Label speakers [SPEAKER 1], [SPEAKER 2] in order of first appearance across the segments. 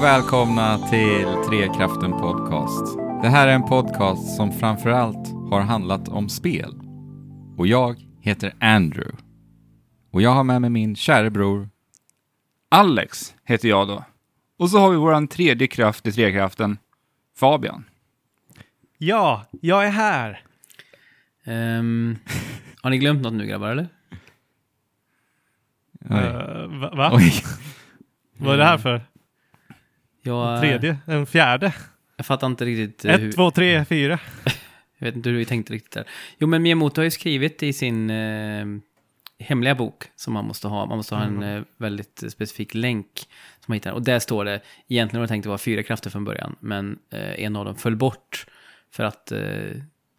[SPEAKER 1] Och välkomna till Trekraften Podcast. Det här är en podcast som framförallt har handlat om spel. Och jag heter Andrew. Och jag har med mig min kära bror.
[SPEAKER 2] Alex heter jag då. Och så har vi våran tredje kraft i trekraften, Fabian.
[SPEAKER 3] Ja, jag är här.
[SPEAKER 4] Ehm, har ni glömt något nu grabbar eller?
[SPEAKER 1] Oj.
[SPEAKER 3] Eh, va? va?
[SPEAKER 1] Oj.
[SPEAKER 3] Vad är det här för?
[SPEAKER 4] Jag,
[SPEAKER 3] Tredje? En fjärde?
[SPEAKER 4] Jag fattar inte riktigt eh, hur,
[SPEAKER 3] Ett, två, tre, fyra.
[SPEAKER 4] jag vet inte hur vi tänkte riktigt där. Jo men Miyamoto har ju skrivit i sin eh, hemliga bok som man måste ha. Man måste ha en eh, väldigt specifik länk som man hittar. Och där står det, egentligen var det tänkt att vara fyra krafter från början, men eh, en av dem föll bort för att eh,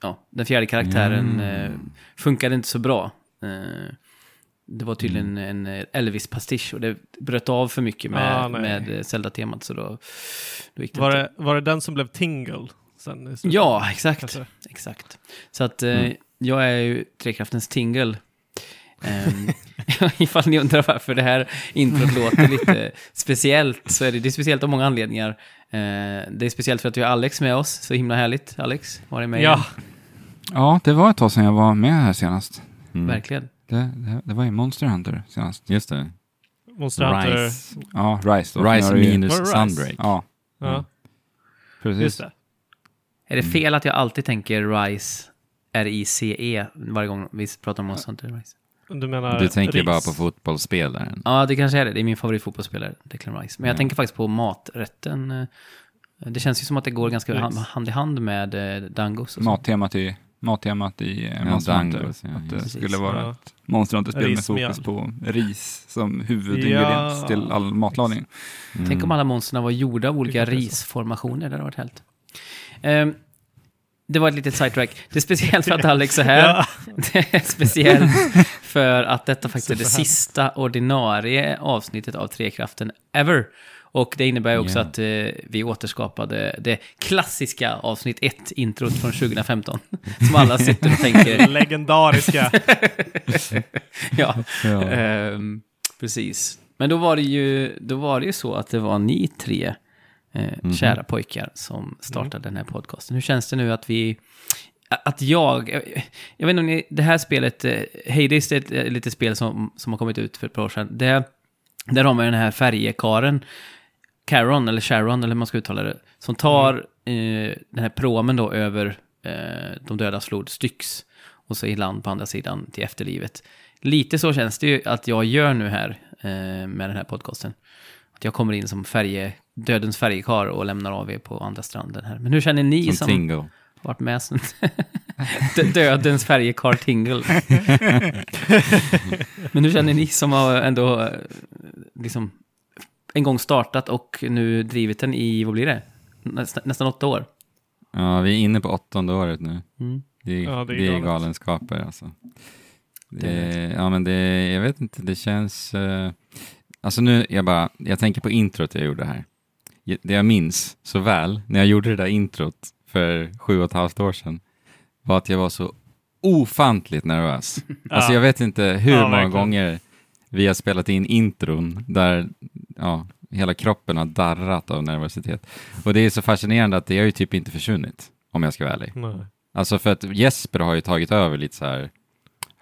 [SPEAKER 4] ja, den fjärde karaktären eh, funkade inte så bra. Eh, det var tydligen en eh, Elvis-pastisch och det bröt av för mycket med,
[SPEAKER 3] Ah,
[SPEAKER 4] med eh, Zelda-temat så då, då gick det
[SPEAKER 3] Var
[SPEAKER 4] inte.
[SPEAKER 3] det, var det den som blev Tingle? Sen?
[SPEAKER 4] Ja, exakt.
[SPEAKER 3] Kanske.
[SPEAKER 4] Exakt. Så att eh, jag är ju Trekraftens Tingle. Um, ifall ni undrar varför det här introt låter lite speciellt, så är det, det är speciellt av många anledningar. Eh, det är speciellt för att vi har Alex med oss, så himla härligt. Alex, var är med
[SPEAKER 3] Ja,
[SPEAKER 4] igen?
[SPEAKER 2] Ja, det var ett tag sedan jag var med här senast.
[SPEAKER 1] Mm.
[SPEAKER 4] Verkligen.
[SPEAKER 2] Det, det, det var ju Monster Hunter senast.
[SPEAKER 1] Just det.
[SPEAKER 3] Monster Hunter.
[SPEAKER 1] Rise.
[SPEAKER 2] Ja, Rise då.
[SPEAKER 1] Rise
[SPEAKER 2] ju-
[SPEAKER 1] minus
[SPEAKER 3] Rise?
[SPEAKER 1] Sunbreak.
[SPEAKER 2] Ja,
[SPEAKER 3] Ja,
[SPEAKER 2] precis.
[SPEAKER 3] just det.
[SPEAKER 4] Är det fel att jag alltid tänker RISE, R-I-C-E, varje gång vi pratar om Monster Hunter Rise?
[SPEAKER 3] Du menar
[SPEAKER 1] Du tänker
[SPEAKER 3] ris.
[SPEAKER 1] bara på fotbollsspelaren.
[SPEAKER 4] Ja, det kanske är det. Det är min favoritfotbollsspelare, Declan Rice. Men jag
[SPEAKER 1] Ja.
[SPEAKER 4] tänker faktiskt på maträtten. eh, Det känns ju som att det går ganska hand, hand i hand med eh, dangos.
[SPEAKER 2] Mattemat i, mattemat i eh,
[SPEAKER 1] Ja,
[SPEAKER 2] Monster Hunter.
[SPEAKER 1] Dangos, ja,
[SPEAKER 2] att det
[SPEAKER 4] precis.
[SPEAKER 2] skulle vara
[SPEAKER 3] Ja.
[SPEAKER 2] ett Monster Hunter-spel med fokus på ris som huvudingrediens
[SPEAKER 3] Ja.
[SPEAKER 2] till all matlagning.
[SPEAKER 1] Mm.
[SPEAKER 4] Tänk om alla monsterna var gjorda av olika risformationer. Det hade varit helt. Ehm, det var ett litet sidetrack. Det är speciellt för att Alex är här.
[SPEAKER 3] Ja.
[SPEAKER 4] Det är speciellt för att detta faktiskt är det sista ordinarie avsnittet av Trekraften ever. Och det innebär också
[SPEAKER 1] Ja.
[SPEAKER 4] att eh, vi återskapade det klassiska avsnitt 1, introt från 2015. Som alla sitter och tänker,
[SPEAKER 3] Legendariska.
[SPEAKER 4] ja,
[SPEAKER 1] Ja.
[SPEAKER 4] Ehm, precis. Men då var, det ju, då var det ju så att det var ni tre eh,
[SPEAKER 1] Mhm.
[SPEAKER 4] kära pojkar som startade den här podcasten. Hur känns det nu att vi... Att jag... Jag vet inte om ni... Det här spelet, eh, Hades, det är ett eh, litet spel som, som har kommit ut för ett par år sedan. Det, där har man ju den här färjekaren, Caron, eller Sharon, eller hur man ska uttala det, som tar eh, den här promen då över eh, de dödas flod Styx och så i land på andra sidan till efterlivet. Lite så känns det ju att jag gör nu här eh, med den här podcasten. Att jag kommer in som färje, dödens färjekar och lämnar av er på andra stranden här. Men hur känner ni
[SPEAKER 1] Som
[SPEAKER 4] som,
[SPEAKER 1] Tingle.
[SPEAKER 4] varit med sen? Dö- dödens färjekar Tingle. Men hur känner ni som har ändå eh, liksom en gång startat och nu drivit den i, vad blir det? Nästa, nästan åtta år.
[SPEAKER 1] Ja, vi är inne på åttonde året nu.
[SPEAKER 4] Mm.
[SPEAKER 1] Det är,
[SPEAKER 3] Ja, det är
[SPEAKER 1] det är galenskaper alltså. Det,
[SPEAKER 4] Det
[SPEAKER 1] ja, men det, jag vet inte, det känns... eh, alltså nu, jag bara, jag tänker på introt jag gjorde här. Det jag minns så väl, när jag gjorde det där introt för sju och ett halvt år sedan, var att jag var så ofantligt nervös. Alltså
[SPEAKER 3] Ja.
[SPEAKER 1] jag vet inte hur
[SPEAKER 3] Ja,
[SPEAKER 1] många
[SPEAKER 3] verkligen.
[SPEAKER 1] gånger vi har spelat in intron där ja, hela kroppen har darrat av nervositet. Och det är så fascinerande att det har ju typ inte försvunnit, om jag ska vara ärlig.
[SPEAKER 3] Nej.
[SPEAKER 1] Alltså för att Jesper har ju tagit över lite så här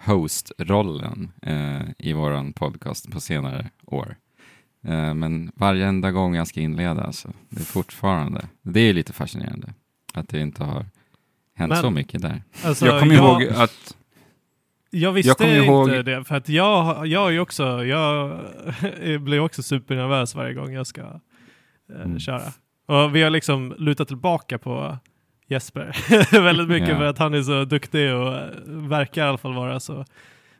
[SPEAKER 1] host-rollen eh, i våran podcast på senare år. Eh, men varenda gång jag ska inleda, alltså, det är fortfarande, det är lite fascinerande att det inte har hänt
[SPEAKER 3] Men-
[SPEAKER 1] så mycket där.
[SPEAKER 3] Alltså,
[SPEAKER 2] jag kommer ihåg att
[SPEAKER 3] Jag visste
[SPEAKER 2] Jag kommer
[SPEAKER 3] inte
[SPEAKER 2] ihåg-
[SPEAKER 3] det, för att jag, jag är också, jag blir också supernervös varje gång jag ska eh,
[SPEAKER 1] Mm.
[SPEAKER 3] köra. Och vi har liksom lutat tillbaka på Jesper väldigt mycket
[SPEAKER 1] Ja.
[SPEAKER 3] för att han är så duktig och eh, verkar i alla fall vara så,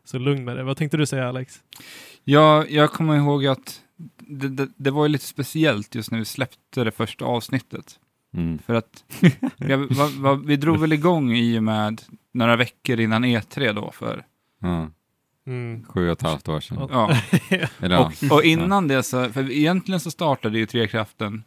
[SPEAKER 3] så lugn med det. Vad tänkte du säga Alex?
[SPEAKER 2] jag, jag kommer ihåg att det, det, det var ju lite speciellt just när vi släppte det första avsnittet.
[SPEAKER 1] Mm.
[SPEAKER 2] För att jag, va, va, vi drog väl igång i och med några veckor innan E3 då för
[SPEAKER 1] Ja,
[SPEAKER 3] Mm.
[SPEAKER 1] sju och ett halvt år sedan.
[SPEAKER 2] ja.
[SPEAKER 1] Eller, ja.
[SPEAKER 2] Och, och innan det så, för egentligen så startade ju Trekraften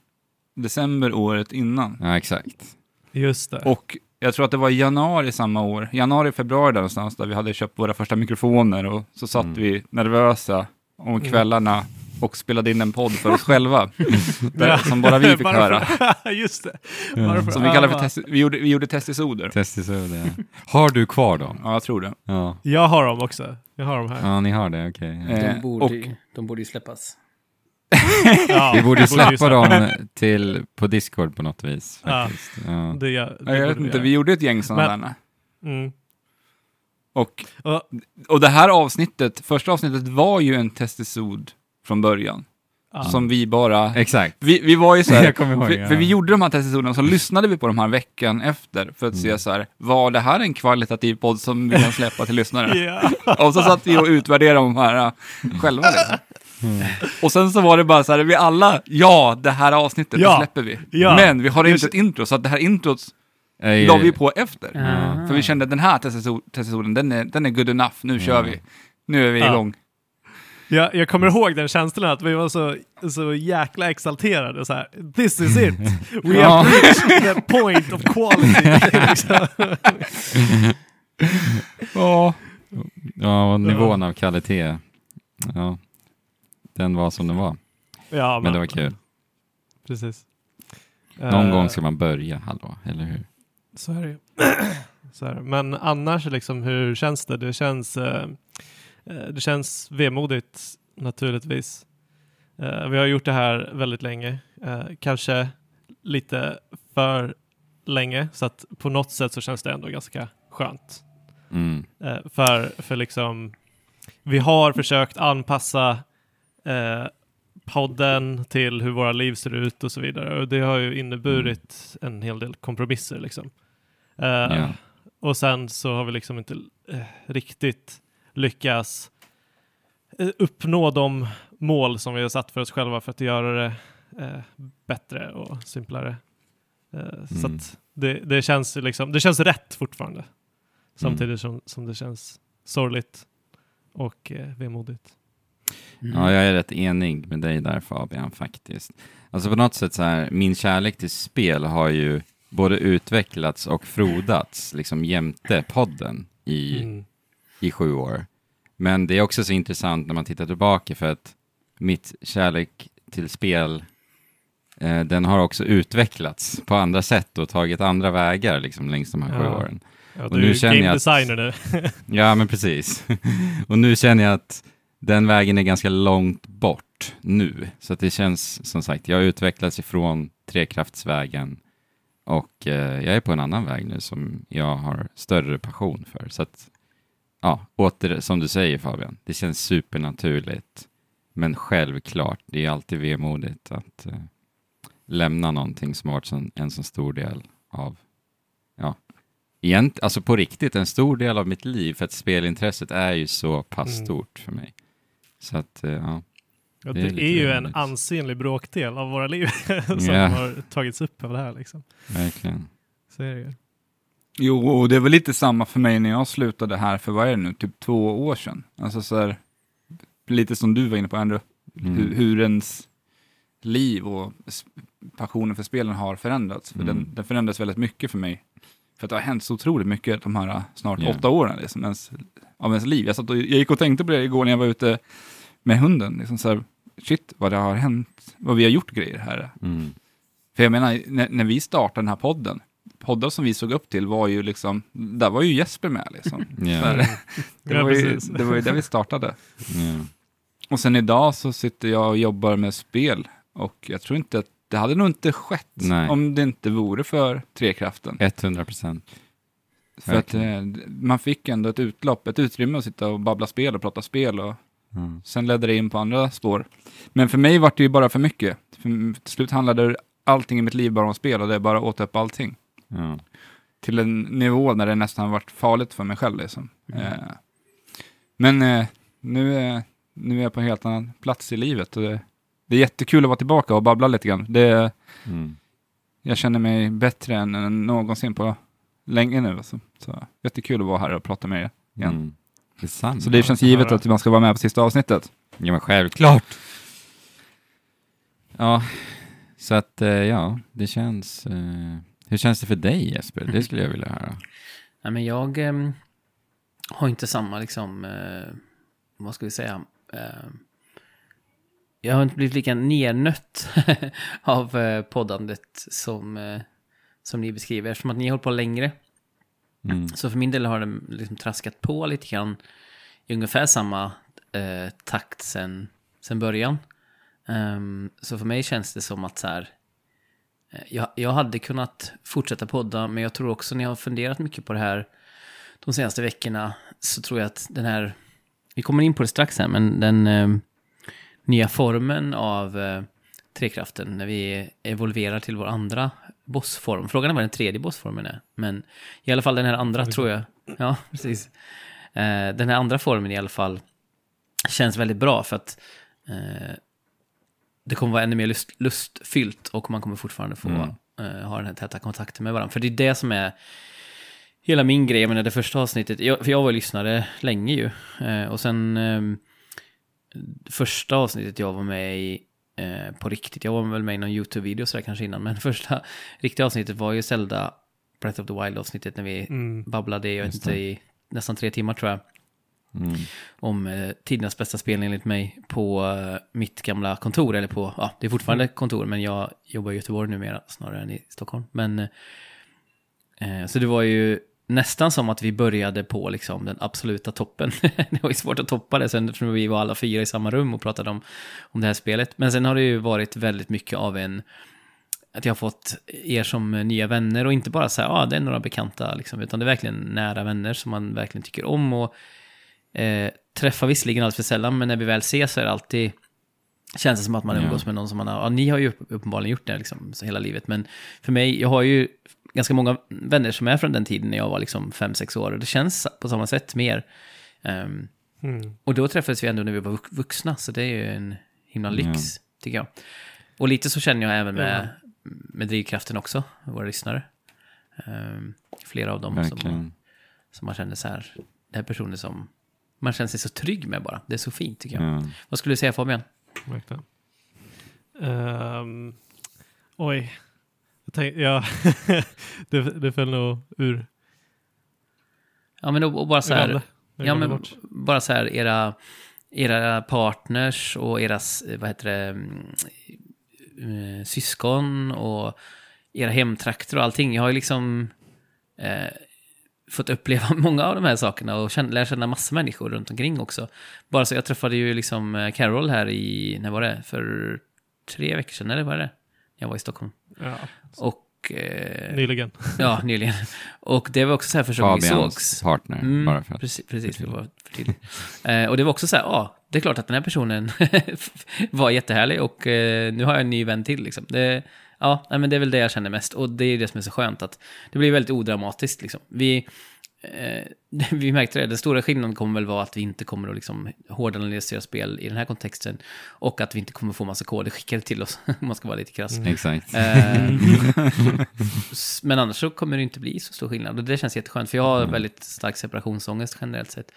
[SPEAKER 2] december året innan.
[SPEAKER 1] ja, exakt.
[SPEAKER 3] Just det.
[SPEAKER 2] Och jag tror att det var i januari samma år, januari, februari där någonstans, där vi hade köpt våra första mikrofoner och så satt
[SPEAKER 1] Mm.
[SPEAKER 2] vi nervösa om kvällarna och spelade in en podd för oss själva. Där, som bara vi fick höra.
[SPEAKER 3] Just det. För
[SPEAKER 2] Som vi kallar för test, vi gjorde, vi gjorde testisoder.
[SPEAKER 1] Testisoder. ja. Har du kvar dem?
[SPEAKER 2] Ja, jag tror det.
[SPEAKER 1] Ja,
[SPEAKER 3] Jag har dem också. Jag har dem här.
[SPEAKER 1] ja ni har det, okej.
[SPEAKER 2] Eh,
[SPEAKER 4] De borde,
[SPEAKER 2] och-
[SPEAKER 4] ju- de borde ju släppas.
[SPEAKER 3] Ja,
[SPEAKER 1] Vi borde släppa dem till, på Discord på något vis.
[SPEAKER 3] Ja.
[SPEAKER 1] Faktiskt. Ja.
[SPEAKER 3] Det, det
[SPEAKER 2] Ja, jag vet inte, vi gjorde ett gäng sådana.
[SPEAKER 3] Mm.
[SPEAKER 2] Och,
[SPEAKER 3] Och,
[SPEAKER 2] och det här avsnittet, första avsnittet var ju en testisod från början.
[SPEAKER 3] ja.
[SPEAKER 2] Som vi bara...
[SPEAKER 1] Exakt.
[SPEAKER 2] Vi, vi var ju så här,
[SPEAKER 1] ihåg,
[SPEAKER 2] för,
[SPEAKER 1] ja.
[SPEAKER 2] för vi gjorde de här testisoderna, så lyssnade vi på de här veckan efter för att se
[SPEAKER 1] Mm.
[SPEAKER 2] så här, var det här en kvalitativ podd som vi kan släppa till lyssnare? Och så satt vi och utvärderade de här äh, själva. Liksom.
[SPEAKER 1] Mm.
[SPEAKER 2] Och sen så var det bara så här, vi alla, ja, det här avsnittet
[SPEAKER 3] Ja.
[SPEAKER 2] det släpper vi.
[SPEAKER 3] Ja.
[SPEAKER 2] Men vi har inte ett intro, så att det här introt la vi på efter.
[SPEAKER 4] Ja.
[SPEAKER 2] För vi kände att den här testisoden, den är, den är good enough, nu kör
[SPEAKER 1] Ja.
[SPEAKER 2] vi. Nu är vi
[SPEAKER 3] Ja.
[SPEAKER 2] igång.
[SPEAKER 3] Jag, jag kommer ihåg den känslan att vi var så, så jäkla exalterade. Så här, This is it! We
[SPEAKER 1] Ja.
[SPEAKER 3] have reached the point of quality.
[SPEAKER 2] Ja.
[SPEAKER 1] Ja, nivån av kvalitet. Ja, den var som den var.
[SPEAKER 3] ja,
[SPEAKER 1] Men det var kul.
[SPEAKER 3] Precis.
[SPEAKER 1] Någon
[SPEAKER 3] Eh,
[SPEAKER 1] gång ska man börja, hallå, eller hur?
[SPEAKER 3] Så är det ju. Men annars, liksom, hur känns det? Det känns, eh, det känns vemodigt naturligtvis. Eh, vi har gjort det här väldigt länge. Eh, kanske lite för länge. Så att på något sätt så känns det ändå ganska skönt.
[SPEAKER 1] Mm.
[SPEAKER 3] Eh, för, för liksom, vi har försökt anpassa eh, podden till hur våra liv ser ut och så vidare. Och det har ju inneburit en hel del kompromisser liksom. Eh,
[SPEAKER 1] Ja.
[SPEAKER 3] Och sen så har vi liksom inte eh, riktigt lyckats eh, uppnå de mål som vi har satt för oss själva för att göra det eh, bättre och simplare. Eh, Så
[SPEAKER 1] Mm.
[SPEAKER 3] att det, det, känns ju liksom, det känns rätt fortfarande. Samtidigt som, som det känns sorgligt och eh, vemodigt.
[SPEAKER 4] Mm.
[SPEAKER 1] Ja, jag är rätt enig med dig där Fabian faktiskt. Alltså på något sätt så här, min kärlek till spel har ju både utvecklats och frodats liksom jämte podden i,
[SPEAKER 3] Mm.
[SPEAKER 1] I sju år. Men det är också så intressant när man tittar tillbaka för att mitt kärlek till spel eh, den har också utvecklats på andra sätt och tagit andra vägar liksom längs de här sju
[SPEAKER 3] Ja.
[SPEAKER 1] åren.
[SPEAKER 3] Ja,
[SPEAKER 1] Och
[SPEAKER 3] du
[SPEAKER 1] nu känner
[SPEAKER 3] game designer nu.
[SPEAKER 1] Ja, men precis. och nu känner jag att den vägen är ganska långt bort nu. Så det känns som sagt, jag har utvecklats ifrån trekraftsvägen och eh, jag är på en annan väg nu som jag har större passion för. Så att, ja, åter som du säger Fabian, det känns supernaturligt. Men självklart, det är alltid vemodigt att eh, lämna någonting som har varit sån, en så stor del av, ja, egent, alltså på riktigt, en stor del av mitt liv, för att spelintresset är ju så pass
[SPEAKER 3] Mm.
[SPEAKER 1] stort för mig. Så att, eh, ja.
[SPEAKER 3] Ja,
[SPEAKER 1] Det
[SPEAKER 3] det
[SPEAKER 1] är
[SPEAKER 3] är, ju en ansenlig bråkdel av våra liv som
[SPEAKER 1] Ja.
[SPEAKER 3] har tagits upp av det här. Liksom.
[SPEAKER 1] Verkligen.
[SPEAKER 3] Så är det.
[SPEAKER 2] Jo, och det väl lite samma för mig när jag slutade här för, vad är det nu, typ två år sedan. Alltså så här, lite som du var inne på Andrew,
[SPEAKER 1] Mm.
[SPEAKER 2] hur, hur ens liv och passionen för spelen har förändrats. För
[SPEAKER 1] Mm.
[SPEAKER 2] den, den förändras väldigt mycket för mig. För att det har hänt så otroligt mycket de här äh, snart
[SPEAKER 1] Ja.
[SPEAKER 2] åtta åren liksom, ens, av ens liv. Jag, satt och, jag gick och tänkte på det igår när jag var ute med hunden. Liksom så här, shit, vad det har hänt, vad vi har gjort grejer här.
[SPEAKER 1] Mm.
[SPEAKER 2] För jag menar, när, när vi startade den här podden, poddar som vi såg upp till var ju liksom, där var ju Jesper med liksom. Så här, det, var ju, det var ju där vi startade.
[SPEAKER 1] Ja.
[SPEAKER 2] Och sen idag så sitter jag och jobbar med spel och jag tror inte att det hade nog inte skett
[SPEAKER 1] Nej.
[SPEAKER 2] om det inte vore för Trekraften.
[SPEAKER 1] 100 procent.
[SPEAKER 2] För att eh, man fick ändå ett utlopp, ett utrymme att sitta och babbla spel och prata spel och
[SPEAKER 1] Mm.
[SPEAKER 2] sen ledde det in på andra spår. Men för mig var det ju bara för mycket. För, till slut handlade allting i mitt liv bara om spel och det bara åt upp allting.
[SPEAKER 1] Ja.
[SPEAKER 2] till en nivå när det nästan varit farligt för mig själv. Liksom.
[SPEAKER 1] Mm.
[SPEAKER 2] Eh, men eh, nu, eh, nu är jag på en helt annan plats i livet. Och det, det är jättekul att vara tillbaka och babbla lite grann. Det,
[SPEAKER 1] Mm.
[SPEAKER 2] jag känner mig bättre än, än någonsin på länge nu. Alltså. Så, jättekul att vara här och prata med er igen.
[SPEAKER 1] Mm. Detsamma.
[SPEAKER 2] Så det känns givet att man ska vara med på sista avsnittet.
[SPEAKER 1] Ja, men självklart. Ja, så att eh, ja, det känns... Eh, hur känns det för dig Jesper? Det skulle jag vilja höra.
[SPEAKER 4] Nej, men jag ehm, har inte samma, liksom, eh, vad ska vi säga, eh, jag har inte blivit lika nernött av eh, poddandet som, eh, som ni beskriver. Eftersom att ni har hållit på längre.
[SPEAKER 1] Mm.
[SPEAKER 4] Så för min del har den liksom traskat på lite grann i ungefär samma eh, takt sen, sen början. Ehm, så för mig känns det som att så här, eh, jag, jag hade kunnat fortsätta podda, men jag tror också när jag har funderat mycket på det här de senaste veckorna så tror jag att den här, vi kommer in på det strax här, men den eh, nya formen av eh, trekraften när vi evolverar till vår andra bossform. Frågan är vad den tredje bossformen är, men i alla fall den här andra tror jag. Ja, precis. Eh, den här andra formen i alla fall känns väldigt bra för att eh, det kommer vara ännu mer lust, lustfyllt och man kommer fortfarande få
[SPEAKER 1] Mm.
[SPEAKER 4] eh, ha den här täta kontakten med varandra. För det är det som är hela min grej. Jag menar det första avsnittet, jag, för jag var ju lyssnare länge ju. Eh, och sen eh, första avsnittet jag var med i eh, på riktigt, jag var väl med i någon YouTube-video sådär kanske innan, men första riktiga avsnittet var ju Zelda Breath of the Wild avsnittet när vi
[SPEAKER 3] Mm.
[SPEAKER 4] babblade, jag vet inte, i nästan tre timmar tror jag
[SPEAKER 1] Mm.
[SPEAKER 4] om eh, tidernas bästa spel enligt mig på eh, mitt gamla kontor, eller på, ja, det är fortfarande kontor, men jag jobbar i Göteborg numera snarare än i Stockholm. Men, eh, så det var ju nästan som att vi började på liksom den absoluta toppen. det var ju svårt att toppa det sen eftersom vi var alla fyra i samma rum och pratade om, om det här spelet. Men sen har det ju varit väldigt mycket av en att jag har fått er som eh, nya vänner och inte bara så här, ja, ah, det är några bekanta, liksom, utan det är verkligen nära vänner som man verkligen tycker om och eh, träffar visserligen allt för sällan, men när vi väl ses så är det alltid känns det som att man umgås med någon som man har, ja, ni har ju upp- uppenbarligen gjort det liksom så hela livet, men för mig, jag har ju ganska många vänner som är från den tiden när jag var liksom fem sex år och det känns på samma sätt mer. Ehm,
[SPEAKER 3] Mm.
[SPEAKER 4] och då träffades vi ändå när vi var vux- vuxna, så det är ju en himla lyx,
[SPEAKER 1] Ja.
[SPEAKER 4] tycker jag. Och lite så känner jag även med, med drivkraften också, våra lyssnare. Ehm, flera av dem som,
[SPEAKER 1] Verkligen.
[SPEAKER 4] som man känner så här, det här är personer som man känner sig så trygg med bara. Det är så fint tycker jag.
[SPEAKER 1] Ja.
[SPEAKER 4] Vad skulle du säga Fabian?
[SPEAKER 3] Verkligen. Ehm, oj. Jag tänk, ja, det, det föll nog ur.
[SPEAKER 4] Ja men och, och bara så här, ja men
[SPEAKER 3] bort.
[SPEAKER 4] bara så här era, era partners och era, vad heter det, mm, eh, syskon och era hemtrakter och allting. Jag har ju liksom eh, fått uppleva många av de här sakerna och känna, lära känna massa människor runt omkring också. Bara så jag träffade ju liksom eh, Carol här i, när var det? För tre veckor sedan, eller vad är det? Jag var i Stockholm.
[SPEAKER 3] Ja,
[SPEAKER 4] Och, eh,
[SPEAKER 3] nyligen.
[SPEAKER 4] ja, nyligen. Och det var också så här första gången vi
[SPEAKER 1] Fabians
[SPEAKER 4] sågs.
[SPEAKER 1] partner,
[SPEAKER 4] Mm,
[SPEAKER 1] bara för att...
[SPEAKER 4] precis, precis var för tidigt. eh, och det var också så här, ja, det är klart att den här personen var jättehärlig och eh, nu har jag en ny vän till liksom. Det, ja, nej, men det är väl det jag känner mest och det är det som är så skönt att det blir väldigt odramatiskt liksom. Vi, eh, vi märkte det, den stora skillnaden kommer väl vara att vi inte kommer att liksom hårdanalysera spel i den här kontexten och att vi inte kommer få massa koder skickade till oss, om man ska vara lite krass.
[SPEAKER 1] Exakt.
[SPEAKER 4] Eh, Men annars så kommer det inte bli så stor skillnad. Och det känns jätteskönt, för jag har väldigt stark separationsångest generellt sett.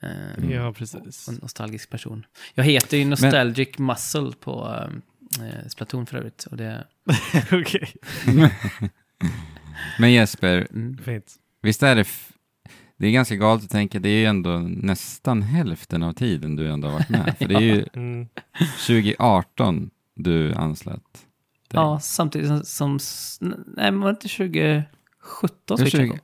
[SPEAKER 4] Eh,
[SPEAKER 3] Ja, precis.
[SPEAKER 4] en nostalgisk person. Jag heter ju Nostalgic Muscle på eh, Splatoon för övrigt. Och det,
[SPEAKER 3] Okej,
[SPEAKER 1] Men Jesper,
[SPEAKER 4] mm.
[SPEAKER 3] fint.
[SPEAKER 1] visst är det... F- det är ganska galet att tänka, det är ju ändå nästan hälften av tiden du ändå har varit med. För det är ju
[SPEAKER 3] Mm.
[SPEAKER 1] 2018 du anslöt dig.
[SPEAKER 4] Ja, samtidigt som... som s- nej, men var det inte 2017 så
[SPEAKER 1] Det är
[SPEAKER 4] fick jag
[SPEAKER 1] 20
[SPEAKER 4] gå?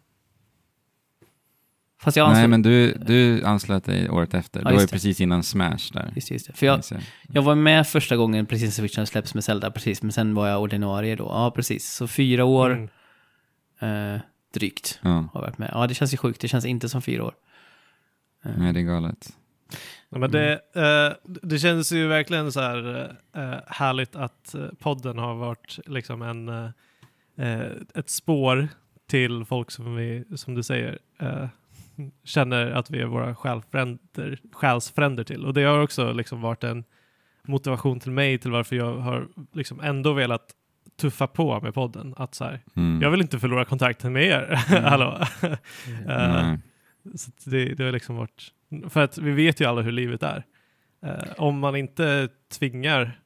[SPEAKER 4] Fast jag
[SPEAKER 1] Nej,
[SPEAKER 4] ansåg...
[SPEAKER 1] men du, du anslöt dig året efter.
[SPEAKER 4] Ja,
[SPEAKER 1] det var ju
[SPEAKER 4] det.
[SPEAKER 1] precis innan Smash där.
[SPEAKER 4] Just, just det. För jag,
[SPEAKER 1] jag.
[SPEAKER 4] jag var med första gången precis när Switchen släpps med Zelda, precis. Men sen var jag ordinarie då. Ja, precis. Så fyra år
[SPEAKER 3] Mm.
[SPEAKER 4] eh, drygt.
[SPEAKER 1] Ja,
[SPEAKER 4] har varit med. Ja, det känns ju sjukt. Det känns inte som fyra år. Eh,
[SPEAKER 1] nej, det är galet.
[SPEAKER 3] Ja, men det, eh, det känns ju verkligen så här eh, härligt att eh, podden har varit liksom en, ett spår till folk som vi, som du säger, eh, känner att vi är våra själsfränder, själsfränder till. Och det har också liksom varit en motivation till mig till varför jag har liksom ändå velat tuffa på med podden. Att så här,
[SPEAKER 1] Mm.
[SPEAKER 3] jag vill inte förlora kontakten med er.
[SPEAKER 4] Mm.
[SPEAKER 3] Hallå.
[SPEAKER 1] Nej.
[SPEAKER 3] så det, det har liksom varit, för att vi vet ju alla hur livet är. Eh, om man inte tvingar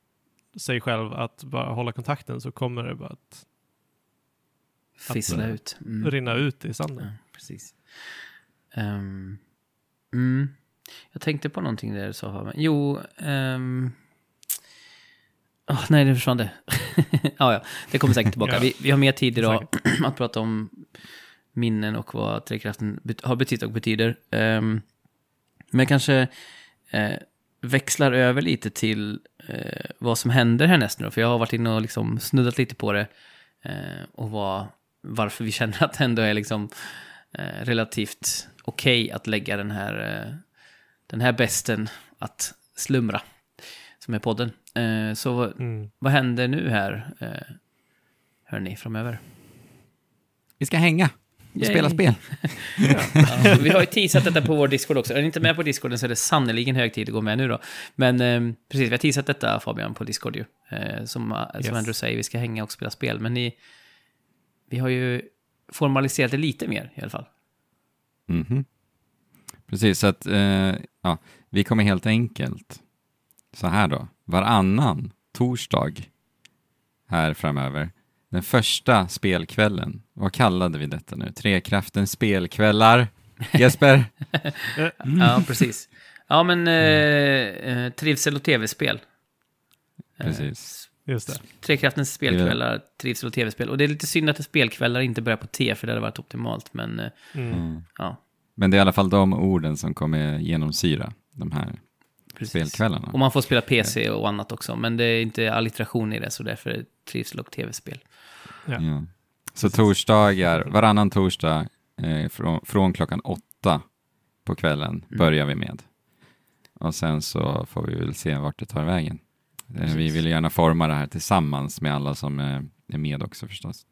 [SPEAKER 3] sig själv att bara hålla kontakten så kommer det bara att
[SPEAKER 4] Fissla
[SPEAKER 3] Att,
[SPEAKER 4] ut. Mm.
[SPEAKER 3] rinna ut i sanden.
[SPEAKER 4] Ja, precis. Ehm, mm. Jag tänkte på någonting där du sa, Fabian. Jo, ehm, Åh, nej, det försvann det. ja, ja, det kommer säkert tillbaka.
[SPEAKER 3] Ja.
[SPEAKER 4] vi, vi har mer tid idag att prata om minnen och vad Trekraften bet- har betytt och betyder. Ehm, men kanske eh, växlar över lite till eh, vad som händer härnäst nu då, för jag har varit inne och liksom snuddat lite på det eh, och vad, varför vi känner att det ändå är liksom eh, relativt okej att lägga den här, eh, den här besten att slumra, som är podden. Eh, så vad-
[SPEAKER 3] Mm.
[SPEAKER 4] vad händer nu här, eh, hörni, framöver?
[SPEAKER 1] Vi ska hänga och
[SPEAKER 4] Yay.
[SPEAKER 1] spela spel.
[SPEAKER 4] Ja, vi har ju teasat detta på vår Discord också. Är ni inte med på Discorden så är det sannerligen hög tid att gå med nu då. Men eh, precis, vi har teasat detta Fabian på Discord ju. Eh, som, eh, som
[SPEAKER 3] Yes.
[SPEAKER 4] Andrew säger, vi ska hänga och spela spel. Men ni, vi har ju formaliserat det lite mer i alla fall.
[SPEAKER 1] Mhm. Precis, så att eh, ja, vi kommer helt enkelt så här då, varannan torsdag här framöver. Den första spelkvällen, vad kallade vi detta nu? Trekraftens spelkvällar? Jesper?
[SPEAKER 4] Ja, precis. Ja, men eh, eh, trivsel och tv-spel. Eh,
[SPEAKER 1] Precis.
[SPEAKER 3] Just det.
[SPEAKER 4] Trekraftens spelkvällar, trivsel och tv-spel. Och det är lite synd att spelkvällar inte börjar på T, för det hade varit optimalt. Men eh,
[SPEAKER 3] Mm.
[SPEAKER 1] Mm.
[SPEAKER 4] ja,
[SPEAKER 1] Men det är i alla fall de orden som kommer genomsyra de här
[SPEAKER 4] precis.
[SPEAKER 1] spelkvällarna.
[SPEAKER 4] Och man får spela PC och annat också, men det är inte allitteration i det, så därför är det trivsel och tv-spel.
[SPEAKER 3] Ja.
[SPEAKER 1] Ja. Så torsdagar, varannan torsdag eh, från, från klockan åtta på kvällen
[SPEAKER 4] Mm.
[SPEAKER 1] börjar vi med. Och sen så får vi väl se vart det tar vägen. Eh, vi
[SPEAKER 4] Precis.
[SPEAKER 1] vill gärna forma det här tillsammans med alla som eh, är med också förstås.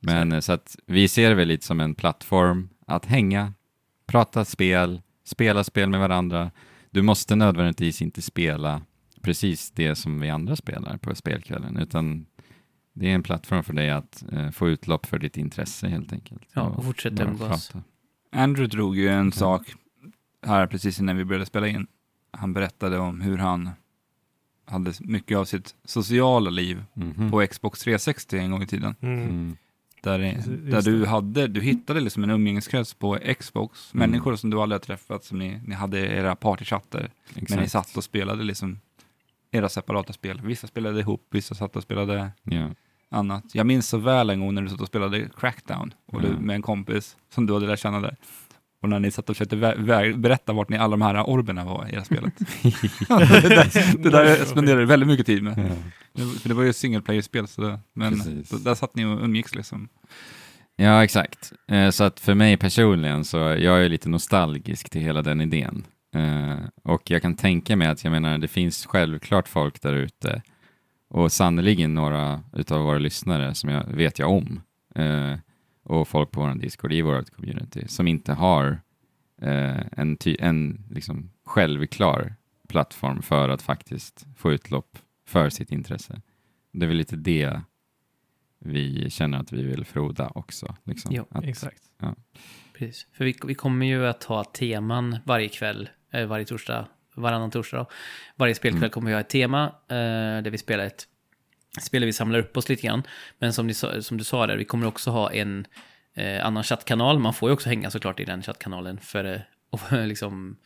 [SPEAKER 1] Men eh, så att vi ser det väl lite som en plattform att hänga, prata spel, spela spel med varandra. Du måste nödvändigtvis inte spela precis det som vi andra spelar på spelkvällen, utan det är en plattform för dig att eh, få utlopp för ditt intresse helt enkelt.
[SPEAKER 4] Ja, och fortsätta umgås.
[SPEAKER 2] Andrew drog ju en sak här precis innan vi började spela in. Han berättade om hur han hade mycket av sitt sociala liv
[SPEAKER 1] Mhm.
[SPEAKER 2] på Xbox 360 en gång i tiden.
[SPEAKER 3] Mm.
[SPEAKER 1] Mm.
[SPEAKER 2] Där, där
[SPEAKER 3] det.
[SPEAKER 2] du, hade, du hittade liksom en umgängeskrets på Xbox,
[SPEAKER 1] Mm.
[SPEAKER 2] människor som du aldrig har träffat, som ni, ni hade era partychatter, men ni
[SPEAKER 1] Exakt.
[SPEAKER 2] satt och spelade liksom era separata spel. Vissa spelade ihop, vissa satt och spelade
[SPEAKER 1] Ja.
[SPEAKER 2] annat. Jag minns så väl en gång när du satt och spelade Crackdown och du,
[SPEAKER 1] Mm.
[SPEAKER 2] med en kompis som du hade lärt känna där. Och när ni satt och försökte berätta vart ni alla de här orberna var i era spelet. det, där, det där spenderade du väldigt mycket tid med.
[SPEAKER 1] Ja.
[SPEAKER 2] Det- För det var ju ett single player-spel, så det, men
[SPEAKER 1] Precis.
[SPEAKER 2] då, där satt ni och umgicks liksom.
[SPEAKER 1] Ja, exakt. Eh, Så att för mig personligen så jag är lite nostalgisk till hela den idén. Eh, Och jag kan tänka mig att jag menar det finns självklart folk där ute och sannoliken några utav våra lyssnare som jag vet jag om eh, och folk på vår Discord i vårt community som inte har eh, en, ty- en liksom självklar plattform för att faktiskt få utlopp för sitt intresse. Det är väl lite det vi känner att vi vill froda också. Liksom.
[SPEAKER 4] Ja,
[SPEAKER 1] att,
[SPEAKER 3] Exakt.
[SPEAKER 4] Precis. För vi, vi kommer ju att ha teman varje kväll, eh, varje torsdag, varannan torsdag då. Varje spelkväll
[SPEAKER 1] Mm.
[SPEAKER 4] kommer vi ha ett tema eh, där vi spelar ett Spelar vi samlar upp oss lite grann. Men som, ni, som du sa där, vi kommer också ha en eh, annan chattkanal. Man får ju också hänga såklart i den chattkanalen för eh, och, liksom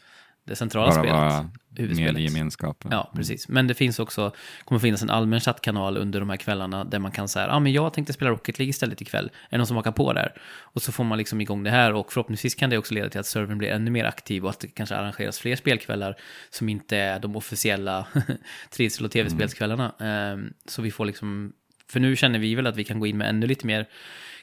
[SPEAKER 4] det centrala
[SPEAKER 1] bara
[SPEAKER 4] spelet.
[SPEAKER 1] vara med i gemenskapen.
[SPEAKER 4] Ja, precis. Men det finns också, kommer finnas en allmän chattkanal under de här kvällarna där man kan säga, ja ah, men jag tänkte spela Rocket League istället ikväll. Är det någon som hakar på där? Och så får man liksom igång det här och förhoppningsvis kan det också leda till att servern blir ännu mer aktiv och att det kanske arrangeras fler spelkvällar som inte är de officiella trivsel och tv-spelskvällarna. Ehm, så vi får liksom, för nu känner vi väl att vi kan gå in med ännu lite mer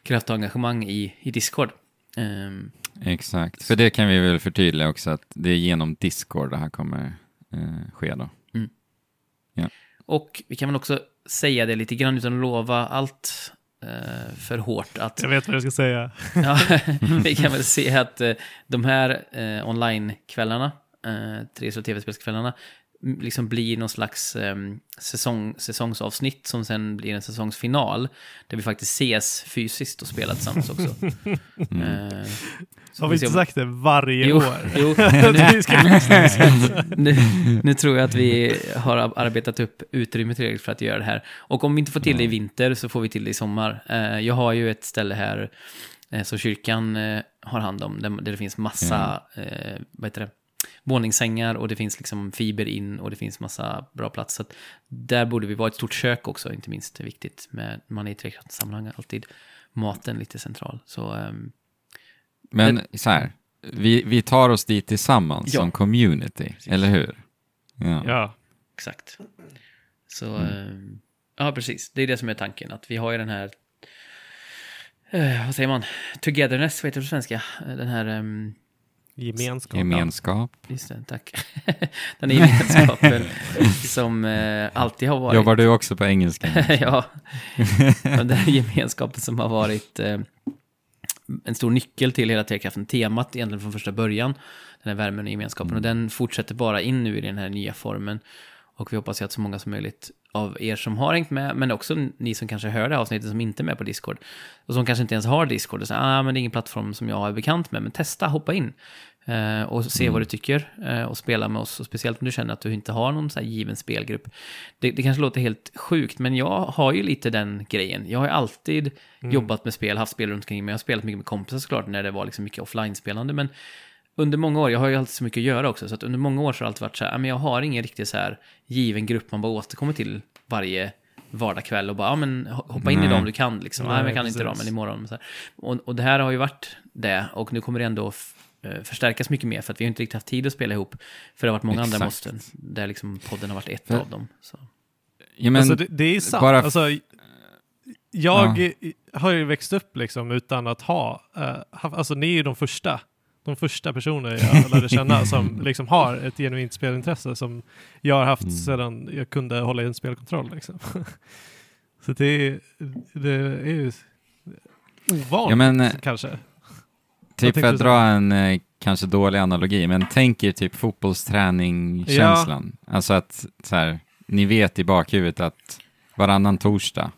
[SPEAKER 4] kraft och engagemang i, i Discord. Ehm,
[SPEAKER 1] Exakt, för det kan vi väl förtydliga också att det är genom Discord det här kommer eh, ske då.
[SPEAKER 4] och vi kan väl också säga det lite grann utan att lova allt eh, för hårt att
[SPEAKER 3] Jag vet vad jag ska säga.
[SPEAKER 4] Ja, vi kan väl se att eh, de här eh, online-kvällarna, eh, tre och tv-spelskvällarna, liksom blir någon slags eh, säsong, säsongsavsnitt som sen blir en säsongsfinal, där vi faktiskt ses fysiskt och spelar tillsammans också. Eh, så
[SPEAKER 3] Har vi inte
[SPEAKER 4] om-
[SPEAKER 3] sagt det varje
[SPEAKER 4] Jo,
[SPEAKER 3] år?
[SPEAKER 4] jo nu, nu tror jag att vi har arbetat upp utrymme tillräckligt för att göra det här. Och om vi inte får till det i vinter så får vi till det i sommar. Eh, Jag har ju ett ställe här eh, som kyrkan eh, har hand om, där där det finns massa, eh, vad heter det, våningssängar och det finns liksom fiber in och det finns massa bra plats. Så att där borde vi vara ett stort kök också, inte minst. Det är viktigt. Med, man är i trekraftssammanhang alltid maten lite central. Så ehm,
[SPEAKER 1] Men så här, vi, vi tar oss dit tillsammans
[SPEAKER 4] Ja.
[SPEAKER 1] som community, eller hur? Ja.
[SPEAKER 3] Ja.
[SPEAKER 4] Exakt. Så, eh, ja precis. Det är det som är tanken. Att vi har ju den här, eh, vad säger man, togetherness, vad heter det på svenska? Den här, ehm,
[SPEAKER 3] Gemenskap.
[SPEAKER 1] Gemenskap.
[SPEAKER 4] just det, tack. den gemenskapen som eh, alltid har varit...
[SPEAKER 1] Jobbar du också på engelska?
[SPEAKER 4] ja, den där gemenskapen som har varit eh, en stor nyckel till hela Trekraften. Temat egentligen från första början, den här värmen och gemenskapen. Och den fortsätter bara in nu i den här nya formen. Och vi hoppas ju att så många som möjligt av er som har hängt med, men också ni som kanske hör det här avsnittet som inte är med på Discord, och som kanske inte ens har Discord, och säger ah, men det är ingen plattform som jag är bekant med, men testa, hoppa in. Eh, och se vad du tycker eh, och spela med oss. Och speciellt om du känner att du inte har någon så här given spelgrupp. Det, det kanske låter helt sjukt, men jag har ju lite den grejen. Jag har ju alltid jobbat med spel, haft spel runt omkring mig. Jag har spelat mycket med kompisar såklart när det var liksom mycket offline-spelande. Men under många år, jag har ju alltid så mycket att göra också, så att under många år så har det alltid varit så här, "Ja, men jag har ingen riktigt så här given grupp man bara återkommer till varje vardagskväll och bara, ja men ho- hoppa in i
[SPEAKER 1] Nej.
[SPEAKER 4] dem du kan liksom. Nej,
[SPEAKER 3] Nej,
[SPEAKER 4] men jag kan inte
[SPEAKER 3] precis.
[SPEAKER 4] dem, men imorgon. Så här. Och, och det här har ju varit det, och nu kommer det ändå eh, förstärkas mycket mer, för att vi har inte riktigt haft tid att spela ihop, för det har varit många andra
[SPEAKER 1] Exakt.
[SPEAKER 4] måsten, där liksom podden har varit ett
[SPEAKER 1] För-
[SPEAKER 4] av dem. Så.
[SPEAKER 1] Ja, men,
[SPEAKER 3] alltså, det, det är sant.
[SPEAKER 1] bara-
[SPEAKER 3] Alltså, jag har ju växt upp liksom utan att ha, uh, alltså ni är ju de första, de första personer jag lärde känna som liksom har ett genuint spelintresse som jag har haft
[SPEAKER 1] Mm.
[SPEAKER 3] sedan jag kunde hålla i en spelkontroll. Liksom. Så det är, det är ju ovanligt
[SPEAKER 1] Ja, men, eh,
[SPEAKER 3] kanske.
[SPEAKER 1] Typ för att dra en eh, kanske dålig analogi, men tänk er typ fotbollsträning-känslan. Alltså att så här, ni vet i bakhuvudet att varannan torsdag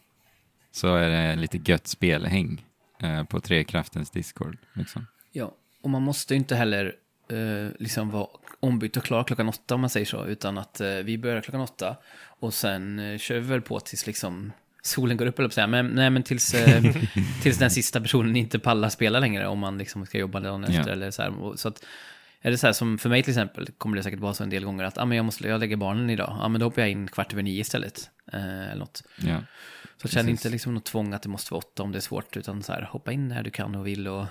[SPEAKER 1] så är det lite gött spelhäng eh, på Trekraftens Discord. Liksom.
[SPEAKER 4] Ja, och man måste ju inte heller eh, liksom vara ombytt och klar klockan åtta om man säger så, utan att eh, vi börjar klockan åtta och sen eh, kör vi väl på tills liksom solen går upp, eller säga. Men, nej, men tills, eh, tills den sista personen inte pallar spela längre om man liksom ska jobba dagen efter
[SPEAKER 1] Ja.
[SPEAKER 4] eller så här. Så att, är det så här som för mig till exempel, kommer det säkert vara så en del gånger att ah, men jag måste jag lägger barnen idag, ah, men då hoppar jag in kvart över nio istället. Eh, eller något.
[SPEAKER 1] Ja.
[SPEAKER 4] Så känn inte liksom något tvång att det måste vara åtta om det är svårt, utan så här, hoppa in när du kan och vill och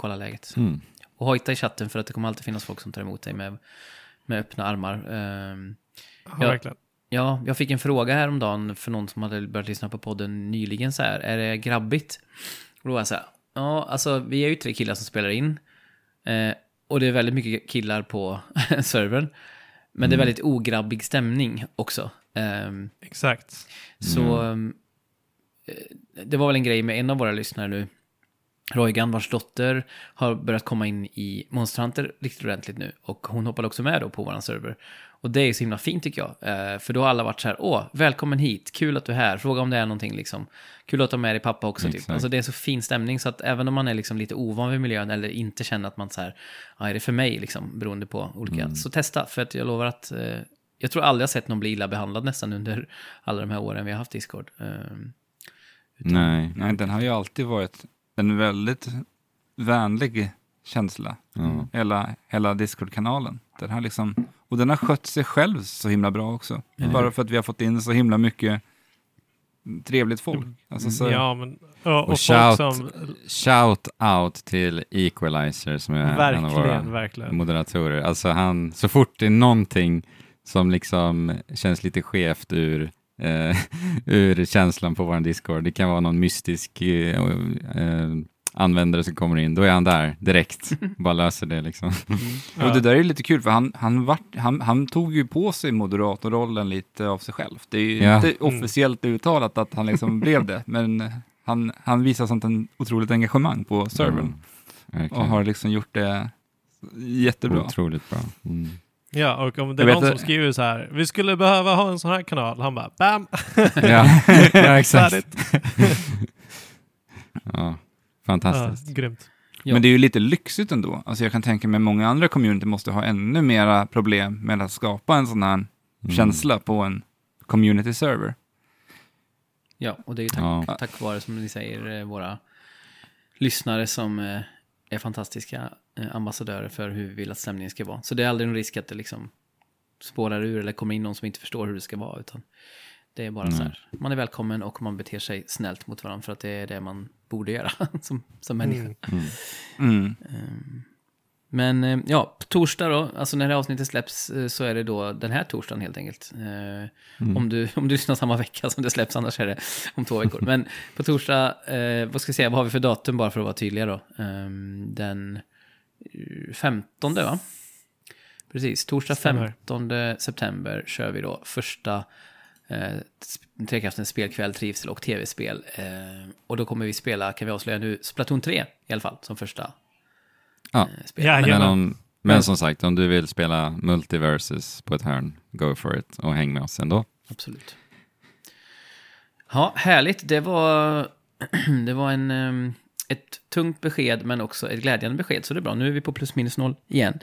[SPEAKER 4] kolla läget.
[SPEAKER 1] Mm.
[SPEAKER 4] Och hojta i chatten för att det kommer alltid finnas folk som tar emot dig med, med öppna armar. Ehm,
[SPEAKER 3] Ja,
[SPEAKER 4] Ja.
[SPEAKER 3] verkligen.
[SPEAKER 4] ja, jag fick en fråga häromdagen för någon som hade börjat lyssna på podden nyligen så här, är det grabbigt? Och då var jag så här, ja, alltså vi är ju tre killar som spelar in. Eh, och det är väldigt mycket killar på servern. Men det är väldigt ograbbig stämning också. Ehm,
[SPEAKER 3] Exakt.
[SPEAKER 4] så ehm, eh, det var väl en grej med en av våra lyssnare nu, Roygan, vars dotter har börjat komma in i Monster Hunter riktigt ordentligt nu. Och hon hoppade också med då på våran server. Och det är så himla fint tycker jag. Eh, för då har alla varit så här, åh, välkommen hit, kul att du är här, fråga om det är någonting liksom. Kul att ha med dig pappa också typ.
[SPEAKER 1] Exakt.
[SPEAKER 4] Alltså det är så fin stämning så att även om man är liksom lite ovan vid miljön eller inte känner att man så här, ja, är det för mig liksom, beroende på olika, så testa. För att jag lovar att, eh, jag tror aldrig jag sett någon bli illa behandlad nästan under alla de här åren vi har haft Discord. Eh, utan-
[SPEAKER 1] Nej.
[SPEAKER 2] Nej, den har ju alltid varit en väldigt vänlig känsla.
[SPEAKER 1] Ja.
[SPEAKER 2] Hela, hela Discord-kanalen. Den har liksom, och den har skött sig själv så himla bra också.
[SPEAKER 4] Mm.
[SPEAKER 2] Bara för att vi har fått in så himla mycket trevligt folk. Alltså, så,
[SPEAKER 3] Ja, men, och, och, folk
[SPEAKER 1] shout,
[SPEAKER 3] som...
[SPEAKER 1] shout out till Equalizer som är en av
[SPEAKER 3] Verkligen,
[SPEAKER 1] våra
[SPEAKER 3] verkligen.
[SPEAKER 1] moderatorer. Alltså han, så fort det är någonting som liksom känns lite skevt ur, eh, ur känslan på vår Discord, det kan vara någon mystisk eh, eh, användare som kommer in, då är han där direkt. Bara löser det liksom.
[SPEAKER 3] Ja.
[SPEAKER 2] Och det där är lite kul för han, han, vart, han, han tog ju på sig moderatorrollen lite av sig själv. Det är ju
[SPEAKER 1] Ja.
[SPEAKER 2] inte officiellt uttalat att han liksom blev det, men han, han visar sånt en otroligt engagemang på servern
[SPEAKER 1] Mm,
[SPEAKER 2] och har liksom gjort det jättebra.
[SPEAKER 1] Otroligt bra. Mm.
[SPEAKER 3] Ja, och om det
[SPEAKER 2] Jag
[SPEAKER 3] är någon som
[SPEAKER 2] det-
[SPEAKER 3] skriver så här, vi skulle behöva ha en sån här kanal. Han bara, bam!
[SPEAKER 1] Ja, ja, exakt. Ja,
[SPEAKER 3] Ja,
[SPEAKER 1] fantastiskt.
[SPEAKER 3] grymt.
[SPEAKER 4] Ja.
[SPEAKER 2] Men det är ju lite lyxigt ändå. Alltså jag kan tänka mig många andra community måste ha ännu mera problem med att skapa en sån här
[SPEAKER 1] Mm.
[SPEAKER 2] känsla på en community server.
[SPEAKER 4] Ja, och det är ju tack,
[SPEAKER 1] Ja.
[SPEAKER 4] tack vare, som ni säger, eh, våra lyssnare som eh, är fantastiska eh, ambassadörer för hur vi vill att stämningen ska vara. Så det är aldrig någon risk att det liksom spårar ur eller kommer in någon som inte förstår hur det ska vara. Utan det är bara
[SPEAKER 1] Mm.
[SPEAKER 4] så här, man är välkommen och man beter sig snällt mot varandra för att det är det man borde göra som, som människa.
[SPEAKER 3] Mm.
[SPEAKER 1] Mm.
[SPEAKER 2] Mm.
[SPEAKER 4] Men eh, ja, på torsdag då, alltså när det här avsnittet släpps eh, så är det då den här torsdagen helt enkelt. Eh,
[SPEAKER 1] Mm.
[SPEAKER 4] Om, du, om du lyssnar samma vecka som det släpps, annars är det om två veckor. Men på torsdag, eh, vad ska jag säga, vad har vi för datum bara för att vara tydliga då? Ehm, den eh, 15 va? Precis, torsdag
[SPEAKER 3] Stämmer.
[SPEAKER 4] 15 september kör vi då första eh, Trekraftens spelkväll, trivsel och tv-spel. Eh, och då kommer vi spela, kan vi avslöja nu, Splatoon 3 i alla fall, som första
[SPEAKER 1] Ja.
[SPEAKER 4] eh, spel.
[SPEAKER 3] Ja,
[SPEAKER 4] Men-
[SPEAKER 1] om, men som sagt, om du vill spela multiverses på ett hörn, go for it och häng med oss ändå.
[SPEAKER 4] Absolut. Ja, härligt. Det var, det var en, ehm, ett tungt besked, men också ett glädjande besked. Så det är bra. Nu är vi på plus minus noll igen.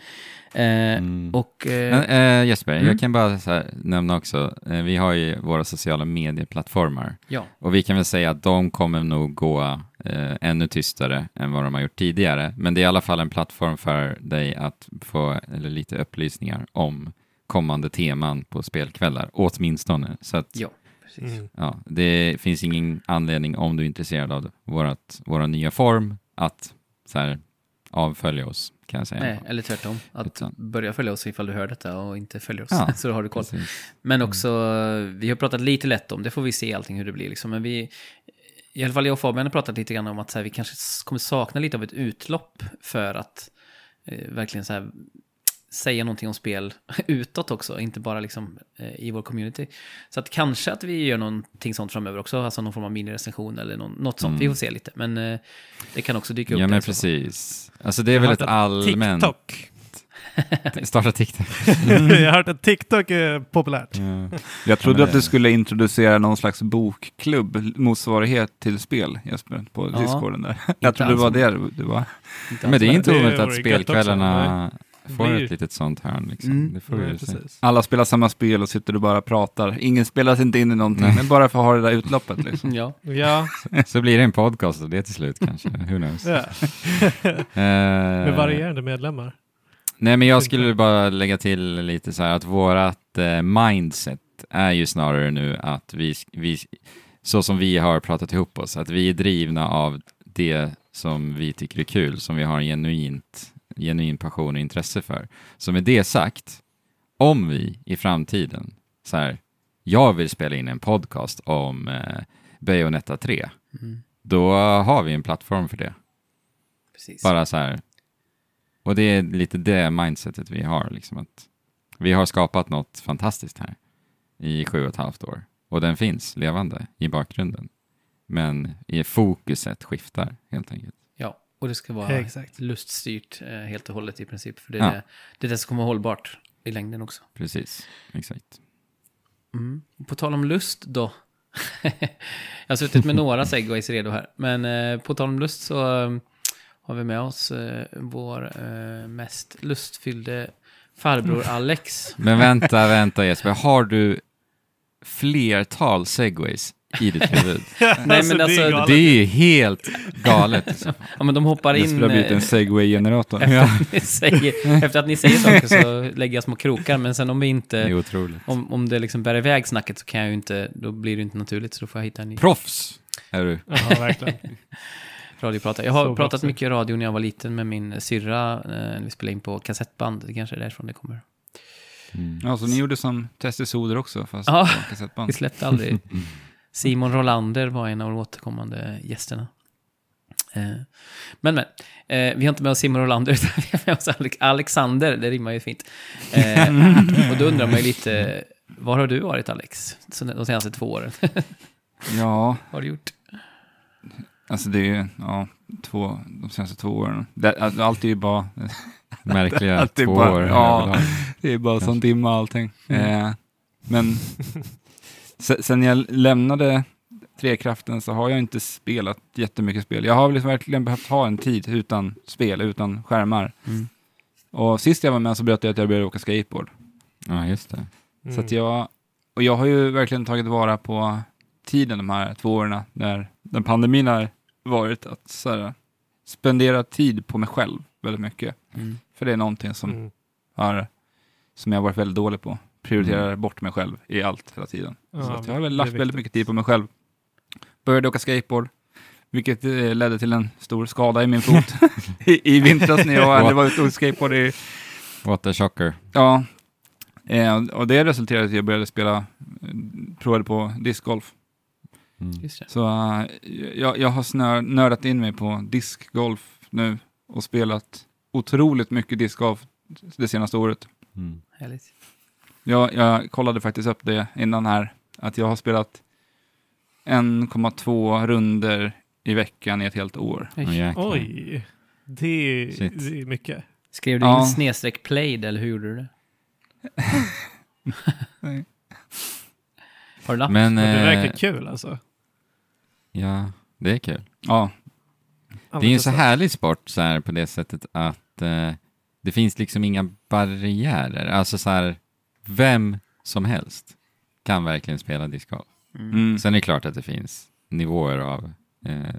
[SPEAKER 4] Eh, Och... Eh,
[SPEAKER 1] Men, eh, Jesper,
[SPEAKER 4] Mm.
[SPEAKER 1] jag kan bara här, nämna också, eh, vi har ju våra sociala medieplattformar
[SPEAKER 4] ja,
[SPEAKER 1] och vi kan väl säga att de kommer nog gå eh, ännu tystare än vad de har gjort tidigare. Men det är i alla fall en plattform för dig att få eller, lite upplysningar om kommande teman på spelkvällar, åtminstone. Så att
[SPEAKER 4] ja, precis.
[SPEAKER 3] Mm.
[SPEAKER 1] Ja, det finns ingen anledning om du är intresserad av vårat, vår nya form att så här, avfölja oss, kan jag säga.
[SPEAKER 4] Nej, eller tvärtom. Att
[SPEAKER 1] Utan-
[SPEAKER 4] börja följa oss ifall du hör detta och inte följer oss.
[SPEAKER 1] Ja,
[SPEAKER 4] så har du koll.
[SPEAKER 1] Precis.
[SPEAKER 4] Men också, vi har pratat lite lätt om, det får vi se allting hur det blir liksom. Men vi, i alla fall jag och Fabian har pratat lite grann om att så här, vi kanske kommer sakna lite av ett utlopp för att eh, verkligen så här, säga någonting om spel utåt också, inte bara liksom eh, i vår community. Så att kanske att vi gör någonting sånt framöver också, alltså någon form av minirecension eller någon, något sånt.
[SPEAKER 1] Mm.
[SPEAKER 4] Vi får se lite, men eh, det kan också dyka upp.
[SPEAKER 1] Ja, men
[SPEAKER 4] så
[SPEAKER 1] precis. Alltså det är väl ett allmänt...
[SPEAKER 3] TikTok.
[SPEAKER 1] Starta TikTok.
[SPEAKER 3] jag har hört att TikTok är populärt.
[SPEAKER 1] Ja.
[SPEAKER 2] Jag trodde
[SPEAKER 1] men
[SPEAKER 2] att
[SPEAKER 1] det-
[SPEAKER 2] du skulle introducera någon slags bokklubb, motsvarighet till spel, Jesper, på
[SPEAKER 4] Ja.
[SPEAKER 2] discorden där. Jag trodde det var det du- var.
[SPEAKER 1] Men det är inte omöjligt att spelkvällarna får
[SPEAKER 3] blir
[SPEAKER 1] ett litet sånt hörn. Liksom.
[SPEAKER 2] Mm.
[SPEAKER 1] Det får se.
[SPEAKER 3] precis.
[SPEAKER 2] Alla spelar samma spel och sitter och bara pratar. Ingen spelar sig inte in i någonting,
[SPEAKER 1] Nej.
[SPEAKER 2] men bara för att ha det där utloppet liksom.
[SPEAKER 4] Ja,
[SPEAKER 3] Ja,
[SPEAKER 1] Så blir det en podcast och det till slut kanske. Who knows?
[SPEAKER 3] ja. med
[SPEAKER 1] Eh,
[SPEAKER 3] varierande medlemmar.
[SPEAKER 1] Nej, men jag skulle bara lägga till lite så här att vårat eh, mindset är ju snarare nu att vi, vi, så som vi har pratat ihop oss, att vi är drivna av det som vi tycker är kul, som vi har en genuint, genuin passion och intresse för. Så med det sagt, om vi i framtiden, så här, jag vill spela in en podcast om eh, Bayonetta 3,
[SPEAKER 4] mm,
[SPEAKER 1] då har vi en plattform för det.
[SPEAKER 4] precis.
[SPEAKER 1] Bara så här. Och det är lite det mindsetet vi har. Liksom att vi har skapat något fantastiskt här i sju och ett halvt år. Och den finns levande i bakgrunden. Men i fokuset skiftar helt enkelt.
[SPEAKER 4] Och det ska vara
[SPEAKER 3] Exakt.
[SPEAKER 4] luststyrt eh, helt och hållet i princip. För det är,
[SPEAKER 1] Ja.
[SPEAKER 4] det, det är det som kommer vara hållbart i längden också.
[SPEAKER 1] Precis, exakt.
[SPEAKER 4] Mm. På tal om lust då. jag har suttit med några segways redo här. Men eh, på tal om lust så eh, har vi med oss eh, vår eh, mest lustfyllde farbror Alex.
[SPEAKER 1] Men vänta, vänta Jesper. Har du flertal segways i ditt huvud?
[SPEAKER 4] Nej, men
[SPEAKER 3] det är
[SPEAKER 4] alltså.
[SPEAKER 1] Det är ju helt galet. Liksom.
[SPEAKER 4] Ja, men de hoppar
[SPEAKER 2] Det
[SPEAKER 4] in...
[SPEAKER 2] skulle ha blivit en
[SPEAKER 4] eh,
[SPEAKER 2] segway-generator.
[SPEAKER 4] efter, att ni säger, efter att ni säger saker så lägger jag små krokar. Men sen om vi
[SPEAKER 1] Det
[SPEAKER 4] inte...
[SPEAKER 1] är otroligt.
[SPEAKER 4] Om, om det liksom bär iväg snacket så kan jag ju inte... Då blir det inte naturligt. Så då får jag hitta en ny
[SPEAKER 1] Proffs är du.
[SPEAKER 3] Ja, verkligen.
[SPEAKER 4] radioprata. Jag har
[SPEAKER 3] Så
[SPEAKER 4] pratat
[SPEAKER 3] proffsig.
[SPEAKER 4] mycket radio när jag var liten med min syrra. Eh, när vi spelade in på kassettband. Det kanske är därifrån det kommer.
[SPEAKER 1] Mm.
[SPEAKER 2] Ja, så ni gjorde som Testisoder också, fast
[SPEAKER 4] Ja.
[SPEAKER 2] på kassettband.
[SPEAKER 4] Vi släppte aldrig. Simon Rolander var en av de återkommande gästerna. Eh, men, men. Eh, vi har inte med oss Simon Rolander, utan vi har med oss Alex- Alexander. Det rimmar ju fint. Eh, och då undrar man ju lite, var har du varit Alex? Så De senaste två åren.
[SPEAKER 2] Ja,
[SPEAKER 4] Vad har du gjort?
[SPEAKER 2] alltså det är ju, ja, två, de senaste två åren. Det, alltså, allt är ju bara,
[SPEAKER 1] Märkliga
[SPEAKER 2] Att det är
[SPEAKER 1] två
[SPEAKER 2] bara-
[SPEAKER 1] år.
[SPEAKER 2] ja. det är bara sån dimma allting.
[SPEAKER 3] Mm.
[SPEAKER 2] Eh, men sen jag lämnade Trekraften så har jag inte spelat jättemycket spel. Jag har liksom verkligen behövt ha en tid utan spel, utan skärmar.
[SPEAKER 4] Mm.
[SPEAKER 2] Och sist jag var med så berättade jag att jag började åka skateboard.
[SPEAKER 1] Ja, just det.
[SPEAKER 3] Mm.
[SPEAKER 2] Så att jag, och jag har ju verkligen tagit vara på tiden de här två åren när den pandemin har varit. Att så här, spendera tid på mig själv väldigt mycket.
[SPEAKER 4] Mm.
[SPEAKER 2] För det är någonting som,
[SPEAKER 3] Mm.
[SPEAKER 2] har, som jag har varit väldigt dålig på. Prioriterar
[SPEAKER 1] Mm.
[SPEAKER 2] bort mig själv i allt hela tiden.
[SPEAKER 3] Ja,
[SPEAKER 2] så att jag har väl lagt väldigt mycket tid på mig själv. Började åka skateboard, vilket eh, ledde till en stor skada i min fot i, i vintras när jag aldrig var ute och skateboard i
[SPEAKER 1] What a shocker.
[SPEAKER 2] Ja, eh, och det resulterade i att jag började spela, eh, provade på discgolf.
[SPEAKER 1] Mm.
[SPEAKER 2] Så eh, jag, jag har snör, nördat in mig på discgolf nu och spelat otroligt mycket discgolf det senaste året.
[SPEAKER 1] Mm.
[SPEAKER 4] Härligt.
[SPEAKER 2] Jag, jag kollade faktiskt upp det innan här, att jag har spelat 1,2 runder i veckan i ett helt år.
[SPEAKER 1] Åh, jäklar.
[SPEAKER 3] Oj, det är, det är mycket.
[SPEAKER 4] Skrev du
[SPEAKER 2] Ja.
[SPEAKER 4] in snedstreck played eller hur gjorde du det?
[SPEAKER 2] Nej.
[SPEAKER 4] Har du lapp?
[SPEAKER 1] Men,
[SPEAKER 3] Men det
[SPEAKER 1] eh,
[SPEAKER 3] verkar kul alltså.
[SPEAKER 1] ja, det är kul.
[SPEAKER 2] Ja,
[SPEAKER 1] Det är ju en så
[SPEAKER 3] så-
[SPEAKER 1] härlig sport så här, på det sättet att eh, det finns liksom inga barriärer. Alltså så här, vem som helst kan verkligen spela discgolf.
[SPEAKER 2] mm.
[SPEAKER 1] Sen är det klart att det finns nivåer av eh,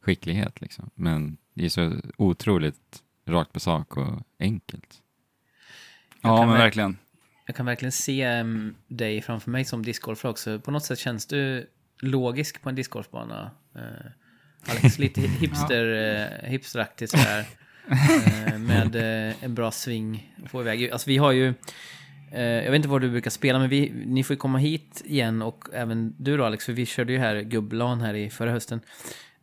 [SPEAKER 1] skicklighet liksom. Men det är så otroligt rakt på sak och enkelt.
[SPEAKER 2] ja
[SPEAKER 4] kan
[SPEAKER 2] men
[SPEAKER 4] verk-
[SPEAKER 2] verkligen.
[SPEAKER 4] Jag kan verkligen se em, dig framför mig som discgolfare också. På något sätt känns du logisk på en discgolfbana. Eh, Alex, lite hipster, eh, hipsteraktigt sådär. Eh, med eh, en bra sving att få iväg. Alltså vi har ju, jag vet inte var du brukar spela, men vi, ni får ju komma hit igen och även du då Alex, för vi körde ju här gubblan här i förra hösten.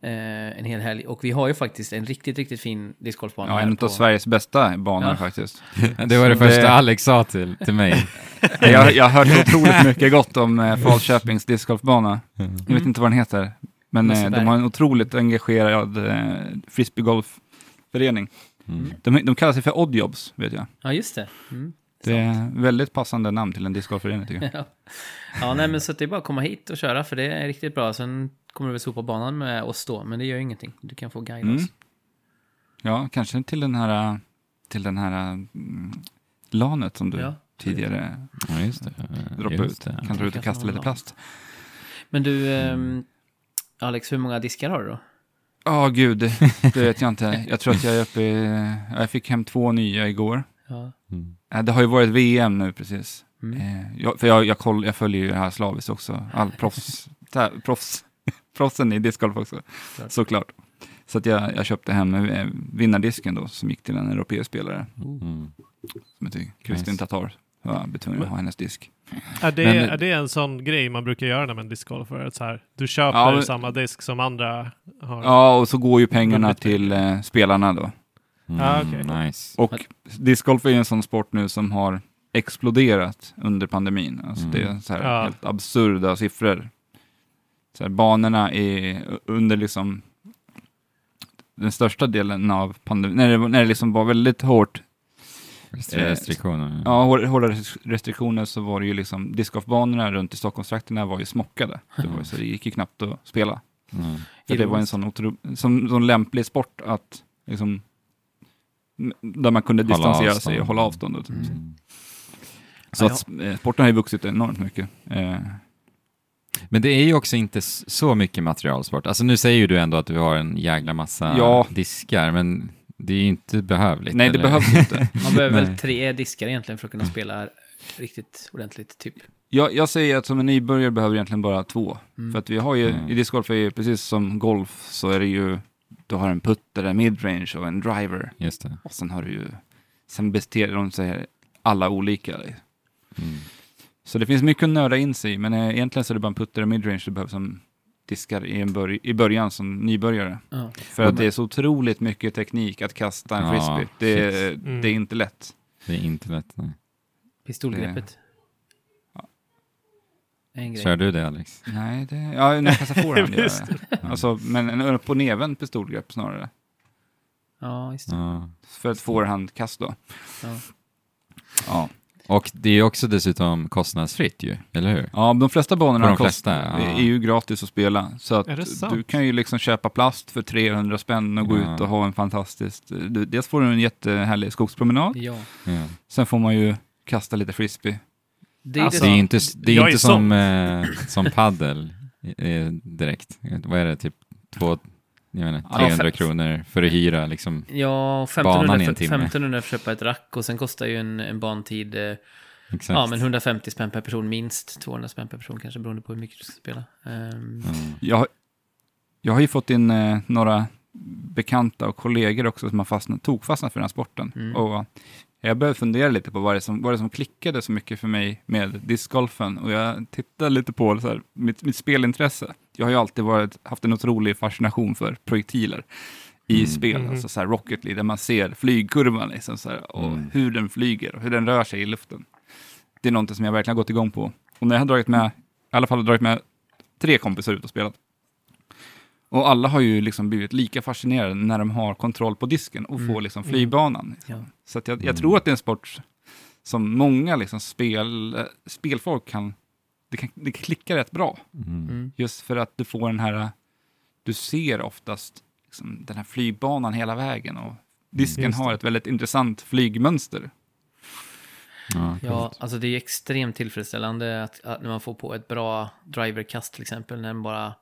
[SPEAKER 4] Eh, en hel helg. Och vi har ju faktiskt en riktigt, riktigt fin discgolfbana.
[SPEAKER 2] Ja, en av Sveriges bästa banor
[SPEAKER 4] Ja.
[SPEAKER 2] faktiskt.
[SPEAKER 1] Det var det första
[SPEAKER 2] det-
[SPEAKER 1] Alex sa till, till mig.
[SPEAKER 2] jag, jag har hört otroligt mycket gott om eh, Falköpings discgolfbana.
[SPEAKER 1] Mm.
[SPEAKER 2] Jag vet inte vad den heter. Men eh, de har en otroligt engagerad eh, frisbeegolfförening.
[SPEAKER 1] Mm.
[SPEAKER 2] De, de kallar sig för Oddjobs, vet jag.
[SPEAKER 4] Ja, just det. Mm.
[SPEAKER 2] Det är väldigt passande namn till en discgolfförening tycker jag.
[SPEAKER 4] Ja. ja, nej men så att det är bara att komma hit och köra för det är riktigt bra. Sen kommer du väl sopa banan med oss då, men det gör ingenting. Du kan få guida
[SPEAKER 2] Mm.
[SPEAKER 4] oss.
[SPEAKER 2] Ja, kanske till den här, till den här mm, lanet som du
[SPEAKER 4] Ja.
[SPEAKER 2] tidigare
[SPEAKER 1] Ja, just det.
[SPEAKER 2] Droppade
[SPEAKER 1] just
[SPEAKER 2] ut.
[SPEAKER 1] det.
[SPEAKER 2] Kan dra ut och kasta lite plast.
[SPEAKER 4] Men du, ehm, Alex, hur många diskar har du då?
[SPEAKER 2] Ja, gud, det, det vet jag inte. Jag tror att jag är uppe i, jag fick hem två nya igår.
[SPEAKER 4] Ja.
[SPEAKER 1] Mm.
[SPEAKER 2] Eh, Det har ju varit VM nu precis.
[SPEAKER 4] Mm.
[SPEAKER 2] Eh, jag, för jag, jag, koll, jag följer ju det här slaviskt också. All proffs, tä, proffs, proffsen i discgolf också,
[SPEAKER 4] Klart.
[SPEAKER 2] såklart. Så att jag, jag köpte hem eh, vinnardisken då, som gick till en europeisk spelare.
[SPEAKER 1] Mm.
[SPEAKER 2] Som heter Kristin
[SPEAKER 1] Nice.
[SPEAKER 2] Tatar. Jag blev tvungen att ha hennes disk.
[SPEAKER 3] Är det,
[SPEAKER 1] Men-
[SPEAKER 3] är det en sån grej man brukar göra när man discgolfar? Att Så här, du köper
[SPEAKER 2] Ja, men-
[SPEAKER 3] samma disk som andra har?
[SPEAKER 2] Ja, och så går ju pengarna till eh, spelarna då.
[SPEAKER 1] Mm.
[SPEAKER 3] Ah, okej.
[SPEAKER 1] Nice.
[SPEAKER 2] Och discgolf är ju en sån sport nu som har exploderat under pandemin. Alltså
[SPEAKER 1] Mm.
[SPEAKER 2] det är så här
[SPEAKER 3] Ja.
[SPEAKER 2] helt absurda siffror. Så här, banorna är under liksom den största delen av pandemin, när det, när det liksom var väldigt hårt,
[SPEAKER 1] Restriktioner.
[SPEAKER 2] ja, hår- hårda res- restriktioner så var det ju liksom, discgolfbanorna runt i Stockholmstrakterna var ju smockade. Det, var, så det gick ju knappt att spela.
[SPEAKER 1] Mm.
[SPEAKER 2] För det var en sån, otro, som, sån lämplig sport att liksom, där man kunde
[SPEAKER 1] Hålla
[SPEAKER 2] distansera
[SPEAKER 1] avstånd.
[SPEAKER 2] sig och hålla avståndet.
[SPEAKER 1] Mm.
[SPEAKER 2] Så att eh, sporten har ju vuxit enormt mycket. Eh,
[SPEAKER 1] Men det är ju också inte så mycket materialsport. Alltså nu säger ju du ändå att du har en jäkla massa
[SPEAKER 2] Ja.
[SPEAKER 1] diskar, men det är ju inte behövligt.
[SPEAKER 2] nej, det
[SPEAKER 1] eller?
[SPEAKER 2] behövs inte.
[SPEAKER 4] Man behöver väl tre diskar egentligen för att kunna spela riktigt ordentligt, typ.
[SPEAKER 2] Jag, jag säger att som en nybörjare behöver egentligen bara två.
[SPEAKER 4] Mm.
[SPEAKER 2] För att vi har ju,
[SPEAKER 1] Mm.
[SPEAKER 2] i discgolf är ju precis som golf så är det ju, du har en putter, en midrange och en driver.
[SPEAKER 1] Just det.
[SPEAKER 2] Och sen har du ju, sen beter de sig alla olika.
[SPEAKER 1] Mm.
[SPEAKER 2] Så det finns mycket att nörda in sig i, men eh, egentligen så är det bara en putter och midrange du behöver som diskar i, en börj- i början som nybörjare.
[SPEAKER 4] Ja.
[SPEAKER 2] För att det är så otroligt mycket teknik att kasta en
[SPEAKER 1] Ja,
[SPEAKER 2] frisbee. Det.
[SPEAKER 3] Mm.
[SPEAKER 2] det är inte lätt.
[SPEAKER 1] Det är inte lätt. Nej.
[SPEAKER 4] Pistolgreppet. En grej.
[SPEAKER 1] Kör du det Alex?
[SPEAKER 2] Nej, det, ja, när jag kastar forehand gör jag det. Alltså, men en upp och neven pistolgrepp snarare.
[SPEAKER 4] Ja, just det.
[SPEAKER 1] Ja.
[SPEAKER 2] För ett forehandkast då.
[SPEAKER 4] Ja.
[SPEAKER 2] Ja.
[SPEAKER 1] Och det är också dessutom kostnadsfritt ju, eller hur?
[SPEAKER 2] ja, de flesta banorna
[SPEAKER 1] de
[SPEAKER 2] kost-
[SPEAKER 1] flesta, ja.
[SPEAKER 2] är ju gratis att spela. Så att du kan ju liksom köpa plast för 300 spänn och gå
[SPEAKER 1] Ja.
[SPEAKER 2] ut och ha en fantastisk... Dels får du en jättehärlig skogspromenad.
[SPEAKER 4] Ja.
[SPEAKER 1] Ja.
[SPEAKER 2] Sen får man ju kasta lite frisbee.
[SPEAKER 4] Det är
[SPEAKER 3] Alltså,
[SPEAKER 1] Det är inte, det är inte
[SPEAKER 3] är
[SPEAKER 1] som, eh, som paddel eh, direkt. Vad är det, typ två, jag
[SPEAKER 2] Ja,
[SPEAKER 1] 300
[SPEAKER 4] fe-
[SPEAKER 1] kronor för att hyra liksom.
[SPEAKER 4] Ja,
[SPEAKER 1] Banan i
[SPEAKER 4] 1500
[SPEAKER 1] en
[SPEAKER 4] för,
[SPEAKER 1] timme.
[SPEAKER 4] 1500 för att köpa ett rack och sen kostar ju en, en bantid eh,
[SPEAKER 1] Exakt.
[SPEAKER 4] ja, men 150 spänn per person minst. 200 spänn per person kanske beroende på hur mycket du ska spela. Ehm,
[SPEAKER 1] Mm.
[SPEAKER 2] Jag, jag har ju fått in eh, några bekanta och kollegor också som har fastnat, tog fastnat för den här sporten.
[SPEAKER 4] Mm.
[SPEAKER 2] Och jag började fundera lite på vad det, som, vad det som klickade så mycket för mig med discgolfen. Och jag tittade lite på så här, mitt, mitt spelintresse. Jag har ju alltid varit, haft en otrolig fascination för projektiler i
[SPEAKER 1] Mm.
[SPEAKER 2] spel,
[SPEAKER 3] Mhm.
[SPEAKER 2] alltså så här Rocket League, där man ser flygkurvan liksom, så här, och
[SPEAKER 1] Mm.
[SPEAKER 2] hur den flyger och hur den rör sig i luften. Det är någonting som jag verkligen har gått igång på. Och när jag har dragit med, i alla fall dragit med tre kompisar ut och spelat. Och alla har ju liksom blivit lika fascinerade när de har kontroll på disken och
[SPEAKER 4] Mm.
[SPEAKER 2] får liksom flygbanan.
[SPEAKER 4] Ja.
[SPEAKER 2] Så att jag, jag
[SPEAKER 1] Mm.
[SPEAKER 2] tror att det är en sport som många liksom spel, eh, spelfolk kan det, kan, det klickar rätt bra.
[SPEAKER 1] Mm.
[SPEAKER 4] mm.
[SPEAKER 2] Just för att du får den här, du ser oftast liksom den här flygbanan hela vägen och disken har ett väldigt intressant flygmönster.
[SPEAKER 1] Ja,
[SPEAKER 4] Ja, alltså det är extremt tillfredsställande att, att när man får på ett bra driverkast till exempel, när den bara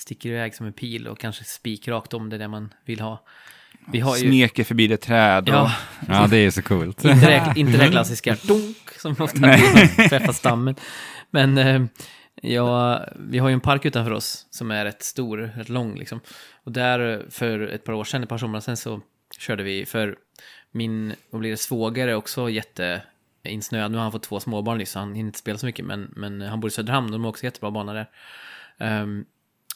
[SPEAKER 4] sticker iväg som en pil och kanske spikrakt om det där man vill ha. Vi har ju...
[SPEAKER 2] Smeker förbi det träd och
[SPEAKER 4] Ja,
[SPEAKER 1] ja, det är så coolt.
[SPEAKER 4] inte det, inte det klassiska dunk som ofta träffar stammen. Men eh, ja, vi har ju en park utanför oss som är rätt stor, rätt lång liksom. Och där för ett par år sedan, ett par somrar sedan så körde vi för min, vad blir det, svåger är också jätteinsnöad. Nu har han fått två småbarn nyss, så han hinner inte spela så mycket, men, men han bor i Söderhamn, de har också jättebra bana där. Ehm,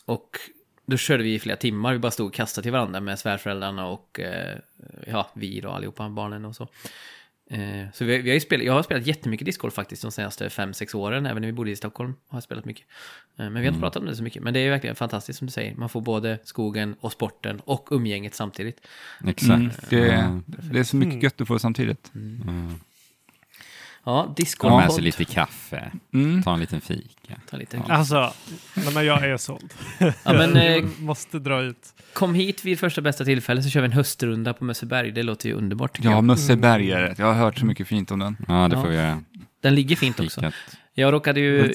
[SPEAKER 4] och då körde vi i flera timmar, vi bara stod och kastade till varandra med svärföräldrarna och eh, ja, vi då allihopa, barnen och så. Eh, så vi, vi har ju spelat, jag har spelat jättemycket discgolf faktiskt de senaste 5-6 åren, även när vi bodde i Stockholm har jag spelat mycket. Eh, men vi har inte pratat om det så mycket, men det är verkligen fantastiskt som du säger. Man får både skogen och sporten och umgänget samtidigt.
[SPEAKER 1] Exakt.
[SPEAKER 2] Mm, det,
[SPEAKER 1] Ja.
[SPEAKER 2] det är så mycket gött du får samtidigt.
[SPEAKER 1] Mm.
[SPEAKER 4] Ja,
[SPEAKER 1] Ta
[SPEAKER 4] discgolf.
[SPEAKER 1] med sig lite kaffe,
[SPEAKER 2] Mm.
[SPEAKER 1] ta en liten fika.
[SPEAKER 4] Ta lite.
[SPEAKER 1] Ja.
[SPEAKER 3] Alltså, nej, men jag är såld.
[SPEAKER 4] Ja, men, eh,
[SPEAKER 3] Jag måste dra ut.
[SPEAKER 4] Kom hit vid första bästa tillfälle så kör vi en höstrunda på Mösseberg. Det låter ju underbart
[SPEAKER 2] Ja,
[SPEAKER 4] jag.
[SPEAKER 2] Mösseberg är det. Jag har hört så mycket fint om den.
[SPEAKER 1] Ja, det
[SPEAKER 4] Ja.
[SPEAKER 1] får vi göra.
[SPEAKER 4] Den ligger fint också.
[SPEAKER 1] Fikat.
[SPEAKER 4] Jag råkade ju...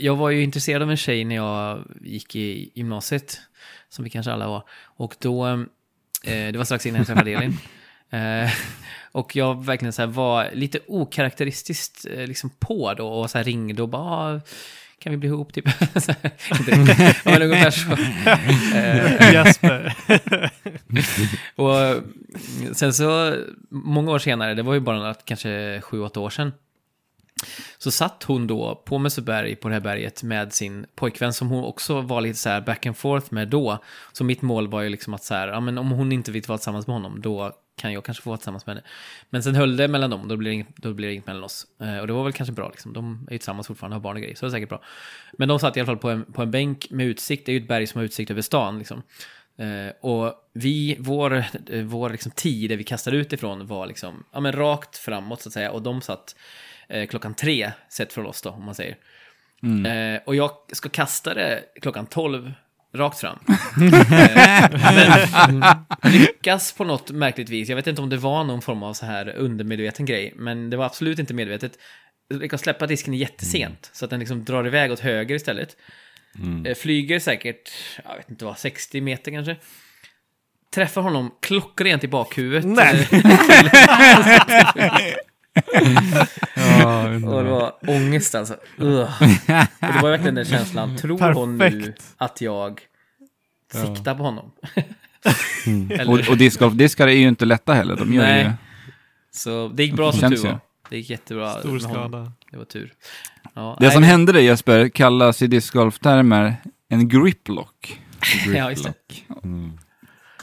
[SPEAKER 4] Jag var ju intresserad av en tjej när jag gick i gymnasiet, som vi kanske alla var. Och då, eh, det var strax innan jag träffade Elin. Eh, och jag verkligen så här var lite okaraktäristiskt eh, liksom på då och så här ringde och bara, "Ah, kan vi bli ihop typ? Så här, ja, men ungefär så. Eh,
[SPEAKER 3] Jesper.
[SPEAKER 4] och sen så, många år senare, det var ju bara kanske sju, åtta år sedan, så satt hon då på Mösseberg, på det här berget, med sin pojkvän som hon också var lite så här back and forth med då. Så mitt mål var ju liksom att så här, ja men om hon inte vill vara tillsammans med honom, då kan jag kanske få vara tillsammans med henne. Men sen höll det mellan dem, då blir det inget, då blir det inget mellan oss. Eh, och det var väl kanske bra liksom, de är ju tillsammans fortfarande, har barn och grejer, så det är säkert bra. Men de satt i alla fall på en, på en bänk med utsikt, det är ju ett berg som har utsikt över stan liksom. Eh, och vi, vår, vår liksom tid där vi kastade ut ifrån var liksom, ja men rakt framåt så att säga. Och de satt eh, klockan tre, sett från oss då, om man säger. Eh, och jag ska kasta det klockan tolv, rakt fram. eh, men lyckas på något märkligt vis. Jag vet inte om det var någon form av så här undermedveten grej, men det var absolut inte medvetet. Jag lyckas släppa disken jättesent, så att den liksom drar iväg åt höger istället. Eh, Flyger säkert, jag vet inte vad, 60 meter kanske. Träffar honom klockrent i bakhuvudet.
[SPEAKER 3] Nej.
[SPEAKER 4] Och det var ångest alltså. Ugh. Och det var verkligen den känslan. Tror hon nu
[SPEAKER 3] Perfekt.
[SPEAKER 4] att jag siktar på honom?
[SPEAKER 2] Och,
[SPEAKER 4] Eller,
[SPEAKER 2] och discgolfdiskar är ju inte lätta heller. De gör
[SPEAKER 4] Nej.
[SPEAKER 2] ju...
[SPEAKER 4] så det gick bra som
[SPEAKER 2] Känns
[SPEAKER 4] tur var. Det gick jättebra
[SPEAKER 3] Stor skada.
[SPEAKER 4] Det var tur. Ja,
[SPEAKER 2] Det
[SPEAKER 4] nej,
[SPEAKER 2] som hände dig Jesper kallas i discgolftermer en griplock.
[SPEAKER 4] Ja, just det.
[SPEAKER 1] Mm.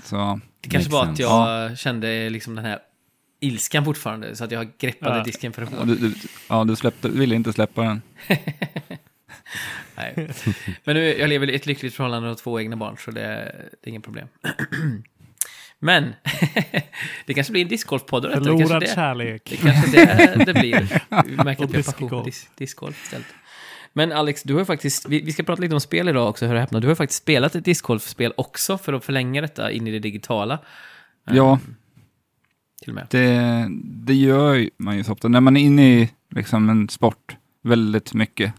[SPEAKER 2] Så
[SPEAKER 4] Det kanske var att jag kände liksom den här ilskan fortfarande, så att jag greppade
[SPEAKER 3] Ja.
[SPEAKER 4] disken för
[SPEAKER 2] ja,
[SPEAKER 4] hårt.
[SPEAKER 2] du, du, ja, du släppte, ville inte släppa den.
[SPEAKER 4] Nej. Men nu, jag lever i ett lyckligt förhållande och två egna barn, så det, det är inget problem. Men, det kanske blir en discgolfpodd
[SPEAKER 3] Förlorad
[SPEAKER 4] det,
[SPEAKER 3] kärlek.
[SPEAKER 4] det kanske det, det blir. Vi märker att vi har passion dis, discgolf istället. Men Alex, du har faktiskt, vi, vi ska prata lite om spel idag också, hör och häpna. Du har faktiskt spelat ett discgolfspel också för att förlänga detta in i det digitala.
[SPEAKER 2] Ja,
[SPEAKER 4] Till och med.
[SPEAKER 2] det, det gör man ju så ofta. När man är inne i liksom, en sport väldigt mycket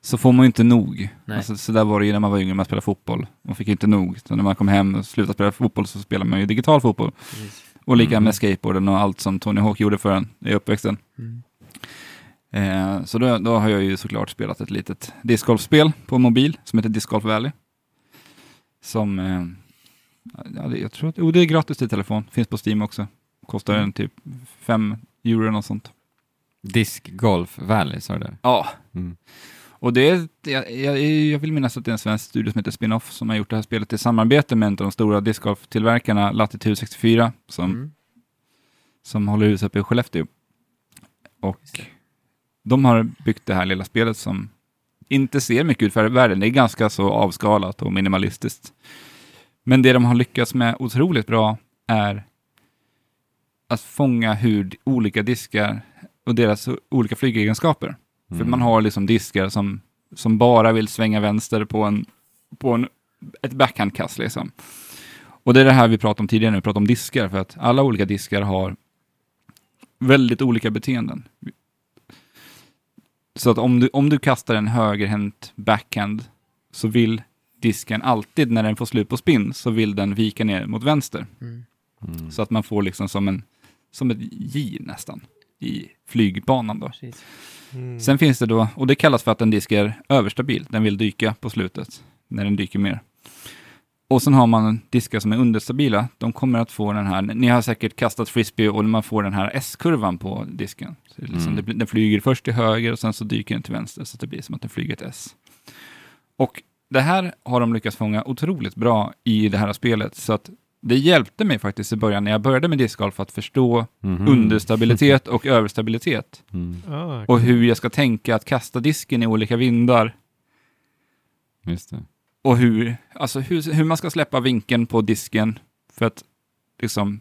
[SPEAKER 2] så får man ju inte nog. Alltså, så där var det ju när man var yngre, man spelade fotboll. Man fick inte nog. Så när man kom hem och slutade spela fotboll så spelade man ju digital fotboll.
[SPEAKER 4] Precis.
[SPEAKER 2] Och lika
[SPEAKER 1] Mm.
[SPEAKER 2] med skateboarden och allt som Tony Hawk gjorde för en i uppväxten.
[SPEAKER 4] Mm.
[SPEAKER 2] Eh, så då, då har jag ju såklart spelat ett litet discgolfspel på mobil som heter Disc Golf Valley. Som, eh, ja, det, jag tror att, oh, det är gratis till telefon, finns på Steam också. Kostar
[SPEAKER 1] Mm.
[SPEAKER 2] en typ 5 euro eller något sånt.
[SPEAKER 1] Disc Golf Valley, sa du det?
[SPEAKER 2] Ja,
[SPEAKER 1] Mm.
[SPEAKER 2] och det är, jag, jag, jag vill minnas att det är en svensk studio som heter Spinoff som har gjort det här spelet i samarbete med en av de stora discgolftillverkarna, Latitude 64, som
[SPEAKER 4] Mm.
[SPEAKER 2] som håller hus uppe i Skellefteå. Och de har byggt det här lilla spelet som inte ser mycket ut för världen. Det är ganska så avskalat och minimalistiskt. Men det de har lyckats med otroligt bra är att fånga hur olika diskar och deras olika flygegenskaper. För
[SPEAKER 1] Mm.
[SPEAKER 2] man har liksom diskar som, som bara vill svänga vänster på, en, på en, ett backhandkast. Liksom. Och det är det här vi pratade om tidigare, när vi pratade om diskar, för att alla olika diskar har väldigt olika beteenden. Så att om du, om du kastar en högerhänt backhand så vill disken alltid, när den får slut på spinn, så vill den vika ner mot vänster.
[SPEAKER 4] Mm.
[SPEAKER 1] Mm.
[SPEAKER 2] Så att man får liksom som, en, som ett J nästan i flygbanan då.
[SPEAKER 3] Mm.
[SPEAKER 2] Sen finns det då, och det kallas för att en disk är överstabil. Den vill dyka på slutet, när den dyker mer. Och sen har man diskar som är understabila. De kommer att få den här, ni har säkert kastat frisbee och man får den här S-kurvan på disken. Så liksom,
[SPEAKER 1] Mm.
[SPEAKER 2] det, den flyger först till höger och sen så dyker den till vänster, så att det blir som att den flyger ett S. Och det här har de lyckats fånga otroligt bra i det här spelet, så att det hjälpte mig faktiskt i början när jag började med discgolf att förstå
[SPEAKER 1] Mhm.
[SPEAKER 2] understabilitet och överstabilitet
[SPEAKER 1] Mm.
[SPEAKER 3] Ah,
[SPEAKER 2] och hur jag ska tänka att kasta disken i olika vindar
[SPEAKER 1] Just det.
[SPEAKER 2] och hur, alltså hur, hur man ska släppa vinkeln på disken för att liksom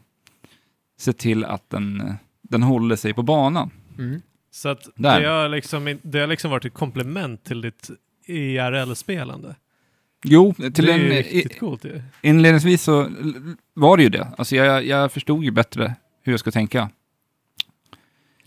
[SPEAKER 2] se till att den, den håller sig på banan.
[SPEAKER 4] Mm.
[SPEAKER 3] Så att
[SPEAKER 2] Där.
[SPEAKER 3] det har, liksom, det har liksom varit ett komplement till ditt IRL-spelande.
[SPEAKER 2] Jo, till
[SPEAKER 3] det är
[SPEAKER 2] en,
[SPEAKER 3] riktigt coolt ju.
[SPEAKER 2] inledningsvis så var det ju det. Alltså jag, jag förstod ju bättre hur jag ska tänka.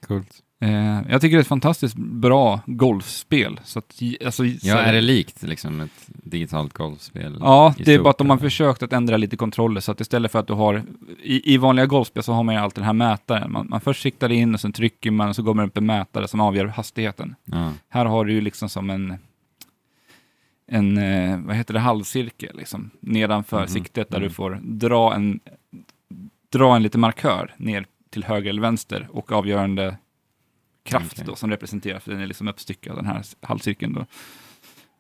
[SPEAKER 1] Coolt.
[SPEAKER 2] Eh, jag tycker det är ett fantastiskt bra golfspel. Så att, alltså, så-
[SPEAKER 1] Ja, är det likt liksom ett digitalt golfspel?
[SPEAKER 2] Ja, det är bara att de har försökt att ändra lite kontroller så att istället för att du har i, i vanliga golfspel så har man ju alltid den här mätaren. Man, man först siktar in och sen trycker man och så går man upp en mätare som avgör hastigheten.
[SPEAKER 1] Ja.
[SPEAKER 2] Här har du ju liksom som en en, eh, vad heter det, halvcirkel liksom, nedanför
[SPEAKER 1] Mhm,
[SPEAKER 2] siktet där
[SPEAKER 1] mm.
[SPEAKER 2] du får dra en, dra en liten markör ner till höger eller vänster och avgörande kraft
[SPEAKER 1] Okej.
[SPEAKER 2] då som representerar, för den är liksom uppstyckad den här halvcirkeln då.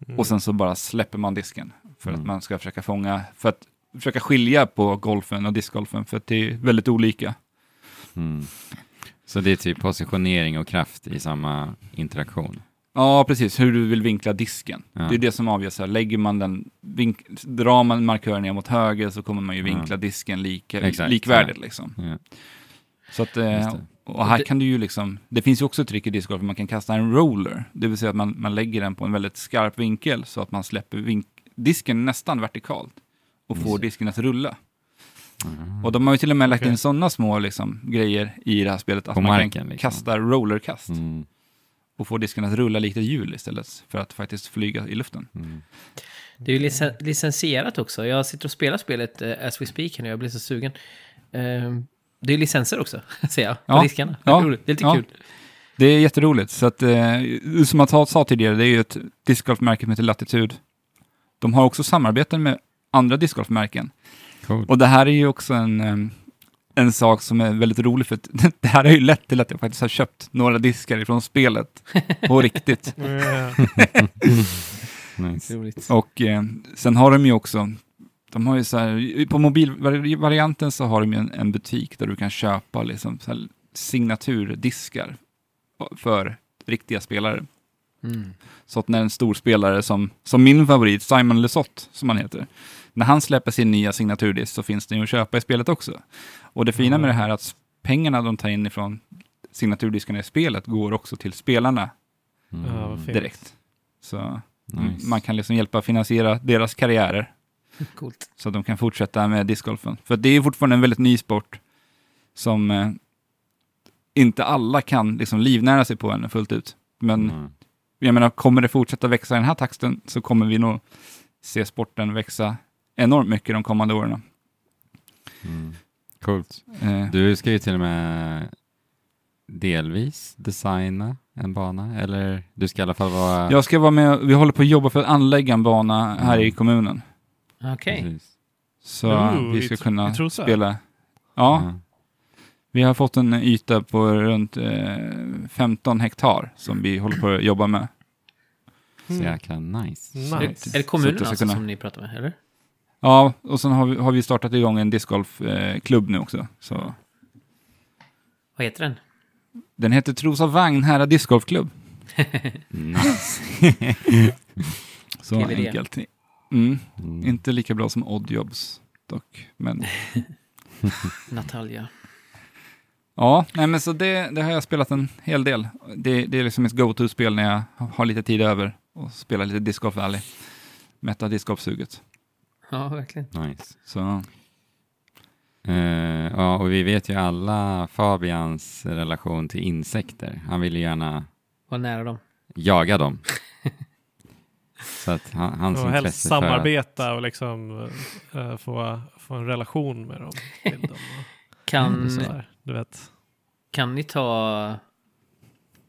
[SPEAKER 3] Mm.
[SPEAKER 2] Och sen så bara släpper man disken för att
[SPEAKER 1] Mm.
[SPEAKER 2] man ska försöka fånga, för att försöka skilja på golfen och discgolfen, för att det är väldigt olika.
[SPEAKER 1] Mm. Så det är typ positionering och kraft i samma interaktion?
[SPEAKER 2] Ja, precis, hur du vill vinkla disken.
[SPEAKER 1] Ja.
[SPEAKER 2] Det är det som avgör, så här, lägger man den, vink, drar man markören ner mot höger så kommer man ju
[SPEAKER 1] Ja.
[SPEAKER 2] vinkla disken lika,
[SPEAKER 1] Exakt,
[SPEAKER 2] likvärdigt liksom.
[SPEAKER 1] Ja.
[SPEAKER 2] Så att, eh,
[SPEAKER 1] det.
[SPEAKER 2] och här
[SPEAKER 4] Det-
[SPEAKER 2] kan du ju liksom, det finns ju också ett trick i discgolf, man kan kasta en roller, det vill säga att man, man lägger den på en väldigt skarp vinkel så att man släpper vink, disken nästan vertikalt och får disken att rulla.
[SPEAKER 1] Mhm.
[SPEAKER 2] Och de har ju till och med lagt
[SPEAKER 3] Okej.
[SPEAKER 2] in sådana små liksom, grejer i det här spelet, att
[SPEAKER 1] På
[SPEAKER 2] man
[SPEAKER 1] marken,
[SPEAKER 2] kan
[SPEAKER 1] liksom.
[SPEAKER 2] kasta rollerkast
[SPEAKER 1] Mm.
[SPEAKER 2] Och få disken att rulla likt ett hjul istället för att faktiskt flyga i luften.
[SPEAKER 1] Mm.
[SPEAKER 4] Det är ju licen- licensierat också. Jag sitter och spelar spelet eh, as we speak här nu, jag blir så sugen. Ehm, det är licenser också, ser jag, på
[SPEAKER 2] Ja.
[SPEAKER 4] diskarna.
[SPEAKER 2] Ja.
[SPEAKER 4] Det är. Det är lite
[SPEAKER 2] Ja.
[SPEAKER 4] kul.
[SPEAKER 2] Det är jätteroligt. Så att, eh, som jag sa tidigare, det är ju ett discgolfmärke som heter Latitude. De har också samarbeten med andra discgolfmärken.
[SPEAKER 1] Coolt.
[SPEAKER 2] Och det här är ju också en, em, en sak som är väldigt rolig, för det här har ju lett till att jag faktiskt har köpt några diskar ifrån spelet på riktigt.
[SPEAKER 1] Nice.
[SPEAKER 2] Och eh, sen har de ju också, de har ju så här, på mobilvarianten så har de ju en, en butik där du kan köpa liksom så här signaturdiskar för riktiga spelare.
[SPEAKER 4] Mm.
[SPEAKER 2] Så att när en stor spelare som, som min favorit, Simon Lesoth, som han heter, när han släpper sin nya signaturdisk så finns den ju att köpa i spelet också. Och det fina med det här är att pengarna de tar in ifrån signaturdiskarna i spelet går också till spelarna
[SPEAKER 1] Mm.
[SPEAKER 2] Direkt. Så
[SPEAKER 1] Nice.
[SPEAKER 2] man kan liksom hjälpa finansiera deras karriärer
[SPEAKER 4] Coolt.
[SPEAKER 2] så att de kan fortsätta med discgolfen. För det är fortfarande en väldigt ny sport som eh, inte alla kan liksom livnära sig på ännu fullt ut. Men
[SPEAKER 1] Mm.
[SPEAKER 2] jag menar, kommer det fortsätta växa i den här takten så kommer vi nog se sporten växa enormt mycket de kommande åren.
[SPEAKER 1] Mm. Coolt.
[SPEAKER 2] Eh,
[SPEAKER 1] Du ska ju till och med delvis designa en bana, eller du ska i alla fall vara...
[SPEAKER 2] jag ska vara med, vi håller på att jobba för att anlägga en bana här
[SPEAKER 1] Mm.
[SPEAKER 2] i kommunen.
[SPEAKER 4] Okej.
[SPEAKER 1] Precis.
[SPEAKER 2] Så
[SPEAKER 3] Ooh,
[SPEAKER 2] vi ska kunna spela. Ja, vi har fått en yta på runt eh, 15 hektar som vi håller på att jobba med.
[SPEAKER 1] Så
[SPEAKER 3] Mm.
[SPEAKER 1] jäkla nice.
[SPEAKER 3] Nice.
[SPEAKER 4] Är, det
[SPEAKER 2] Så
[SPEAKER 4] kommunen alltså
[SPEAKER 2] kunna-
[SPEAKER 4] som ni pratar med, eller?
[SPEAKER 2] Ja, och sen har vi, har vi startat igång en discgolfklubb nu också. Så
[SPEAKER 4] Vad heter den?
[SPEAKER 2] den heter Trosa Vagnhärad discgolfklubb.
[SPEAKER 1] Nice.
[SPEAKER 2] Så
[SPEAKER 4] TVD.
[SPEAKER 2] enkelt. Mm.
[SPEAKER 1] Mm.
[SPEAKER 2] Inte lika bra som Oddjobs dock. Men
[SPEAKER 4] Natalia.
[SPEAKER 2] ja, nej, men så det, det har jag spelat en hel del. Det, det är liksom ett go-to-spel när jag har lite tid över och spelar lite Disc Golf Valley. Mätta discgolfsuget.
[SPEAKER 4] Ja, verkligen.
[SPEAKER 1] nice.
[SPEAKER 2] Så
[SPEAKER 1] Eh, ja, och vi vet ju alla Fabians relation till insekter. Han vill ju gärna
[SPEAKER 4] Var nära dem.
[SPEAKER 1] jaga dem. Så att han, hans
[SPEAKER 3] Och helst
[SPEAKER 1] för att...
[SPEAKER 3] samarbeta och liksom eh, få, få en relation med dem.
[SPEAKER 4] Kan,
[SPEAKER 3] sådär, du vet.
[SPEAKER 4] kan ni ta...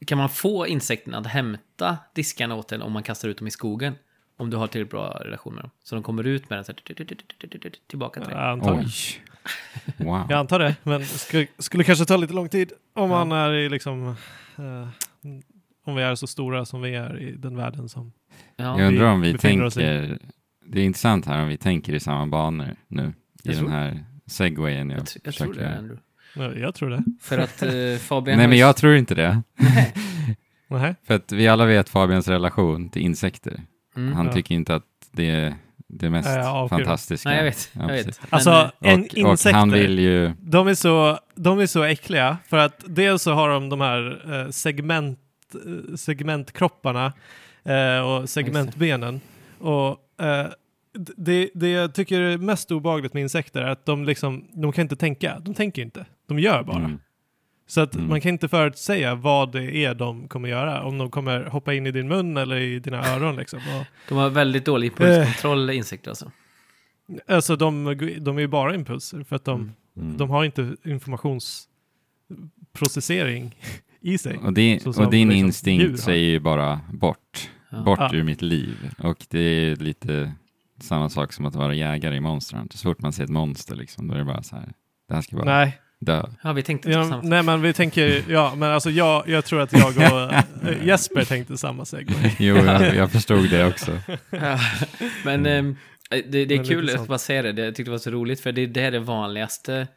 [SPEAKER 4] Kan man få insekterna att hämta diskarna åt en om man kastar ut dem i skogen? Om du har tillräckligt bra relation med dem. Så de kommer ut med den så här, tillbaka till dig.
[SPEAKER 3] Jag antar, det.
[SPEAKER 1] Oj. Wow.
[SPEAKER 3] jag antar det, men skulle, skulle kanske ta lite lång tid om man är i liksom... eh, om vi är så stora som vi är i den världen som...
[SPEAKER 4] Ja,
[SPEAKER 1] Jag undrar om
[SPEAKER 3] vi
[SPEAKER 1] vi
[SPEAKER 3] befinner oss i-
[SPEAKER 1] tänker... Det är intressant här om vi tänker i samma banor nu. I
[SPEAKER 4] Jag
[SPEAKER 1] den
[SPEAKER 4] tror-
[SPEAKER 1] här segwayen jag,
[SPEAKER 4] jag, jag tror
[SPEAKER 1] försöker
[SPEAKER 4] det,
[SPEAKER 1] göra.
[SPEAKER 4] Andrew.
[SPEAKER 3] Ja, Jag tror det.
[SPEAKER 4] För att eh, Fabian
[SPEAKER 1] Nej, men jag tror inte det.
[SPEAKER 3] Nej.
[SPEAKER 1] För att vi alla vet Fabians relation till insekter.
[SPEAKER 4] Mm.
[SPEAKER 1] Han
[SPEAKER 3] Ja.
[SPEAKER 1] tycker inte att det är det mest
[SPEAKER 3] Ja,
[SPEAKER 1] fantastiska.
[SPEAKER 4] Nej, jag vet.
[SPEAKER 1] Ja,
[SPEAKER 4] jag vet.
[SPEAKER 3] Alltså, en
[SPEAKER 1] Och, och
[SPEAKER 3] insekter.
[SPEAKER 1] han vill ju...
[SPEAKER 3] De är, så, de är så äckliga för att dels så har de de här eh, segment, eh, segmentkropparna eh, och segmentbenen. Och det, det jag tycker är mest obehagligt med insekter är att de liksom, de kan inte tänka. De tänker inte. De gör bara.
[SPEAKER 1] Mm,
[SPEAKER 3] Så att
[SPEAKER 1] Mm.
[SPEAKER 3] man kan inte förutsäga vad det är de kommer göra. Om de kommer hoppa in i din mun eller i dina öron liksom. Och,
[SPEAKER 4] De har väldigt dålig impulskontroll, insekter alltså.
[SPEAKER 3] alltså de, de är ju bara impulser för att de,
[SPEAKER 1] mm.
[SPEAKER 3] de har inte informationsprocessering i sig.
[SPEAKER 1] och, det, och din
[SPEAKER 3] liksom
[SPEAKER 1] instinkt säger ju bara bort.
[SPEAKER 4] Ja.
[SPEAKER 1] Bort
[SPEAKER 3] Ja.
[SPEAKER 1] ur mitt liv. Och det är lite samma sak som att vara jägare i Monster Hunter. Så fort man ser ett monster liksom, då är det bara så här. Det här ska bara
[SPEAKER 3] Nej,
[SPEAKER 1] dö.
[SPEAKER 4] Ja, vi tänkte inte
[SPEAKER 3] ja,
[SPEAKER 4] samma.
[SPEAKER 3] nej men vi tänker, ja men alltså jag, jag tror att jag och eh, Jesper tänkte samma segway.
[SPEAKER 1] Jo, jag, jag förstod det också.
[SPEAKER 4] Ja. Men
[SPEAKER 1] Mm.
[SPEAKER 4] ehm, det, det är
[SPEAKER 3] Men
[SPEAKER 4] kul att bara säga det. det. Jag tyckte det var så roligt, för det, det är det vanligaste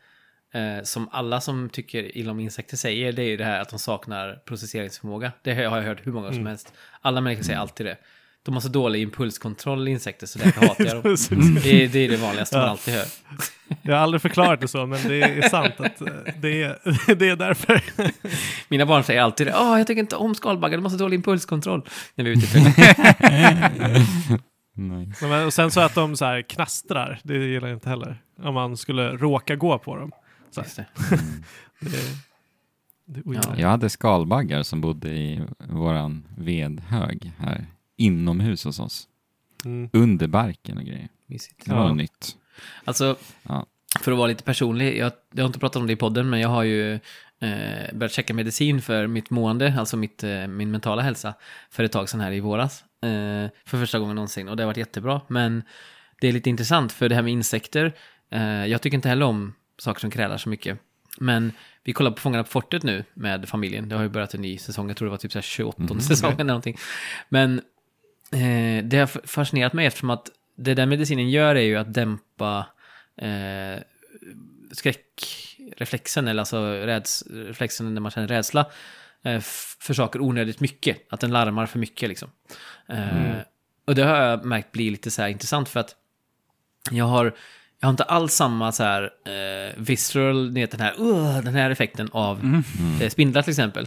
[SPEAKER 4] eh, som alla som tycker illa om insekter säger. Det är ju det här att de saknar processeringsförmåga. Det har jag hört hur många som
[SPEAKER 3] Mm.
[SPEAKER 4] helst. Alla människor säger alltid det. De har så dålig impulskontroll, insekter, så därför hatar jag dem.
[SPEAKER 3] Mm.
[SPEAKER 4] Det är, det är det vanligaste man alltid hör.
[SPEAKER 3] Jag har aldrig förklarat det så, men det är sant att eh, det är, det är därför.
[SPEAKER 4] Mina barn säger alltid det. Åh, jag tycker inte om skalbaggar, de har så dålig impulskontroll. När vi är ute.
[SPEAKER 1] Nice.
[SPEAKER 3] Men, och sen så att de så här knastrar, det gillar jag inte heller. Om man skulle råka gå på dem. Så
[SPEAKER 4] det.
[SPEAKER 3] det, det ogillar jag.
[SPEAKER 1] Hade skalbaggar som bodde i våran vedhög här inomhus hos oss.
[SPEAKER 3] Mm.
[SPEAKER 1] Under barken och grejer.
[SPEAKER 4] Mysigt.
[SPEAKER 1] Det var
[SPEAKER 3] Ja.
[SPEAKER 1] nytt.
[SPEAKER 4] Alltså,
[SPEAKER 1] Ja.
[SPEAKER 4] för att vara lite personlig, jag, jag har inte pratat om det i podden, men jag har ju eh, börjat checka medicin för mitt mående, alltså mitt, eh, min mentala hälsa, för ett tag sedan här i våras. Eh, för första gången någonsin, och det har varit jättebra. Men det är lite intressant, för det här med insekter, eh, jag tycker inte heller om saker som krälar så mycket. Men vi kollar på Fångarna på fortet nu med familjen. Det har ju börjat en ny säsong, jag tror det var typ så här 28
[SPEAKER 1] Mhm.
[SPEAKER 4] säsongen eller någonting. Men eh, det har fascinerat mig eftersom att det den medicinen gör är ju att dämpa eh, skräckreflexen, eller alltså räds, reflexen när man känner rädsla eh, för saker onödigt mycket. Att den larmar för mycket liksom. Eh, Och det har jag märkt blir lite så här intressant för att jag har, jag har inte alls samma så här eh, visceral, ni vet den här, "Ugh", den här effekten av eh, spindlar till exempel.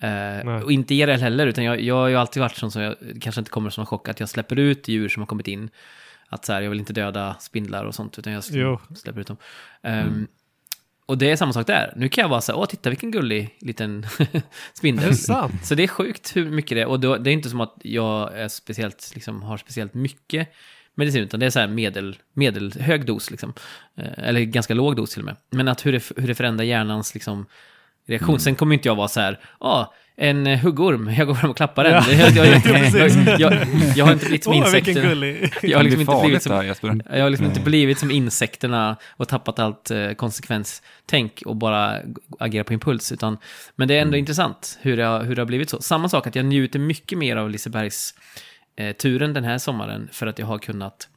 [SPEAKER 4] Eh, och inte IRL heller, utan jag, jag har ju alltid varit sån som jag kanske inte kommer som en chock att jag släpper ut djur som har kommit in. Att så här, jag vill inte döda spindlar och sånt, utan jag
[SPEAKER 3] Jo.
[SPEAKER 4] släpper ut dem. Ehm, och det är samma sak där. Nu kan jag vara så här, åh, titta vilken gullig liten spindel.
[SPEAKER 3] det?
[SPEAKER 4] Så det är sjukt hur mycket det är. Och då, det är inte som att jag är speciellt, liksom, har speciellt mycket medicin, utan det är så här medel, medelhög dos, liksom. Eh, eller ganska låg dos till och med. Men att hur det, hur det förändrar hjärnans liksom, reaktion. Sen kommer inte jag vara så här, ja, en eh, huggorm, jag går fram och klappar den.
[SPEAKER 3] Ja.
[SPEAKER 4] Jag, jag, jag, jag, jag, jag har inte blivit som
[SPEAKER 3] Åh, vilken
[SPEAKER 4] insekter.
[SPEAKER 3] gullig.
[SPEAKER 4] Jag har liksom inte blivit som jag har liksom inte blivit som insekterna och tappat allt eh, konsekvenstänk och bara g- agera på impuls. Utan, men det är ändå intressant hur det, har, hur det har blivit så. Samma sak att jag njuter mycket mer av Lisebergs eh, turen den här sommaren för att jag har kunnat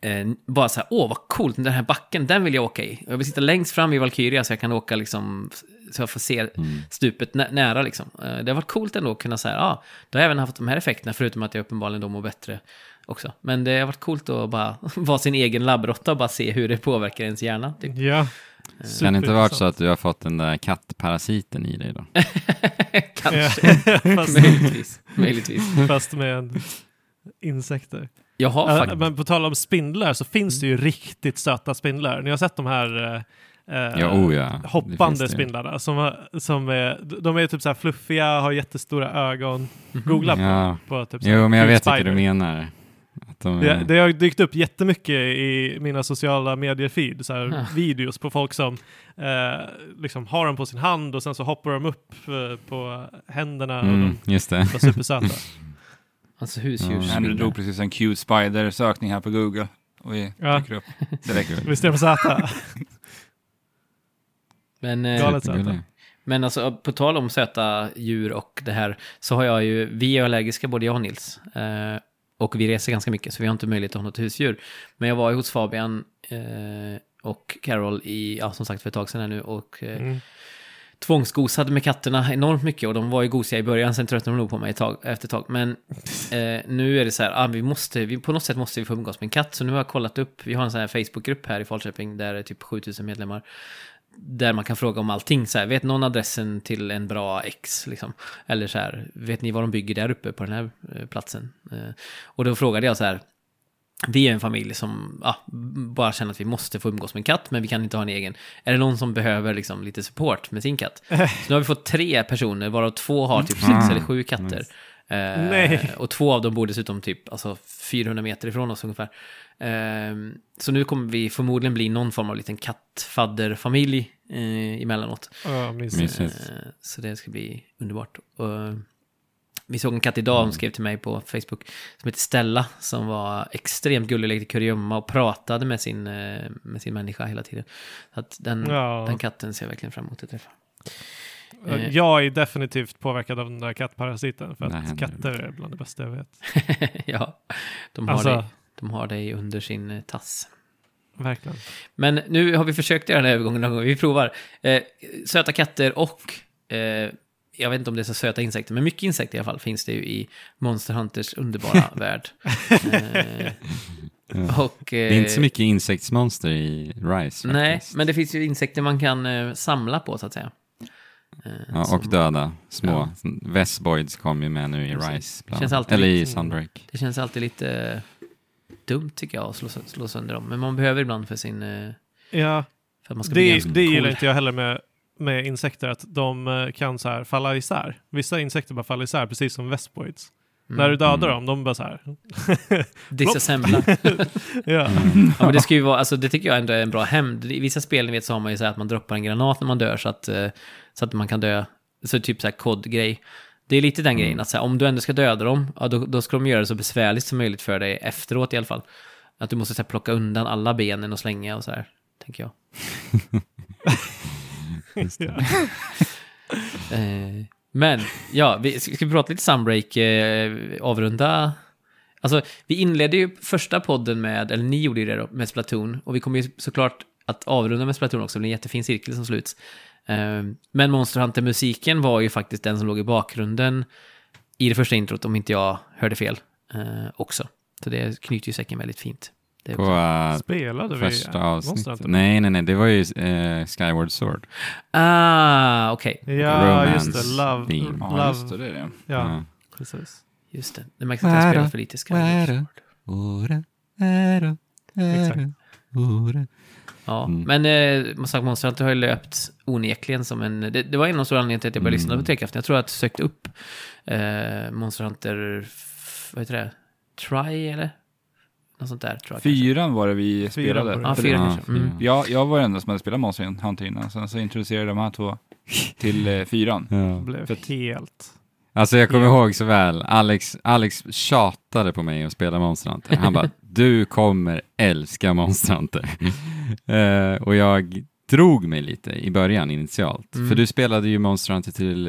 [SPEAKER 4] eh, bara så här, åh vad coolt, den här backen, den vill jag åka i. Jag vill sitta längst fram i Valkyria så jag kan åka liksom, så jag får se stupet nä- nära liksom. Eh, det har varit coolt ändå att kunna säga, ja, ah, då har jag även haft de här effekterna, förutom att jag uppenbarligen då mår bättre också. Men det har varit coolt att bara vara sin egen labbrotta och bara se hur det påverkar ens hjärna. Typ.
[SPEAKER 3] Ja.
[SPEAKER 1] Kan det inte varit så att du har fått den där kattparasiten i dig då?
[SPEAKER 4] Kanske,
[SPEAKER 3] fast,
[SPEAKER 4] möjligtvis. möjligtvis.
[SPEAKER 3] fast med en insekter.
[SPEAKER 4] Jag har
[SPEAKER 3] Äh,
[SPEAKER 4] faktiskt...
[SPEAKER 3] men på tal om spindlar så finns det ju riktigt söta spindlar. Ni har sett de här eh, eh,
[SPEAKER 1] Ja, oh ja. Det
[SPEAKER 3] hoppande spindlarna. Som, som är, de är typ så här fluffiga, har jättestora ögon. Googla på,
[SPEAKER 1] Ja.
[SPEAKER 3] på typ så här
[SPEAKER 1] Jo, men jag vet vilka
[SPEAKER 3] spider.
[SPEAKER 1] du menar. Att de,
[SPEAKER 3] Det, det har dykt upp jättemycket i mina sociala medier-feed,
[SPEAKER 4] Ja.
[SPEAKER 3] videos på folk som eh, liksom har dem på sin hand och sen så hoppar de upp eh, på händerna och
[SPEAKER 1] mm, just det.
[SPEAKER 3] de supersöta.
[SPEAKER 4] Alltså
[SPEAKER 1] Ja.
[SPEAKER 2] Andrew
[SPEAKER 4] husdjursspindlar.
[SPEAKER 2] drog precis en cute spider-sökning här på Google. Och vi
[SPEAKER 3] Ja.
[SPEAKER 2] dyker upp direkt.
[SPEAKER 3] Visst är de söta?
[SPEAKER 4] Men, eh, men alltså, på tal om söta djur och det här, så har jag ju, vi är allergiska både jag och Nils. Eh, och vi reser ganska mycket, så vi har inte möjlighet att ha något husdjur. Men jag var ju hos Fabian eh, och Carol i, ja som sagt för ett tag sedan här nu, och eh,
[SPEAKER 3] Mm
[SPEAKER 4] tvångsgosade med katterna enormt mycket och de var ju gosiga i början, sen tröttnade de nog på mig ett tag, efter ett tag. Men eh, nu är det så här, ah, vi måste, vi, på något sätt måste vi få umgås med en katt, så nu har jag kollat upp, vi har en sån här Facebookgrupp här i Falköping där det är typ 7000 medlemmar. Där man kan fråga om allting, så här, vet någon adressen till en bra ex, liksom? Eller så här, vet ni vad de bygger där uppe på den här eh, platsen? Eh, och då frågade jag så här, vi är en familj som ja, bara känner att vi måste få umgås med en katt, men vi kan inte ha en egen. Är det någon som behöver liksom, lite support med sin katt? Så nu har vi fått tre personer, varav två har typ sex
[SPEAKER 1] Ah,
[SPEAKER 4] eller sju katter. Eh,
[SPEAKER 3] Nej.
[SPEAKER 4] Och två av dem bor dessutom typ alltså, 400 meter ifrån oss ungefär. Eh, så nu kommer vi förmodligen bli någon form av liten kattfadderfamilj eh, emellanåt.
[SPEAKER 3] Ja. Mysigt.
[SPEAKER 4] Eh, Så det ska bli underbart. Och, eh, vi såg en katt idag, hon skrev till mig på Facebook, som heter Stella, som var extremt gullig, lekte kurragömma och pratade med sin, eh, med sin människa hela tiden. Så att den,
[SPEAKER 3] Ja.
[SPEAKER 4] den katten ser jag verkligen fram emot att träffa. Eh.
[SPEAKER 3] Jag är definitivt påverkad av den där kattparasiten för
[SPEAKER 1] Det
[SPEAKER 3] att katter är bland det bästa jag vet.
[SPEAKER 4] ja, de har,
[SPEAKER 3] Alltså,
[SPEAKER 4] dig, de har dig under sin eh, tass.
[SPEAKER 3] verkligen.
[SPEAKER 4] Men nu har vi försökt göra den här övergången någon gång. Vi provar. Eh, söta katter och, eh, jag vet inte om det är så söta insekter, men mycket insekter i alla fall finns det ju i Monster Hunters underbara värld. Eh, och,
[SPEAKER 1] Det är inte så
[SPEAKER 4] eh,
[SPEAKER 1] mycket insektsmonster i Rise
[SPEAKER 4] Nej,
[SPEAKER 1] faktiskt.
[SPEAKER 4] men det finns ju insekter man kan eh, samla på så att säga. Eh,
[SPEAKER 1] Ja,
[SPEAKER 4] som-
[SPEAKER 1] och döda, små.
[SPEAKER 4] Ja.
[SPEAKER 1] Vesboids kom ju med nu i. Rise.
[SPEAKER 4] Känns alltid
[SPEAKER 1] Eller i
[SPEAKER 3] lite-
[SPEAKER 1] Sunbreak.
[SPEAKER 4] Det känns alltid lite eh, dumt tycker jag att slå, slå sönder dem. Men man behöver ibland för sin... eh,
[SPEAKER 3] Ja,
[SPEAKER 4] För att man ska bli
[SPEAKER 3] det,
[SPEAKER 4] ganska
[SPEAKER 3] det gillar
[SPEAKER 4] cool.
[SPEAKER 3] inte jag heller med, med insekter, att de eh, kan så här falla isär. Vissa insekter bara faller isär, precis som vespoids.
[SPEAKER 4] Mm.
[SPEAKER 3] När du dödar
[SPEAKER 1] Mm.
[SPEAKER 3] dem, de bara så här.
[SPEAKER 4] Disassembla.
[SPEAKER 3] ja.
[SPEAKER 1] Mm.
[SPEAKER 4] ja, men det ska ju vara, alltså det tycker jag ändå är en bra hämnd. I vissa spel, ni vet, så har man ju så här att man droppar en granat när man dör så att, eh, så att man kan dö. Så typ så här kod-grej. Det är lite den grejen, att så här, om du ändå ska döda dem, ja, då, då ska de göra det så besvärligt som möjligt för dig efteråt i alla fall. Att du måste så här, plocka undan alla benen och slänga och så här, tänker jag.
[SPEAKER 1] Just det.
[SPEAKER 4] Eh, men, ja, vi ska, ska vi prata lite Sunbreak, eh, avrunda? Alltså, vi inledde ju första podden med, eller ni gjorde ju det då, med Splatoon. Och vi kommer ju såklart att avrunda med Splatoon också, det blir en jättefin cirkel som sluts. Eh, men Monster Hunter-musiken var ju faktiskt den som låg i bakgrunden i det första introt, om inte jag hörde fel, eh, också. Så det knyter ju säcken väldigt fint. Det
[SPEAKER 1] På äh,
[SPEAKER 3] Spelade vi
[SPEAKER 1] första
[SPEAKER 3] Monster
[SPEAKER 1] avsnittet. Nej, nej, nej, det var ju eh, Skyward Sword.
[SPEAKER 4] Ah, okej.
[SPEAKER 3] Ja,
[SPEAKER 1] Romance
[SPEAKER 3] just det. Love.
[SPEAKER 1] theme.
[SPEAKER 2] Ja,
[SPEAKER 3] love.
[SPEAKER 2] just det, det det.
[SPEAKER 3] Ja, precis.
[SPEAKER 4] Just det. Det märks att jag spelar för lite Skyward? Sword.
[SPEAKER 3] Exakt.
[SPEAKER 4] Ja,
[SPEAKER 1] Mm.
[SPEAKER 4] men eh, man sagt, Monster Hunter har ju löpt onekligen som en... Det, det var en av de stora anledningarna till att jag började lyssna
[SPEAKER 1] Mm.
[SPEAKER 4] på Trekraften. Jag tror att jag sökte upp eh, Monster Hunter... f- Vad heter det? Try, eller? Något sånt där, tror jag. kanske.
[SPEAKER 2] Fyran var det vi spelade.
[SPEAKER 3] var det.
[SPEAKER 4] Ja,
[SPEAKER 2] För
[SPEAKER 4] fyra
[SPEAKER 1] Ja,
[SPEAKER 4] kanske. Mm.
[SPEAKER 2] Jag, jag var den enda som hade spelat Monster Hunter innan, sen så introducerade de här två till eh, fyran.
[SPEAKER 1] Ja.
[SPEAKER 3] blev
[SPEAKER 2] För
[SPEAKER 3] helt...
[SPEAKER 1] Alltså jag kommer ihåg så väl, Alex, Alex tjatade på mig att spela Monster Hunter. Han bara, du kommer älska Monster Hunter. Eh, och jag drog mig lite i början initialt.
[SPEAKER 4] Mm.
[SPEAKER 1] För du spelade ju Monster Hunter till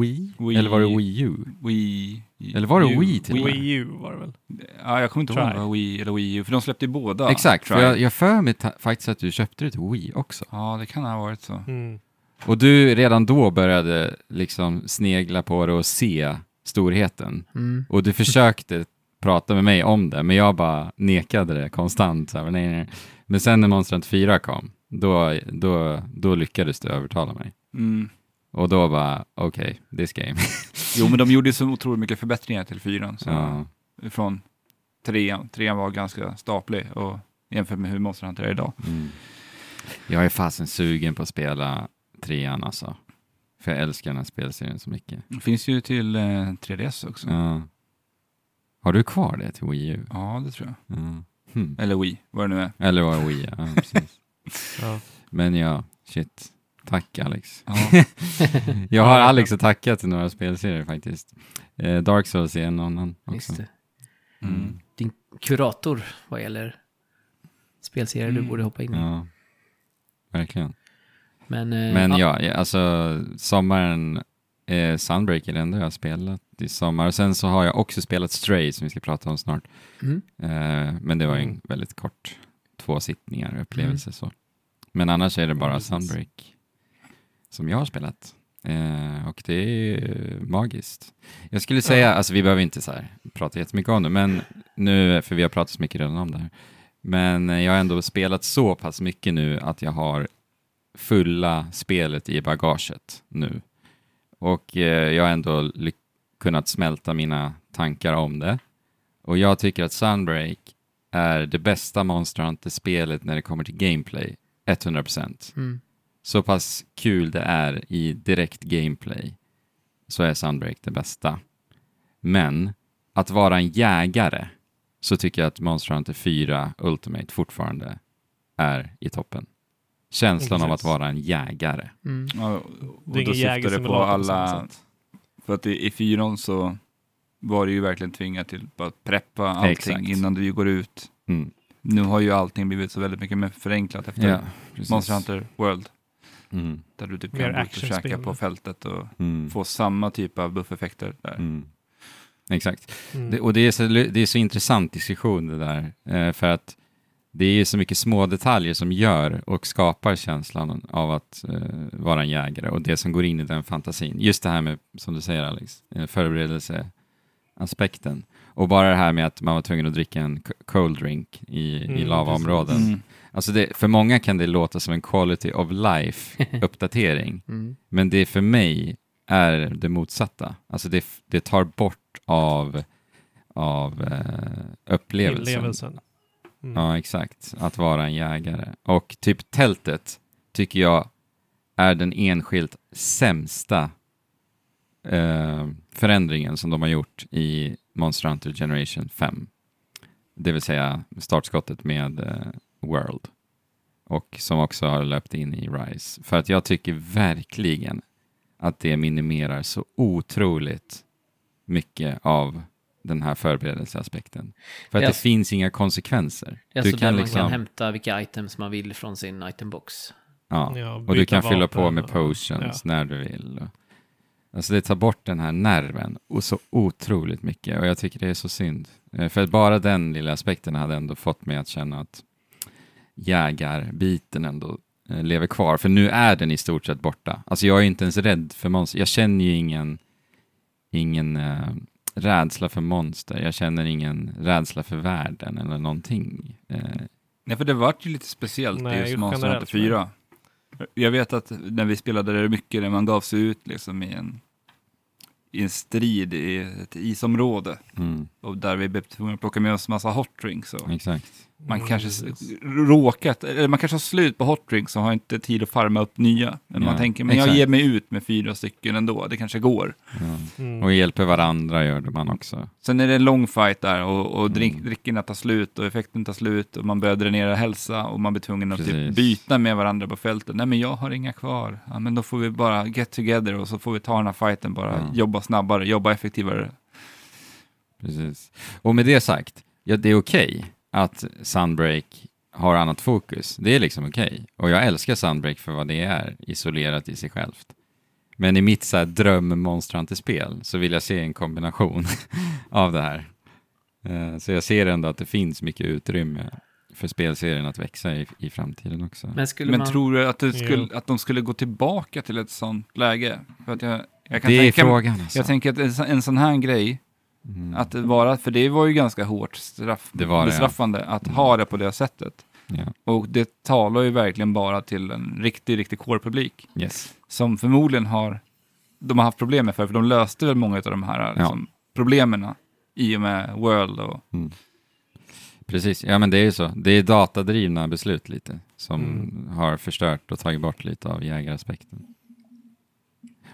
[SPEAKER 1] Wii,
[SPEAKER 2] Wii-
[SPEAKER 1] eller var det Wii U?
[SPEAKER 2] Wii...
[SPEAKER 1] Eller var det
[SPEAKER 2] U-
[SPEAKER 1] Wii till?
[SPEAKER 3] Wii U var det väl?
[SPEAKER 2] Ja, jag kommer inte ihåg om det var Wii eller Wii U, för de släppte ju båda.
[SPEAKER 1] Exakt, för
[SPEAKER 2] Try.
[SPEAKER 1] jag, jag för mig faktiskt att du köpte det till Wii också.
[SPEAKER 2] Ja, det kan ha varit så.
[SPEAKER 3] Mm.
[SPEAKER 1] Och du redan då började liksom snegla på det och se storheten.
[SPEAKER 4] Mm.
[SPEAKER 1] Och du försökte prata med mig om det, men jag bara nekade det konstant. Så här, nej, nej. Men sen när Monster Hunter 4 kom, då, då, då lyckades du övertala mig.
[SPEAKER 2] Mm.
[SPEAKER 1] Och då bara, okej, this game.
[SPEAKER 2] Jo, men de gjorde så otroligt mycket förbättringar till fyran. Så
[SPEAKER 1] ja.
[SPEAKER 2] Från trean. Trean var ganska staplig och jämfört med hur Monster Hunter är idag.
[SPEAKER 1] mm. Jag är fasen sugen på att spela trean alltså. För jag älskar den här spelserien så mycket.
[SPEAKER 2] Det finns ju till eh, 3DS också. Ja.
[SPEAKER 1] Ja. Har du kvar det till Wii U?
[SPEAKER 2] det tror jag.
[SPEAKER 1] Ja. Hmm.
[SPEAKER 2] Eller Wii, vad det nu är.
[SPEAKER 1] Eller var det Wii? Ja, precis.
[SPEAKER 3] Ja.
[SPEAKER 1] Men ja, shit. Tack Alex.
[SPEAKER 2] Ja.
[SPEAKER 1] Jag har Alex att tacka till några spelserier faktiskt. Eh, Dark Souls är en annan också.
[SPEAKER 4] Just det.
[SPEAKER 2] Mm.
[SPEAKER 4] Din kurator vad gäller spelserier du
[SPEAKER 2] Mm.
[SPEAKER 4] borde hoppa in i.
[SPEAKER 1] Ja, verkligen.
[SPEAKER 4] Men, eh,
[SPEAKER 1] Men ja, ja, alltså sommaren, eh, Sunbreak är det enda jag har spelat i sommar. Och sen så har jag också spelat Stray som vi ska prata om snart.
[SPEAKER 4] Mm.
[SPEAKER 1] Eh, men det var ju en
[SPEAKER 3] Mm.
[SPEAKER 1] väldigt kort, två sittningar upplevelse så. Men annars är det bara. Sunbreak som jag har spelat. Eh, och det är magiskt. Jag skulle säga, alltså vi behöver inte så här prata jättemycket om det, men nu, för vi har pratat så mycket redan om det här. Men eh, jag har ändå spelat så pass mycket nu att jag har fulla spelet i bagaget nu. Och eh, jag har ändå kunnat smälta mina tankar om det. Och jag tycker att Sunbreak är det bästa Monster Hunter-spelet när det kommer till gameplay. 100%.
[SPEAKER 4] Mm.
[SPEAKER 1] Så pass kul det är i direkt gameplay så är Sunbreak det bästa. Men att vara en jägare så tycker jag att Monster Hunter 4 Ultimate fortfarande är i toppen. Känslan av att vara en jägare.
[SPEAKER 4] Mm.
[SPEAKER 2] Ja, och
[SPEAKER 3] Det är
[SPEAKER 2] då
[SPEAKER 3] ingen
[SPEAKER 2] syftar det på alla... För att i, i fyran så var det ju verkligen tvingat till att preppa allting
[SPEAKER 1] Exakt.
[SPEAKER 2] innan du går ut.
[SPEAKER 1] Mm.
[SPEAKER 2] Nu har ju allting blivit så väldigt mycket mer förenklat efter
[SPEAKER 1] Ja.
[SPEAKER 2] Monster Hunter World.
[SPEAKER 1] Mm.
[SPEAKER 2] Där du typ
[SPEAKER 3] Mer
[SPEAKER 2] kan gå ut och käka på fältet och
[SPEAKER 1] Mm.
[SPEAKER 2] få samma typ av buffeffekter där.
[SPEAKER 1] Mm. Exakt.
[SPEAKER 3] Mm.
[SPEAKER 1] Det, och det är, så, det är så intressant diskussion det där. Eh, för att det är så mycket små detaljer som gör och skapar känslan av att eh, vara en jägare och det som går in i den fantasin. Just det här med, som du säger Alex, eh, förberedelseaspekten. Och bara det här med att man var tvungen att dricka en cold drink i, i
[SPEAKER 3] Mm,
[SPEAKER 1] lavaområden. Alltså det, för många kan det låta som en quality of life-uppdatering.
[SPEAKER 4] Mm.
[SPEAKER 1] Men det för mig är det motsatta. Alltså det, det tar bort av, av eh, upplevelsen.
[SPEAKER 3] Inlevelsen. Mm.
[SPEAKER 1] Ja, exakt. Att vara en jägare. Och typ tältet tycker jag är den enskilt sämsta eh, förändringen som de har gjort i Monster Hunter Generation 5. Det vill säga startskottet med eh, World. Och som också har löpt in i Rise. För att jag tycker verkligen att det minimerar så otroligt mycket av den här förberedelseaspekten. För att
[SPEAKER 4] Det
[SPEAKER 1] det
[SPEAKER 4] alltså-
[SPEAKER 1] finns inga konsekvenser.
[SPEAKER 4] Det är alltså där man kan
[SPEAKER 1] liksom-
[SPEAKER 4] hämta vilka items man vill från sin itembox.
[SPEAKER 1] Ja.
[SPEAKER 3] Ja,
[SPEAKER 1] Och du kan fylla på med
[SPEAKER 3] och-
[SPEAKER 1] potions när du vill. Alltså det tar bort den här nerven och så otroligt mycket och jag tycker det är så synd. Eh, För att bara den lilla aspekten hade ändå fått mig att känna att jägarbiten ändå eh, lever kvar. För nu är den i stort sett borta. Alltså jag är inte ens rädd för monster. Jag känner ju ingen, ingen eh, rädsla för monster. Jag känner ingen rädsla för världen eller någonting. Eh,
[SPEAKER 2] Nej, för det vart ju lite speciellt
[SPEAKER 3] Nej,
[SPEAKER 2] i just Monster Hunter
[SPEAKER 3] generellt,
[SPEAKER 2] 4. Jag vet att när vi spelade det mycket, när man gav sig ut liksom i en, i en strid i ett isområde,
[SPEAKER 1] mm,
[SPEAKER 2] och där vi blev tvungna att plocka med oss massa hot drinks. Och
[SPEAKER 1] Exakt.
[SPEAKER 2] Man
[SPEAKER 3] Mm,
[SPEAKER 2] kanske
[SPEAKER 3] precis.
[SPEAKER 2] råkat, eller man kanske har slut på hot drinks och har inte tid att farma upp nya. Men man
[SPEAKER 1] Ja,
[SPEAKER 2] tänker, men jag
[SPEAKER 1] exakt.
[SPEAKER 2] ger mig ut med fyra stycken ändå, det kanske går.
[SPEAKER 1] Ja.
[SPEAKER 3] Mm.
[SPEAKER 1] Och hjälper varandra gör man också.
[SPEAKER 2] Sen är det en lång fight där och, och drink,
[SPEAKER 1] Mm.
[SPEAKER 2] drickorna tar slut och effekten tar slut och man börjar dränera hälsa och man blir tvungen att typ byta med varandra på fältet. Nej men jag har inga kvar. Ja men då får vi bara get together och så får vi ta den här fighten bara,
[SPEAKER 1] Ja.
[SPEAKER 2] jobba snabbare, jobba effektivare.
[SPEAKER 1] Precis. Och med det sagt, ja, det är okej att Sunbreak har annat fokus. Det är liksom okej. Och jag älskar Sunbreak för vad det är, isolerat i sig självt. Men i mitt så här dröm-monsterhunter-spel så vill jag se en kombination av det här. Eh, Så jag ser ändå att det finns mycket utrymme för spelserien att växa i, i framtiden också.
[SPEAKER 4] Men
[SPEAKER 2] Men
[SPEAKER 4] man...
[SPEAKER 2] tror du att, det
[SPEAKER 3] Jo.
[SPEAKER 2] skulle, att de skulle gå tillbaka till ett sånt läge? För att jag, jag kan
[SPEAKER 1] det är
[SPEAKER 2] tänka,
[SPEAKER 1] frågan alltså.
[SPEAKER 2] Jag tänker att en sån här grej,
[SPEAKER 1] Mm.
[SPEAKER 2] att vara, för det var ju ganska hårt straff,
[SPEAKER 1] Det det, ja.
[SPEAKER 2] bestraffande att
[SPEAKER 1] Mm.
[SPEAKER 2] ha det på det sättet.
[SPEAKER 1] ja.
[SPEAKER 2] Och det talar ju verkligen bara till en riktig, riktig core-publik.
[SPEAKER 1] Yes.
[SPEAKER 2] Som förmodligen har, de har haft problem med för, för de löste väl många av de här liksom, problemen i och med World och
[SPEAKER 1] Mm. Precis, ja men det är ju så. Det är datadrivna beslut lite som
[SPEAKER 3] Mm.
[SPEAKER 1] har förstört och tagit bort lite av jägaraspekten.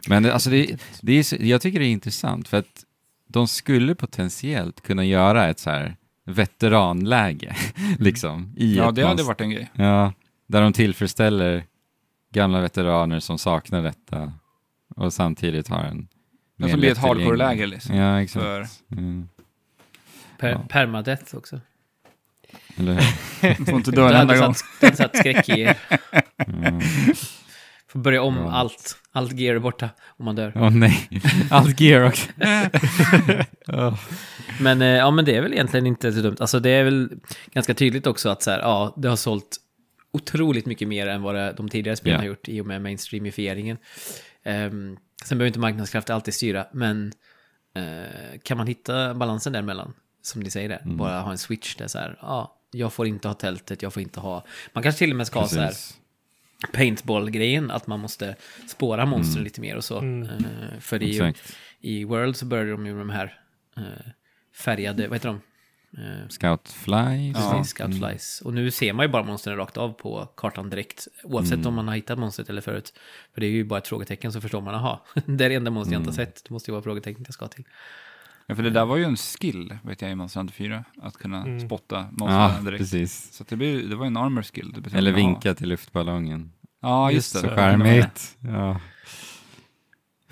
[SPEAKER 1] Men det, alltså det, det är, jag tycker det är intressant för att de skulle potentiellt kunna göra ett så här veteranläge, liksom, i
[SPEAKER 2] ja, det hade varit en grej.
[SPEAKER 1] Ja, där de tillfredsställer gamla veteraner som saknar detta och samtidigt har en...
[SPEAKER 2] Det
[SPEAKER 1] mer
[SPEAKER 2] som blir ett hardcore-läge liksom.
[SPEAKER 1] Ja, exakt.
[SPEAKER 2] För,
[SPEAKER 1] Mm.
[SPEAKER 4] Per,
[SPEAKER 1] Ja.
[SPEAKER 4] Permadeath också.
[SPEAKER 1] Eller hur?
[SPEAKER 2] får inte dö en enda gång.
[SPEAKER 4] satt, du hade satt skräck i er.
[SPEAKER 1] Mm.
[SPEAKER 4] Får börja om
[SPEAKER 1] Bra.
[SPEAKER 4] allt. Allt gear är borta om man dör.
[SPEAKER 1] Åh nej, allt gear också.
[SPEAKER 4] Men, eh, ja, men det är väl egentligen inte så dumt. Alltså det är väl ganska tydligt också att så här, ja, det har sålt otroligt mycket mer än vad det, de tidigare spelen
[SPEAKER 1] Ja.
[SPEAKER 4] har gjort i och med mainstreamifieringen. Um, sen behöver inte marknadskrafter alltid styra, men eh, kan man hitta balansen däremellan, som ni säger där,
[SPEAKER 1] Mm.
[SPEAKER 4] bara ha en switch där så här, ja, jag får inte ha tältet, jag får inte ha, man kanske till och med ska ha så här,
[SPEAKER 1] Precis.
[SPEAKER 4] Paintball-grejen, att man måste spåra monstren
[SPEAKER 1] Mm.
[SPEAKER 4] lite mer och så.
[SPEAKER 3] Mm.
[SPEAKER 4] Eh, för i,
[SPEAKER 1] Exakt.
[SPEAKER 4] i World så började de ju med de här eh, färgade, vad heter de? Eh,
[SPEAKER 1] Scoutfly.
[SPEAKER 4] Precis, Scoutflies. Och nu ser man ju bara monstren rakt av på kartan direkt. Oavsett
[SPEAKER 1] Mm.
[SPEAKER 4] om man har hittat monstret eller förut. För det är ju bara ett frågetecken så förstår man, aha, det är det enda monster jag inte har
[SPEAKER 1] Mm.
[SPEAKER 4] sett. Det måste ju vara frågetecknet jag ska till.
[SPEAKER 2] Ja, för det där var ju en skill, vet jag, i Monster Hunter 4. Att kunna
[SPEAKER 3] Mm.
[SPEAKER 2] spotta
[SPEAKER 1] Ja,
[SPEAKER 2] monstren direkt.
[SPEAKER 1] precis.
[SPEAKER 2] Så det, blir, det var en armor skill.
[SPEAKER 1] Eller vinka till luftballongen.
[SPEAKER 2] Ja, just
[SPEAKER 3] Just
[SPEAKER 2] det.
[SPEAKER 1] Så
[SPEAKER 3] Ja,
[SPEAKER 1] charmigt. Ja.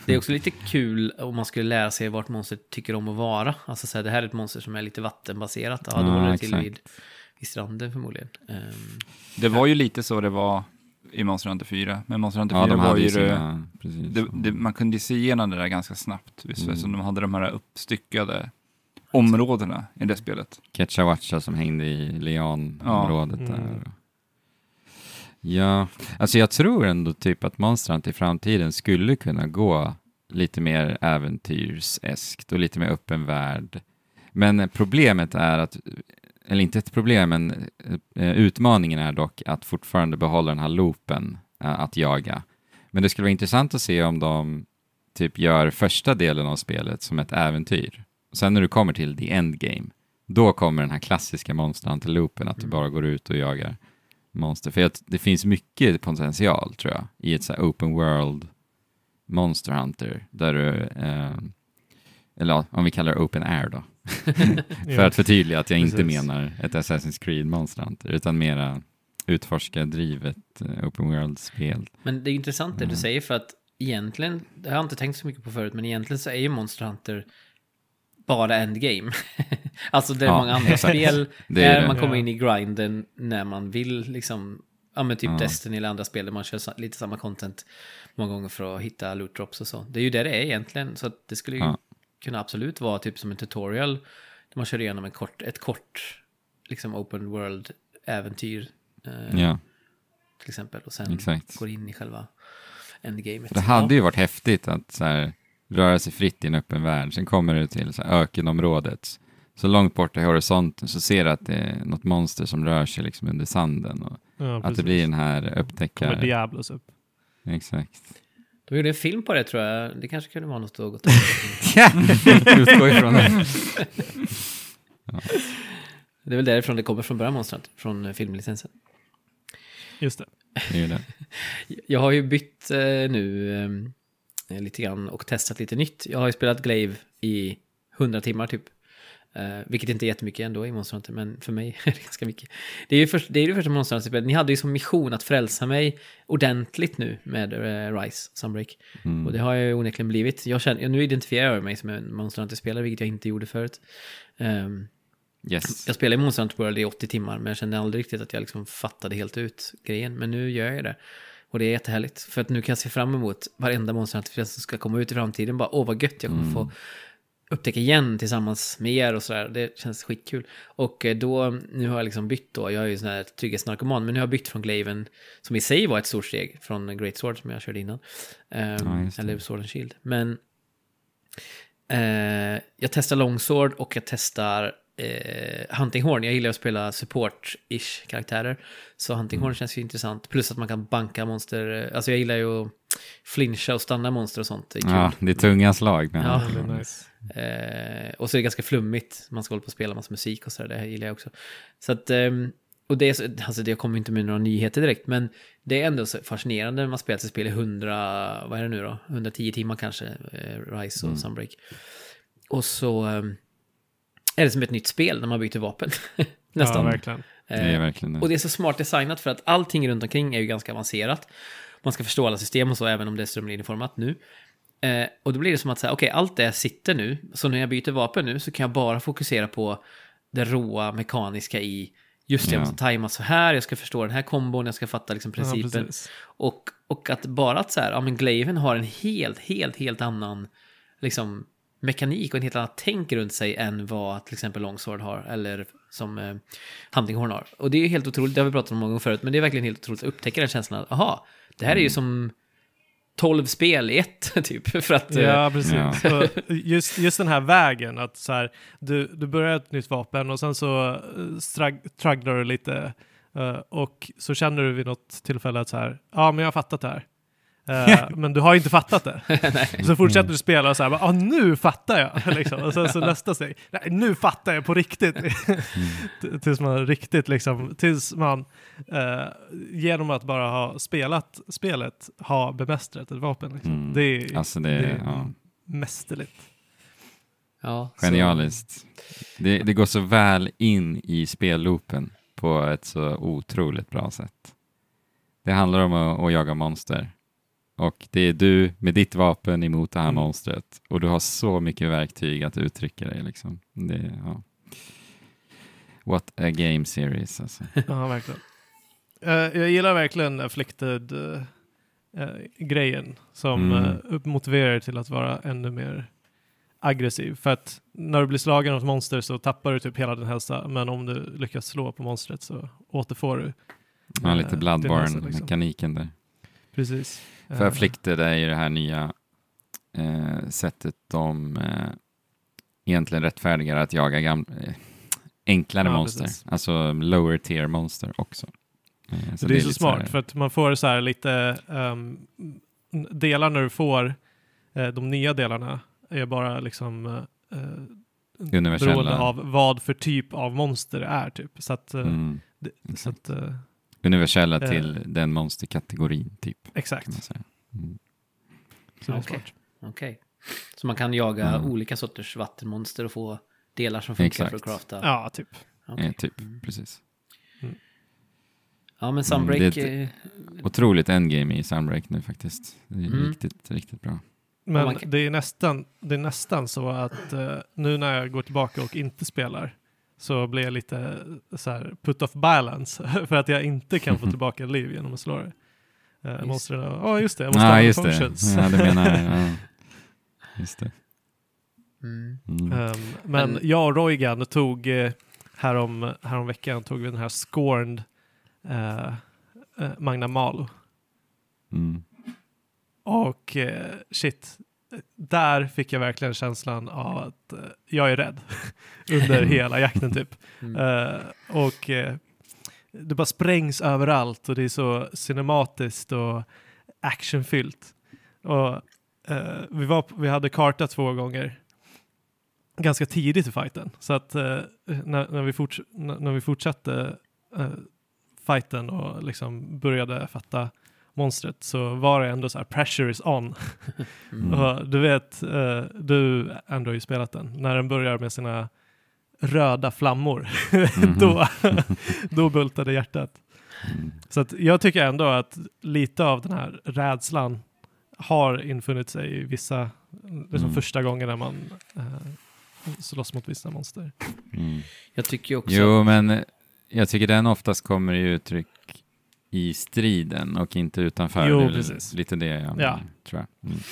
[SPEAKER 4] Det är också lite kul om man skulle lära sig vart monstret tycker om att vara. Alltså så här, det här är ett monster som är lite vattenbaserat. Ja, då
[SPEAKER 1] Ja,
[SPEAKER 4] håller det till vid, vid stranden förmodligen. Ehm,
[SPEAKER 2] Det var ju lite så det var i Monster Hunter 4. Men Monster Hunter 4
[SPEAKER 1] Ja, de
[SPEAKER 2] var ju
[SPEAKER 1] sina... Precis.
[SPEAKER 2] det, det, man kunde ju se igenom det där ganska snabbt. Visst,
[SPEAKER 1] Mm.
[SPEAKER 2] Eftersom de hade de här uppstyckade områdena i det spelet.
[SPEAKER 1] Ketchawacha som hängde i Leon-området
[SPEAKER 3] Ja.
[SPEAKER 1] där.
[SPEAKER 3] Mm.
[SPEAKER 1] Ja, alltså jag tror ändå typ att Monster Hunter i framtiden skulle kunna gå lite mer äventyrseskt och lite mer öppen värld. Men problemet är att, eller inte ett problem, men eh, utmaningen är dock att fortfarande behålla den här loopen eh, att jaga. Men det skulle vara intressant att se om de typ gör första delen av spelet som ett äventyr. Sen när du kommer till the endgame, då kommer den här klassiska Monster Hunter-loopen, att du bara går ut och jagar monster. För det finns mycket potential, tror jag, i ett så här open world Monster Hunter, där du, eh, eller om vi kallar det open air då, för att förtydliga att jag inte
[SPEAKER 3] Precis.
[SPEAKER 1] menar ett Assassin's Creed Monster utan mera utforska-drivet eh, open world-spel.
[SPEAKER 4] Men det är intressant det
[SPEAKER 1] Mm.
[SPEAKER 4] du säger för att egentligen, det har jag inte tänkt så mycket på förut, men egentligen så är ju Monster Hunter bara endgame. alltså det är
[SPEAKER 1] Ja,
[SPEAKER 4] många andra
[SPEAKER 1] exakt.
[SPEAKER 4] spel
[SPEAKER 1] Det är
[SPEAKER 4] där
[SPEAKER 1] det.
[SPEAKER 4] man kommer in i grinden när man vill liksom, ja men typ
[SPEAKER 1] Ja.
[SPEAKER 4] Destiny eller andra spel där man kör lite samma content många gånger för att hitta loot drops och så. Det är ju det det är egentligen, så att det skulle ju
[SPEAKER 1] Ja.
[SPEAKER 4] Kunna absolut vara typ som en tutorial där man kör igenom en kort, ett kort liksom open world äventyr eh,
[SPEAKER 1] Ja,
[SPEAKER 4] till exempel och sen
[SPEAKER 1] exakt.
[SPEAKER 4] går in i själva endgamet.
[SPEAKER 1] Det hade ju varit häftigt att så här, röra sig fritt i en öppen värld. Sen kommer du till så här, ökenområdet. Så långt bort i horisonten så ser du att det är något monster som rör sig liksom under sanden. Och
[SPEAKER 3] Ja,
[SPEAKER 1] att det blir den här
[SPEAKER 3] Kommer
[SPEAKER 1] upptäckar...
[SPEAKER 3] Diablos upp.
[SPEAKER 1] Exakt.
[SPEAKER 4] De gjorde en film på det tror jag. Det kanske kunde vara något att gå
[SPEAKER 1] Utgå ifrån det.
[SPEAKER 4] Det är väl därifrån det kommer från början, monstret, från eh, filmlicensen.
[SPEAKER 3] Just det.
[SPEAKER 1] Det är det.
[SPEAKER 4] Jag har ju bytt eh, nu eh, lite grann och testat lite nytt. Jag har ju spelat Glaive i 100 timmar typ. Eh, vilket inte är jättemycket ändå i Monster Hunter, men för mig är det ganska mycket. Det är ju först, det, är det första Monster Hunter-spelet. Ni hade ju som mission att frälsa mig ordentligt nu med eh, Rise, Sunbreak.
[SPEAKER 1] Mm.
[SPEAKER 4] Och det har jag ju onekligen blivit. Jag känner, nu identifierar jag mig som en Monster Hunter-spelare, vilket jag inte gjorde förut. Ehm,
[SPEAKER 1] Yes.
[SPEAKER 4] jag spelade i Monster Hunter World i 80 timmar, men jag kände aldrig riktigt att jag liksom fattade helt ut grejen. Men nu gör jag det. Och det är jättehärligt. För att nu kan jag se fram emot varenda Monster Hunter-spel som ska komma ut i framtiden. Bara, åh vad gött jag kommer
[SPEAKER 1] Mm.
[SPEAKER 4] få upptäcka igen tillsammans med er och sådär. Det känns skitkul. Och eh, då, nu har jag liksom bytt då. Jag är ju sån här trygghetsnarkoman, men nu har jag bytt från Glaven, som i sig var ett stort steg, från Great Sword som jag körde innan. Ehm,
[SPEAKER 1] Ja,
[SPEAKER 4] eller Sword and Shield. Men eh, jag testar Longsword och jag testar eh, Hunting Horn. Jag gillar att spela support-ish karaktärer. Så Hunting
[SPEAKER 1] Mm.
[SPEAKER 4] Horn känns ju intressant. Plus att man kan banka monster. Alltså jag gillar ju att flincha och stanna monster och sånt. Det är kul.
[SPEAKER 1] Ja, det är tunga slag. Men
[SPEAKER 4] Ja.
[SPEAKER 3] Väldigt nice.
[SPEAKER 4] Eh, och så är det ganska flummigt. Man ska hålla på och spela massa musik och sådär. Det här gillar jag också. Så att, ehm, och det är så, alltså det kommer inte med några nyheter direkt, men det är ändå så fascinerande när man spelar ett spel i 100, vad är det nu då? 110 timmar kanske, eh, Rise och
[SPEAKER 1] Mm.
[SPEAKER 4] Sunbreak. Och så ehm, är det som ett nytt spel när man byter vapen. Nästan.
[SPEAKER 3] Ja, verkligen.
[SPEAKER 1] det är
[SPEAKER 4] Eh,
[SPEAKER 1] verkligen det.
[SPEAKER 4] och det är så smart designat för att allting runt omkring är ju ganska avancerat. Man ska förstå alla system och så, även om det är strömlinjeformat nu. Eh, och då blir det som att säga, okej, allt det sitter nu, så när jag byter vapen nu så kan jag bara fokusera på det råa mekaniska i, just det, jag
[SPEAKER 1] Ja.
[SPEAKER 4] måste tajma så här, jag ska förstå den här kombon, jag ska fatta liksom
[SPEAKER 3] Ja,
[SPEAKER 4] principen.
[SPEAKER 3] precis.
[SPEAKER 4] och, och att bara att så här, ja men Glaven har en helt, helt, helt annan, liksom, mekanik och en helt annat tänk runt sig än vad till exempel Longsword har, eller som eh, Hunting Horn har. Och det är ju helt otroligt, det har vi pratat om många gånger förut, men det är verkligen helt otroligt att upptäcka den känslan att, aha, det här är ju som 12 spel i ett, typ. För att... eh,
[SPEAKER 3] Ja, precis.
[SPEAKER 1] Ja.
[SPEAKER 3] Just, just den här vägen, att så här, du, du börjar ett nytt vapen och sen så eh, strag- tragglar du lite eh, och så känner du vid något tillfälle att så här, ja men jag har fattat det här. Eh, men du har inte fattat det. så fortsätter du spela och så här, ja nu fattar jag. liksom. Och sen så nästa steg, nej nu fattar jag på riktigt. T- tills man riktigt liksom, tills man eh, genom att bara ha spelat spelet har bemästrat ett vapen. Liksom.
[SPEAKER 1] Mm.
[SPEAKER 3] Det är
[SPEAKER 1] Alltså det
[SPEAKER 3] det
[SPEAKER 1] är ja,
[SPEAKER 3] mästerligt.
[SPEAKER 4] ja,
[SPEAKER 1] genialiskt. Det, det går så väl in i spelloopen på ett så otroligt bra sätt. Det handlar om att, att jaga monster. Och det är du med ditt vapen emot det här
[SPEAKER 3] Mm.
[SPEAKER 1] monstret. Och du har så mycket verktyg att uttrycka dig. Liksom. Det, ja. What a game series alltså.
[SPEAKER 3] Ja, verkligen. Eh, jag gillar verkligen afflicted-grejen som
[SPEAKER 1] Mm.
[SPEAKER 3] eh, motiverar till att vara ännu mer aggressiv. För att när du blir slagen av ett monster så tappar du typ hela din hälsa, men om du lyckas slå på monstret så återfår du.
[SPEAKER 1] Ja,
[SPEAKER 3] eh,
[SPEAKER 1] lite
[SPEAKER 3] hälsa, liksom.
[SPEAKER 1] Bloodborne-mekaniken där.
[SPEAKER 3] Precis.
[SPEAKER 1] För
[SPEAKER 3] Eh,
[SPEAKER 1] Afflicted är ju det här nya eh, sättet de eh, egentligen rättfärdigar att jaga gamla, eh, enklare
[SPEAKER 3] Ja,
[SPEAKER 1] monster.
[SPEAKER 3] precis.
[SPEAKER 1] Alltså lower tier monster också. Eh,
[SPEAKER 3] Så det är så smart
[SPEAKER 1] här-
[SPEAKER 3] för att man får så här lite um, delar när du får eh, de nya delarna är bara liksom eh, eh, beroende av vad för typ av monster det är typ. Så att, eh,
[SPEAKER 1] Mm,
[SPEAKER 3] det, så att eh,
[SPEAKER 1] universella
[SPEAKER 3] Eh.
[SPEAKER 1] till den monsterkategorin typ.
[SPEAKER 3] Exakt.
[SPEAKER 1] Mm.
[SPEAKER 3] Så det är
[SPEAKER 4] Okej.
[SPEAKER 3] smart.
[SPEAKER 4] Okej. Så man kan jaga
[SPEAKER 1] Mm.
[SPEAKER 4] olika sorters vattenmonster och få delar som funkar
[SPEAKER 1] Exakt.
[SPEAKER 4] för att crafta?
[SPEAKER 3] Ja, typ.
[SPEAKER 4] Okej.
[SPEAKER 1] Eh, typ, precis.
[SPEAKER 4] Ja, men Sunbreak...
[SPEAKER 1] Mm, det är
[SPEAKER 4] eh,
[SPEAKER 1] Otroligt endgame i Sunbreak nu faktiskt. Det är
[SPEAKER 4] Mm.
[SPEAKER 1] riktigt, riktigt bra.
[SPEAKER 3] Men det, är nästan, det är nästan så att eh, nu när jag går tillbaka och inte spelar så blir jag lite så här put off balance för att jag inte kan få tillbaka liv genom att slå det. Uh,
[SPEAKER 4] Just.
[SPEAKER 3] monstren, ja just det, jag måste
[SPEAKER 1] Ja,
[SPEAKER 3] använda
[SPEAKER 1] just det. Ja, du menar, ja. Just det.
[SPEAKER 4] mm.
[SPEAKER 1] Mm.
[SPEAKER 3] Ehm, men,
[SPEAKER 4] Men-
[SPEAKER 3] jag och Roygan tog uh, härom, härom veckan tog vi den här Scorned uh, uh, Magna Malo.
[SPEAKER 1] Mm.
[SPEAKER 3] Och eh, shit, där fick jag verkligen känslan av att eh, jag är rädd under hela jakten typ.
[SPEAKER 4] Mm.
[SPEAKER 3] Eh, och eh, det bara sprängs överallt och det är så cinematiskt och actionfyllt. Och, vi, var, vi hade karta två gånger. ganska tidigt i fighten. Så att när, när, vi forts när, när vi fortsatte fighten och liksom började fatta monstret så var det ändå så här pressure is on.
[SPEAKER 4] Mm.
[SPEAKER 3] Och du vet, eh, du ändå har ju spelat den, när den börjar med sina röda flammor,
[SPEAKER 1] Mhm.
[SPEAKER 3] då, då bultade hjärtat.
[SPEAKER 1] Mm.
[SPEAKER 3] Så att jag tycker ändå att lite av den här rädslan har infunnit sig i vissa, liksom
[SPEAKER 1] Mm.
[SPEAKER 3] första gångerna man eh, slåss mot vissa monster.
[SPEAKER 1] Mm.
[SPEAKER 4] Jag tycker också...
[SPEAKER 1] Jo, men jag tycker den oftast kommer i uttryck i striden och inte utanför.
[SPEAKER 3] Jo,
[SPEAKER 1] det är
[SPEAKER 3] precis.
[SPEAKER 1] lite det jag
[SPEAKER 3] Ja.
[SPEAKER 1] tror jag. Mm.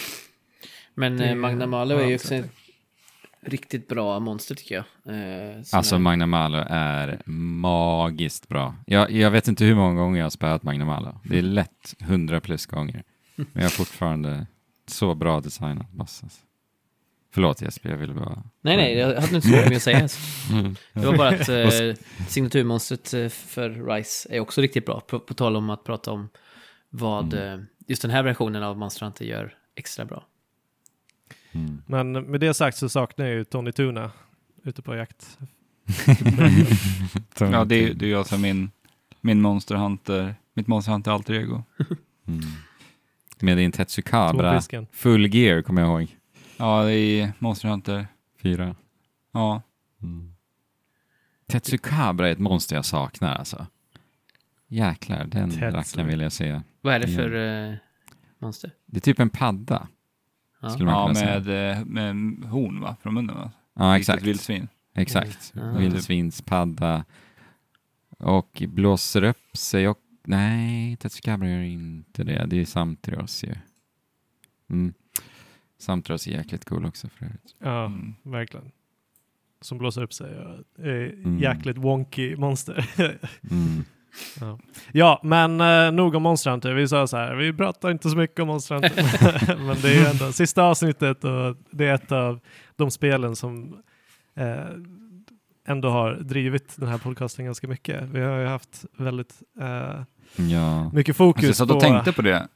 [SPEAKER 4] Men
[SPEAKER 3] Det
[SPEAKER 4] eh, Magna Malo är ju också ett riktigt bra monster tycker jag. Eh,
[SPEAKER 1] Alltså
[SPEAKER 4] är-
[SPEAKER 1] Magna Malo är magiskt bra. Jag, jag vet inte hur många gånger jag har spöat Magna Malo. Det är lätt 100 plus gånger. Men jag har fortfarande så bra designat boss. Förlåt Jesper, jag ville bara...
[SPEAKER 4] Nej, nej, jag hade inte så mycket mer att säga.
[SPEAKER 1] Mm.
[SPEAKER 4] Det var bara att eh, signaturmonstret eh, för Rise är också riktigt bra. På, på tal om att prata om vad
[SPEAKER 1] Mm.
[SPEAKER 4] eh, just den här versionen av Monster Hunter gör extra bra.
[SPEAKER 1] Mm.
[SPEAKER 3] Men med det sagt så saknar jag ju Tony Tuna ute på jakt.
[SPEAKER 2] Ja, det, är- det är ju alltså min, min Monster Hunter, mitt Monster Hunter alter ego.
[SPEAKER 1] Mm. Med din Tetsukabra full gear kommer jag ihåg.
[SPEAKER 2] Ja, det är Monster Hunter.
[SPEAKER 1] Fyra.
[SPEAKER 2] Ja,
[SPEAKER 1] Mm. Tetsukabra är ett monster jag saknar alltså. Jäklar, den
[SPEAKER 3] Tetsu.
[SPEAKER 1] rackaren vill jag se.
[SPEAKER 4] Vad är det
[SPEAKER 1] Ja.
[SPEAKER 4] för eh, monster?
[SPEAKER 1] Det är typ en padda.
[SPEAKER 4] Ja.
[SPEAKER 1] Skulle man
[SPEAKER 2] ja med, eh, med horn va, från munnen va?
[SPEAKER 1] Ja, exakt.
[SPEAKER 2] ett vildsvin.
[SPEAKER 1] Exakt.
[SPEAKER 4] Mm.
[SPEAKER 1] Vildsvinspadda. Och blåser upp sig och... Nej, Tetsukabra gör inte det. Det är Samtiros ju. Mm. Samtiros är jäkligt cool också för övrigt.
[SPEAKER 3] Ja,
[SPEAKER 2] Mm.
[SPEAKER 3] verkligen. Som blåser upp sig. och är
[SPEAKER 1] Mm.
[SPEAKER 3] Jäkligt wonky monster.
[SPEAKER 1] Mm.
[SPEAKER 3] ja. ja, men eh, nog om Monster Hunter. Vi sa så här, vi pratar inte så mycket om Monster Hunter. men det är ju ändå sista avsnittet och det är ett av de spelen som eh, ändå har drivit den här podcasten ganska mycket. Vi har ju haft väldigt eh,
[SPEAKER 1] Ja.
[SPEAKER 3] mycket
[SPEAKER 2] Alltså,
[SPEAKER 3] fokus
[SPEAKER 2] jag satt
[SPEAKER 3] på...
[SPEAKER 2] och tänkte på det.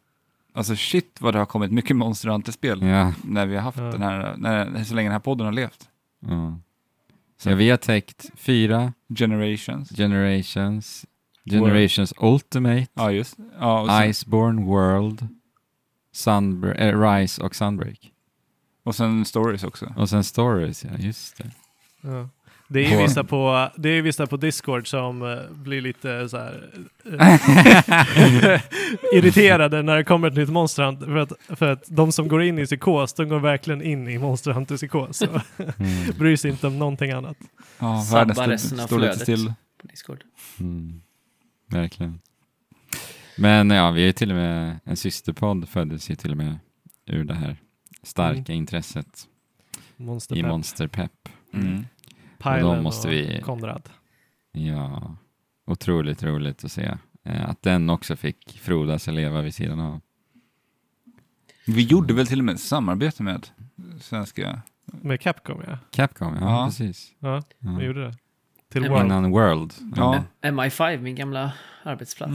[SPEAKER 2] Alltså shit vad det har kommit mycket Monster Hunter-spel
[SPEAKER 1] Ja.
[SPEAKER 2] när vi har haft
[SPEAKER 3] Ja.
[SPEAKER 2] den här, när, så länge den här podden har levt.
[SPEAKER 1] ja. Så vi har täckt fyra
[SPEAKER 2] Generations.
[SPEAKER 1] Generations, Generations Ultimate,
[SPEAKER 2] Ja, just ja,
[SPEAKER 1] Iceborne World, Sunbr- äh, Rise och Sunbreak.
[SPEAKER 2] och sen Stories också.
[SPEAKER 1] Och sen Stories, ja just det.
[SPEAKER 3] Ja. Det är ju
[SPEAKER 1] På-
[SPEAKER 3] vissa på, det är vissa på Discord som eh, blir lite så här eh, irriterade när det kommer ett nytt Monster Hunter. För att, för att de som går in i psykos, de går verkligen in i Monster Hunter psykos. Så
[SPEAKER 1] Mm.
[SPEAKER 3] bryr sig inte om någonting annat.
[SPEAKER 2] Ja, världen
[SPEAKER 4] av
[SPEAKER 2] stod lite still.
[SPEAKER 4] På Discord.
[SPEAKER 1] Mm. Verkligen. Men ja, vi är till och med, en systerpodd föddes ju till och med ur det här starka intresset
[SPEAKER 3] Monster
[SPEAKER 1] i
[SPEAKER 3] Pep,
[SPEAKER 1] Monsterpepp.
[SPEAKER 2] Mm.
[SPEAKER 3] Pajlen
[SPEAKER 1] måste
[SPEAKER 3] och
[SPEAKER 1] vi-
[SPEAKER 3] Konrad.
[SPEAKER 1] Ja, otroligt roligt att se eh, att den också fick frodas och leva vid sidan av.
[SPEAKER 2] Vi gjorde väl till och med ett samarbete med svenska...
[SPEAKER 3] Med Capcom ja.
[SPEAKER 1] Capcom, ja,
[SPEAKER 2] Ja.
[SPEAKER 1] precis.
[SPEAKER 3] Ja,
[SPEAKER 1] Ja.
[SPEAKER 3] vi gjorde det. Till
[SPEAKER 4] Men
[SPEAKER 3] World.
[SPEAKER 1] Innan World.
[SPEAKER 2] Ja.
[SPEAKER 4] MI5, min gamla arbetsplats.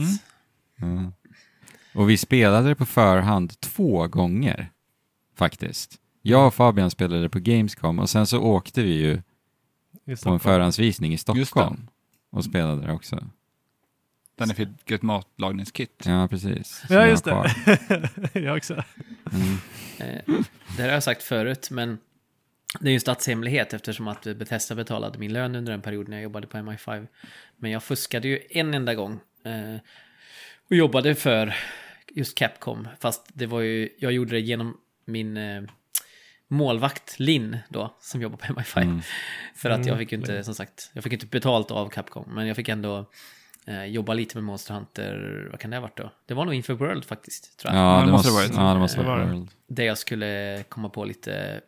[SPEAKER 2] Mm.
[SPEAKER 1] Ja. Och vi spelade det på förhand två gånger, faktiskt. Jag och Fabian spelade på Gamescom och sen så åkte vi ju på en förhandsvisning i. Stockholm och spelade det också.
[SPEAKER 2] Där ni fick ett matlagningskit.
[SPEAKER 1] Ja, precis.
[SPEAKER 3] Ja,
[SPEAKER 1] jag
[SPEAKER 3] just
[SPEAKER 1] har
[SPEAKER 3] det. jag också.
[SPEAKER 1] Mm.
[SPEAKER 4] Eh, det här har jag sagt förut, men det är ju en statshemlighet eftersom att Bethesda betalade min lön under en period när jag jobbade på MI5. Men jag fuskade ju en enda gång eh, och jobbade för just Capcom. Fast det var ju, jag gjorde det genom min eh, målvakt Linn då, som jobbar på MI5.
[SPEAKER 1] Mm.
[SPEAKER 4] För att jag
[SPEAKER 3] Mm,
[SPEAKER 4] fick ju inte,
[SPEAKER 3] Linn.
[SPEAKER 4] som sagt, jag fick inte betalt av Capcom. Men jag fick ändå eh, jobba lite med Monster Hunter, vad kan det ha varit då? Det var nog inför World faktiskt, tror jag.
[SPEAKER 1] Ja,
[SPEAKER 2] det
[SPEAKER 1] det
[SPEAKER 2] måste det varit.
[SPEAKER 1] ja, det måste
[SPEAKER 3] Det
[SPEAKER 1] vara
[SPEAKER 3] var det.
[SPEAKER 1] World.
[SPEAKER 4] där jag skulle komma på lite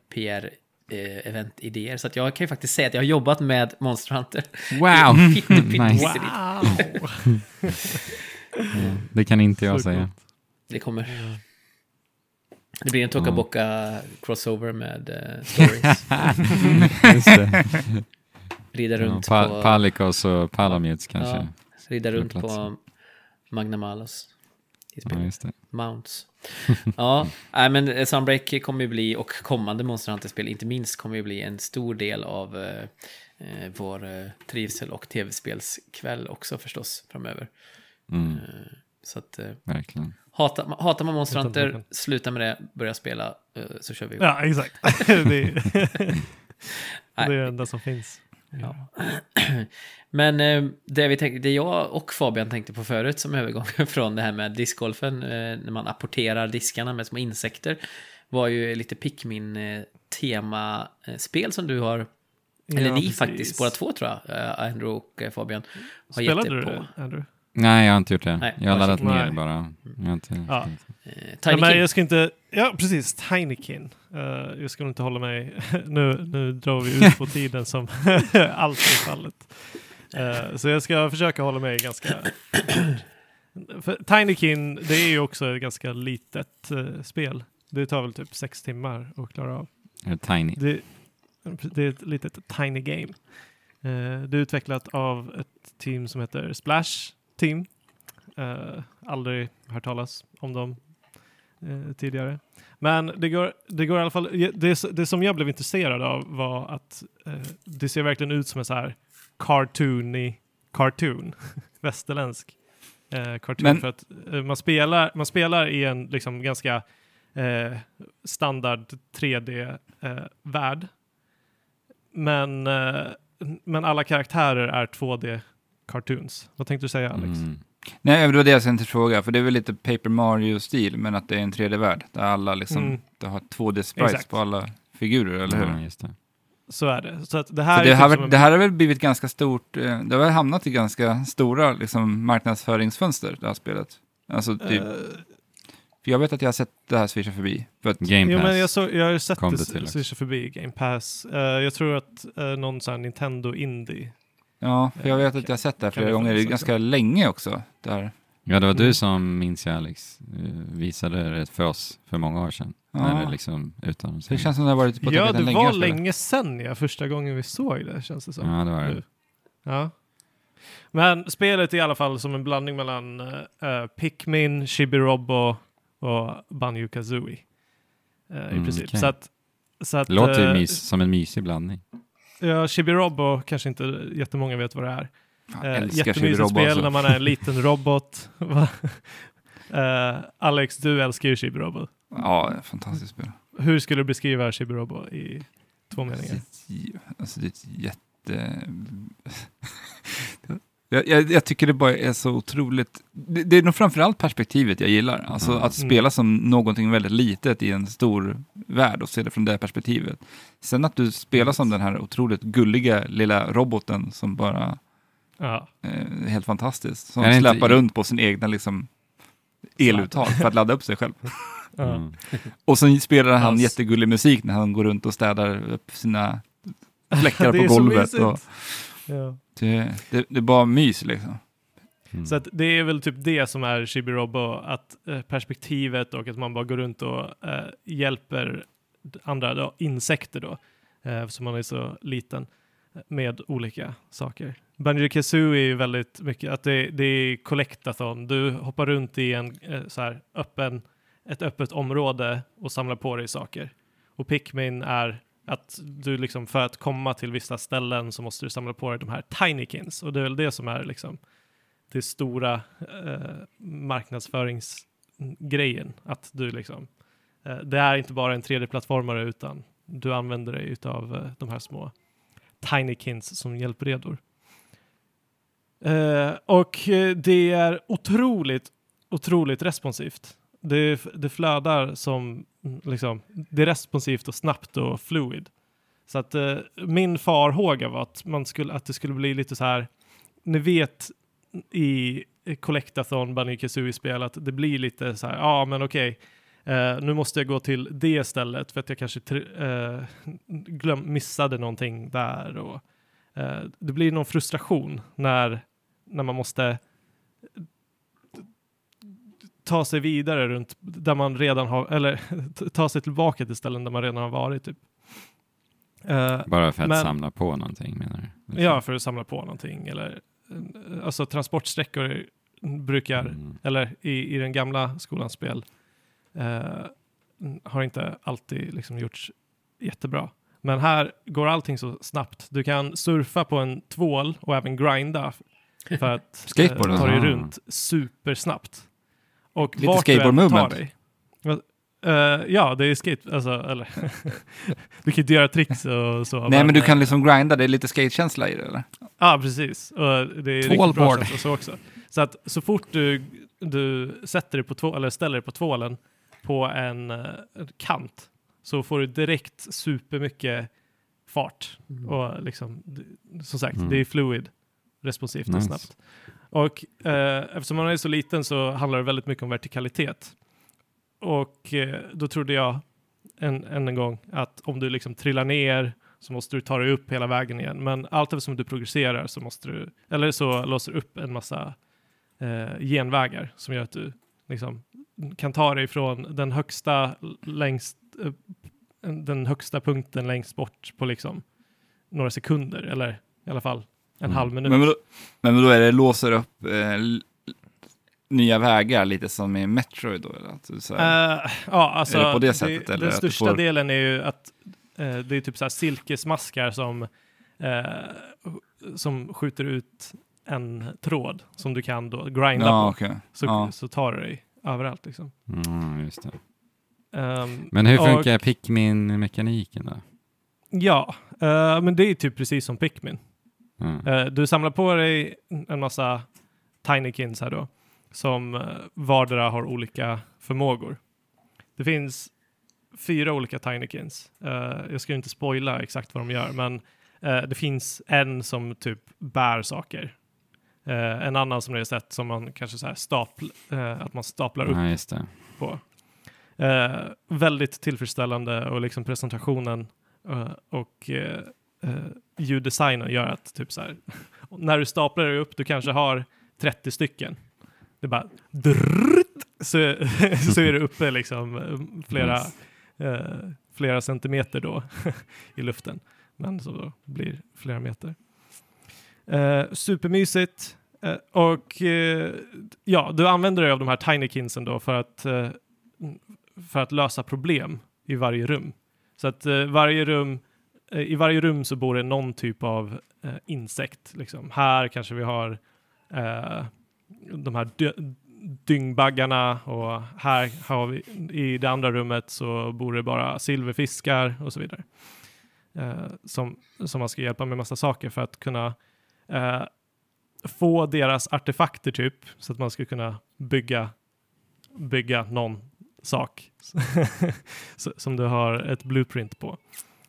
[SPEAKER 4] PR-event-idéer. Så att jag kan ju faktiskt säga att jag har jobbat med Monster Hunter.
[SPEAKER 1] Wow!
[SPEAKER 4] Pitte, pitte,
[SPEAKER 1] Nice.
[SPEAKER 4] pitte.
[SPEAKER 3] Wow!
[SPEAKER 1] Det kan inte jag
[SPEAKER 3] Så
[SPEAKER 1] säga.
[SPEAKER 3] coolt.
[SPEAKER 4] Det kommer. Det blir en Toka crossover med eh, stories.
[SPEAKER 1] Just det.
[SPEAKER 4] Rida
[SPEAKER 1] Ja,
[SPEAKER 4] runt
[SPEAKER 1] pa-
[SPEAKER 4] på...
[SPEAKER 1] Palikos och Palamutes kanske.
[SPEAKER 4] Ja, rida runt på
[SPEAKER 1] platsen.
[SPEAKER 4] Magna Malos. i
[SPEAKER 1] Ja.
[SPEAKER 4] Mounts. Ja, nej, men eh, Sunbreak kommer ju bli, och kommande Monster Hunter-spel inte minst, kommer ju bli en stor del av eh, eh, vår trivsel och tv-spelskväll också förstås framöver.
[SPEAKER 1] Mm,
[SPEAKER 4] så att, eh,
[SPEAKER 1] verkligen.
[SPEAKER 4] Hatar, hatar man Monster
[SPEAKER 3] Utan
[SPEAKER 4] Hunter,
[SPEAKER 3] tvekan.
[SPEAKER 4] sluta med det, börja spela, eh, så kör vi.
[SPEAKER 3] Ja, exakt. det, är, det är det enda som finns.
[SPEAKER 4] Ja. Men eh, det, vi tänkte, det jag och Fabian tänkte på förut som övergång från det här med discgolfen, eh, när man apporterar diskarna med små insekter, var ju lite Pikmin-tema-spel som du har, eller
[SPEAKER 3] Ja,
[SPEAKER 4] ni
[SPEAKER 3] precis.
[SPEAKER 4] faktiskt, båda två tror jag, Andrew och Fabian, har
[SPEAKER 3] Spelade
[SPEAKER 4] gett er
[SPEAKER 3] du
[SPEAKER 4] på.
[SPEAKER 3] det, Andrew?
[SPEAKER 1] Nej, jag har inte gjort det.
[SPEAKER 4] Nej,
[SPEAKER 1] jag har laddat ner
[SPEAKER 3] Nej.
[SPEAKER 1] bara. Jag har inte
[SPEAKER 3] Ja.
[SPEAKER 4] Eh,
[SPEAKER 3] Nej,
[SPEAKER 4] Tiny
[SPEAKER 3] men
[SPEAKER 4] King.
[SPEAKER 3] jag ska inte, ja precis, Tinykin. Uh, jag ska nog inte hålla mig, nu, nu drar vi ut på tiden som alltid är fallet. Eh, så jag ska försöka hålla mig ganska För Tinykin, det är ju också ett ganska litet eh, spel. Det tar väl typ sex timmar att klara av.
[SPEAKER 1] Är det Tiny?
[SPEAKER 3] Det, det är ett litet tiny game. Det är utvecklat av ett team som heter Splash Team. Eh, aldrig hört talas om dem eh, tidigare. Men det går, det går i alla fall, det, det som jag blev intresserad av var att eh, det ser verkligen ut som en så här cartoony cartoon, västerländsk eh, cartoon.
[SPEAKER 2] Men-
[SPEAKER 3] för att man, spelar, man spelar i en liksom ganska standard 3D-värld. men, men alla karaktärer är 2D-cartoons. Vad tänkte du säga Alex?
[SPEAKER 1] Mm.
[SPEAKER 2] Nej, det var det jag tänkte fråga, för det är väl lite Paper Mario-stil, men att det är en 3D-värld, där alla liksom,
[SPEAKER 3] Mm.
[SPEAKER 2] det har 2D-sprites
[SPEAKER 3] Exakt.
[SPEAKER 2] på alla figurer, eller hur?
[SPEAKER 1] Ja, just det.
[SPEAKER 3] Så är det. Så att det här
[SPEAKER 2] Så det,
[SPEAKER 3] typ
[SPEAKER 2] har,
[SPEAKER 3] en-
[SPEAKER 2] det här har väl blivit ganska stort, eh, det har väl hamnat i ganska stora liksom, marknadsföringsfönster, det här spelet. Alltså, typ,
[SPEAKER 3] Eh,
[SPEAKER 2] för jag vet att jag har sett det här swisha förbi. För att,
[SPEAKER 1] Game
[SPEAKER 3] Jo,
[SPEAKER 1] Pass.
[SPEAKER 3] men jag, så, jag har ju sett
[SPEAKER 1] kom
[SPEAKER 3] det
[SPEAKER 1] det
[SPEAKER 3] swisha förbi Game Pass. Eh, jag tror att uh, någon sån här Nintendo Indie.
[SPEAKER 2] Ja, för jag vet att jag har sett det här flera
[SPEAKER 3] det
[SPEAKER 2] gånger, det är ganska länge också. Där.
[SPEAKER 1] Ja, det var
[SPEAKER 3] Mm.
[SPEAKER 1] du som, minns jag Alex, visade det för oss för många år sedan. När
[SPEAKER 2] Ja.
[SPEAKER 1] det liksom utan
[SPEAKER 2] det känns som det har varit på
[SPEAKER 3] Ja, det
[SPEAKER 2] länge.
[SPEAKER 3] var länge sedan ja, första gången vi såg det känns det som.
[SPEAKER 1] Ja, det var det.
[SPEAKER 3] Ja. Men spelet är i alla fall som en blandning mellan uh, Pikmin, Chibi-Robo och Banjo Kazooie. Uh, I
[SPEAKER 1] Mm,
[SPEAKER 3] princip.
[SPEAKER 1] okej.
[SPEAKER 3] Så att, så att,
[SPEAKER 1] Det låter ju mys, som en mysig blandning.
[SPEAKER 3] Ja, Chibi-Robo kanske inte jättemånga vet vad det är.
[SPEAKER 2] Älskar
[SPEAKER 3] jättemysigt
[SPEAKER 2] Chibi-Robo
[SPEAKER 3] spel
[SPEAKER 2] alltså.
[SPEAKER 3] när man är en liten robot. Eh, Alex, du älskar ju Chibi-Robo.
[SPEAKER 2] Ja, fantastiskt spel.
[SPEAKER 3] Hur skulle du beskriva Chibi-Robo i två meningar?
[SPEAKER 2] Alltså det är ett jätte... jag, jag, jag tycker det bara är så otroligt... Det, det är nog framförallt perspektivet jag gillar. Alltså
[SPEAKER 1] Mm.
[SPEAKER 2] att spela som någonting väldigt litet i en stor värld och se det från det perspektivet. Sen att du spelar som den här otroligt gulliga lilla roboten som bara
[SPEAKER 3] Ja.
[SPEAKER 2] eh, är helt fantastiskt. Som
[SPEAKER 1] inte
[SPEAKER 2] släpar
[SPEAKER 1] i-
[SPEAKER 2] runt på sin egna liksom, eluttag för att ladda upp sig själv.
[SPEAKER 1] Mm.
[SPEAKER 2] Och sen spelar han
[SPEAKER 3] Alltså.
[SPEAKER 2] jättegullig musik när han går runt och städar upp sina fläckar
[SPEAKER 3] Det
[SPEAKER 2] på
[SPEAKER 3] är så
[SPEAKER 2] golvet. Och
[SPEAKER 3] Ja
[SPEAKER 2] det, det, det är bara mys liksom.
[SPEAKER 1] Mm.
[SPEAKER 3] Så att det är väl typ det som är Chibi-Robo, att eh, perspektivet och att man bara går runt och eh, hjälper andra då, insekter då, eh, eftersom man är så liten, eh, med olika saker. Banjo Kazooie är ju väldigt mycket att det, det är collectathon. Du hoppar runt i en eh, så här öppen, ett öppet område och samlar på dig saker. Och Pikmin är att du liksom för att komma till vissa ställen så måste du samla på dig de här Tinykins och det är väl det som är liksom det stora eh, marknadsföringsgrejen. Att du liksom, eh, det är inte bara en 3D-plattformare utan du använder dig av eh, de här små Tinykins som hjälpredor. Eh, och eh, det är otroligt, otroligt responsivt. Det, det flödar som, liksom, det är responsivt och snabbt och fluid. Så att eh, min farhåga var att, man skulle, att det skulle bli lite så här, ni vet i Collectathon Banjo Kazooie-spel att det blir lite så här, ja men okej, eh, nu måste jag gå till det stället för att jag kanske tr- eh, glöm, missade någonting där och eh, det blir någon frustration när, när man måste ta sig vidare runt där man redan har, eller ta sig tillbaka till ställen där man redan har varit typ. Eh,
[SPEAKER 1] Bara för att
[SPEAKER 3] men-
[SPEAKER 1] samla på någonting menar du? Liksom.
[SPEAKER 3] Ja, för att samla på någonting. Eller, eh, alltså transportsträckor brukar,
[SPEAKER 1] Mm.
[SPEAKER 3] eller i, i den gamla skolans spel, eh, har inte alltid liksom gjorts jättebra. Men här går allting så snabbt. Du kan surfa på en tvål och även grinda för att eh, ta dig
[SPEAKER 1] alltså?
[SPEAKER 3] runt supersnabbt. Och
[SPEAKER 2] Lite
[SPEAKER 3] vart du än
[SPEAKER 2] skateboard
[SPEAKER 3] tar
[SPEAKER 2] movement.
[SPEAKER 3] dig- Eh, ja, det är skate, alltså, eller du kan inte göra tricks och så.
[SPEAKER 2] Nej, men du kan liksom grinda, det är lite skatekänsla i det eller?
[SPEAKER 3] Ja, precis. Och det är riktigt bra så också. Så att så fort du, du sätter dig på två, eller ställer dig på tvålen på en eh, kant så får du direkt supermycket fart. Och liksom, som sagt,
[SPEAKER 1] Mm.
[SPEAKER 3] det är fluid, responsivt och
[SPEAKER 1] Nice.
[SPEAKER 3] snabbt. Och eh, eftersom man är så liten så handlar det väldigt mycket om vertikalitet. Och eh, då trodde jag än en gång att om du liksom trillar ner så måste du ta dig upp hela vägen igen. Men allt eftersom du progresserar så måste du, eller så låser du upp en massa eh, genvägar som gör att du liksom kan ta dig från den högsta längst, eh, den högsta punkten längst bort på liksom några sekunder eller i alla fall en
[SPEAKER 1] Mm.
[SPEAKER 3] halv minut.
[SPEAKER 2] Men, då, men då är det låser upp eh, nya vägar, lite som i Metroid då? Eller? Att du, så här,
[SPEAKER 3] Eh, ja, alltså,
[SPEAKER 2] Är det på det sättet, eller
[SPEAKER 3] Den största
[SPEAKER 2] får-
[SPEAKER 3] delen är ju att eh, det är typ så här silkesmaskar som, eh, som skjuter ut en tråd som du kan då grinda
[SPEAKER 2] ja,
[SPEAKER 3] på.
[SPEAKER 2] okej.
[SPEAKER 3] Så,
[SPEAKER 2] ja.
[SPEAKER 3] så tar du dig överallt liksom.
[SPEAKER 1] Mm, just det.
[SPEAKER 3] Ehm,
[SPEAKER 1] Men hur
[SPEAKER 3] och-
[SPEAKER 1] funkar Pikmin-mekaniken då?
[SPEAKER 3] Ja, eh, men det är typ precis som Pikmin.
[SPEAKER 1] Mm.
[SPEAKER 3] Eh, du samlar på dig en massa Tinykins här då, som uh, vardera har olika förmågor. Det finns fyra olika Tinykins. Uh, jag ska inte spoila exakt vad de gör, men eh, det finns en som typ bär saker. Eh, en annan som ni har sett som man kanske så här stapl, eh, att man staplar upp
[SPEAKER 1] Ja,
[SPEAKER 3] på. Eh, väldigt tillfredsställande och liksom presentationen eh, och eh, eh, ljuddesignen gör att typ så här, när du staplar dig upp, du kanske har 30 stycken. Det bara drrrt, så, så är det uppe liksom eh, flera, eh, flera centimeter då i luften. Men så då blir flera meter. Eh, supermysigt. Eh, och eh, ja, du använder dig av de här Tinykinsen då för att, eh, för att lösa problem i varje rum. Så att eh, varje rum, Eh, i varje rum så bor det någon typ av eh, insekt. Liksom. Här kanske vi har eh, de här dyngbaggarna och här har vi i det andra rummet så bor det bara silverfiskar och så vidare. Eh, som, som man ska hjälpa med massa saker för att kunna eh, få deras artefakter typ så att man ska kunna bygga, bygga någon sak som du har ett blueprint på.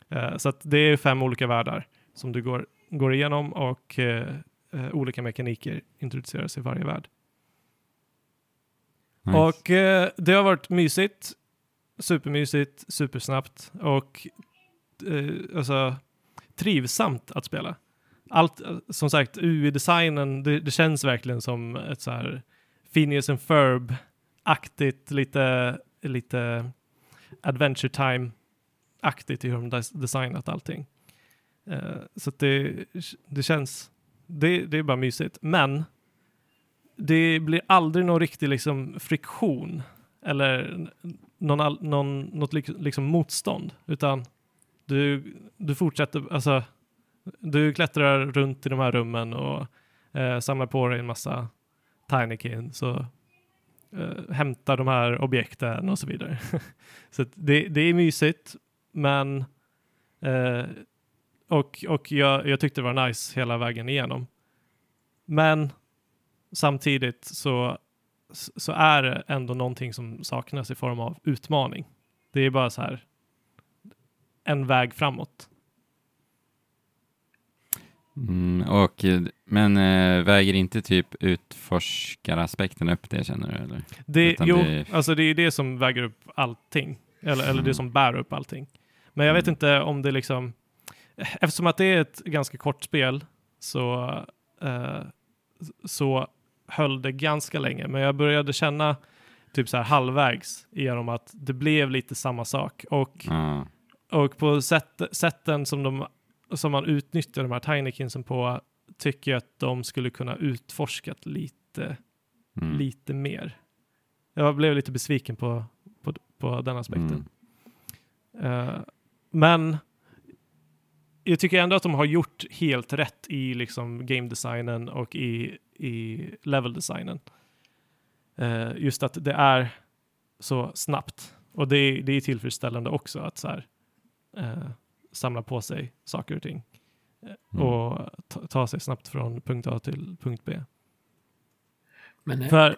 [SPEAKER 3] Eh, så det är fem olika världar som du går, går igenom och eh, eh, olika mekaniker introduceras i varje värld.
[SPEAKER 1] Nice.
[SPEAKER 3] Och det har varit mysigt, supermysigt, supersnabbt och alltså, trivsamt att spela. Allt, som sagt, UI-designen, det, det känns verkligen som ett så här Phineas and Ferb-aktigt, lite, lite Adventure aktigt i hur de designat allting. Uh, så att det, det känns, det, det är bara mysigt. Men det blir aldrig någon riktig liksom, friktion eller någon, någon, något liksom, motstånd, utan du, du fortsätter, alltså, du klättrar runt i de här rummen och eh, samlar på dig en massa Tinykins och eh, hämtar de här objekten och så vidare. så att det, det är mysigt, men eh, och, och jag, jag tyckte det var nice hela vägen igenom. Men samtidigt så, så är det ändå någonting som saknas i form av utmaning. Det är bara så här en väg framåt.
[SPEAKER 1] Mm, och, eh, men äh, väger inte typ utforskaraspekten upp det känner du? Eller?
[SPEAKER 3] Det,
[SPEAKER 1] Utan
[SPEAKER 3] jo,
[SPEAKER 1] det-
[SPEAKER 3] alltså det är det som väger upp allting. Eller, eller det som bär upp allting. Men jag vet
[SPEAKER 1] Mm.
[SPEAKER 3] inte om det liksom... Eftersom att det är ett ganska kort spel så, eh, så höll det ganska länge. Men jag började känna typ så här halvvägs igenom att det blev lite samma sak. Och
[SPEAKER 1] Ja,
[SPEAKER 3] Och på sätt, sätten som, de, som man utnyttjar de här Tinykinsen på tycker jag att de skulle kunna utforskat lite,
[SPEAKER 1] mm.
[SPEAKER 3] lite mer. Jag blev lite besviken på, på, på den aspekten.
[SPEAKER 1] Mm.
[SPEAKER 3] Eh, men jag tycker ändå att de har gjort helt rätt i liksom game designen och i, i level designen. Eh, just att det är så snabbt. Och det, är- det är tillfredsställande också att så här, eh, samla på sig saker och ting. Eh,
[SPEAKER 1] Mm.
[SPEAKER 3] Och ta, ta sig snabbt från punkt A till punkt B.
[SPEAKER 4] Men,
[SPEAKER 3] För,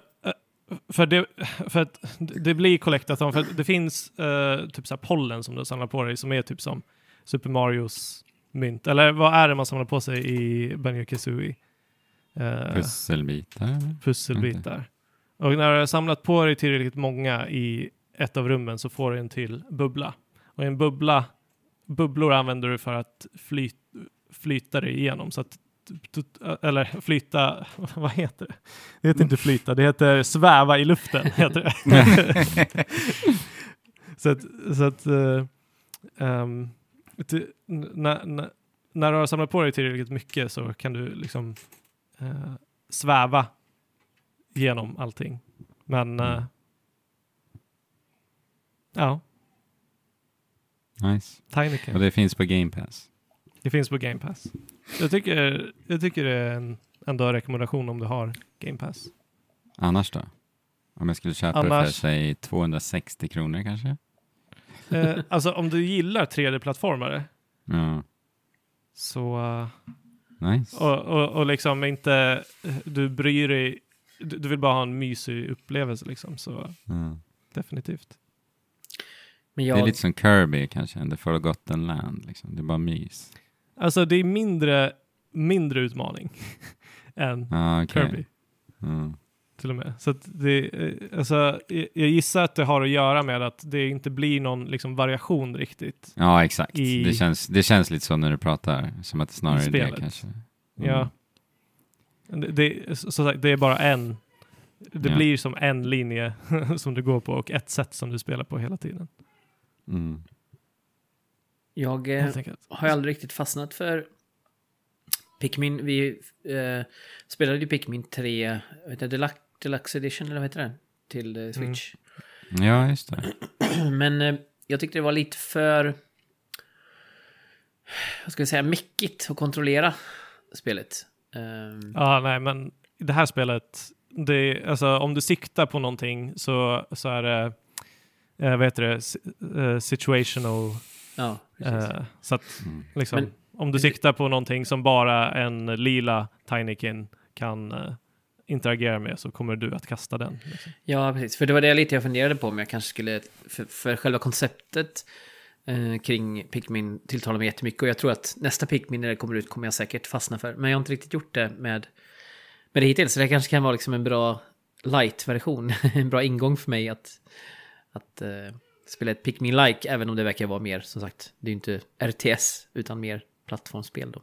[SPEAKER 3] för, det, för att det blir collectathon, för det finns eh, typ så pollen som du samlar på dig som är typ som Super Marios mynt. Eller vad är det man samlar på sig i Banjo Kazooie? Uh,
[SPEAKER 1] Pusselbitar.
[SPEAKER 3] pusselbitar. Och när du har samlat på dig tillräckligt många i ett av rummen så får du en till bubbla. Och en bubbla, bubblor använder du för att fly, flyta dig igenom. Så att, eller flyta, vad heter det? Det heter inte flyta, det heter sväva i luften. Heter det. så att, så att ty- när, när, när du har samlat på dig tillräckligt mycket så kan du liksom eh, sväva genom allting. Men
[SPEAKER 1] Mm.
[SPEAKER 3] eh, ja,
[SPEAKER 1] Nice. Och det finns på Game Pass.
[SPEAKER 3] Det finns på Game Pass. Jag tycker, jag tycker det är en, ändå en rekommendation om du har Game Pass.
[SPEAKER 1] Annars då? Om jag skulle köpa det för
[SPEAKER 3] Annars-
[SPEAKER 1] säg 260 kronor kanske?
[SPEAKER 3] Eh, alltså om du gillar 3D-plattformare
[SPEAKER 1] Ja.
[SPEAKER 3] så
[SPEAKER 1] Nice.
[SPEAKER 3] och, och, och liksom inte du bryr dig, du, du vill bara ha en mysig upplevelse liksom så
[SPEAKER 1] Ja.
[SPEAKER 3] definitivt.
[SPEAKER 4] men
[SPEAKER 1] Det är
[SPEAKER 4] jag,
[SPEAKER 1] lite som Kirby kanske, The Forgotten Land. Liksom. Det är bara mys.
[SPEAKER 3] Alltså det är mindre, mindre utmaning än
[SPEAKER 1] Ja, okej.
[SPEAKER 3] Kirby.
[SPEAKER 1] Ja.
[SPEAKER 3] till och med. Så att det, eh, alltså, jag gissar att det har att göra med att det inte blir någon liksom, variation riktigt.
[SPEAKER 1] ja, exakt.
[SPEAKER 3] I-
[SPEAKER 1] Det, känns, det känns lite så när du pratar, som att det snarare är det kanske. Mm.
[SPEAKER 3] Ja. Det, det, så sagt, det är bara en. Det
[SPEAKER 1] Ja.
[SPEAKER 3] blir som en linje som du går på och ett sätt som du spelar på hela tiden.
[SPEAKER 1] Mm.
[SPEAKER 4] Jag eh, har ju aldrig riktigt fastnat för Pikmin. Vi eh, spelade ju Pikmin 3, vet du, Deluxe, Deluxe Edition, eller vad heter den? Till eh, Switch.
[SPEAKER 1] Ja, just det.
[SPEAKER 4] Men eh, jag tyckte det var lite för... Vad ska jag säga? Mäckigt att kontrollera spelet. Ehm,
[SPEAKER 3] Ja, nej, men det här spelet, det, är- alltså, om du siktar på någonting så, så är det, eh, vad heter det, eh, situational.
[SPEAKER 4] Ja, precis.
[SPEAKER 3] Eh, så att
[SPEAKER 1] Mm.
[SPEAKER 3] liksom,
[SPEAKER 4] Men-
[SPEAKER 3] om du siktar på någonting som bara en lila Tinykin kan eh, interagera med så kommer du att kasta den. Liksom.
[SPEAKER 4] Ja, precis. För det var det lite jag funderade på om jag kanske skulle... För, för själva konceptet eh, kring Pikmin tilltalar mig jättemycket. Och jag tror att nästa Pikmin när det kommer ut kommer jag säkert fastna för. Men jag har inte riktigt gjort det med, med det hittills. Så det kanske kan vara liksom en bra light-version. en bra ingång för mig att, att eh, spela ett Pikmin-like. Även om det verkar vara mer, som sagt, det är ju inte RTS utan mer plattformsspel. Då.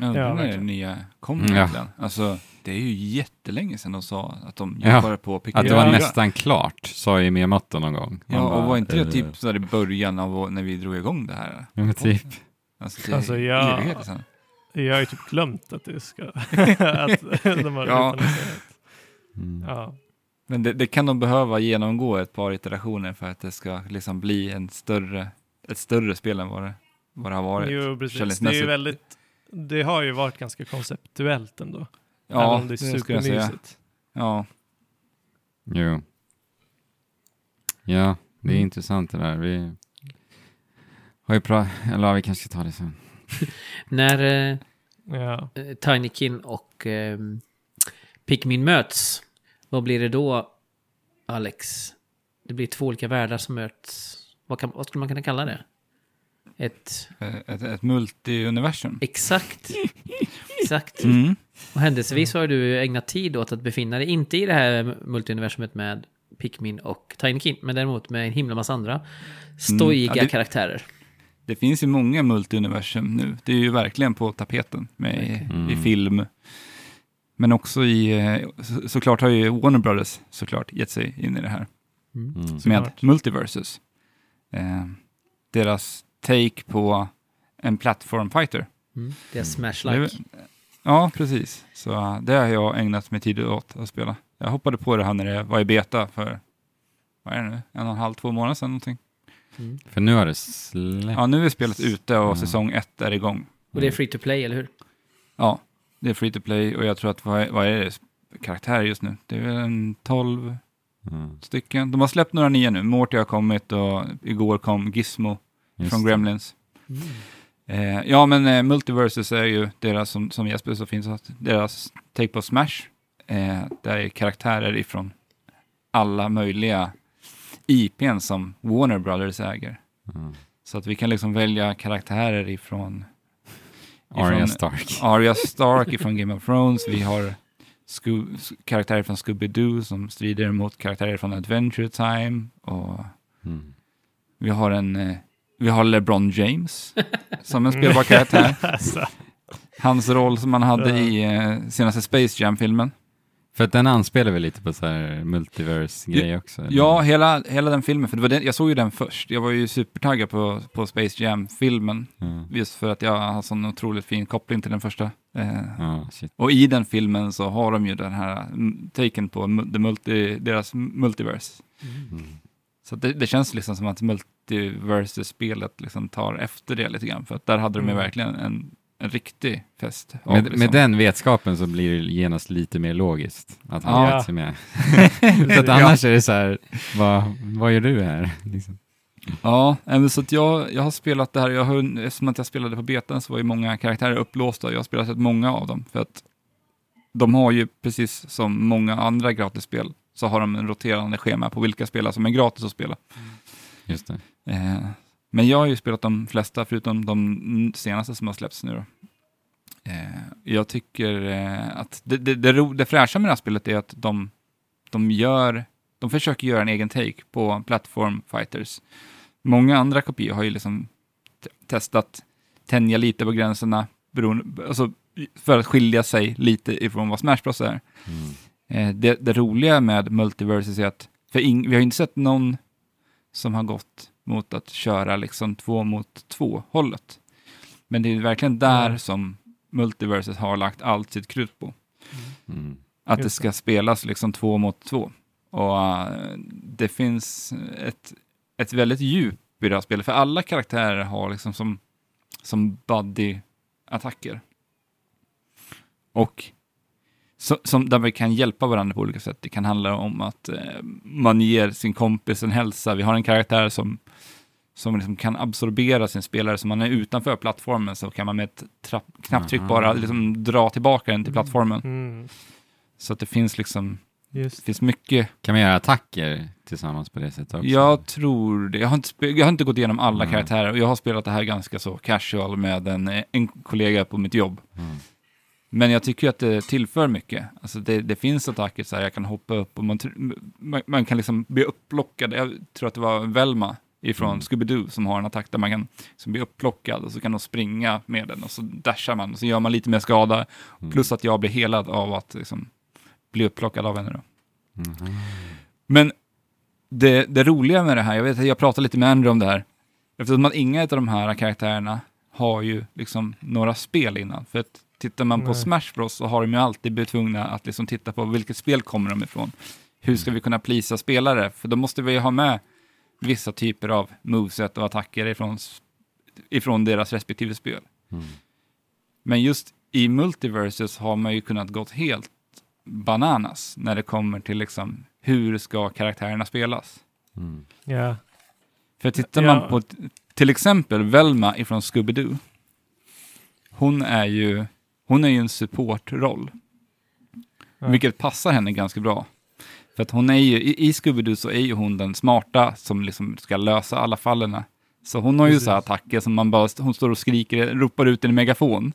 [SPEAKER 2] Ja,
[SPEAKER 3] Ja,
[SPEAKER 2] ja, när det nya kom
[SPEAKER 1] Mm, ja.
[SPEAKER 2] Alltså, det är ju jättelänge sedan de sa att de
[SPEAKER 1] Ja,
[SPEAKER 2] jobbade på Pikmin
[SPEAKER 1] Att det var
[SPEAKER 2] 4.
[SPEAKER 1] nästan klart, sa ju Miyamoto någon gång. Man
[SPEAKER 2] Ja, och
[SPEAKER 1] bara,
[SPEAKER 2] var inte det
[SPEAKER 1] eh,
[SPEAKER 2] typ så där i början av när vi drog igång det här?
[SPEAKER 1] Ja, men typ.
[SPEAKER 2] Alltså, det är
[SPEAKER 3] Alltså, ja.
[SPEAKER 2] evigheter sedan.
[SPEAKER 3] Jag har ju typ glömt att det ska... att de har
[SPEAKER 2] Ja.
[SPEAKER 1] Mm.
[SPEAKER 3] ja.
[SPEAKER 2] Men det, det kan de behöva genomgå ett par iterationer för att det ska liksom bli en större, ett större spel än vad det, vad det har varit.
[SPEAKER 3] Jo, precis. Det, är ju väldigt, det har ju varit ganska konceptuellt ändå.
[SPEAKER 2] Ja,
[SPEAKER 3] även om det är
[SPEAKER 2] det skulle jag säga.
[SPEAKER 3] supermysigt.
[SPEAKER 2] Ja,
[SPEAKER 1] Jo. Ja, det är
[SPEAKER 3] Mm.
[SPEAKER 1] intressant det där. Vi har ju pratat, eller vi kanske ska ta det sen.
[SPEAKER 4] När eh,
[SPEAKER 3] Ja.
[SPEAKER 4] eh, Tinykin och eh, Pikmin möts, vad blir det då, Alex? Det blir två olika världar som möts. Vad, kan, vad skulle man kunna kalla det? Ett...
[SPEAKER 2] eh, ett, ett multi-universum.
[SPEAKER 4] Exakt. Exakt.
[SPEAKER 2] Mm.
[SPEAKER 4] Och händelsevis har du ägnat tid åt att befinna dig, inte i det här multiuniversumet med Pikmin och Tinykin, men däremot med en himla massa andra stojiga
[SPEAKER 2] Ja, det-
[SPEAKER 4] karaktärer.
[SPEAKER 2] Det finns ju många multi-universum nu. Det är ju verkligen på tapeten med, i-
[SPEAKER 1] Mm.
[SPEAKER 2] i film. Men också i, eh, så, såklart har ju Warner Brothers såklart gett sig in i det här.
[SPEAKER 4] Mm.
[SPEAKER 1] Mm.
[SPEAKER 2] med
[SPEAKER 3] Såklart.
[SPEAKER 2] Multiversus. Eh, deras take på en platform fighter.
[SPEAKER 4] Mm. Det är
[SPEAKER 2] Det
[SPEAKER 4] Smash-like.
[SPEAKER 2] Ja, precis. Så eh, det har jag ägnat mig tid åt att spela. Jag hoppade på det här när det var i beta för vad är det nu, en och en halv, två månader sedan någonting.
[SPEAKER 4] Mm.
[SPEAKER 1] För nu har det släppt.
[SPEAKER 2] Ja, nu är spelet ute och
[SPEAKER 1] Mm.
[SPEAKER 2] säsong ett är igång.
[SPEAKER 4] Och det är free to play, eller hur?
[SPEAKER 2] Ja, det är free to play och jag tror att, vad är, vad är det, karaktär just nu? Det är väl en 12
[SPEAKER 1] Mm.
[SPEAKER 2] stycken. De har släppt några nya nu. Morty har kommit och igår kom Gizmo
[SPEAKER 1] Just
[SPEAKER 2] från. Gremlins. Eh, ja, men eh, Multiverses är ju deras, som, som Jesper så finns, deras take på Smash. Eh, där är karaktärer ifrån alla möjliga IPn som Warner Brothers äger.
[SPEAKER 1] Mm.
[SPEAKER 2] Så att vi kan liksom välja karaktärer ifrån
[SPEAKER 1] Arya Stark.
[SPEAKER 2] Arya Stark ifrån Game of Thrones. Vi har Sco- karaktärer från Scooby-Doo som strider mot karaktärer från Adventure Time. Och
[SPEAKER 1] Mm.
[SPEAKER 2] vi har en eh, vi har LeBron James som en spelbar karaktär.
[SPEAKER 3] Alltså,
[SPEAKER 2] Hans roll som han hade i eh, senaste Space Jam-filmen.
[SPEAKER 1] För att den anspelar väl lite på så här multiverse-grej också? eller?
[SPEAKER 2] Ja, hela, hela den filmen, för det var den, jag såg ju den först. Jag var ju supertaggad på, på Space Jam-filmen.
[SPEAKER 1] Ja,
[SPEAKER 2] Just för att jag har sån otroligt fin koppling till den första. Eh,
[SPEAKER 1] shit.
[SPEAKER 2] Och i den filmen så har de ju den här mm, taken på the multi, deras multiverse.
[SPEAKER 1] Mm.
[SPEAKER 2] Så det, det känns liksom som att multiverse-spelet liksom tar efter det lite grann. För att där hade de ju
[SPEAKER 3] Mm.
[SPEAKER 2] verkligen en, en riktig fest.
[SPEAKER 1] Med,
[SPEAKER 2] det, liksom.
[SPEAKER 1] med den vetskapen så blir det genast lite mer logiskt att han
[SPEAKER 2] Ja.
[SPEAKER 1] ja. sig med. så att annars är det så här, vad, vad gör du här? Liksom.
[SPEAKER 2] Ja, så att jag, jag har spelat det här, jag har, eftersom att jag spelade på betan så var ju många karaktärer upplåsta. Jag har spelat rätt många av dem. För att de har ju, precis som många andra gratisspel, så har de en roterande schema på vilka spelare som är gratis att spela.
[SPEAKER 1] Just det.
[SPEAKER 2] Eh, men jag har ju spelat de flesta, förutom de senaste som har släppts nu då. Eh, jag tycker eh, att det, det, det, ro, det fräscha med det här spelet är att de, de gör, de försöker göra en egen take på Platform Fighters. Många andra kopior har ju liksom testat tänja lite på gränserna beroende, alltså, för att skilja sig lite ifrån vad Smash Bros är.
[SPEAKER 1] Mm.
[SPEAKER 2] Eh, det, det roliga med Multiverses är att, för ing, vi har inte sett någon som har gått mot att köra liksom två mot två hållet. Men det är verkligen där
[SPEAKER 3] Mm.
[SPEAKER 2] som Multiverses har lagt allt sitt krut på.
[SPEAKER 1] Mm.
[SPEAKER 2] Att det ska spelas liksom två mot två. Och eh, det finns ett, ett väldigt djup i det här spelet, för alla karaktärer har liksom som, som buddy-attacker. Och så, som, där vi kan hjälpa varandra på olika sätt. Det kan handla om att eh, man ger sin kompis en hälsa. Vi har en karaktär som, som liksom kan absorbera sin spelare, så man är utanför plattformen så kan man med ett trapp, knapptryck
[SPEAKER 1] Aha.
[SPEAKER 2] bara liksom dra tillbaka den till plattformen.
[SPEAKER 3] mm,
[SPEAKER 2] Så att det finns liksom, det
[SPEAKER 3] just
[SPEAKER 2] finns mycket.
[SPEAKER 1] Kan man göra attacker tillsammans på det sättet också?
[SPEAKER 2] Jag tror det. Jag har inte, jag har inte gått igenom alla
[SPEAKER 1] Mm.
[SPEAKER 2] karaktärer och jag har spelat det här ganska så casual med en, en kollega på mitt jobb.
[SPEAKER 1] Mm.
[SPEAKER 2] Men jag tycker att det tillför mycket. Alltså det, det finns attacker så här, jag kan hoppa upp och man, man, man kan liksom bli upplockad. Jag tror att det var Velma ifrån
[SPEAKER 1] Mm.
[SPEAKER 2] Scooby-Doo som har en attack där man kan liksom bli upplockad och så kan de springa med den och så dashar man och så gör man lite mer skada.
[SPEAKER 1] Mm.
[SPEAKER 2] Plus att jag blir helad av att liksom, bli upplockad av henne. Då.
[SPEAKER 1] Mhm.
[SPEAKER 2] Men det, det roliga med det här, jag vet att jag pratade lite med Andrew om det här, eftersom att inga av de här karaktärerna har ju liksom några spel innan. För att tittar man på
[SPEAKER 3] Nej.
[SPEAKER 2] Smash Bros så har de ju alltid blivit tvungna att liksom titta på vilket spel kommer de ifrån. Hur ska vi kunna plisa spelare? För då måste vi ju ha med vissa typer av moveset och attacker ifrån, ifrån deras respektive spel.
[SPEAKER 1] Mm.
[SPEAKER 2] Men just i Multiverses har man ju kunnat gått helt bananas när det kommer till liksom hur ska karaktärerna spelas.
[SPEAKER 1] Mm.
[SPEAKER 3] Ja.
[SPEAKER 2] För tittar man på t- till exempel Velma ifrån Scooby-Doo. Hon är ju, hon är ju en supportroll,
[SPEAKER 3] Ja.
[SPEAKER 2] vilket passar henne ganska bra. För att hon är ju, i, i Scooby-Doo så är ju hon den smarta som liksom ska lösa alla fallen. Så hon har ju
[SPEAKER 3] Precis.
[SPEAKER 2] så här attacker som man bara, hon står och skriker, ropar ut i en megafon.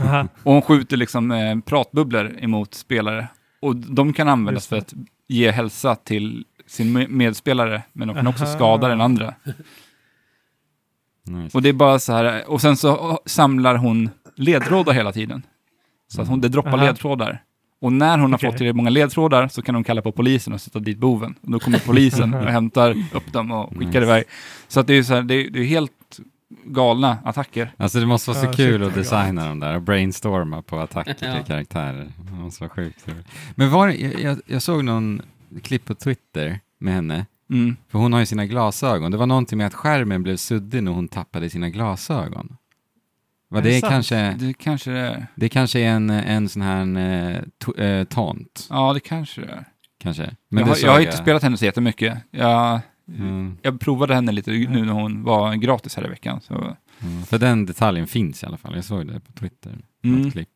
[SPEAKER 3] Aha.
[SPEAKER 2] Och hon skjuter liksom eh, pratbubblor emot spelare. Och de kan användas för att ge hälsa till sin me- medspelare, men de kan också
[SPEAKER 3] Aha.
[SPEAKER 2] skada den andra.
[SPEAKER 1] Nice.
[SPEAKER 2] Och det är bara så här, och sen så samlar hon ledtrådar hela tiden. Så att hon, det droppar
[SPEAKER 3] Aha.
[SPEAKER 2] ledtrådar. Och när hon har
[SPEAKER 3] Okej.
[SPEAKER 2] fått tillräckligt många ledtrådar så kan hon kalla på polisen och sätta dit boven. Och då kommer polisen och hämtar upp dem och skickar
[SPEAKER 1] Nice.
[SPEAKER 2] iväg. Så att det är så här, det är, det är helt galna attacker.
[SPEAKER 1] Alltså det måste vara så
[SPEAKER 3] Ja,
[SPEAKER 1] kul att designa dem där och brainstorma på attacker
[SPEAKER 4] Ja.
[SPEAKER 1] till karaktärer. Det måste vara sjukt kul. Men var, jag, jag såg någon klipp på Twitter med henne
[SPEAKER 2] Mm.
[SPEAKER 1] För hon har ju sina glasögon. Det var någonting med att skärmen blev suddig när hon tappade sina glasögon.
[SPEAKER 3] Är
[SPEAKER 1] det,
[SPEAKER 3] sant?
[SPEAKER 1] kanske,
[SPEAKER 2] Det kanske det är.
[SPEAKER 1] det kanske är en, en sån här eh, to, eh, taunt,
[SPEAKER 2] Ja, det kanske det är.
[SPEAKER 1] kanske.
[SPEAKER 2] jag,
[SPEAKER 1] det
[SPEAKER 2] har, jag har inte spelat henne så jättemycket. Jag,
[SPEAKER 1] Mm.
[SPEAKER 2] jag provade henne lite nu när hon var gratis här i veckan. Så.
[SPEAKER 1] Mm. För den detaljen finns i alla fall. Jag såg det på Twitter.
[SPEAKER 2] Mm.
[SPEAKER 1] Något klipp.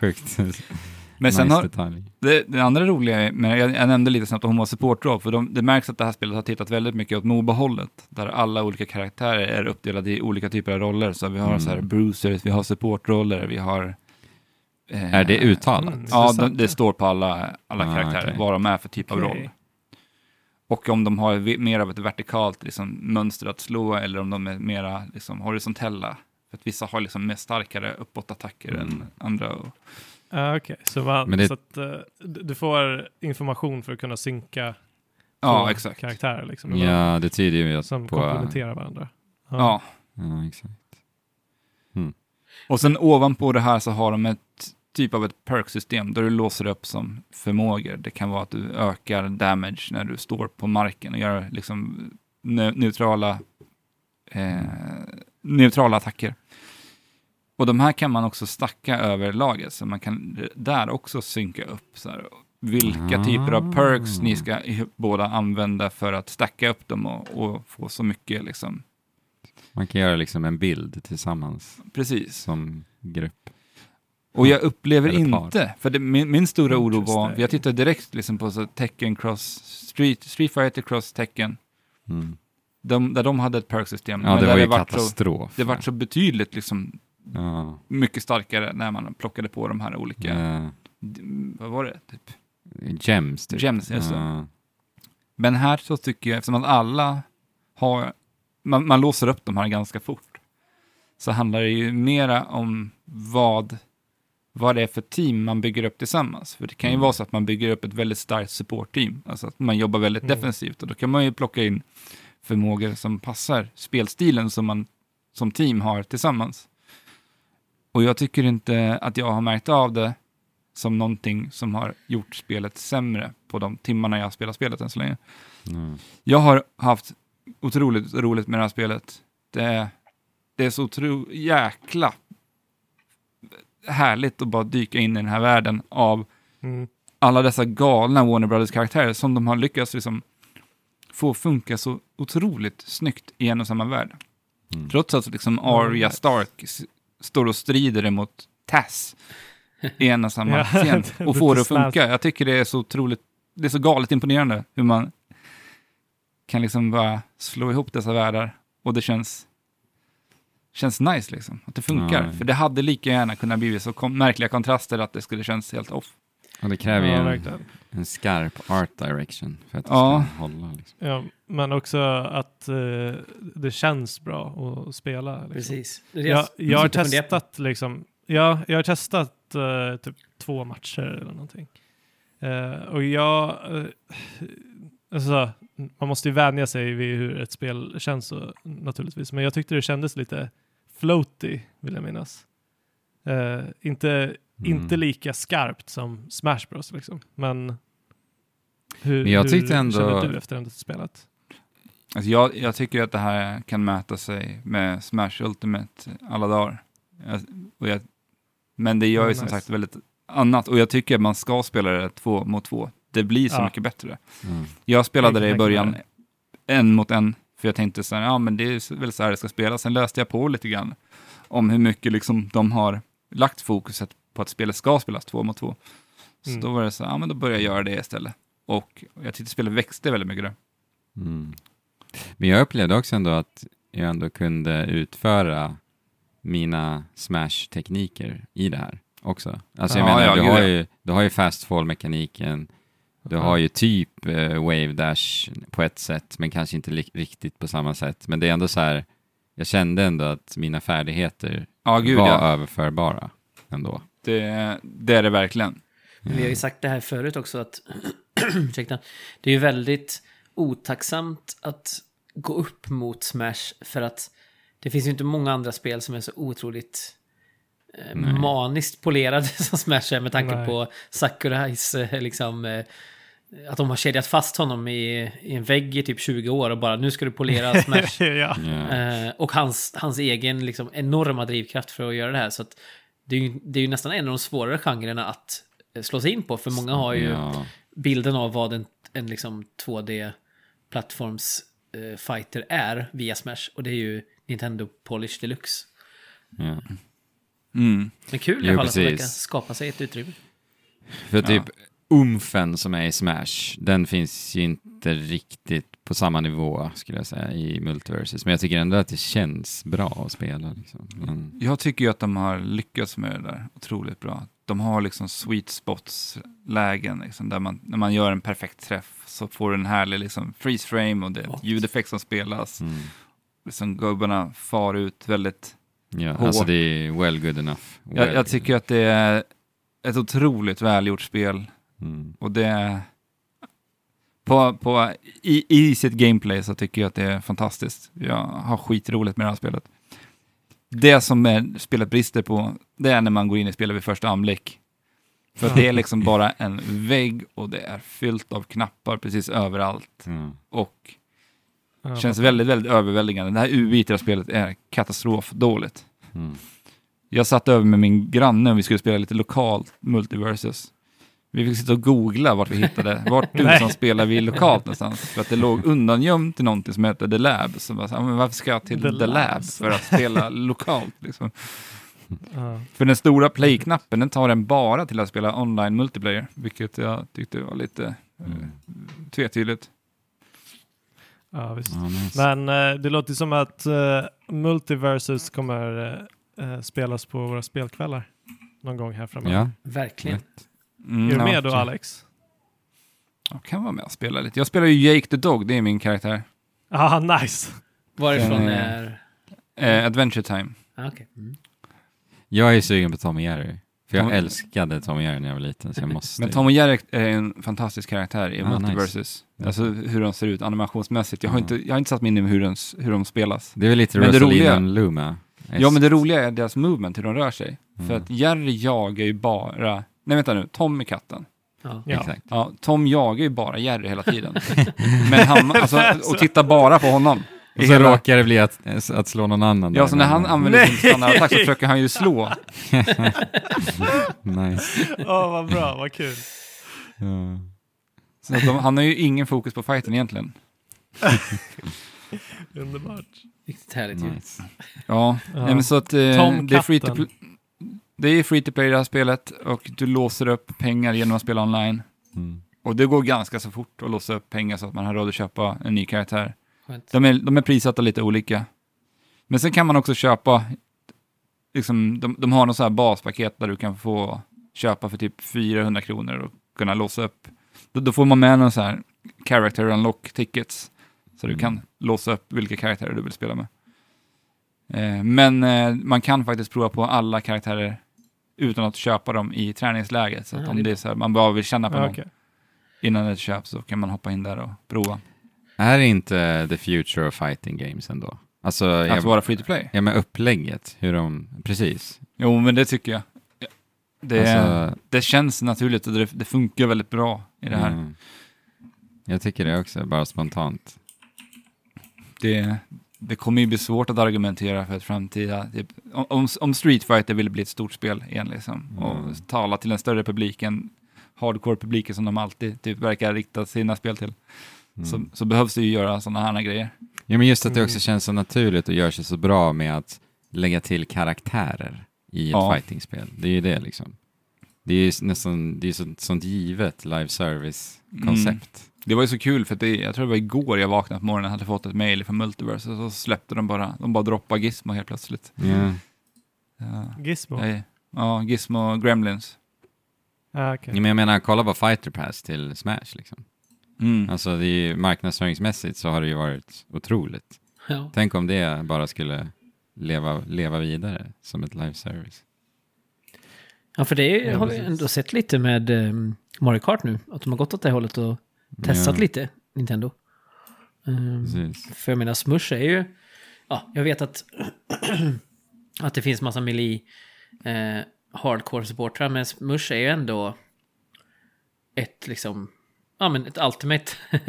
[SPEAKER 1] Sjukt
[SPEAKER 2] Men sen
[SPEAKER 1] nice
[SPEAKER 2] har, det, det andra roliga, är- men jag, jag nämnde lite snabbt att hon var supportroll, för de, det märks att det här spelet har tittat väldigt mycket åt Moba-hållet, där alla olika karaktärer är uppdelade i olika typer av roller. Så vi har
[SPEAKER 1] Mm.
[SPEAKER 2] så här bruisers, vi har supportroller, vi har... eh,
[SPEAKER 1] Är det uttalat?
[SPEAKER 3] Mm.
[SPEAKER 2] Ja, det, det står på alla, alla
[SPEAKER 1] Ah,
[SPEAKER 2] karaktärer,
[SPEAKER 1] okej.
[SPEAKER 2] vad de är för typ av
[SPEAKER 3] Okej.
[SPEAKER 2] roll. Och om de har mer av ett vertikalt liksom, mönster att slå, eller om de är mera liksom, horisontella. För att vissa har liksom mer starkare uppåtattacker
[SPEAKER 1] Mm.
[SPEAKER 2] än andra. Och,
[SPEAKER 3] Okej, så, man,
[SPEAKER 1] Men det-
[SPEAKER 3] så att, eh, du får information för att kunna synka
[SPEAKER 2] ja, exakt.
[SPEAKER 3] karaktärer liksom,
[SPEAKER 1] Ja, det tyder ju
[SPEAKER 3] som
[SPEAKER 1] på...
[SPEAKER 3] komplementerar varandra.
[SPEAKER 2] Ja.
[SPEAKER 1] Ja, exakt.
[SPEAKER 2] Och sen ovanpå det här så har de ett typ av ett perk-system där du låser upp som förmågor. Det kan vara att du ökar damage när du står på marken och gör liksom ne- neutrala, eh, neutrala attacker. Och de här kan man också stacka över laget, så man kan där också synka upp så här, vilka
[SPEAKER 1] Ah.
[SPEAKER 2] typer av perks ni ska båda använda för att stacka upp dem och, och få så mycket liksom.
[SPEAKER 1] Man kan göra liksom en bild tillsammans
[SPEAKER 2] Precis.
[SPEAKER 1] som grupp.
[SPEAKER 2] Och jag upplever inte, för det, min, min stora oro var, jag tittade direkt liksom på så Tekken cross, Street, Street Fighter cross Tekken,
[SPEAKER 1] Mm.
[SPEAKER 2] de, där de hade ett perk-system.
[SPEAKER 1] Ja,
[SPEAKER 2] men
[SPEAKER 1] det var ju
[SPEAKER 2] vart så,
[SPEAKER 1] katastrof.
[SPEAKER 2] det vart så betydligt liksom
[SPEAKER 1] Ja.
[SPEAKER 2] mycket starkare när man plockade på de här olika, d- vad var det? Typ.
[SPEAKER 1] gems, typ.
[SPEAKER 2] Gems, det.
[SPEAKER 1] Ja.
[SPEAKER 2] Men här så tycker jag, eftersom att alla har, man, man låser upp de här ganska fort, så handlar det ju mera om vad, vad det är för team man bygger upp tillsammans. För det kan ju
[SPEAKER 1] Mm.
[SPEAKER 2] vara så att man bygger upp ett väldigt starkt support-team, alltså att man jobbar väldigt
[SPEAKER 3] Mm.
[SPEAKER 2] defensivt och då kan man ju plocka in förmågor som passar spelstilen som man som team har tillsammans. Och jag tycker inte att jag har märkt av det som någonting som har gjort spelet sämre på de timmarna jag har spelat spelet än så länge.
[SPEAKER 1] Mm.
[SPEAKER 2] Jag har haft otroligt roligt med det här spelet. Det är, det är så otro, jäkla härligt att bara dyka in i den här världen av
[SPEAKER 3] Mm.
[SPEAKER 2] alla dessa galna Warner Brothers-karaktärer som de har lyckats liksom få funka så otroligt snyggt i en och samma värld.
[SPEAKER 1] Mm.
[SPEAKER 2] Trots att liksom Arya. Stark står och strider emot Tess i en och samma scen och får det att funka. Jag tycker det är så otroligt, det är så galet imponerande hur man kan liksom bara slå ihop dessa världar och det känns känns nice liksom, att det funkar.
[SPEAKER 1] Ja.
[SPEAKER 2] För det hade lika gärna kunnat bli så kom- märkliga kontraster att det skulle känns helt off.
[SPEAKER 1] Och det kräver ju
[SPEAKER 3] Ja,
[SPEAKER 1] en, en skarp art direction för att det
[SPEAKER 2] Ja.
[SPEAKER 1] ska hålla. Liksom.
[SPEAKER 3] Ja, men också att eh, det känns bra att spela. Liksom.
[SPEAKER 4] Precis. Det det
[SPEAKER 3] Jag, jag har testat liksom, ja, jag har testat eh, typ två matcher eller någonting. Eh, och jag, eh, alltså, man måste ju vänja sig vid hur ett spel känns så, naturligtvis, men jag tyckte det kändes lite floaty, vill jag minnas. Eh, inte,
[SPEAKER 1] Mm.
[SPEAKER 3] inte lika skarpt som Smash Bros liksom, men hur,
[SPEAKER 1] Men jag
[SPEAKER 3] hur
[SPEAKER 1] ändå-
[SPEAKER 3] känner du efter att ha spelat?
[SPEAKER 2] Alltså jag, jag tycker att det här kan mäta sig med Smash Ultimate alla dagar. Jag, och jag, men det gör ju
[SPEAKER 3] Mm,
[SPEAKER 2] som
[SPEAKER 3] nice.
[SPEAKER 2] sagt väldigt annat och jag tycker att man ska spela det två mot två. Det blir så
[SPEAKER 3] Ja.
[SPEAKER 2] mycket bättre.
[SPEAKER 1] Mm.
[SPEAKER 2] Jag spelade
[SPEAKER 3] Jag
[SPEAKER 2] det i början en mot en, för jag tänkte så här, ja men det är väl så här det ska spelas. Sen läste jag på lite grann om hur mycket liksom de har lagt fokuset på att spelet ska spelas två mot två. Så
[SPEAKER 3] Mm.
[SPEAKER 2] då var det så ja men då började jag göra det istället. Och jag tyckte spelet växte väldigt mycket där.
[SPEAKER 1] Mm. Men jag upplevde också ändå att jag ändå kunde utföra mina smash-tekniker i det här också. Alltså jag
[SPEAKER 2] Ja,
[SPEAKER 1] menar,
[SPEAKER 2] ja,
[SPEAKER 1] du, har
[SPEAKER 2] ja.
[SPEAKER 1] ju, du har ju fast fall-mekaniken, du har ju typ eh, wave dash på ett sätt, men kanske inte riktigt på samma sätt. Men det är ändå så här, jag kände ändå att mina färdigheter
[SPEAKER 2] gud
[SPEAKER 1] var
[SPEAKER 2] ja.
[SPEAKER 1] överförbara ändå.
[SPEAKER 2] Det, det är det verkligen.
[SPEAKER 4] Men vi har ju sagt det här förut också att ursäkta, det är ju väldigt otacksamt att gå upp mot Smash för att det finns ju inte många andra spel som är så otroligt eh, maniskt polerade som Smash är med tanke
[SPEAKER 3] Nej.
[SPEAKER 4] på Sakurais eh, liksom eh, att de har kedjat fast honom i, i en vägg i typ 20 år och bara nu ska du polera Smash.
[SPEAKER 3] Ja.
[SPEAKER 4] Eh, och hans, hans egen liksom, enorma drivkraft för att göra det här. Så att det, är ju, det är ju nästan en av de svårare genrerna att eh, slå sig in på. För många har ju
[SPEAKER 1] Ja.
[SPEAKER 4] bilden av vad en, en liksom 2D-plattforms eh, fighter är via Smash. Och det är ju Nintendo Polish Deluxe.
[SPEAKER 1] Ja.
[SPEAKER 2] Mm.
[SPEAKER 4] Men kul i alla fall att
[SPEAKER 1] precis.
[SPEAKER 4] verkar skapa sig ett utrymme.
[SPEAKER 1] För typ umfen som är i Smash, den finns ju inte riktigt på samma nivå skulle jag säga i Multiverses. Men jag tycker ändå att det känns bra att spela. Liksom. Men,
[SPEAKER 2] Jag tycker ju att de har lyckats med det där otroligt bra. De har liksom sweet spots-lägen, liksom, där man, när man gör en perfekt träff så får du en härlig liksom, freeze frame och det är ljudeffekt som spelas.
[SPEAKER 1] mm.
[SPEAKER 2] Liksom, gubbarna far ut väldigt...
[SPEAKER 1] Ja,
[SPEAKER 2] Hårt.
[SPEAKER 1] alltså det är well good enough. Well
[SPEAKER 2] Jag, jag tycker att det är ett otroligt välgjort spel
[SPEAKER 1] Mm.
[SPEAKER 2] och det är... På, på, i, I sitt gameplay så tycker jag att det är fantastiskt. Jag har skitroligt med det här spelet. Det som är, spelet brister på, det är när man går in i spelet vid första anblick. För det är liksom bara en vägg och det är fyllt av knappar precis överallt.
[SPEAKER 1] Ja.
[SPEAKER 2] Och känns väldigt, väldigt överväldigande. Det här UI i det här spelet är katastrofdåligt.
[SPEAKER 1] Mm.
[SPEAKER 2] Jag satt över med min granne och vi skulle spela lite lokalt multiversus. Vi fick sitta och googla vart vi hittade, vart du som spelar vi lokalt någonstans. För att det låg undangömt till någonting som heter The Lab. Så bara, så, men varför ska jag till
[SPEAKER 3] The
[SPEAKER 2] The, Lab
[SPEAKER 3] Labs.
[SPEAKER 2] för att spela lokalt? Liksom.
[SPEAKER 3] Ja.
[SPEAKER 2] För den stora play-knappen, den tar den bara till att spela online multiplayer. Vilket jag tyckte var lite eh,
[SPEAKER 1] Mm.
[SPEAKER 2] tvetydigt.
[SPEAKER 3] Ja, visst.
[SPEAKER 1] Ja, nice.
[SPEAKER 3] Men eh, det låter som att uh, Multiversus kommer eh, eh, spelas på våra spelkvällar någon gång här framöver.
[SPEAKER 1] Ja,
[SPEAKER 4] Verkligen.
[SPEAKER 2] Mm,
[SPEAKER 3] Är du
[SPEAKER 2] ja,
[SPEAKER 3] med då
[SPEAKER 2] så-
[SPEAKER 3] Alex?
[SPEAKER 2] Jag kan vara med och spela lite. Jag spelar ju Jake the Dog, det är min karaktär.
[SPEAKER 3] Ah, nice!
[SPEAKER 4] Varifrån
[SPEAKER 2] Eh,
[SPEAKER 4] är...
[SPEAKER 2] Eh, Adventure Time.
[SPEAKER 4] Ah, okej. Mm.
[SPEAKER 1] jag är sugen på Tom och Jerry. För jag
[SPEAKER 2] Tom-
[SPEAKER 1] älskade Tom och Jerry när jag var liten, så jag måste.
[SPEAKER 2] Men Tom och Jerry är en fantastisk karaktär i
[SPEAKER 1] Ah,
[SPEAKER 2] Multiversus.
[SPEAKER 1] nice.
[SPEAKER 2] Alltså hur de ser ut animationsmässigt. Jag har,
[SPEAKER 1] Ja.
[SPEAKER 2] inte, jag har inte satt mig in i hur de, hur de spelas.
[SPEAKER 1] Det är väl lite
[SPEAKER 2] Men
[SPEAKER 1] Rosalina Luma.
[SPEAKER 2] Ja, men det roliga är deras movement, hur de rör sig. För
[SPEAKER 1] Mm.
[SPEAKER 2] att Jerry jagar ju bara... Nej, vänta nu. Tom är katten.
[SPEAKER 4] Ja.
[SPEAKER 3] Ja.
[SPEAKER 1] Exakt.
[SPEAKER 2] Ja, Tom jagar ju bara Jerry hela tiden. Men han, alltså, och tittar bara på honom.
[SPEAKER 1] Och så
[SPEAKER 2] hela-
[SPEAKER 1] råkar det bli att, att slå någon annan.
[SPEAKER 2] Ja, så när han använder sin standardattack så försöker han ju slå.
[SPEAKER 1] Nice.
[SPEAKER 3] Åh, vad bra, vad kul.
[SPEAKER 1] Ja.
[SPEAKER 2] Så de, han har ju ingen fokus på fighten egentligen.
[SPEAKER 3] Underbart.
[SPEAKER 4] Riktigt härligt ju.
[SPEAKER 1] Nice.
[SPEAKER 2] Ja,
[SPEAKER 3] Ja.
[SPEAKER 2] Nej, men så att eh,
[SPEAKER 3] Tom
[SPEAKER 2] det är free to
[SPEAKER 3] katten.
[SPEAKER 2] Det är free to play det här spelet och du låser upp pengar genom att spela online.
[SPEAKER 1] Mm.
[SPEAKER 2] Och det går ganska så fort att låsa upp pengar så att man har råd att köpa en ny karaktär. De är, de är prissatta lite olika. Men sen kan man också köpa, liksom, de, de har något så här baspaket där du kan få köpa för typ 400 kronor och kunna låsa upp. Då, då får man med någon så här character unlock tickets. Så du
[SPEAKER 1] Mm.
[SPEAKER 2] kan låsa upp vilka karaktärer du vill spela med. Eh, men eh, man kan faktiskt prova på alla karaktärer utan att köpa dem i träningsläget. Så att om
[SPEAKER 4] det är
[SPEAKER 2] så här, man bara vill känna på
[SPEAKER 3] Ja,
[SPEAKER 2] någon
[SPEAKER 3] okej.
[SPEAKER 2] innan ett köp så kan man hoppa in där och prova.
[SPEAKER 1] Är inte the future of fighting games ändå? Alltså,
[SPEAKER 2] Att
[SPEAKER 1] jag,
[SPEAKER 2] vara free to play.
[SPEAKER 1] ja, med upplägget, hur de, precis.
[SPEAKER 2] Jo, men det tycker jag. Det,
[SPEAKER 1] Alltså,
[SPEAKER 2] det känns naturligt och det, det funkar väldigt bra i det här.
[SPEAKER 1] mm. Jag tycker det också, bara spontant.
[SPEAKER 2] Det, det kommer ju bli svårt att argumentera för ett framtida... Typ, om- om, Street Fighter vill bli ett stort spel igen liksom,
[SPEAKER 1] Mm.
[SPEAKER 2] och tala till en större publik än hardcore-publiken som de alltid typ, verkar rikta sina spel till,
[SPEAKER 1] Mm.
[SPEAKER 2] så, så behövs det ju göra sådana här grejer.
[SPEAKER 1] Ja, men just att det också
[SPEAKER 3] Mm.
[SPEAKER 1] känns så naturligt och gör sig så bra med att lägga till karaktärer i ett
[SPEAKER 2] Ja.
[SPEAKER 1] fightingspel. Det är ju det liksom. Det är ju nästan, det är så, sånt givet live service-koncept.
[SPEAKER 2] Det var ju så kul för att det, jag tror det var igår jag vaknade på morgonen och hade fått ett mail från Multiverse och så släppte de bara, de bara droppade Gizmo helt plötsligt.
[SPEAKER 1] Ja.
[SPEAKER 2] Ja,
[SPEAKER 3] Gizmo?
[SPEAKER 2] Nej. ja Gizmo Gremlins.
[SPEAKER 3] Ah, okej.
[SPEAKER 1] Ja, men jag menar, kolla på Fighter Pass till Smash liksom.
[SPEAKER 2] Mm.
[SPEAKER 1] Alltså det är ju, marknadsföringsmässigt så har det ju varit otroligt.
[SPEAKER 4] Ja.
[SPEAKER 1] Tänk om det bara skulle leva, leva vidare som ett live service.
[SPEAKER 4] ja, för det
[SPEAKER 3] Ja,
[SPEAKER 4] har vi ändå sett lite med um, Mario Kart nu. Att de har gått åt det hållet och testat
[SPEAKER 1] Ja,
[SPEAKER 4] lite, Nintendo.
[SPEAKER 1] Precis.
[SPEAKER 4] För jag menar, Smush är ju... Ja, jag vet att, att det finns massa melee eh, hardcore-supportrar, men Smush är ju ändå ett liksom... ja, men ett ultimate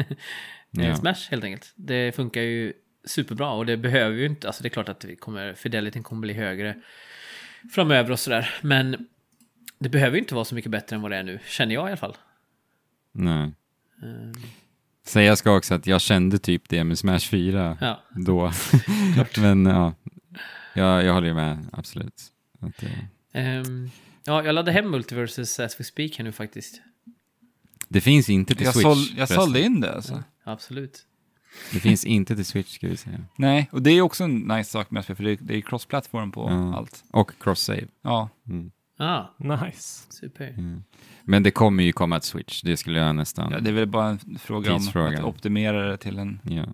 [SPEAKER 1] ja.
[SPEAKER 4] Smash helt enkelt. Det funkar ju superbra och det behöver ju inte, alltså det är klart att vi kommer, fidelityn kommer bli högre framöver och sådär, men det behöver ju inte vara så mycket bättre än vad det är nu, känner jag i alla fall.
[SPEAKER 1] Nej.
[SPEAKER 4] Ehm,
[SPEAKER 1] Säga ska också att jag kände typ det med Smash 4
[SPEAKER 4] Ja,
[SPEAKER 1] då. Men ja, jag, jag håller ju med, absolut. Att, eh,
[SPEAKER 4] Ehm, ja, jag laddade hem Multiverses as we speak här nu faktiskt.
[SPEAKER 1] det finns inte till
[SPEAKER 2] Jag,
[SPEAKER 1] Switch.
[SPEAKER 2] sål, jag
[SPEAKER 1] förresten.
[SPEAKER 2] sålde in det alltså.
[SPEAKER 4] Absolut.
[SPEAKER 1] Det finns inte till Switch ska vi säga.
[SPEAKER 2] Nej, och det är också en nice sak med spel, för det, det är cross-platform på
[SPEAKER 1] Ja.
[SPEAKER 2] allt.
[SPEAKER 1] Och cross-save.
[SPEAKER 2] Ja,
[SPEAKER 1] Mm.
[SPEAKER 4] Ah,
[SPEAKER 3] Nice.
[SPEAKER 4] super.
[SPEAKER 1] Mm. Men det kommer ju komma till Switch, det skulle jag nästan...
[SPEAKER 2] ja, det är väl bara en fråga om att optimera det till en,
[SPEAKER 1] Ja.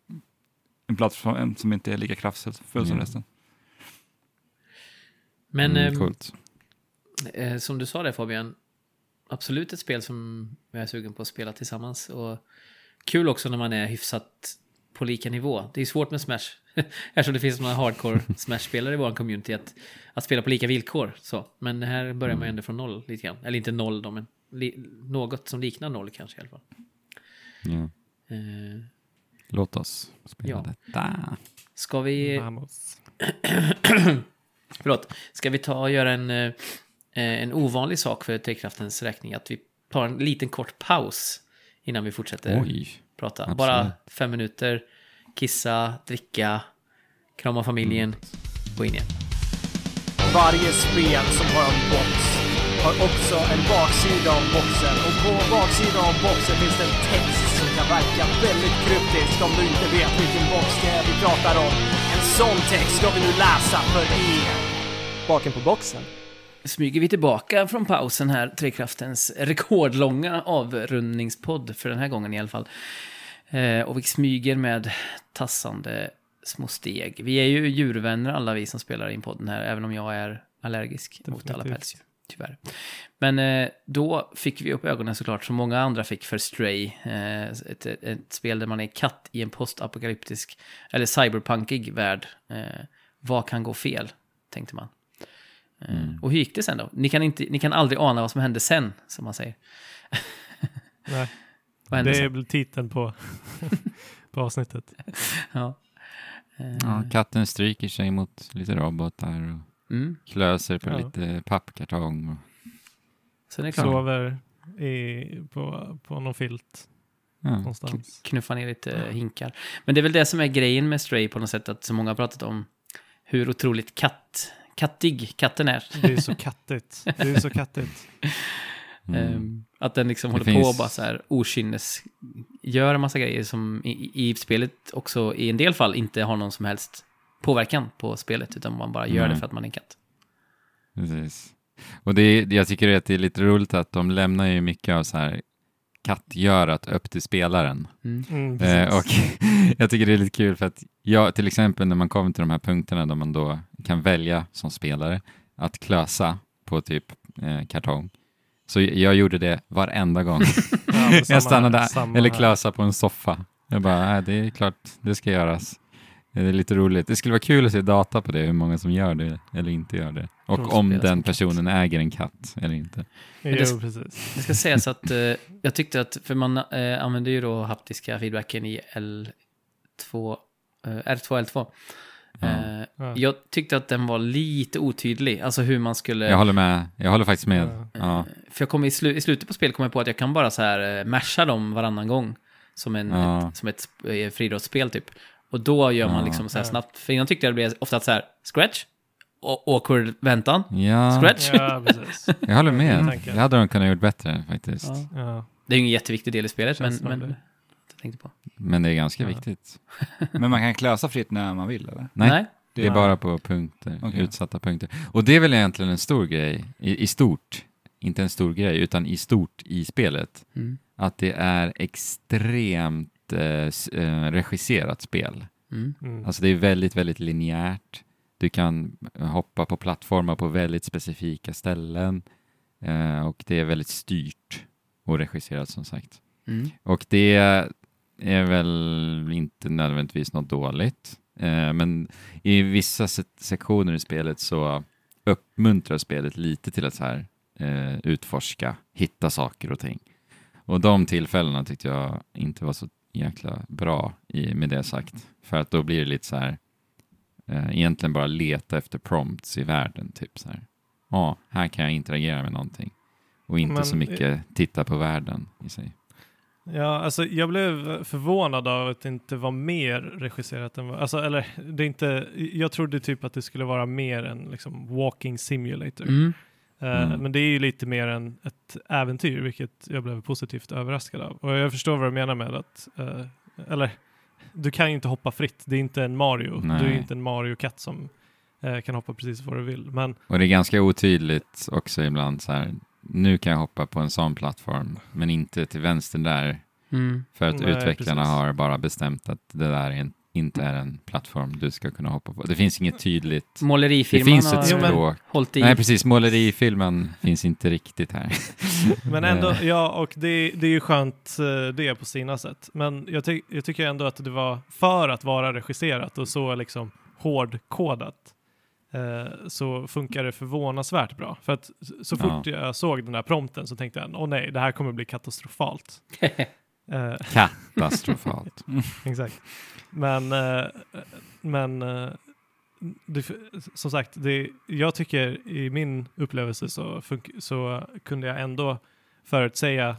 [SPEAKER 2] en plattform som inte är lika kraftfull som
[SPEAKER 1] Mm.
[SPEAKER 2] resten.
[SPEAKER 4] Men
[SPEAKER 1] mm,
[SPEAKER 4] ehm, eh, som du sa där Fabian, absolut ett spel som jag är sugen på att spela tillsammans. Och kul också när man är hyfsat på lika nivå. Det är svårt med Smash. Eftersom det finns några hardcore Smash-spelare i vår community att, att spela på lika villkor. Så. Men här börjar man ju ändå från noll lite grann. Eller inte noll då, men li, något som liknar noll kanske i alla fall.
[SPEAKER 1] Ja.
[SPEAKER 4] Eh,
[SPEAKER 1] Låt oss spela
[SPEAKER 4] Ja.
[SPEAKER 1] detta.
[SPEAKER 4] ska vi...
[SPEAKER 3] Vamos.
[SPEAKER 4] Förlåt. Ska vi ta och göra en, eh, en ovanlig sak för Trekraftens räkning? Att vi tar en liten kort paus innan vi fortsätter
[SPEAKER 1] Oj.
[SPEAKER 4] prata.
[SPEAKER 1] absolut.
[SPEAKER 4] Bara fem minuter. Kissa, dricka, krama familjen, gå in igen.
[SPEAKER 5] Varje spel som har en box har också en baksida av boxen och på baksidan av boxen finns det en text som kan verka väldigt kryptisk om du inte vet vilken box det är vi pratar om. En sån text ska vi nu läsa för er. Baken på boxen.
[SPEAKER 4] Smyger vi tillbaka från pausen här, Trekraftens rekordlånga avrundningspodd för den här gången i alla fall. Eh, och vi smyger med tassande små steg. Vi är ju djurvänner alla vi som spelar in podden här, även om jag är allergisk mot alla
[SPEAKER 3] Definitivt.
[SPEAKER 4] pälsdjur. Tyvärr. Men eh, då fick vi upp ögonen såklart, som många andra fick för Stray. Eh, ett, ett, spel där man är katt i en postapokalyptisk, eller cyberpunkig värld. Eh, vad kan gå fel, tänkte man. Eh, Och hur gick det sen då? Ni kan, inte, ni kan aldrig ana vad som hände sen, som man säger.
[SPEAKER 3] Nej, det är titeln på, på avsnittet.
[SPEAKER 4] Ja. Eh,
[SPEAKER 1] Ja, katten stryker sig mot lite robotar och
[SPEAKER 4] mm.
[SPEAKER 1] klöser på
[SPEAKER 3] Ja.
[SPEAKER 1] lite pappkartong. Och,
[SPEAKER 4] Sen är.
[SPEAKER 3] Sover i, på, på någon filt
[SPEAKER 1] ja.
[SPEAKER 4] knuffa ner lite eh, hinkar. Men det är väl det som är grejen med Stray på något sätt, att så många har pratat om hur otroligt katt, kattig katten är.
[SPEAKER 3] Det är så kattigt. Det är så kattigt.
[SPEAKER 1] Mm.
[SPEAKER 4] Ehm, att den liksom
[SPEAKER 1] Det
[SPEAKER 4] håller på
[SPEAKER 1] finns-
[SPEAKER 4] och bara så här okynnes gör en massa grejer som i, i- spelet också i en del fall inte har någon som helst påverkan på spelet, utan man bara gör
[SPEAKER 1] Nej.
[SPEAKER 4] det för att man är en katt.
[SPEAKER 1] Precis. Och det är, jag tycker att det är lite roligt att de lämnar ju mycket av så här kattgörat upp till spelaren.
[SPEAKER 4] Mm.
[SPEAKER 3] Mm,
[SPEAKER 1] Eh, och jag tycker det är lite kul för att jag, till exempel när man kommer till de här punkterna där man då kan välja som spelare att klösa på typ eh, kartong. Så jag gjorde det varenda gång.
[SPEAKER 3] Ja,
[SPEAKER 1] jag
[SPEAKER 3] samma
[SPEAKER 1] stannade
[SPEAKER 3] här,
[SPEAKER 1] eller klösa på en soffa. Jag bara, nej, det är klart, det ska göras. Det är lite roligt. Det skulle vara kul att se data på det, hur många som gör det eller inte gör det. Och om den
[SPEAKER 4] katt.
[SPEAKER 1] personen äger en katt eller inte.
[SPEAKER 4] Det-
[SPEAKER 3] Jo, precis.
[SPEAKER 4] Det ska sägas att eh, jag tyckte att, för man eh, använder ju då haptiska feedbacken i L2, eh, R2 L2. Eh,
[SPEAKER 3] Ja.
[SPEAKER 4] Jag tyckte att den var lite otydlig, alltså hur man skulle...
[SPEAKER 1] Jag håller med, jag håller faktiskt med.
[SPEAKER 3] Ja.
[SPEAKER 1] Ja.
[SPEAKER 4] För jag kom i, slu, i slutet på spelet kom jag på att jag kan bara så här eh, masha dem varannan gång. Som, en,
[SPEAKER 1] Ja.
[SPEAKER 4] ett, som ett eh, friidrottsspel typ. Och då gör man
[SPEAKER 1] Ja.
[SPEAKER 4] liksom så här snabbt. För innan tyckte jag det blev ofta så här, scratch, och awkward väntan,
[SPEAKER 1] Ja,
[SPEAKER 4] scratch.
[SPEAKER 3] Ja, precis.
[SPEAKER 1] jag håller med.
[SPEAKER 3] Mm.
[SPEAKER 1] Det hade de kunnat gjort bättre faktiskt.
[SPEAKER 4] Ja.
[SPEAKER 3] Ja.
[SPEAKER 4] Det är ju ingen jätteviktig del i spelet, men, men tänkte på.
[SPEAKER 1] Men det är ganska
[SPEAKER 3] Ja.
[SPEAKER 1] viktigt.
[SPEAKER 2] Men man kan klösa fritt när man vill, eller?
[SPEAKER 1] Nej, det är
[SPEAKER 3] Nej.
[SPEAKER 1] bara på punkter,
[SPEAKER 2] Okej.
[SPEAKER 1] utsatta punkter. Och det är väl egentligen en stor grej i, i stort. Inte en stor grej, utan i stort i spelet.
[SPEAKER 4] Mm.
[SPEAKER 1] Att det är extremt eh, s- eh, regisserat spel.
[SPEAKER 4] Mm.
[SPEAKER 3] Mm.
[SPEAKER 1] Alltså det är väldigt, väldigt linjärt. Du kan hoppa på plattformar på väldigt specifika ställen. Eh, och det är väldigt styrt och regisserat som sagt.
[SPEAKER 4] Mm.
[SPEAKER 1] Och det är väl inte nödvändigtvis något dåligt. Eh, men i vissa se- sektioner i spelet så uppmuntrar spelet lite till att så här, eh, utforska, hitta saker och ting. Och de tillfällena tyckte jag inte var så jäkla bra i, med det sagt. För att då blir det lite så här, eh, egentligen bara leta efter prompts i världen, typ så här. Ja, här kan jag interagera med någonting. Och inte
[SPEAKER 3] Men-
[SPEAKER 1] så mycket titta på världen i sig.
[SPEAKER 3] Ja, alltså jag blev förvånad av att det inte var mer regisserat än vad, alltså eller det är inte, jag trodde typ att det skulle vara mer än liksom walking simulator.
[SPEAKER 4] Mm.
[SPEAKER 3] Eh,
[SPEAKER 1] Mm.
[SPEAKER 3] Men det är ju lite mer än ett äventyr, vilket jag blev positivt överraskad av. Och jag förstår vad du menar med att, eh, eller du kan ju inte hoppa fritt, det är inte en Mario,
[SPEAKER 1] Nej.
[SPEAKER 3] du är inte en Mario-katt som eh, kan hoppa precis var du vill. Men
[SPEAKER 1] Och det är ganska otydligt också ibland så här, nu kan jag hoppa på en sån plattform, men inte till vänster där,
[SPEAKER 4] Mm.
[SPEAKER 1] för att
[SPEAKER 3] Nej,
[SPEAKER 1] utvecklarna
[SPEAKER 3] precis.
[SPEAKER 1] har bara bestämt att det där är en, inte är en plattform du ska kunna hoppa på. Det finns inget tydligt, det
[SPEAKER 4] Målerifirman
[SPEAKER 1] finns ett
[SPEAKER 3] Jo,
[SPEAKER 1] språk.
[SPEAKER 4] hållit i.
[SPEAKER 1] Nej, precis, målerifilmen finns inte riktigt här.
[SPEAKER 3] Men ändå, ja, och det, det är ju skönt eh, det på sina sätt. Men jag, ty jag tycker ändå att det var, för att vara regisserat och så liksom hårdkodat, så funkar det förvånansvärt bra. För att så fort jag såg den där prompten så tänkte jag, åh nej, det här kommer bli katastrofalt. Eh,
[SPEAKER 1] Katastrofalt.
[SPEAKER 3] Exakt. Men, eh, men eh, det, som sagt, det, jag tycker i min upplevelse så, så kunde jag ändå förutsäga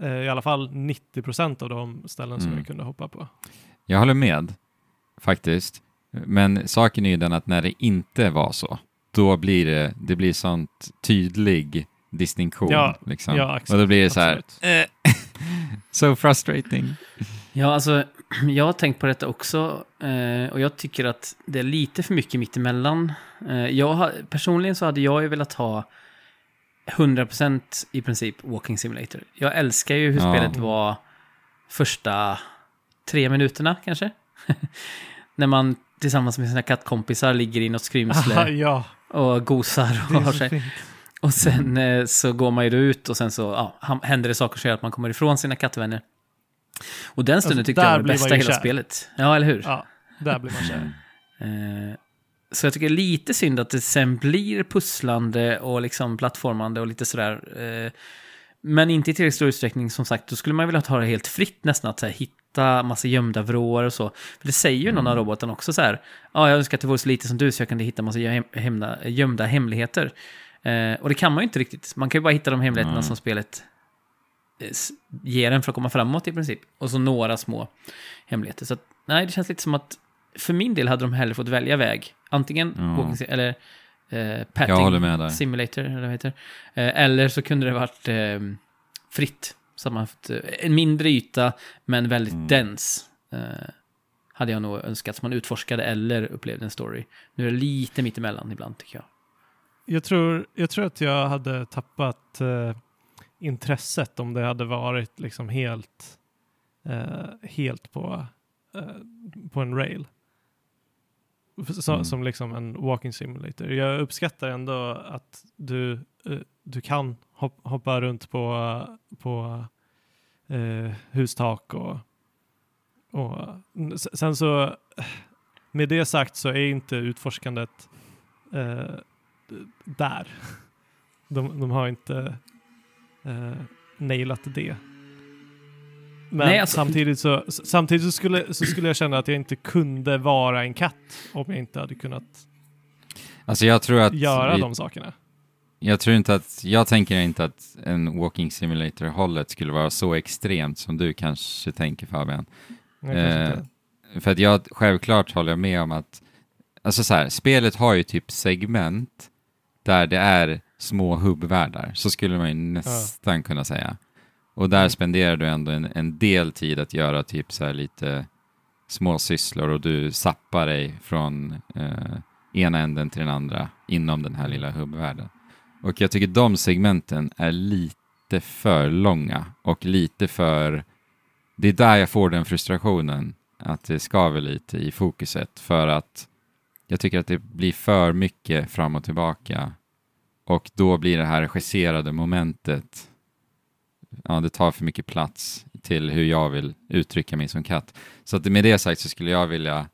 [SPEAKER 3] eh, i alla fall 90 procent av de ställen som
[SPEAKER 1] Mm.
[SPEAKER 3] jag kunde hoppa på.
[SPEAKER 1] Jag håller med, faktiskt. Men saken är ju den att när det inte var så, då blir det, det blir sånt tydlig distinktion.
[SPEAKER 3] Ja,
[SPEAKER 1] liksom.
[SPEAKER 3] ja, exakt,
[SPEAKER 1] och då blir det så här,
[SPEAKER 3] absolut.
[SPEAKER 1] eh, so frustrating.
[SPEAKER 4] Ja, alltså, jag har tänkt på detta också. Eh, och jag tycker att det är lite för mycket mittemellan. Eh, jag har, personligen så hade jag ju velat ha 100% i princip walking simulator. Jag älskar ju hur
[SPEAKER 1] Ja.
[SPEAKER 4] spelet var första tre minuterna kanske. När man tillsammans med sina kattkompisar ligger i något
[SPEAKER 3] Aha,
[SPEAKER 4] skrymsle
[SPEAKER 3] ja,
[SPEAKER 4] och gosar och har sig.
[SPEAKER 3] fint.
[SPEAKER 4] Och sen eh, så går man ju ut och sen så ja, händer det saker som gör att man kommer ifrån sina kattvänner. Och den stunden
[SPEAKER 3] Alltså,
[SPEAKER 4] tyckte jag var det bästa i hela
[SPEAKER 3] kär.
[SPEAKER 4] spelet. Ja, eller hur?
[SPEAKER 3] Ja, där blir man kär.
[SPEAKER 4] Eh, så jag tycker det är lite synd att det sen blir pusslande och liksom plattformande och lite sådär. Eh, men inte i tillräckligt stor utsträckning, som sagt. Då skulle man vilja ta det helt fritt nästan, att här, hitta massa gömda vrår och så. För det säger ju någon av roboten också så här. Ja, jag önskar att det vore så lite som du så jag kunde hitta massa göm- hemna, gömda hemligheter. Eh, och det kan man ju inte riktigt. Man kan ju bara hitta de hemligheterna
[SPEAKER 1] Nej.
[SPEAKER 4] som spelet eh, ger en för att komma framåt i princip. Och så några små hemligheter. Så att, nej, det känns lite som att för min del hade de hellre fått välja väg. Antingen
[SPEAKER 1] Ja.
[SPEAKER 4] walking eller eh,
[SPEAKER 1] Jag
[SPEAKER 4] patting
[SPEAKER 1] håller med där.
[SPEAKER 4] simulator, eller vad heter. Eh, eller så kunde det varit eh, fritt. Så att man fått eh, en mindre yta, men väldigt
[SPEAKER 1] Mm.
[SPEAKER 4] dens. Eh, hade jag nog önskat som man utforskade eller upplevde en story. Nu är det lite mittemellan ibland tycker jag.
[SPEAKER 3] Jag tror, jag tror att jag hade tappat eh, intresset om det hade varit liksom helt, eh, helt på, eh, på en rail. Så,
[SPEAKER 1] Mm.
[SPEAKER 3] Som liksom en walking simulator. Jag uppskattar ändå att du, eh, du kan hop, hoppa runt på, på eh, hustak och, och sen så med det sagt så är inte utforskandet eh, där. De, de har inte eh, nailat det. Men
[SPEAKER 4] Nej, alltså-
[SPEAKER 3] samtidigt, så, samtidigt så, skulle, så skulle jag känna att jag inte kunde vara en katt om jag inte hade kunnat
[SPEAKER 1] Alltså jag tror att
[SPEAKER 3] göra
[SPEAKER 1] vi,
[SPEAKER 3] de sakerna.
[SPEAKER 1] jag tror inte att, jag tänker inte att en walking simulator-hållet skulle vara så extremt som du kanske tänker Fabian.
[SPEAKER 3] Jag kanske
[SPEAKER 1] Eh,
[SPEAKER 3] inte-
[SPEAKER 1] För att jag, självklart håller jag med om att, alltså så här, spelet har ju typ segment där det är små hubbvärldar, så skulle man ju nästan kunna säga. Och där
[SPEAKER 3] Mm.
[SPEAKER 1] spenderar du ändå en, en del tid att göra typ så här lite små sysslor och du sappar dig från eh, ena änden till den andra inom den här
[SPEAKER 3] Mm.
[SPEAKER 1] lilla hubbvärlden. Och jag tycker de segmenten är lite för långa och lite för... Det är där jag får den frustrationen, att det skaver lite i fokuset för att jag tycker att det blir för mycket fram och tillbaka och då blir det här regisserade momentet ja, det tar för mycket plats till hur jag vill uttrycka mig som katt. Så att med det sagt så skulle jag vilja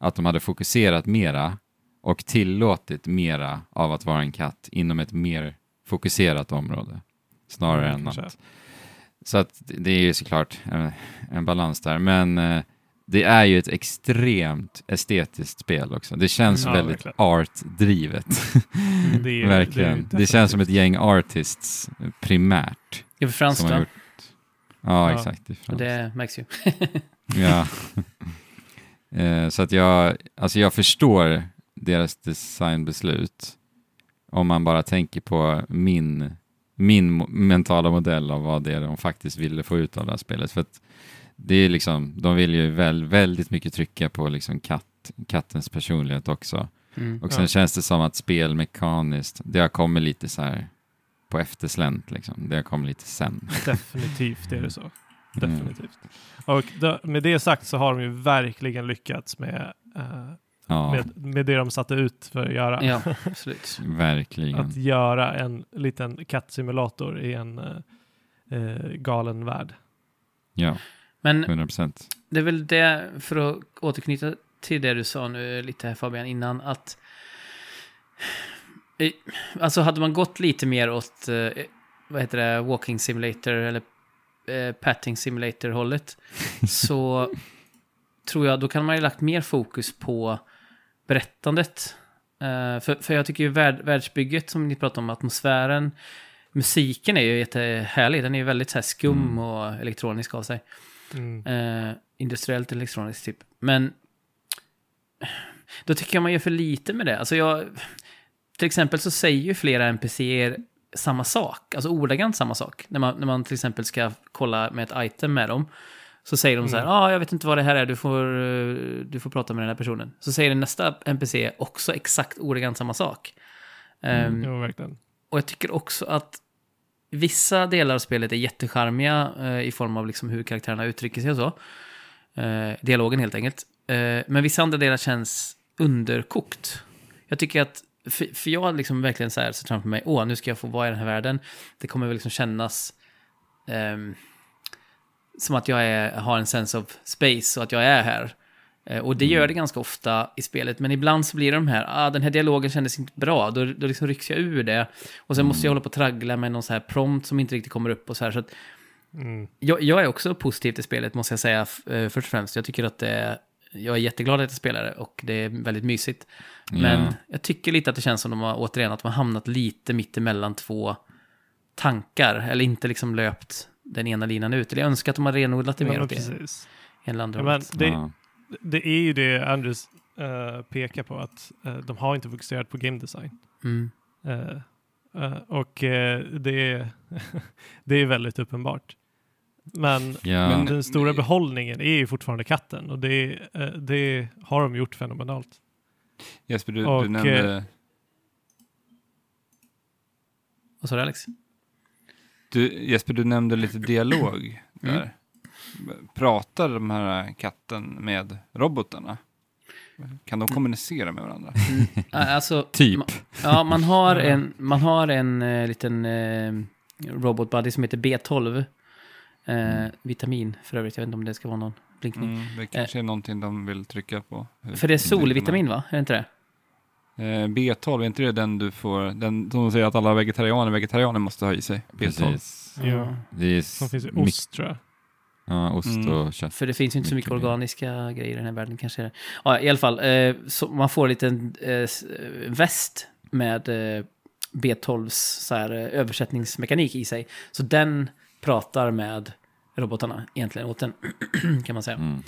[SPEAKER 1] att de hade fokuserat mera och tillåtit mera av att vara en katt inom ett mer fokuserat område. Snarare
[SPEAKER 3] Mm,
[SPEAKER 1] än
[SPEAKER 3] kanske.
[SPEAKER 1] att Så att det är ju såklart en, en balans där. Men eh, det är ju ett extremt estetiskt spel också. Det känns
[SPEAKER 3] Ja,
[SPEAKER 1] väldigt art-drivet.
[SPEAKER 3] Det är-
[SPEAKER 1] verkligen.
[SPEAKER 3] är
[SPEAKER 1] Det, känns som ett gäng artists primärt.
[SPEAKER 4] Är för
[SPEAKER 1] gjort. Ja,
[SPEAKER 3] Ja.
[SPEAKER 1] exakt. Franskt.
[SPEAKER 4] det märks ju.
[SPEAKER 1] Ja. Eh, så att jag, alltså jag förstår deras designbeslut om man bara tänker på min, min mentala modell av vad det är de faktiskt ville få ut av det här spelet. För att det är liksom, de vill ju väl, väldigt mycket trycka på liksom katt, kattens personlighet också.
[SPEAKER 4] Mm.
[SPEAKER 1] Och sen
[SPEAKER 3] Ja.
[SPEAKER 1] känns det som att spelmekaniskt, det har kommit lite så här på efterslänt liksom. Det kommit lite sen.
[SPEAKER 3] Definitivt är det så.
[SPEAKER 1] Mm.
[SPEAKER 3] Definitivt. Och då, med det sagt så har de ju verkligen lyckats med, eh,
[SPEAKER 1] Ja,
[SPEAKER 3] med, med det de satte ut för att göra.
[SPEAKER 4] Ja, absolut.
[SPEAKER 1] verkligen.
[SPEAKER 3] Att göra en liten kattsimulator i en eh, eh, galen värld.
[SPEAKER 1] Ja,
[SPEAKER 4] Men
[SPEAKER 1] 100 procent.
[SPEAKER 4] det är väl det, för att återknyta till det du sa nu lite här Fabian innan, att Alltså hade man gått lite mer åt, eh, vad heter det, walking simulator eller eh, patting simulator hållet, så tror jag, då kan man ju lagt mer fokus på berättandet. Eh, för, för jag tycker ju värld, världsbygget som ni pratar om, atmosfären, musiken är ju jättehärlig, den är ju väldigt så här skum
[SPEAKER 1] Mm.
[SPEAKER 4] och elektronisk av sig.
[SPEAKER 3] Mm.
[SPEAKER 4] Eh, industriellt elektroniskt typ. Men då tycker jag man gör för lite med det. Alltså jag, till exempel så säger ju flera NPCer samma sak, alltså ordagrant samma sak. När man, när man till exempel ska kolla med ett item med dem, så säger de så här, ja,
[SPEAKER 3] Mm.
[SPEAKER 4] ah, jag vet inte vad det här är, du får, eh, du får prata med den här personen. Så säger nästa NPC också exakt ordagrant samma sak. Ehm,
[SPEAKER 3] Jo, verkligen.
[SPEAKER 4] och jag tycker också att vissa delar av spelet är jättecharmiga eh, i form av liksom hur karaktärerna uttrycker sig och så. Eh, dialogen helt enkelt. Eh, men vissa andra delar känns underkokt. Jag tycker att, för, för jag har liksom verkligen så här sett framför mig, åh, nu ska jag få vara i den här världen. Det kommer väl liksom kännas ehm, som att jag är, har en sense of space och att jag är här. Eh, Och det gör det ganska ofta i spelet, men ibland så blir det de här, ah, den här dialogen kändes inte bra, då, då liksom rycks jag ur det. Och sen måste jag hålla på och traggla med någon så här prompt som inte riktigt kommer upp och så här. Så att
[SPEAKER 3] Mm.
[SPEAKER 4] jag, jag är också positiv till spelet, måste jag säga, eh, först och främst. Jag tycker att det är, jag är jätteglad att jag spelar det och det är väldigt mysigt. Men
[SPEAKER 1] Ja.
[SPEAKER 4] jag tycker lite att det känns som de har, återigen, att de har hamnat lite mitt emellan två tankar, eller inte liksom löpt den ena linan ut. Eller jag önskar att de har renodlat det
[SPEAKER 3] Ja,
[SPEAKER 4] mer åt det
[SPEAKER 3] precis.
[SPEAKER 4] än andra
[SPEAKER 3] Ja, men det,
[SPEAKER 1] Ja.
[SPEAKER 3] det är ju det Andrews eh, pekar på, att eh, de har inte fokuserat på game design.
[SPEAKER 4] Mm.
[SPEAKER 3] Eh, och det, är det är väldigt uppenbart. Men
[SPEAKER 1] Ja.
[SPEAKER 2] Men-
[SPEAKER 3] den stora behållningen är ju fortfarande katten och det, eh, det har de gjort fenomenalt.
[SPEAKER 2] Jesper, du,
[SPEAKER 3] Och,
[SPEAKER 2] du nämnde...
[SPEAKER 4] Vad sa du Alex?
[SPEAKER 2] Du, Jesper, du nämnde lite dialog
[SPEAKER 4] Mm.
[SPEAKER 2] där. Pratar de här katten med robotarna? Kan de kommunicera med varandra?
[SPEAKER 4] Ah, Alltså,
[SPEAKER 1] Typ.
[SPEAKER 4] ma- ja, man har en, man har en eh, liten eh, robot buddy som heter B12. Eh, vitamin för övrigt, jag vet inte om det ska vara någon blinkning.
[SPEAKER 2] Mm, det kanske är någonting de vill trycka på.
[SPEAKER 4] För det är solvitamin va? Är det inte det?
[SPEAKER 2] Eh, B12, är inte det den du får, den som säger att alla vegetarianer, vegetarianer måste ha i sig? B12.
[SPEAKER 1] Precis.
[SPEAKER 3] Ja.
[SPEAKER 1] Det är
[SPEAKER 3] Som finns i ost tror jag.
[SPEAKER 1] Ja, ost
[SPEAKER 2] Mm.
[SPEAKER 1] och kött.
[SPEAKER 4] För det finns ju inte så mycket organiska grejer i den här världen kanske. Ja, i alla fall. Eh, så man får en liten eh, eh, väst med eh, B12s så här, eh, översättningsmekanik i sig. Så den pratar med robotarna egentligen åt den, kan man säga.
[SPEAKER 1] Mm.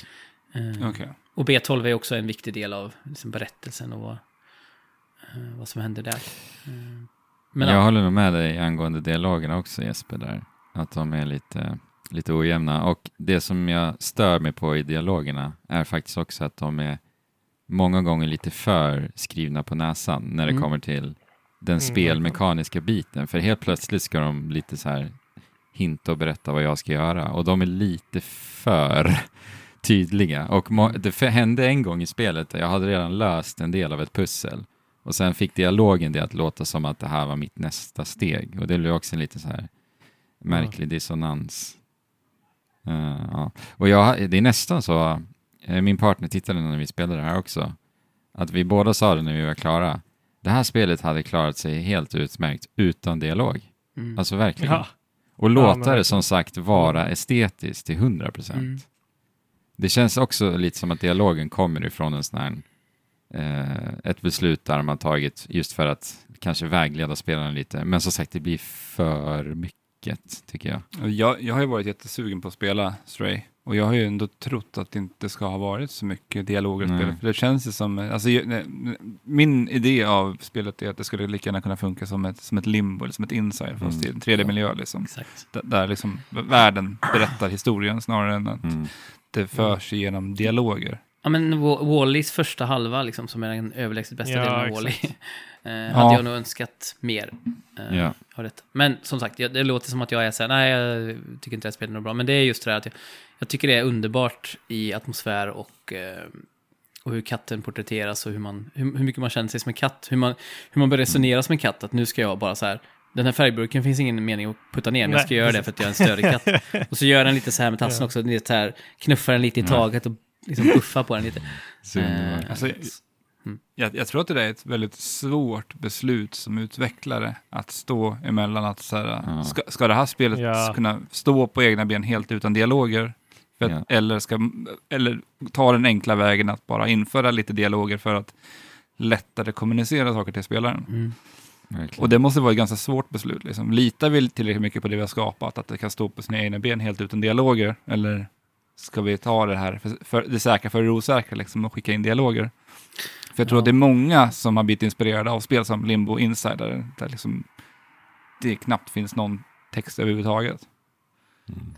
[SPEAKER 4] Eh,
[SPEAKER 2] Okej.
[SPEAKER 4] Och B12 är också en viktig del av liksom, berättelsen och vad, eh, vad som händer där. Eh, men
[SPEAKER 1] jag
[SPEAKER 4] ja,
[SPEAKER 1] håller nog med dig angående dialogerna också Jesper där. Att de är lite, lite ojämna. Och det som jag stör mig på i dialogerna är faktiskt också att de är många gånger lite för skrivna på näsan när det
[SPEAKER 4] Mm.
[SPEAKER 1] kommer till den
[SPEAKER 3] Mm,
[SPEAKER 1] spelmekaniska biten. För helt plötsligt ska de lite så här hinta och berätta vad jag ska göra. Och de är lite för tydliga. Och må- det hände en gång i spelet där jag hade redan löst en del av ett pussel. Och sen fick dialogen det att låta som att det här var mitt nästa steg. Och det blev också en lite så här märklig dissonans. Eh, ja. Och jag, det är nästan så, eh, min partner tittade när vi spelade det här också, att vi båda sa det när vi var klara. Det här spelet hade klarat sig helt utmärkt utan dialog.
[SPEAKER 4] mm.
[SPEAKER 1] Alltså verkligen.
[SPEAKER 3] Ja.
[SPEAKER 1] Och låta det som sagt vara estetiskt till 100 procent.
[SPEAKER 4] Mm.
[SPEAKER 1] Det känns också lite som att dialogen kommer ifrån en sån här, eh, ett beslut där man tagit just för att kanske vägleda spelarna lite. Men som sagt, det blir för mycket, tycker jag.
[SPEAKER 2] Jag, jag har ju varit jättesugen på att spela Stray. Och jag har ju ändå trott att det inte ska ha varit så mycket dialoger att
[SPEAKER 1] Nej.
[SPEAKER 2] spela. För det känns ju som, alltså, min idé av spelet är att det skulle lika gärna kunna funka som ett, som ett limbo eller som ett inside, fast i en 3D-miljö liksom. Där liksom världen berättar historien snarare än att
[SPEAKER 1] Mm.
[SPEAKER 2] det förs igenom dialoger.
[SPEAKER 4] Ja, men Wa- Wall-E's första halva, liksom, som är den överlägset bästa
[SPEAKER 3] Ja,
[SPEAKER 4] delen av
[SPEAKER 3] exakt.
[SPEAKER 4] Wall-E, eh,
[SPEAKER 2] Ja.
[SPEAKER 4] hade jag nog önskat mer. Eh,
[SPEAKER 1] Ja.
[SPEAKER 4] Men som sagt, jag, det låter som att jag är så här, nej, jag tycker inte det här spelet är bra. Men det är just det där att jag, jag tycker det är underbart i atmosfär och, eh, och hur katten porträtteras och hur, man, hur, hur mycket man känner sig som en katt. Hur man, hur man börjar resonera som en katt, att nu ska jag bara så här, den här färgburken finns ingen mening att putta ner, men jag
[SPEAKER 3] Nej,
[SPEAKER 4] ska göra det för att jag är en störig katt. Och så gör den lite så här med tassen
[SPEAKER 3] Ja.
[SPEAKER 4] också, lite så här, knuffar den lite i taget och liksom buffar på den lite. Eh,
[SPEAKER 2] Alltså, Jag, jag tror att det är ett väldigt svårt beslut som utvecklare att stå emellan att så här,
[SPEAKER 1] Ja.
[SPEAKER 2] ska, ska det här spelet
[SPEAKER 3] Ja.
[SPEAKER 2] kunna stå på egna ben helt utan dialoger? För att,
[SPEAKER 1] Ja.
[SPEAKER 2] eller, ska, eller ta den enkla vägen att bara införa lite dialoger för att lättare kommunicera saker till spelaren.
[SPEAKER 4] mm.
[SPEAKER 2] Och det måste vara ett ganska svårt beslut. Liksom. Litar vi tillräckligt mycket på det vi har skapat, att det kan stå på sina egna ben helt utan dialoger? Eller ska vi ta det här, för, för det säkra för det osäkra, liksom, och skicka in dialoger? För jag tror
[SPEAKER 4] Ja.
[SPEAKER 2] att det är många som har blivit inspirerade av spel som Limbo Insider, där liksom det knappt finns någon text överhuvudtaget.
[SPEAKER 1] Mm.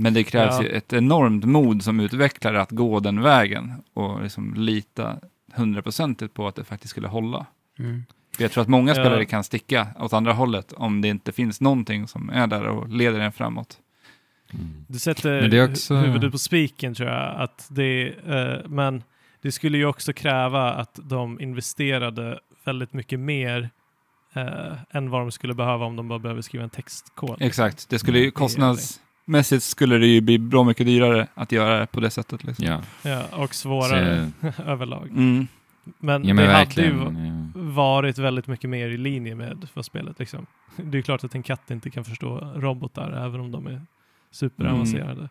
[SPEAKER 2] Men det krävs
[SPEAKER 3] Ja.
[SPEAKER 2] ju ett enormt mod som utvecklare att gå den vägen och liksom lita hundraprocentigt på att det faktiskt skulle hålla.
[SPEAKER 4] Mm.
[SPEAKER 2] För jag tror att många
[SPEAKER 3] Ja.
[SPEAKER 2] spelare kan sticka åt andra hållet om det inte finns någonting som är där och leder en framåt.
[SPEAKER 1] Mm.
[SPEAKER 3] Du sätter
[SPEAKER 1] Men det är också-
[SPEAKER 3] hu- huvudet på spiken tror jag. Att det, eh, men det skulle ju också kräva att de investerade väldigt mycket mer eh, än vad de skulle behöva om de bara behöver skriva en textkod.
[SPEAKER 2] Exakt, det skulle ju
[SPEAKER 3] Mm.
[SPEAKER 2] Kostnadsmässigt skulle det ju bli bra mycket dyrare att göra det på det sättet. Liksom.
[SPEAKER 1] Ja,
[SPEAKER 3] Ja, och svårare
[SPEAKER 1] Så-
[SPEAKER 3] överlag.
[SPEAKER 2] Mm.
[SPEAKER 3] Men,
[SPEAKER 1] ja men
[SPEAKER 3] det hade ju
[SPEAKER 1] ja.
[SPEAKER 3] varit väldigt mycket mer i linje med vad spelet liksom. Det är ju klart att en katt inte kan förstå robotar även om de är superavancerade.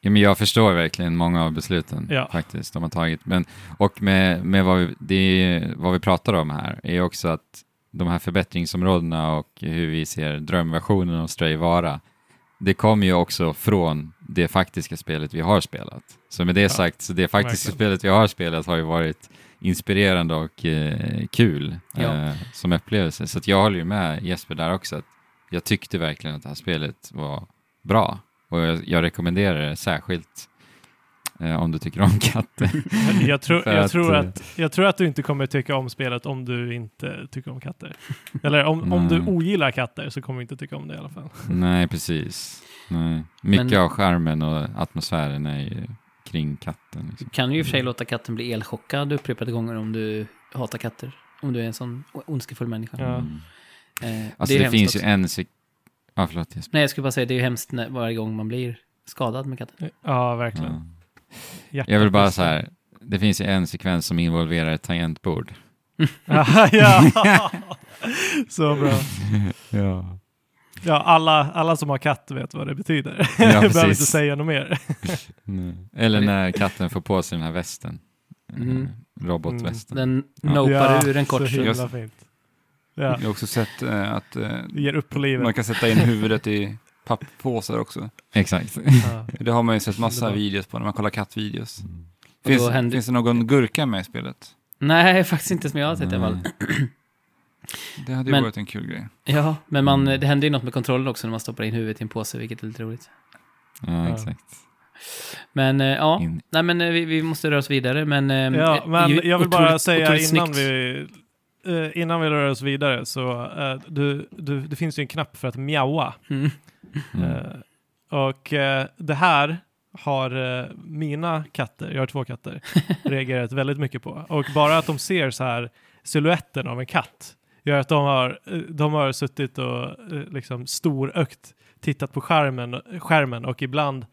[SPEAKER 1] Ja, men jag förstår verkligen många av besluten
[SPEAKER 3] Ja.
[SPEAKER 1] faktiskt de har tagit. Men, och med, med vad, vi, det, vad vi pratar om här är också att de här förbättringsområdena och hur vi ser drömversionen av Stray vara, det kommer ju också från det faktiska spelet vi har spelat. Så med det
[SPEAKER 3] Ja,
[SPEAKER 1] sagt, så det faktiska
[SPEAKER 3] verkligen.
[SPEAKER 1] spelet vi har spelat har ju varit inspirerande och eh, kul
[SPEAKER 4] Ja.
[SPEAKER 1] eh, som upplevelse. Så jag håller ju med Jesper där också. Att jag tyckte verkligen att det här spelet var bra. Och jag, jag rekommenderar det särskilt om du tycker om katter.
[SPEAKER 3] Jag, tror, jag,
[SPEAKER 1] att,
[SPEAKER 3] tror
[SPEAKER 1] eh,
[SPEAKER 3] att, jag tror att du inte kommer tycka om spelet om du inte tycker om katter. Eller om, om du ogillar katter så kommer du inte tycka om det i alla fall.
[SPEAKER 1] Nej, precis. Nej. Mycket
[SPEAKER 4] Men-
[SPEAKER 1] av skärmen och atmosfären är ju kring katten. Liksom.
[SPEAKER 4] Du kan ju i och för sig låta katten bli elchockad upprepade gånger om du hatar katter. Om du är en sån ondskefull människa.
[SPEAKER 3] Ja.
[SPEAKER 1] Mm.
[SPEAKER 4] Eh,
[SPEAKER 1] Alltså
[SPEAKER 4] är
[SPEAKER 1] det,
[SPEAKER 4] hemskt
[SPEAKER 1] finns
[SPEAKER 4] också.
[SPEAKER 1] ju en sek- Ja, förlåt.
[SPEAKER 4] Nej, jag skulle bara säga det är ju hemskt när, varje gång man blir skadad med katten.
[SPEAKER 3] Ja, verkligen.
[SPEAKER 1] Ja.
[SPEAKER 3] Hjärtat
[SPEAKER 1] Jag vill bara så här. Det finns ju en sekvens som involverar ett tangentbord.
[SPEAKER 3] ja, ja. Så bra.
[SPEAKER 1] ja.
[SPEAKER 3] Ja, alla, alla som har katt vet vad det betyder.
[SPEAKER 1] Ja,
[SPEAKER 3] jag behöver inte säga något mer.
[SPEAKER 1] Eller när katten får på sig den här västen.
[SPEAKER 4] Mm.
[SPEAKER 1] Robotvästen.
[SPEAKER 4] Den
[SPEAKER 1] Ja.
[SPEAKER 4] nopar
[SPEAKER 3] Ja,
[SPEAKER 4] ur en
[SPEAKER 3] Så
[SPEAKER 4] kort
[SPEAKER 3] himla
[SPEAKER 2] Just-
[SPEAKER 3] fint. Ja,
[SPEAKER 2] Jag har också sett eh, att eh,
[SPEAKER 3] det ger upp på livet.
[SPEAKER 2] man kan sätta in huvudet i papppåsar också.
[SPEAKER 1] Exakt.
[SPEAKER 3] Ja.
[SPEAKER 2] Det har man ju sett massa videos på när man kollar kattvideos.
[SPEAKER 4] Och
[SPEAKER 2] Finns,
[SPEAKER 4] händer-
[SPEAKER 2] finns det någon gurka med i spelet?
[SPEAKER 4] Nej, faktiskt inte som jag har sett i alla fall.
[SPEAKER 2] Det hade ju
[SPEAKER 4] Men-
[SPEAKER 2] varit en kul grej.
[SPEAKER 4] Ja, men man,
[SPEAKER 1] Mm.
[SPEAKER 4] det händer ju något med kontrollen också när man stoppar in huvudet i en påse, vilket är lite roligt.
[SPEAKER 1] Ja,
[SPEAKER 3] Ja.
[SPEAKER 1] exakt.
[SPEAKER 4] Men eh, ja,
[SPEAKER 1] In.
[SPEAKER 4] nej men eh, vi, vi måste röra oss vidare. Men, eh,
[SPEAKER 3] Ja,
[SPEAKER 4] eh,
[SPEAKER 3] men
[SPEAKER 4] ju-
[SPEAKER 3] jag vill bara
[SPEAKER 4] otroligt-
[SPEAKER 3] säga
[SPEAKER 4] otroligt
[SPEAKER 3] innan
[SPEAKER 4] snyggt.
[SPEAKER 3] vi, innan vi rör oss vidare så eh, du, du, det finns ju en knapp för att mjaua.
[SPEAKER 4] Mm.
[SPEAKER 1] Mm.
[SPEAKER 3] Eh, och eh, det här har eh, mina katter, jag har två katter, reagerat väldigt mycket på. Och bara att de ser så här siluetten av en katt gör att de har, de har suttit och liksom storögt tittat på skärmen, skärmen och ibland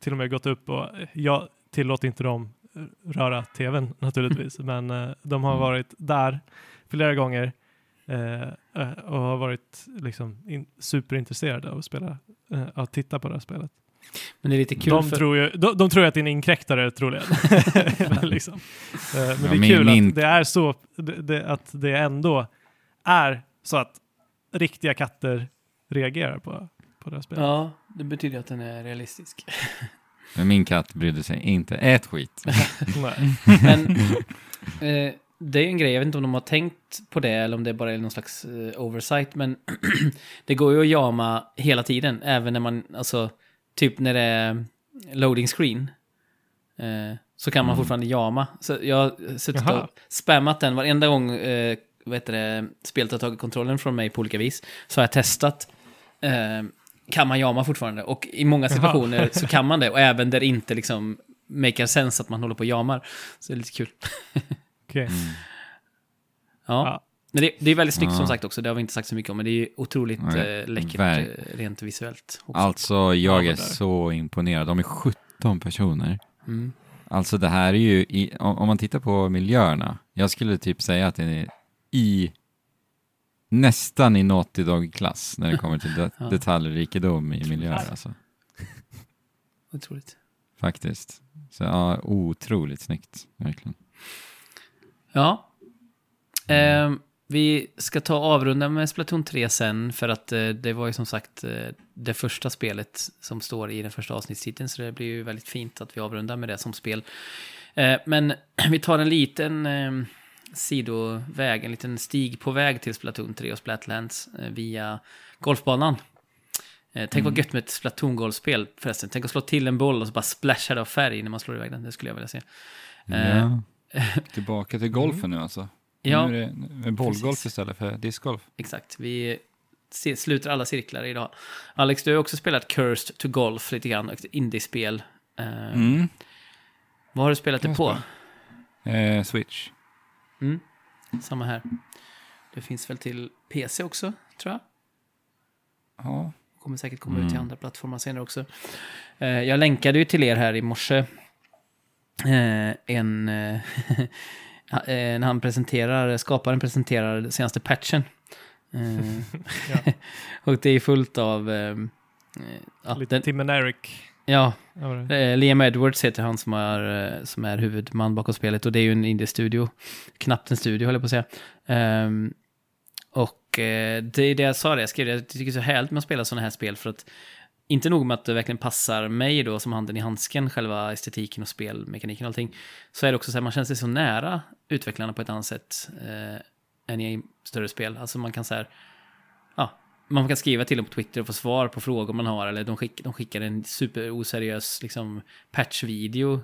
[SPEAKER 3] till och med gått upp och jag tillåter inte dem röra tvn naturligtvis, men de har
[SPEAKER 1] Mm.
[SPEAKER 3] varit där flera gånger och har varit liksom in, superintresserade av att spela, eh, att titta på det här spelet.
[SPEAKER 4] Men det är lite kul
[SPEAKER 3] De,
[SPEAKER 4] för...
[SPEAKER 3] tror ju, de, de tror ju att det är en inkräktare troligen. liksom. Eh, Men
[SPEAKER 1] Ja,
[SPEAKER 3] det är
[SPEAKER 1] min-
[SPEAKER 3] kul
[SPEAKER 1] min-
[SPEAKER 3] att det är så, det, det, att det ändå är så att riktiga katter reagerar på, på det här spelet.
[SPEAKER 4] Ja, det betyder att den är realistisk.
[SPEAKER 1] Men min katt brydde sig inte ett skit.
[SPEAKER 3] Nej.
[SPEAKER 4] Men eh, det är en grej, jag vet inte om de har tänkt på det eller om det bara är någon slags eh, oversight, men det går ju att jama hela tiden, även när man, alltså, typ när det är loading screen, eh, så kan man
[SPEAKER 1] Mm.
[SPEAKER 4] fortfarande jama. Så jag har suttit
[SPEAKER 3] Jaha.
[SPEAKER 4] och spammat den varenda gång eh, vad heter det, spelet har tagit kontrollen från mig på olika vis, så har jag testat. Eh, kan man jama fortfarande? Och i många
[SPEAKER 3] Jaha.
[SPEAKER 4] situationer så kan man det, och även där det inte liksom makar sense att man håller på och jamar. Så det är lite kul.
[SPEAKER 3] Okej.
[SPEAKER 1] Mm.
[SPEAKER 4] Ja.
[SPEAKER 3] Ja.
[SPEAKER 4] Men det, det är väldigt snyggt
[SPEAKER 1] Ja.
[SPEAKER 4] som sagt också, det har vi inte sagt så mycket om, men det är otroligt eh, läckert
[SPEAKER 1] verk-
[SPEAKER 4] eh, rent visuellt. Också.
[SPEAKER 1] Alltså,
[SPEAKER 3] Ja,
[SPEAKER 1] jag
[SPEAKER 3] det
[SPEAKER 1] är så imponerad. De är 17 personer.
[SPEAKER 4] Mm.
[SPEAKER 1] Alltså det här är ju, i, om, om man tittar på miljöerna, jag skulle typ säga att det är i nästan i Naughty Dog-klass när det kommer till de,
[SPEAKER 4] Ja.
[SPEAKER 1] detaljrikedom i miljöer. Alltså.
[SPEAKER 4] Otroligt.
[SPEAKER 1] Faktiskt. Så ja, otroligt snyggt, verkligen.
[SPEAKER 4] Ja. Ehm, vi ska ta avrunda med Splatoon 3 sen, för att eh, det var ju som sagt eh, det första spelet som står i den första avsnittstiteln, så det blir ju väldigt fint att vi avrundar med det som spel. Eh, men vi tar en liten eh, sidoväg, en liten stig på väg till Splatoon 3 och Splatlands eh, via golfbanan. Eh, tänk vad gött med ett Splatoon-golfspel förresten. Tänk att slå till en boll och så bara splashar det av färg när man slår iväg den. Det skulle jag vilja se. Eh,
[SPEAKER 1] Ja.
[SPEAKER 2] Tillbaka till golfen nu alltså.
[SPEAKER 4] Ja.
[SPEAKER 2] Nu är det bollgolf
[SPEAKER 4] Precis.
[SPEAKER 2] istället för discgolf.
[SPEAKER 4] Exakt, vi sluter alla cirklar idag. Alex, du har också spelat Cursed to Golf lite grann, ett indiespel. Eh,
[SPEAKER 2] Mm.
[SPEAKER 4] Vad har du spelat det på?
[SPEAKER 2] Eh, Switch.
[SPEAKER 4] Mm. Samma här. Det finns väl till PC också, tror jag.
[SPEAKER 2] Ja.
[SPEAKER 4] Kommer säkert komma ut till
[SPEAKER 1] Mm.
[SPEAKER 4] andra plattformar senare också. Eh, jag länkade ju till er här i morse en... Eh, eh, när han presenterar, skaparen presenterar den senaste patchen. Eh,
[SPEAKER 3] Ja.
[SPEAKER 4] och det är fullt av... Eh, eh, ja,
[SPEAKER 3] Lite
[SPEAKER 4] den,
[SPEAKER 3] Tim and Eric.
[SPEAKER 4] ja,
[SPEAKER 3] Ja?
[SPEAKER 4] Eh, Liam Edwards heter han som är, eh, som är huvudman bakom spelet och det är ju en indie-studio. Knappt en studio, höll jag på att säga. Ehm, och eh, det är det jag sa det, jag skrev det, jag tycker det är så härligt med att spela sådana här spel för att inte nog med att det verkligen passar mig då som handen i handsken, själva estetiken och spelmekaniken och allting, så är det också så här, man känner sig så nära utvecklarna på ett annat sätt eh, än i större spel. Alltså man kan så här, ja, man kan skriva till dem på Twitter och få svar på frågor man har, eller de, skick, de skickar en superoseriös liksom, patchvideo.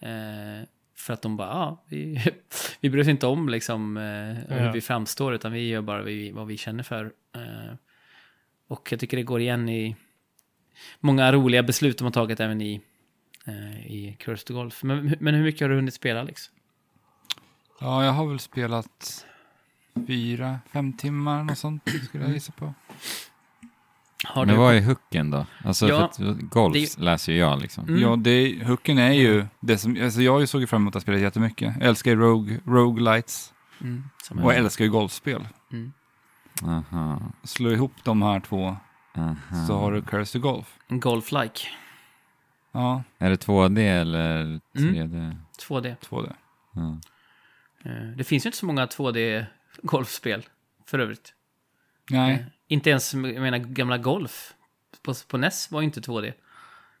[SPEAKER 4] Eh, för att de bara, ja, vi, vi bryr oss inte om liksom, eh, hur
[SPEAKER 3] Ja.
[SPEAKER 4] vi framstår, utan vi gör bara vi, vad vi känner för. Eh, och jag tycker det går igen i många roliga beslut de har tagit även i, eh, i Curse to Golf. Men, men hur mycket har du hunnit spela, Alex?
[SPEAKER 2] ja, jag har väl spelat fyra, fem timmar något sånt skulle jag gissa på.
[SPEAKER 4] Har
[SPEAKER 1] Men
[SPEAKER 4] du...
[SPEAKER 1] vad är hooken då? Alltså,
[SPEAKER 4] Ja,
[SPEAKER 1] golf
[SPEAKER 4] det-
[SPEAKER 1] läser ju jag liksom.
[SPEAKER 4] Mm.
[SPEAKER 2] Ja, det, hooken är ju det som, alltså jag såg ju fram emot att spela jättemycket. Jag älskar ju rogue, roguelites
[SPEAKER 4] Mm,
[SPEAKER 2] och jag älskar ju golfspel.
[SPEAKER 4] Mm.
[SPEAKER 1] Aha,
[SPEAKER 2] Slå ihop de här två
[SPEAKER 1] aha.
[SPEAKER 2] så har du Curse to Golf.
[SPEAKER 4] En golf-like.
[SPEAKER 2] Ja,
[SPEAKER 1] Är det 2D eller 3D?
[SPEAKER 4] 2D.
[SPEAKER 2] 2D.
[SPEAKER 1] Ja.
[SPEAKER 4] Eh, Det finns ju inte så många 2D-golfspel för övrigt.
[SPEAKER 2] Nej,
[SPEAKER 4] Eh, Inte ens, jag menar, gamla Golf på, på NES var ju inte 2D.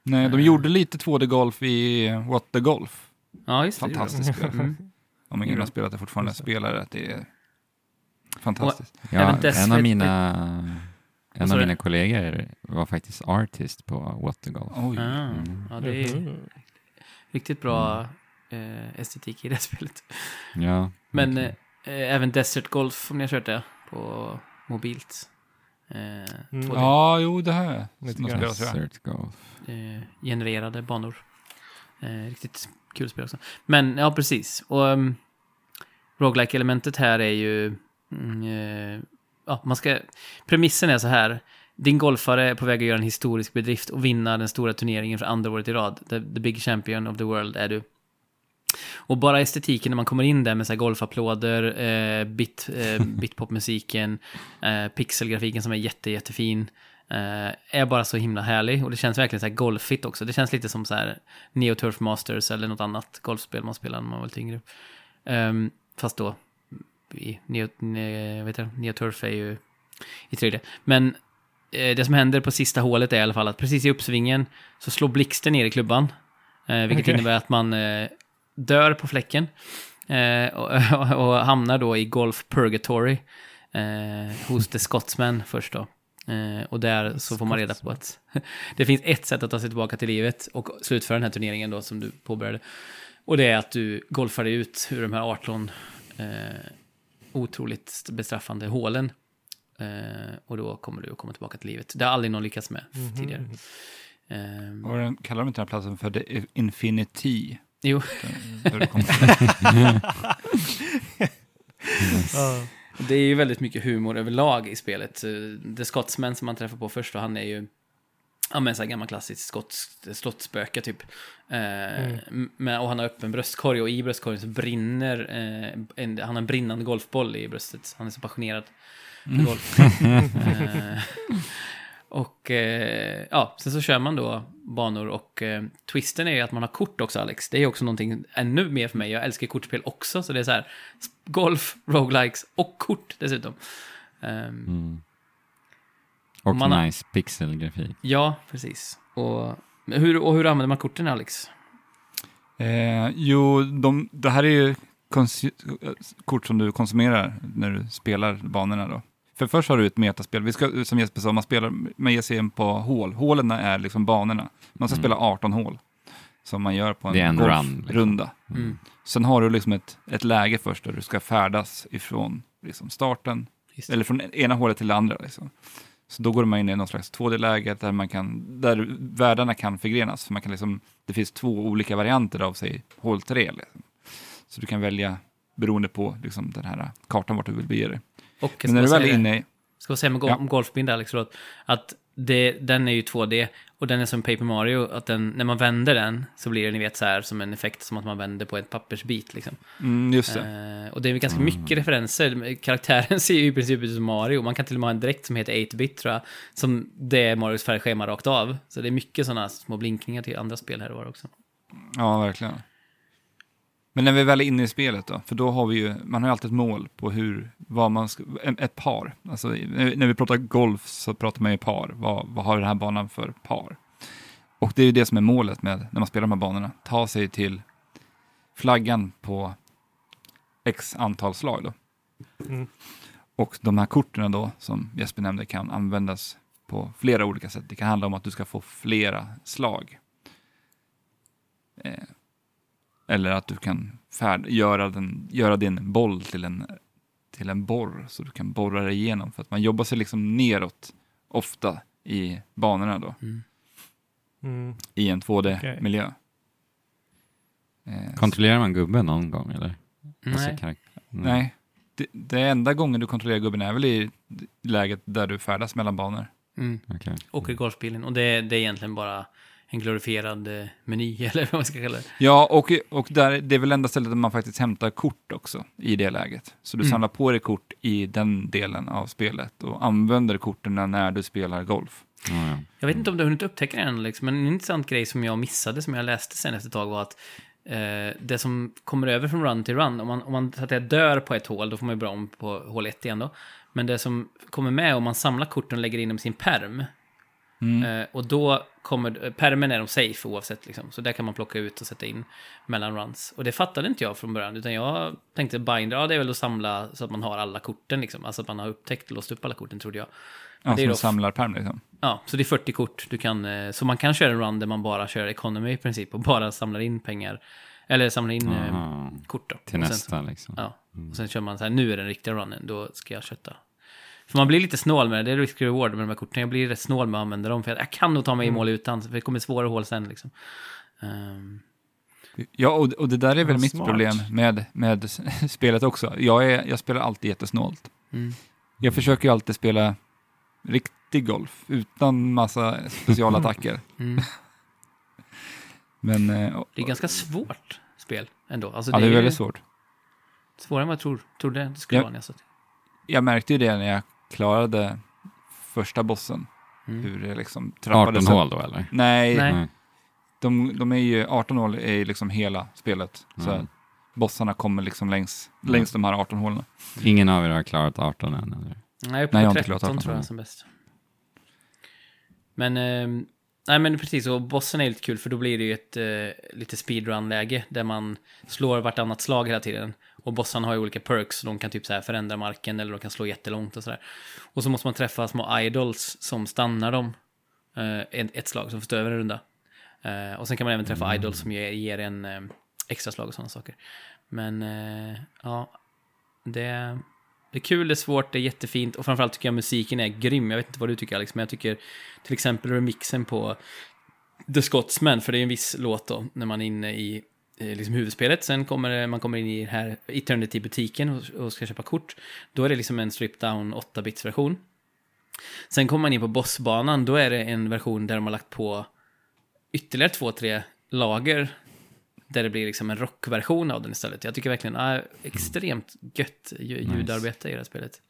[SPEAKER 2] nej, de gjorde lite 2D-golf i What the Golf.
[SPEAKER 4] Ja, just det.
[SPEAKER 2] Fantastiskt spel.
[SPEAKER 4] Mm.
[SPEAKER 2] Om ingen har spelat det fortfarande, spelar det. Det är fantastiskt.
[SPEAKER 1] Ja, en av mina, en av
[SPEAKER 4] du?
[SPEAKER 1] mina kollegor var faktiskt artist på Watergolf.
[SPEAKER 2] Oj.
[SPEAKER 4] Ah,
[SPEAKER 1] Mm.
[SPEAKER 4] ja, det är riktigt bra eh, estetik i det spelet.
[SPEAKER 1] Ja,
[SPEAKER 4] Men
[SPEAKER 1] okej.
[SPEAKER 4] eh, även Desert Golf, om ni har kört det, på mobilt. Eh, 2D.
[SPEAKER 2] Ja, jo, det här.
[SPEAKER 1] Desert Golf.
[SPEAKER 4] eh, genererade banor. Eh, riktigt kul spel också. Men ja, precis. Och um, roguelike elementet här är ju... Ja, man ska... Premissen är så här. Din golfare är på väg att göra en historisk bedrift och vinna den stora turneringen för andra året i rad. The, the big champion of the world är du. Och bara estetiken när man kommer in där med så här golfapplåder, eh, bit, eh, bitpopmusiken, eh, pixelgrafiken som är jätte, jättefin. Eh, är bara så himla härlig och det känns verkligen så här golfigt också. Det känns lite som så här Neo Turf Masters eller något annat golfspel man spelar när man var lite yngre. Ehm, fast då, i Neo, ne, vet jag, Neo Turf är ju i 3D. Men eh, det som händer på sista hålet är i alla fall att precis i uppsvingen så slår blixten ner i klubban. Eh, vilket
[SPEAKER 3] Okej.
[SPEAKER 4] innebär att man eh, dör på fläcken. Eh, och, och hamnar då i Golf Purgatory. Eh, hos The Scotsman först då. Eh, och där så får man reda på att det finns ett sätt att ta sig tillbaka till livet och slutföra den här turneringen då som du påbörjade. Och det är att du golfar dig ut ur de här 18 eh, otroligt bestraffande hålen. Eh, och då kommer du att komma tillbaka till livet. Det har aldrig någon lyckats med
[SPEAKER 3] Mhm.
[SPEAKER 4] tidigare. Eh,
[SPEAKER 2] Och den, kallar de inte den här platsen för The Infinity?
[SPEAKER 4] jo,
[SPEAKER 2] Där
[SPEAKER 4] det är ju väldigt mycket humor överlag i spelet. Eh, The Scotsman som man träffar på först, och han är ju Ja men så här gammal klassiskt skotsk slottsspöke typ. Eh,
[SPEAKER 3] Mm.
[SPEAKER 4] men, och han har öppen bröstkorg och i bröstkorgen så brinner, eh, en, han har en brinnande golfboll i bröstet. Han är så passionerad för golf. eh, och eh, ja, sen så kör man då banor och eh, twisten är ju att man har kort också Alex. Det är också någonting ännu mer för mig. Jag älskar kortspel också, så det är så här golf, roguelikes och kort dessutom. Ehm,
[SPEAKER 1] Mm. Och
[SPEAKER 4] Man har-
[SPEAKER 1] nice pixelgrafik.
[SPEAKER 4] Ja, precis. Och hur, och hur använder man korten, Alex?
[SPEAKER 2] Eh, jo, de, det här är ju kort som du konsumerar när du spelar banorna då. För först har du ett metaspel. Vi ska, som Jesper sa, man spelar, man ger sig in på hål. Hålen är liksom banorna. Man ska
[SPEAKER 1] Mm.
[SPEAKER 2] spela 18 hål. Som man gör på en,
[SPEAKER 1] en liksom.
[SPEAKER 2] golfrunda.
[SPEAKER 4] Mm.
[SPEAKER 2] Sen har du liksom ett, ett läge först där du ska färdas ifrån liksom starten, eller från ena hålet till det andra. Liksom. Så då går man in i någon slags 2D-läge där, man kan, där världarna kan förgrenas. För man kan liksom, det finns två olika varianter av sig, hål 3. Liksom. Så du kan välja beroende på liksom, den här kartan vart du vill bege dig.
[SPEAKER 4] Och
[SPEAKER 2] Men när du väl är inne i...
[SPEAKER 4] Ska jag säga med go-
[SPEAKER 2] Ja.
[SPEAKER 4] om golfbild, Alex, förlåt. Att det, den är ju 2D och den är som Paper Mario. Att den, när man vänder den så blir det, ni vet, så här som en effekt som att man vänder på ett pappersbit. Liksom.
[SPEAKER 2] Mm, just det.
[SPEAKER 4] Eh, och det är ganska mycket referenser. Karaktären ser ju i princip ut som Mario. Man kan till och med ha en dräkt som heter 8-bit, tror jag. Som det är Marios färgschema rakt av. Så det är mycket sådana små blinkningar till andra spel här och var också.
[SPEAKER 2] Ja, verkligen. Men när vi väl är inne i spelet då, för då har vi ju, man har ju alltid ett mål på hur, vad man ska, ett par. Alltså när när vi pratar golf så pratar man ju par. Vad, vad har den här banan för par? Och det är ju det som är målet med när man spelar de här banorna. Ta sig till flaggan på x antal slag då.
[SPEAKER 3] Mm.
[SPEAKER 2] Och de här korten då, som Jesper nämnde, kan användas på flera olika sätt. Det kan handla om att du ska få flera slag. Eh, eller att du kan färd, göra, den, göra din boll till en, till en borr, så du kan borra dig igenom. För att man jobbar sig liksom neråt ofta i banorna då,
[SPEAKER 4] Mm.
[SPEAKER 3] Mm.
[SPEAKER 2] i en
[SPEAKER 3] Okej.
[SPEAKER 2] 2D-miljö. Eh,
[SPEAKER 1] Kontrollerar man gubben någon gång eller? Alltså,
[SPEAKER 4] Nej.
[SPEAKER 1] karak-
[SPEAKER 2] Nej, det, det enda gången du kontrollerar gubben är väl i läget där du färdas mellan banor.
[SPEAKER 4] Mm.
[SPEAKER 1] Okej.
[SPEAKER 4] Och i golfbilen. Och det, det är egentligen bara en glorifierad eh, meny, eller vad man ska kalla det.
[SPEAKER 2] Ja, och, och där, det är väl enda stället där man faktiskt hämtar kort också i det läget. Så du
[SPEAKER 4] Mm.
[SPEAKER 2] samlar på dig kort i den delen av spelet och använder korten när du spelar golf.
[SPEAKER 1] Ja.
[SPEAKER 4] Jag vet inte om du har hunnit upptäcka det än, Alex, men en intressant grej som jag missade, som jag läste sen efter ett tag, var att eh, det som kommer över från run till run, om man, om man så att säga, dör på ett hål, då får man ju bra om på hål 1 igen då. Men det som kommer med om man samlar korten och lägger in dem i sin perm,
[SPEAKER 2] Mm.
[SPEAKER 4] eh, och då kommer, eh, permen är de safe oavsett liksom, så där kan man plocka ut och sätta in mellan runs. Och det fattade inte jag från början, utan jag tänkte binder, ja det är väl att samla så att man har alla korten liksom, alltså att man har upptäckt och låst upp alla korten trodde jag.
[SPEAKER 2] Ja,
[SPEAKER 4] det är
[SPEAKER 2] som
[SPEAKER 4] då-
[SPEAKER 2] samlarperm liksom.
[SPEAKER 4] Ja, så det är 40 kort du kan, eh, så man kan köra en run där man bara kör economy i princip och bara samlar in pengar. Eller samlar in eh,
[SPEAKER 1] Aha.
[SPEAKER 4] kort då.
[SPEAKER 1] Till
[SPEAKER 4] Och sen,
[SPEAKER 1] nästa liksom.
[SPEAKER 4] Ja, och sen kör man så här, nu är den riktiga runnen, då ska jag kötta. För man blir lite snål med det, det är risk reward med de här korten. Jag blir rätt snål med att använda dem, för jag kan nog ta mig i mål utan, för det kommer svåra hål sen liksom. Ehm,
[SPEAKER 2] Ja, och, och det där är väl mitt
[SPEAKER 3] smart.
[SPEAKER 2] problem med, med spelet också. Jag, är, jag spelar alltid jättesnålt.
[SPEAKER 4] mm.
[SPEAKER 2] Jag försöker ju alltid spela riktig golf utan massa specialattacker.
[SPEAKER 4] Mm.
[SPEAKER 2] Men eh,
[SPEAKER 4] Det är ganska svårt spel. ändå. Alltså,
[SPEAKER 2] Ja, det är väldigt svårt.
[SPEAKER 4] svårare än vad jag tror, trodde det skulle
[SPEAKER 2] Ja.
[SPEAKER 4] vara. när jag satt.
[SPEAKER 2] Jag märkte ju det när jag klarade första bossen.
[SPEAKER 4] Mm.
[SPEAKER 2] Hur det liksom
[SPEAKER 1] 18
[SPEAKER 2] trappades upp.
[SPEAKER 1] hål då eller?
[SPEAKER 2] Nej,
[SPEAKER 4] Nej.
[SPEAKER 1] Nej.
[SPEAKER 2] De, de är ju, 18 hål är ju liksom hela spelet. Så
[SPEAKER 1] Mm.
[SPEAKER 2] bossarna kommer liksom längs,
[SPEAKER 1] Mm.
[SPEAKER 2] längs de här 18 hålen.
[SPEAKER 1] Ingen av er har klarat 18 än eller?
[SPEAKER 4] Nej, på
[SPEAKER 2] Nej, jag har inte
[SPEAKER 4] 13
[SPEAKER 2] klarat
[SPEAKER 4] tror
[SPEAKER 2] 18.
[SPEAKER 4] jag som bäst. Men, eh, nej men precis, och bossen är lite kul för då blir det ju ett eh, lite speedrun-läge där man slår vartannat slag hela tiden. Och bossarna har ju olika perks, de kan typ så här förändra marken eller de kan slå jättelångt och sådär. Och så måste man träffa små idols som stannar dem eh, ett, slag, som får stå över en runda. Eh, och sen kan man även träffa idols som ger, ger en eh, extra slag och sådana saker. Men eh, ja, det, det är kul, det är svårt, det är jättefint och framförallt tycker jag musiken är grym. Jag vet inte vad du tycker Alex, men jag tycker till exempel remixen på The Scotsman, för det är en viss låt då, när man är inne i liksom huvudspelet. Sen kommer man kommer in i här Eternity-butiken och, och ska köpa kort. Då är det liksom en strip down 8-bits-version. Sen kommer man in på bossbanan, då är det en version där de har lagt på ytterligare två, tre lager där det blir liksom en rockversion av den istället. Jag tycker verkligen, ah, extremt gött ljudarbete i det här spelet.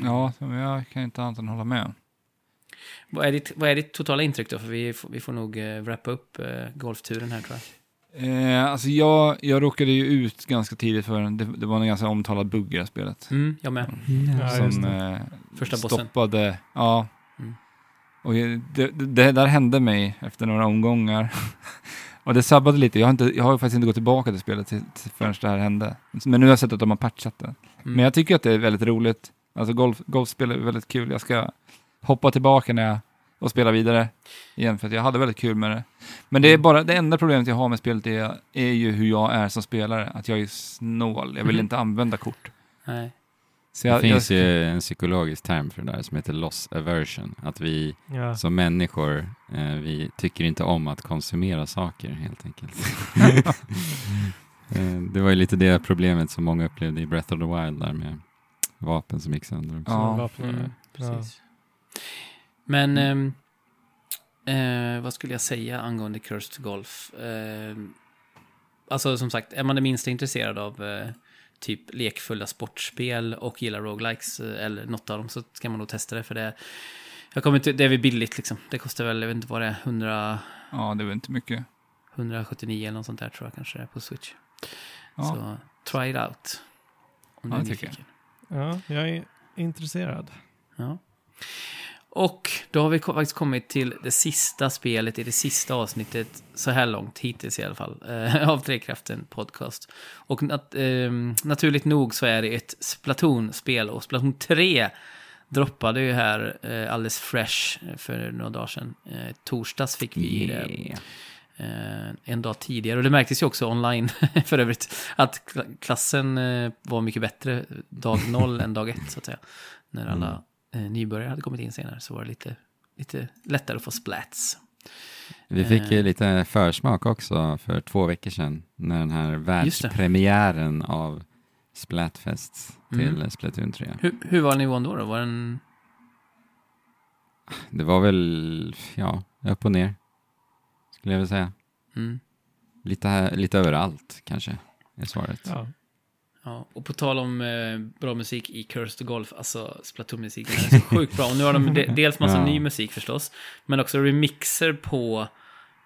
[SPEAKER 2] Ja, så jag kan inte annat än hålla med.
[SPEAKER 4] Vad är, ditt, vad är ditt totala intryck då? För vi, får- vi får nog uh, wrappa upp eh, golfturen här tror jag.
[SPEAKER 2] Eh, alltså jag, jag råkade ju ut ganska tidigt för det, det var en ganska omtalad bugg i det här spelet.
[SPEAKER 4] Mm, jag med.
[SPEAKER 3] Ja, just
[SPEAKER 2] som
[SPEAKER 3] det.
[SPEAKER 2] eh,
[SPEAKER 4] Första bossen.
[SPEAKER 2] stoppade, ja.
[SPEAKER 4] Mm.
[SPEAKER 2] Och det, det, det där hände mig efter några omgångar. och det sabbade lite. Jag har, inte, jag har faktiskt inte gått tillbaka till spelet till, till förrän det här hände. Men nu har jag sett att de har patchat det.
[SPEAKER 4] Mm.
[SPEAKER 2] Men jag tycker att det är väldigt roligt. Alltså golf, golfspel är väldigt kul. Jag ska hoppa tillbaka när jag och spela vidare igen för att jag hade väldigt kul med det. Men det är bara det enda problemet jag har med spelet är, är ju hur jag är som spelare. Att jag är snål. Jag vill
[SPEAKER 4] Mhm.
[SPEAKER 2] inte använda kort.
[SPEAKER 4] Nej.
[SPEAKER 2] Så
[SPEAKER 1] Det
[SPEAKER 2] jag,
[SPEAKER 1] finns
[SPEAKER 2] jag,
[SPEAKER 1] ju en psykologisk term för det där som heter loss aversion. Att vi
[SPEAKER 3] Ja.
[SPEAKER 1] som människor, eh, vi tycker inte om att konsumera saker helt enkelt. eh, det var ju lite det problemet som många upplevde i Breath of the Wild där med vapen som gick sönder också.
[SPEAKER 2] Ja.
[SPEAKER 3] vapen.
[SPEAKER 4] Mm,
[SPEAKER 3] Ja.
[SPEAKER 4] Men ehm, eh, vad skulle jag säga angående Cursed Golf? Eh, alltså som sagt, är man det minsta intresserad av eh, typ lekfulla sportspel och gillar roguelikes eh, eller något av dem så ska man nog testa det för det. Jag kommer inte, det är väl billigt liksom. Det kostar väl, jag vet inte vad det är, 100,
[SPEAKER 2] ja, det var inte mycket.
[SPEAKER 4] 179 eller något sånt där tror jag kanske det är på Switch.
[SPEAKER 2] Ja.
[SPEAKER 4] Så try it out. Om
[SPEAKER 2] Ja,
[SPEAKER 4] du är
[SPEAKER 2] jag.
[SPEAKER 3] ja, jag är intresserad.
[SPEAKER 4] Ja. Och då har vi faktiskt kommit till det sista spelet i det sista avsnittet, så här långt, hittills i alla fall, eh, av Trekraften Podcast. Och nat eh, naturligt nog så är det ett Splatoon-spel, och Splatoon 3 droppade ju här eh, alldeles fresh eh, för några dagar sedan. Eh, torsdags fick vi det eh, en dag tidigare. Och det märktes ju också online för övrigt. Att klassen eh, var mycket bättre dag noll än dag ett så att säga. När alla mm nybörjare hade kommit in senare så var det lite, lite lättare att få splats.
[SPEAKER 1] Vi fick
[SPEAKER 4] Eh.
[SPEAKER 1] ju lite försmak också för två veckor sedan när den här världspremiären av Splatfest till
[SPEAKER 4] Mm.
[SPEAKER 1] Splatoon 3.
[SPEAKER 4] Hur, hur var nivån då? då? Var den...
[SPEAKER 1] Det var väl, ja, upp och ner. Skulle jag vilja säga.
[SPEAKER 4] Mm,
[SPEAKER 1] Lite, här, lite överallt kanske, är svaret.
[SPEAKER 3] Ja.
[SPEAKER 4] Ja. Och på tal om eh, bra musik i Curse to Golf, alltså Splatoon-musiken är så sjukt bra. Och nu har de de, dels massa
[SPEAKER 1] Ja.
[SPEAKER 4] ny musik förstås, men också remixer på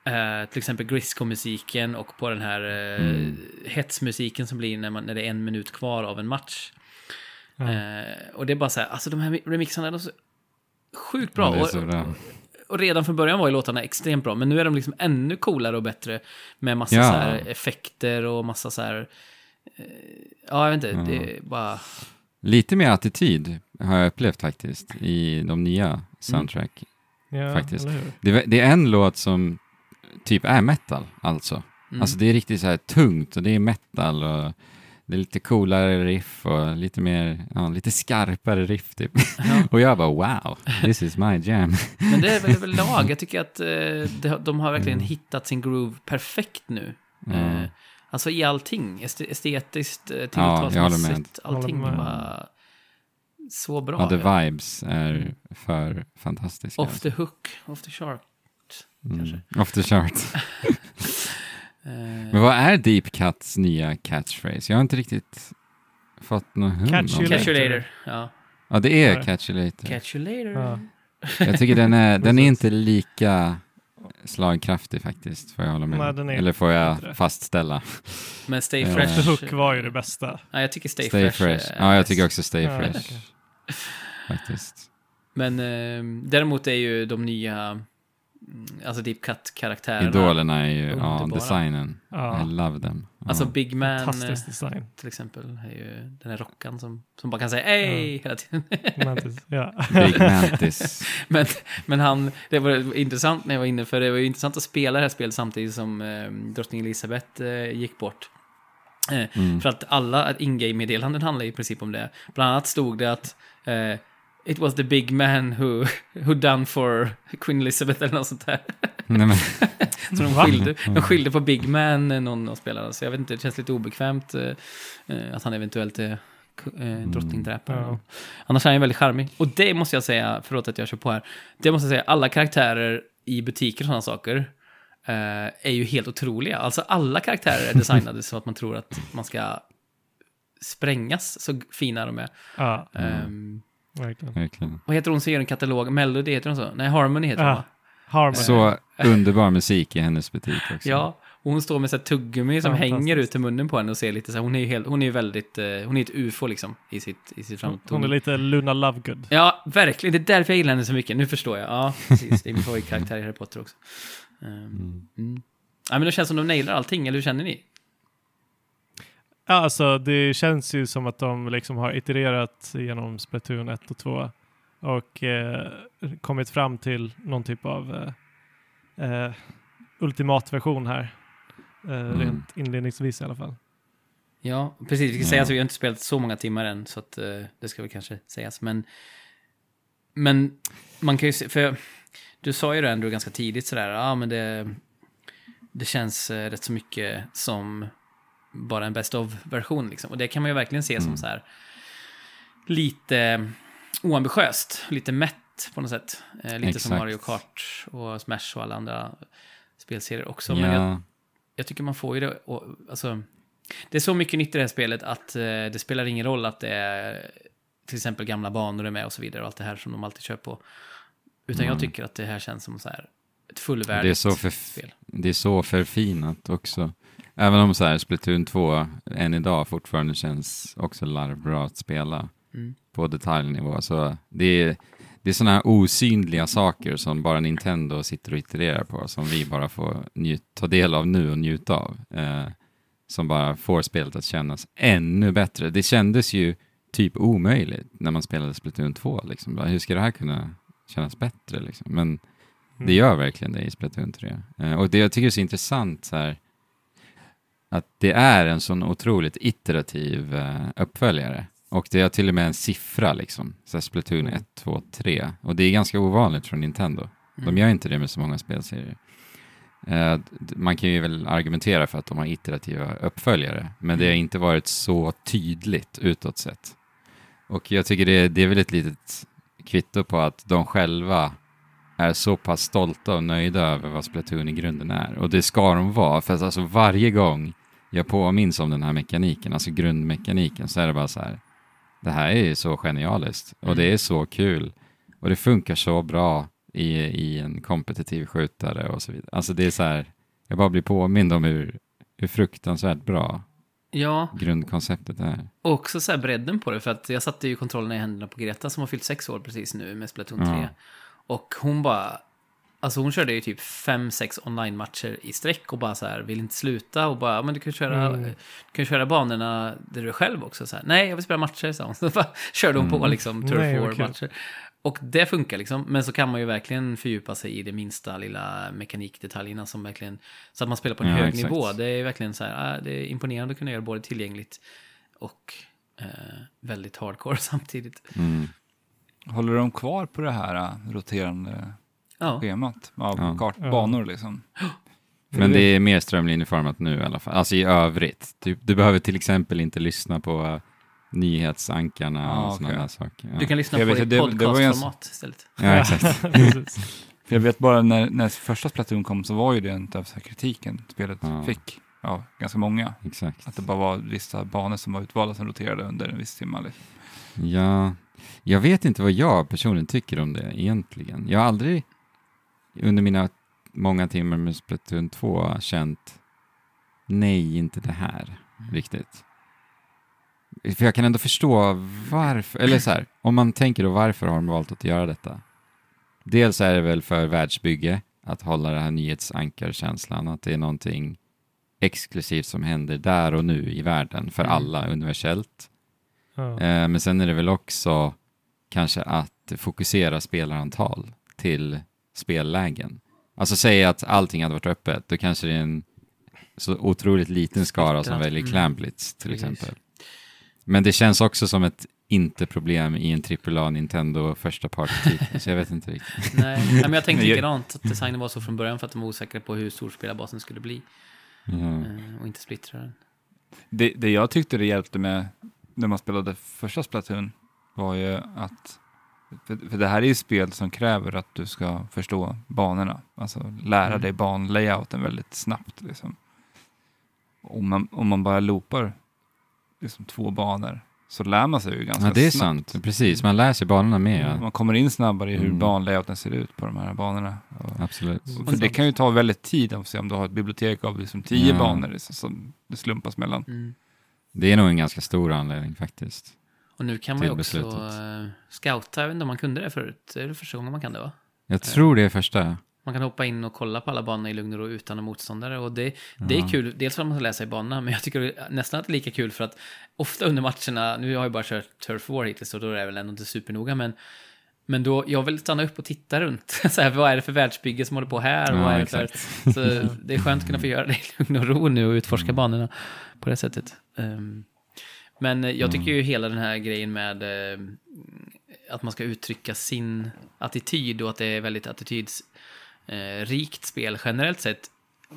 [SPEAKER 4] eh, till exempel Grisco-musiken och på den här eh,
[SPEAKER 1] Mm.
[SPEAKER 4] hetsmusiken som blir när, man, när det är en minut kvar av en match.
[SPEAKER 3] Ja.
[SPEAKER 4] Eh, och det är bara så här, alltså de här remixarna, de är så sjukt bra.
[SPEAKER 1] Ja,
[SPEAKER 4] och,
[SPEAKER 1] så bra.
[SPEAKER 4] och redan från början var ju låtarna extremt bra, men nu är de liksom ännu coolare och bättre med massa så här effekter och massa så här... Eh, ja, jag vet inte,
[SPEAKER 1] Ja.
[SPEAKER 4] det är bara...
[SPEAKER 1] Lite mer attityd har jag upplevt faktiskt i de nya soundtrack.
[SPEAKER 3] Ja,
[SPEAKER 1] Faktiskt. Det, det är en låt som typ är metal alltså.
[SPEAKER 4] Mm.
[SPEAKER 1] Alltså det är riktigt så här tungt och det är metal och det är lite coolare riff och lite mer, ja, lite skarpare riff typ.
[SPEAKER 4] Ja.
[SPEAKER 1] och jag bara wow, this is my jam.
[SPEAKER 4] Men det är väl överlag, jag tycker att eh, de har verkligen
[SPEAKER 1] Mm.
[SPEAKER 4] hittat sin groove perfekt nu.
[SPEAKER 1] Ja.
[SPEAKER 4] Eh, alltså i allting, Est- estetiskt, eh,
[SPEAKER 1] Ja,
[SPEAKER 4] tilltalsmässigt, allting
[SPEAKER 3] Håller med.
[SPEAKER 4] var så bra.
[SPEAKER 1] Ja, the vibes är för fantastiska.
[SPEAKER 4] Off the hook, off the chart.
[SPEAKER 1] Mm.
[SPEAKER 4] kanske.
[SPEAKER 1] Off the chart. Men vad är Deep Cuts nya catchphrase? Jag har inte riktigt fått någon hum
[SPEAKER 3] Catch you
[SPEAKER 1] det.
[SPEAKER 4] Catch you
[SPEAKER 3] later.
[SPEAKER 4] later. Ja.
[SPEAKER 1] Ja, det är
[SPEAKER 3] Ja.
[SPEAKER 1] Catch you later.
[SPEAKER 4] Catch you later.
[SPEAKER 3] Ja.
[SPEAKER 1] Jag tycker den är, den är inte lika slagkraftig faktiskt, får jag hålla med
[SPEAKER 3] Nej,
[SPEAKER 1] Eller får jag
[SPEAKER 3] det.
[SPEAKER 1] fastställa.
[SPEAKER 4] Men Stay
[SPEAKER 1] Ja.
[SPEAKER 4] Fresh.
[SPEAKER 3] The Hook var ju det bästa.
[SPEAKER 4] Ja, jag tycker Stay,
[SPEAKER 1] Stay,
[SPEAKER 4] Fresh.
[SPEAKER 1] fresh. Ja, jag tycker också Stay
[SPEAKER 3] Ja,
[SPEAKER 1] fresh. Faktiskt.
[SPEAKER 4] Men eh, däremot är ju de nya, alltså Deep Cut-karaktärerna.
[SPEAKER 1] Idolerna är ju, ja, designen.
[SPEAKER 3] Ja.
[SPEAKER 1] I love them. Ja.
[SPEAKER 4] Alltså Big Man eh,
[SPEAKER 3] Fantastisk design.
[SPEAKER 4] till exempel, är ju den här rockan som, som bara kan säga hej hela tiden.
[SPEAKER 3] Mantis. Ja.
[SPEAKER 1] Big Mantis.
[SPEAKER 4] men, men han, det var intressant när jag var inne, för det var ju intressant att spela det här spelet samtidigt som eh, drottning Elisabeth eh, gick bort. Eh,
[SPEAKER 1] Mm.
[SPEAKER 4] För att alla in-game-meddelanden handlar i princip om det. Bland annat stod det att eh, It was the big man who, who done for Queen Elizabeth eller något sånt där.
[SPEAKER 1] Nej, men,
[SPEAKER 4] Så de skilde, de skilde på Big Man, eh, någon av spelarna. Så jag vet inte, det känns lite obekvämt eh, eh, att han eventuellt är eh, drottningdräpare.
[SPEAKER 3] Ja.
[SPEAKER 4] Annars är han ju väldigt charmig. Och det måste jag säga, förlåt att jag kör på här. Det måste jag säga, alla karaktärer i butiker och sådana saker eh, är ju helt otroliga. Alltså alla karaktärer är designade så att man tror att man ska sprängas, så fina de är.
[SPEAKER 3] ja,
[SPEAKER 4] Ehm,
[SPEAKER 3] verkligen.
[SPEAKER 1] verkligen.
[SPEAKER 4] vad heter hon som gör en katalog? Melody heter hon så? Nej, Harmony heter hon
[SPEAKER 3] Ja.
[SPEAKER 4] va?
[SPEAKER 3] Harmony.
[SPEAKER 1] Så underbar musik i hennes butik också.
[SPEAKER 4] Ja, och hon står med så här tuggummi som hänger ut i munnen på henne och ser lite så här, hon är ju helt, hon är ju väldigt, eh, hon är ett ufo liksom i sitt, i sitt framåt.
[SPEAKER 3] Hon är lite Luna Lovegood.
[SPEAKER 4] Ja, verkligen. Det är därför jag gillar henne så mycket. Nu förstår jag. Ja, precis. Det är min favoritkaraktär i Harry Potter också. Um, mm. Ja, men det känns som de nailar allting, eller hur känner ni?
[SPEAKER 3] Ja, alltså det känns ju som att de liksom har itererat genom Splatoon 1 och 2 och eh, kommit fram till någon typ av eh, eh, ultimatversion här. Eh, Rent inledningsvis i alla fall.
[SPEAKER 4] Ja, precis. Vi ska
[SPEAKER 1] Ja.
[SPEAKER 4] säga att vi har inte spelat så många timmar än, så att eh, det ska väl kanske sägas. Men, men man kan ju se, för du sa ju det ändå ganska tidigt sådär, ja men det, det känns eh, rätt så mycket som bara en best of-version liksom. Och det kan man ju verkligen se som
[SPEAKER 1] Mm.
[SPEAKER 4] så här lite oambitiöst, lite mätt på något sätt. Eh, lite som
[SPEAKER 1] Exakt.
[SPEAKER 4] Mario Kart och Smash och alla andra spelserier också. Men jag,
[SPEAKER 1] Ja,
[SPEAKER 4] jag tycker man får ju det, och, alltså, det är så mycket nytt i det här spelet att eh, det spelar ingen roll att det är till exempel gamla banor är med och så vidare och allt det här som de alltid kör på. Utan jag
[SPEAKER 1] Mm.
[SPEAKER 4] tycker att det här känns som så här ett fullvärdigt
[SPEAKER 1] det är så för
[SPEAKER 4] spel.
[SPEAKER 1] det är så förfinat också. Även om så här Splatoon 2 än idag fortfarande känns också larvbra att spela
[SPEAKER 4] Mm.
[SPEAKER 1] på detaljnivå. Så det är, det är sådana här osynliga saker som bara Nintendo sitter och itererar på, som vi bara får njut, ta del av nu och njuta av. Eh, som bara får spelet att kännas ännu bättre. Det kändes ju typ omöjligt när man spelade Splatoon 2. Liksom. Hur ska det här kunna kännas bättre? Liksom? Men det gör verkligen det i Splatoon 3. Eh, och det jag tycker är så intressant så här, att det är en sån otroligt iterativ eh, uppföljare. Och det är till och med en siffra liksom, så Splatoon 1, 2, 3. Och det är ganska ovanligt från Nintendo. De
[SPEAKER 4] Mm.
[SPEAKER 1] gör inte det med så många spelserier. Eh, man kan ju väl argumentera för att de har iterativa uppföljare, men det har inte varit så tydligt utåt sett. Och jag tycker det, det är väl ett litet kvitto på att de själva är så pass stolta och nöjda över vad Splatoon i grunden är. Och det ska de vara, för att alltså varje gång jag påminns om den här mekaniken, alltså grundmekaniken, så är det bara så här, det här är ju så genialiskt och det är så kul och det funkar så bra i, i en kompetitiv skjutare och så vidare. Alltså det är så här, jag bara blir påmind om hur, hur fruktansvärt bra
[SPEAKER 4] Ja,
[SPEAKER 1] grundkonceptet är.
[SPEAKER 4] och också så här bredden på det, för att jag satte ju kontrollerna i händerna på Greta som har fyllt sex år precis nu med Splatoon 3.
[SPEAKER 1] Ja.
[SPEAKER 4] Och hon bara, alltså hon körde ju typ fem, sex online-matcher i sträck och bara så här, vill inte sluta och bara, men du kan köra,
[SPEAKER 3] Mm.
[SPEAKER 4] du kan köra banorna där du är själv också. Så här, Nej, jag vill spela matcher, sa hon. Så bara körde hon på liksom Turf. War-matcher. Och det funkar liksom, men så kan man ju verkligen fördjupa sig i de minsta lilla mekanikdetaljerna som verkligen, så att man spelar på en
[SPEAKER 1] Ja,
[SPEAKER 4] hög
[SPEAKER 1] exakt.
[SPEAKER 4] nivå. Det är verkligen så här, ah, det är imponerande att kunna göra både tillgängligt och eh, väldigt hardcore samtidigt.
[SPEAKER 1] Mm.
[SPEAKER 2] Håller de kvar på det här äh, roterande
[SPEAKER 4] Ja,
[SPEAKER 2] schemat av
[SPEAKER 1] Ja.
[SPEAKER 2] kartbanor liksom?
[SPEAKER 1] Men det är mer strömlinjeformat nu i alla fall. Alltså i övrigt. Du, du behöver till exempel inte lyssna på uh, nyhetsankarna
[SPEAKER 2] Ah,
[SPEAKER 1] och sådana
[SPEAKER 2] okej.
[SPEAKER 1] där saker. Ja,
[SPEAKER 4] du kan lyssna
[SPEAKER 2] Jag
[SPEAKER 4] på
[SPEAKER 2] vet
[SPEAKER 4] det i podcastformat istället.
[SPEAKER 1] ja exakt.
[SPEAKER 2] Jag vet bara när, när första Splatoon kom så var ju det en av kritiken spelet
[SPEAKER 1] Ja.
[SPEAKER 2] fick. Ja, ganska många.
[SPEAKER 1] Exakt.
[SPEAKER 2] Att det bara var vissa banor som var utvalda som roterade under en viss timme.
[SPEAKER 1] Ja, jag vet inte vad jag personligen tycker om det egentligen. Jag har aldrig under mina många timmar med Splatoon 2 känt nej, inte det här riktigt. För jag kan ändå förstå varför, eller så här, om man tänker då varför har de valt att göra detta? Dels är det väl för världsbygge, att hålla den här nyhetsankarkänslan, att det är någonting exklusivt som händer där och nu i världen för
[SPEAKER 2] Mm.
[SPEAKER 1] alla universellt.
[SPEAKER 3] Ja.
[SPEAKER 1] Eh, Men sen är det väl också kanske att fokusera spelarantal till spellägen. Alltså säg att allting hade varit öppet, då kanske det är en så otroligt liten skara som väljer
[SPEAKER 4] mm.
[SPEAKER 1] Clamblitz till
[SPEAKER 4] Precis.
[SPEAKER 1] exempel. Men det känns också som ett inte-problem i en AAA Nintendo första party så jag vet inte riktigt.
[SPEAKER 4] Nej, men jag tänkte likadant, att designen var så från början för att de var osäkra på hur stor spelarbasen skulle bli eh, och inte splittra den.
[SPEAKER 2] Det, det jag tyckte det hjälpte med när man spelade första Splatoon var ju att för, för det här är ju spel som kräver att du ska förstå banorna. Alltså lära
[SPEAKER 4] Mm.
[SPEAKER 2] dig banlayouten väldigt snabbt. Liksom. Om, man, om man bara loopar liksom, två banor så lär man sig ju ganska
[SPEAKER 1] ja, det är
[SPEAKER 2] snabbt.
[SPEAKER 1] sant. Precis, man lär sig banorna med. Ja.
[SPEAKER 2] Man kommer in snabbare i hur
[SPEAKER 1] Mm.
[SPEAKER 2] banlayouten ser ut på de här banorna. Och,
[SPEAKER 1] Absolut.
[SPEAKER 2] för det kan ju ta väldigt tid att se om du har ett bibliotek av liksom tio
[SPEAKER 1] Ja.
[SPEAKER 2] banor liksom, som det slumpas mellan.
[SPEAKER 4] Mm.
[SPEAKER 1] Det är nog en ganska stor anledning faktiskt.
[SPEAKER 4] Och nu kan man ju också
[SPEAKER 1] beslutet.
[SPEAKER 4] eh, scouta, jag vet inte om man kunde det förut. Det är det första gången man kan det va?
[SPEAKER 1] Jag tror det är första.
[SPEAKER 4] Man kan hoppa in och kolla på alla banor i lugn och ro utan en motståndare. Och det, det är kul, dels för att man ska läsa i banorna, men jag tycker nästan att det är lika kul för att ofta under matcherna, nu har jag bara kört Turf War hittills så då är det väl ändå inte supernoga, men men då, jag vill stanna upp och titta runt. Så här, vad är det för världsbygge som håller på här?
[SPEAKER 1] Ja,
[SPEAKER 4] vad är det för, så det är skönt att kunna få göra det i lugn och ro nu och utforska
[SPEAKER 1] Mm.
[SPEAKER 4] banorna på det sättet. Ehm, men eh, jag tycker
[SPEAKER 1] Mm.
[SPEAKER 4] ju hela den här grejen med eh, att man ska uttrycka sin attityd och att det är väldigt attitydsrikt eh, spel generellt sett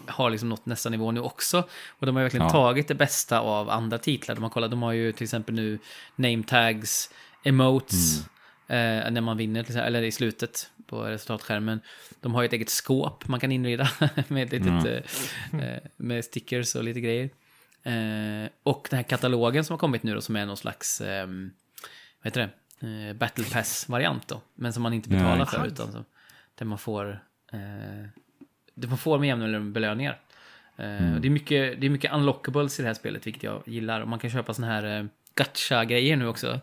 [SPEAKER 4] har liksom nått nästa nivå nu också. Och de har verkligen
[SPEAKER 1] Ja.
[SPEAKER 4] tagit det bästa av andra titlar. De har, kollat, de har ju till exempel nu name tags, emotes, eh, när man vinner, eller i slutet på resultatskärmen. De har ju ett eget skåp man kan inreda med, litet, eh, eh, med stickers och lite grejer. Eh, och den här katalogen som har kommit nu då, som är någon slags, eh, vad heter det, eh, Battle Pass-variant då. Men som man inte
[SPEAKER 1] Ja,
[SPEAKER 4] betalar
[SPEAKER 1] exakt.
[SPEAKER 4] för, utan så, där man får, eh, det man får med jämna mellanrum belöningar. Eh,
[SPEAKER 1] Mm.
[SPEAKER 4] det, är mycket, det är mycket unlockables i det här spelet, vilket jag gillar. Och man kan köpa såna här eh, gacha-grejer nu också.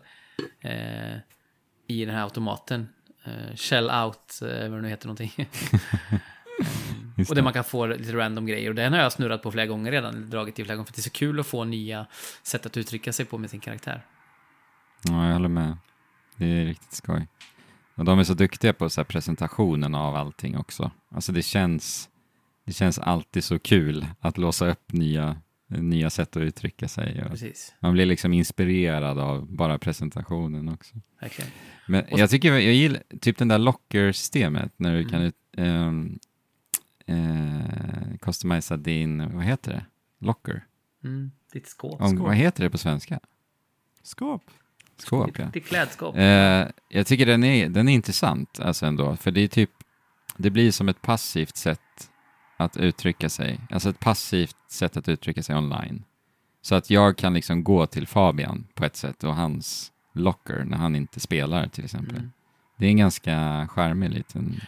[SPEAKER 4] Eh, I den här automaten. Shell out, vad det nu heter någonting.
[SPEAKER 1] Just
[SPEAKER 4] och där
[SPEAKER 1] det.
[SPEAKER 4] man kan få lite random grejer. Och den har jag snurrat på flera gånger redan, dragit i flera gånger. För det är så kul att få nya sätt att uttrycka sig på med sin karaktär.
[SPEAKER 1] Ja, jag håller med. Det är riktigt skoj. Och de är så duktiga på så presentationen av allting också. Alltså det känns, det känns alltid så kul att låsa upp nya, nya sätt att uttrycka sig. Man blir liksom inspirerad av bara presentationen också.
[SPEAKER 4] verkligen.
[SPEAKER 1] Men jag tycker, jag gillar typ den där locker-systemet när du
[SPEAKER 4] Mm.
[SPEAKER 1] kan ut, ehm, eh, customisa din, vad heter det? Locker?
[SPEAKER 4] Mm, ditt skåp.
[SPEAKER 1] Om,
[SPEAKER 3] Skåp.
[SPEAKER 1] vad heter det på svenska?
[SPEAKER 3] Skåp.
[SPEAKER 1] Skåp, ja.
[SPEAKER 4] Ditt, ditt klädskåp.
[SPEAKER 1] Eh, jag tycker den är, den är intressant alltså ändå, för det är typ, det blir som ett passivt sätt att uttrycka sig, alltså ett passivt sätt att uttrycka sig online. Så att jag kan liksom gå till Fabian på ett sätt och hans locker när han inte spelar till exempel.
[SPEAKER 4] Mm.
[SPEAKER 1] Det är en ganska charmig liten,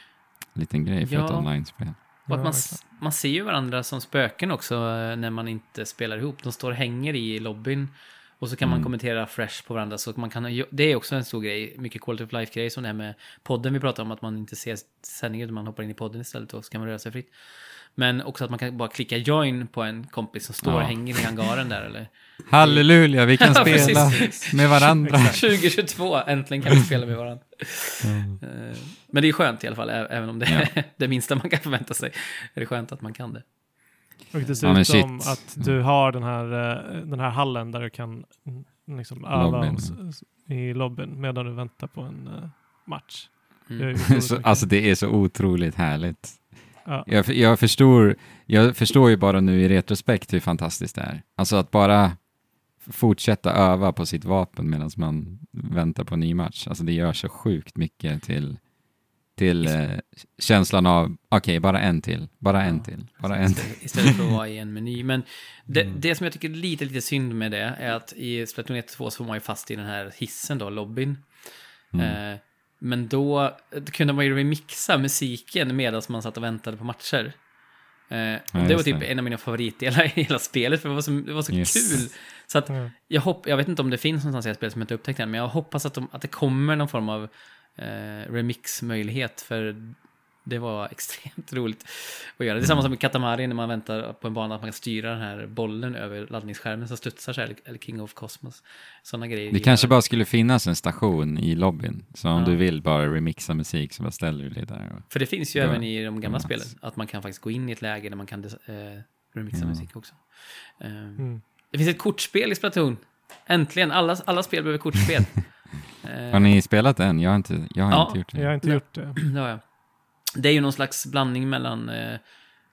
[SPEAKER 1] liten grej för
[SPEAKER 4] Ja.
[SPEAKER 1] ett online-spel.
[SPEAKER 4] Och att man, man ser ju varandra som spöken också eh, när man inte spelar ihop. De står och hänger i lobbyn. Och så kan man
[SPEAKER 1] Mm.
[SPEAKER 4] kommentera fresh på varandra. Så man kan, det är också en stor grej, mycket quality of life-grej som det här med podden vi pratar om, att man inte ser sändningen utan man hoppar in i podden istället och så kan man röra sig fritt. Men också att man kan bara klicka join på en kompis som står och
[SPEAKER 1] Ja.
[SPEAKER 4] hänger i hangaren där eller.
[SPEAKER 1] Halleluja, vi kan
[SPEAKER 4] Ja,
[SPEAKER 1] spela
[SPEAKER 4] precis.
[SPEAKER 1] med varandra.
[SPEAKER 4] 2022, äntligen kan vi spela med varandra. Eh, Men det är skönt i alla fall, ä- även om det är det minsta man kan förvänta sig. Är det skönt att man kan det.
[SPEAKER 3] Och
[SPEAKER 1] Ja,
[SPEAKER 3] dessutom
[SPEAKER 1] men shit.
[SPEAKER 3] att du har den här, eh, den här hallen där du kan mm, liksom öva
[SPEAKER 1] Lobbyn.
[SPEAKER 3] och s- s- i lobbyn medan du väntar på en eh, match.
[SPEAKER 4] Mm.
[SPEAKER 3] Det är ju otroligt
[SPEAKER 1] så,
[SPEAKER 3] mycket.
[SPEAKER 1] alltså det är så otroligt härligt.
[SPEAKER 3] Ja.
[SPEAKER 1] Jag, jag, förstår, jag förstår ju bara nu i retrospekt hur fantastiskt det är. Alltså att bara fortsätta öva på sitt vapen medan man väntar på en ny match. Alltså det gör så sjukt mycket till, till eh, känslan av, okej, bara en till, bara en
[SPEAKER 4] Ja.
[SPEAKER 1] till, bara en till.
[SPEAKER 4] Istället- Istället för att vara i en meny. Men det,
[SPEAKER 1] Mm.
[SPEAKER 4] det som jag tycker är lite, lite synd med det är att i Splatoon 1 och 2 så var man ju fast i den här hissen då, lobbyn.
[SPEAKER 1] Mm.
[SPEAKER 4] Eh, men då kunde man ju remixa musiken medan man satt och väntade på matcher. Eh, och det var typ
[SPEAKER 1] det.
[SPEAKER 4] en av mina favoritdelar i hela spelet, för det var så, det var så
[SPEAKER 1] Yes.
[SPEAKER 4] kul. Så att
[SPEAKER 3] Ja.
[SPEAKER 4] jag, hopp, jag vet inte om det finns någonstans i spelet som jag inte upptäckt än, men jag hoppas att, de, att det kommer någon form av eh, remix-möjlighet, för det var extremt roligt att göra. Det är samma som i Katamari när man väntar på en bana att man kan styra den här bollen över laddningsskärmen som studsar så här, eller- King of Cosmos. Sådana grejer.
[SPEAKER 1] Det kanske bara skulle finnas en station i lobbyn, så om
[SPEAKER 4] Ja.
[SPEAKER 1] du vill bara remixa musik så bara ställer du dig där. Och...
[SPEAKER 4] För det finns ju
[SPEAKER 1] Ja.
[SPEAKER 4] även i de gamla
[SPEAKER 1] Ja.
[SPEAKER 4] spelen, att man kan faktiskt gå in i ett läge där man kan eh, remixa
[SPEAKER 1] Ja.
[SPEAKER 4] musik också. Eh,
[SPEAKER 3] Mm.
[SPEAKER 4] Det finns ett kortspel i Splatoon. Äntligen, alla, alla spel behöver kortspel. Eh,
[SPEAKER 1] Har ni spelat den? Jag har inte, jag har
[SPEAKER 4] Ja.
[SPEAKER 1] inte gjort det.
[SPEAKER 3] Jag har inte
[SPEAKER 4] Nej.
[SPEAKER 3] gjort det.
[SPEAKER 4] det har jag. Det är ju någon slags blandning mellan eh,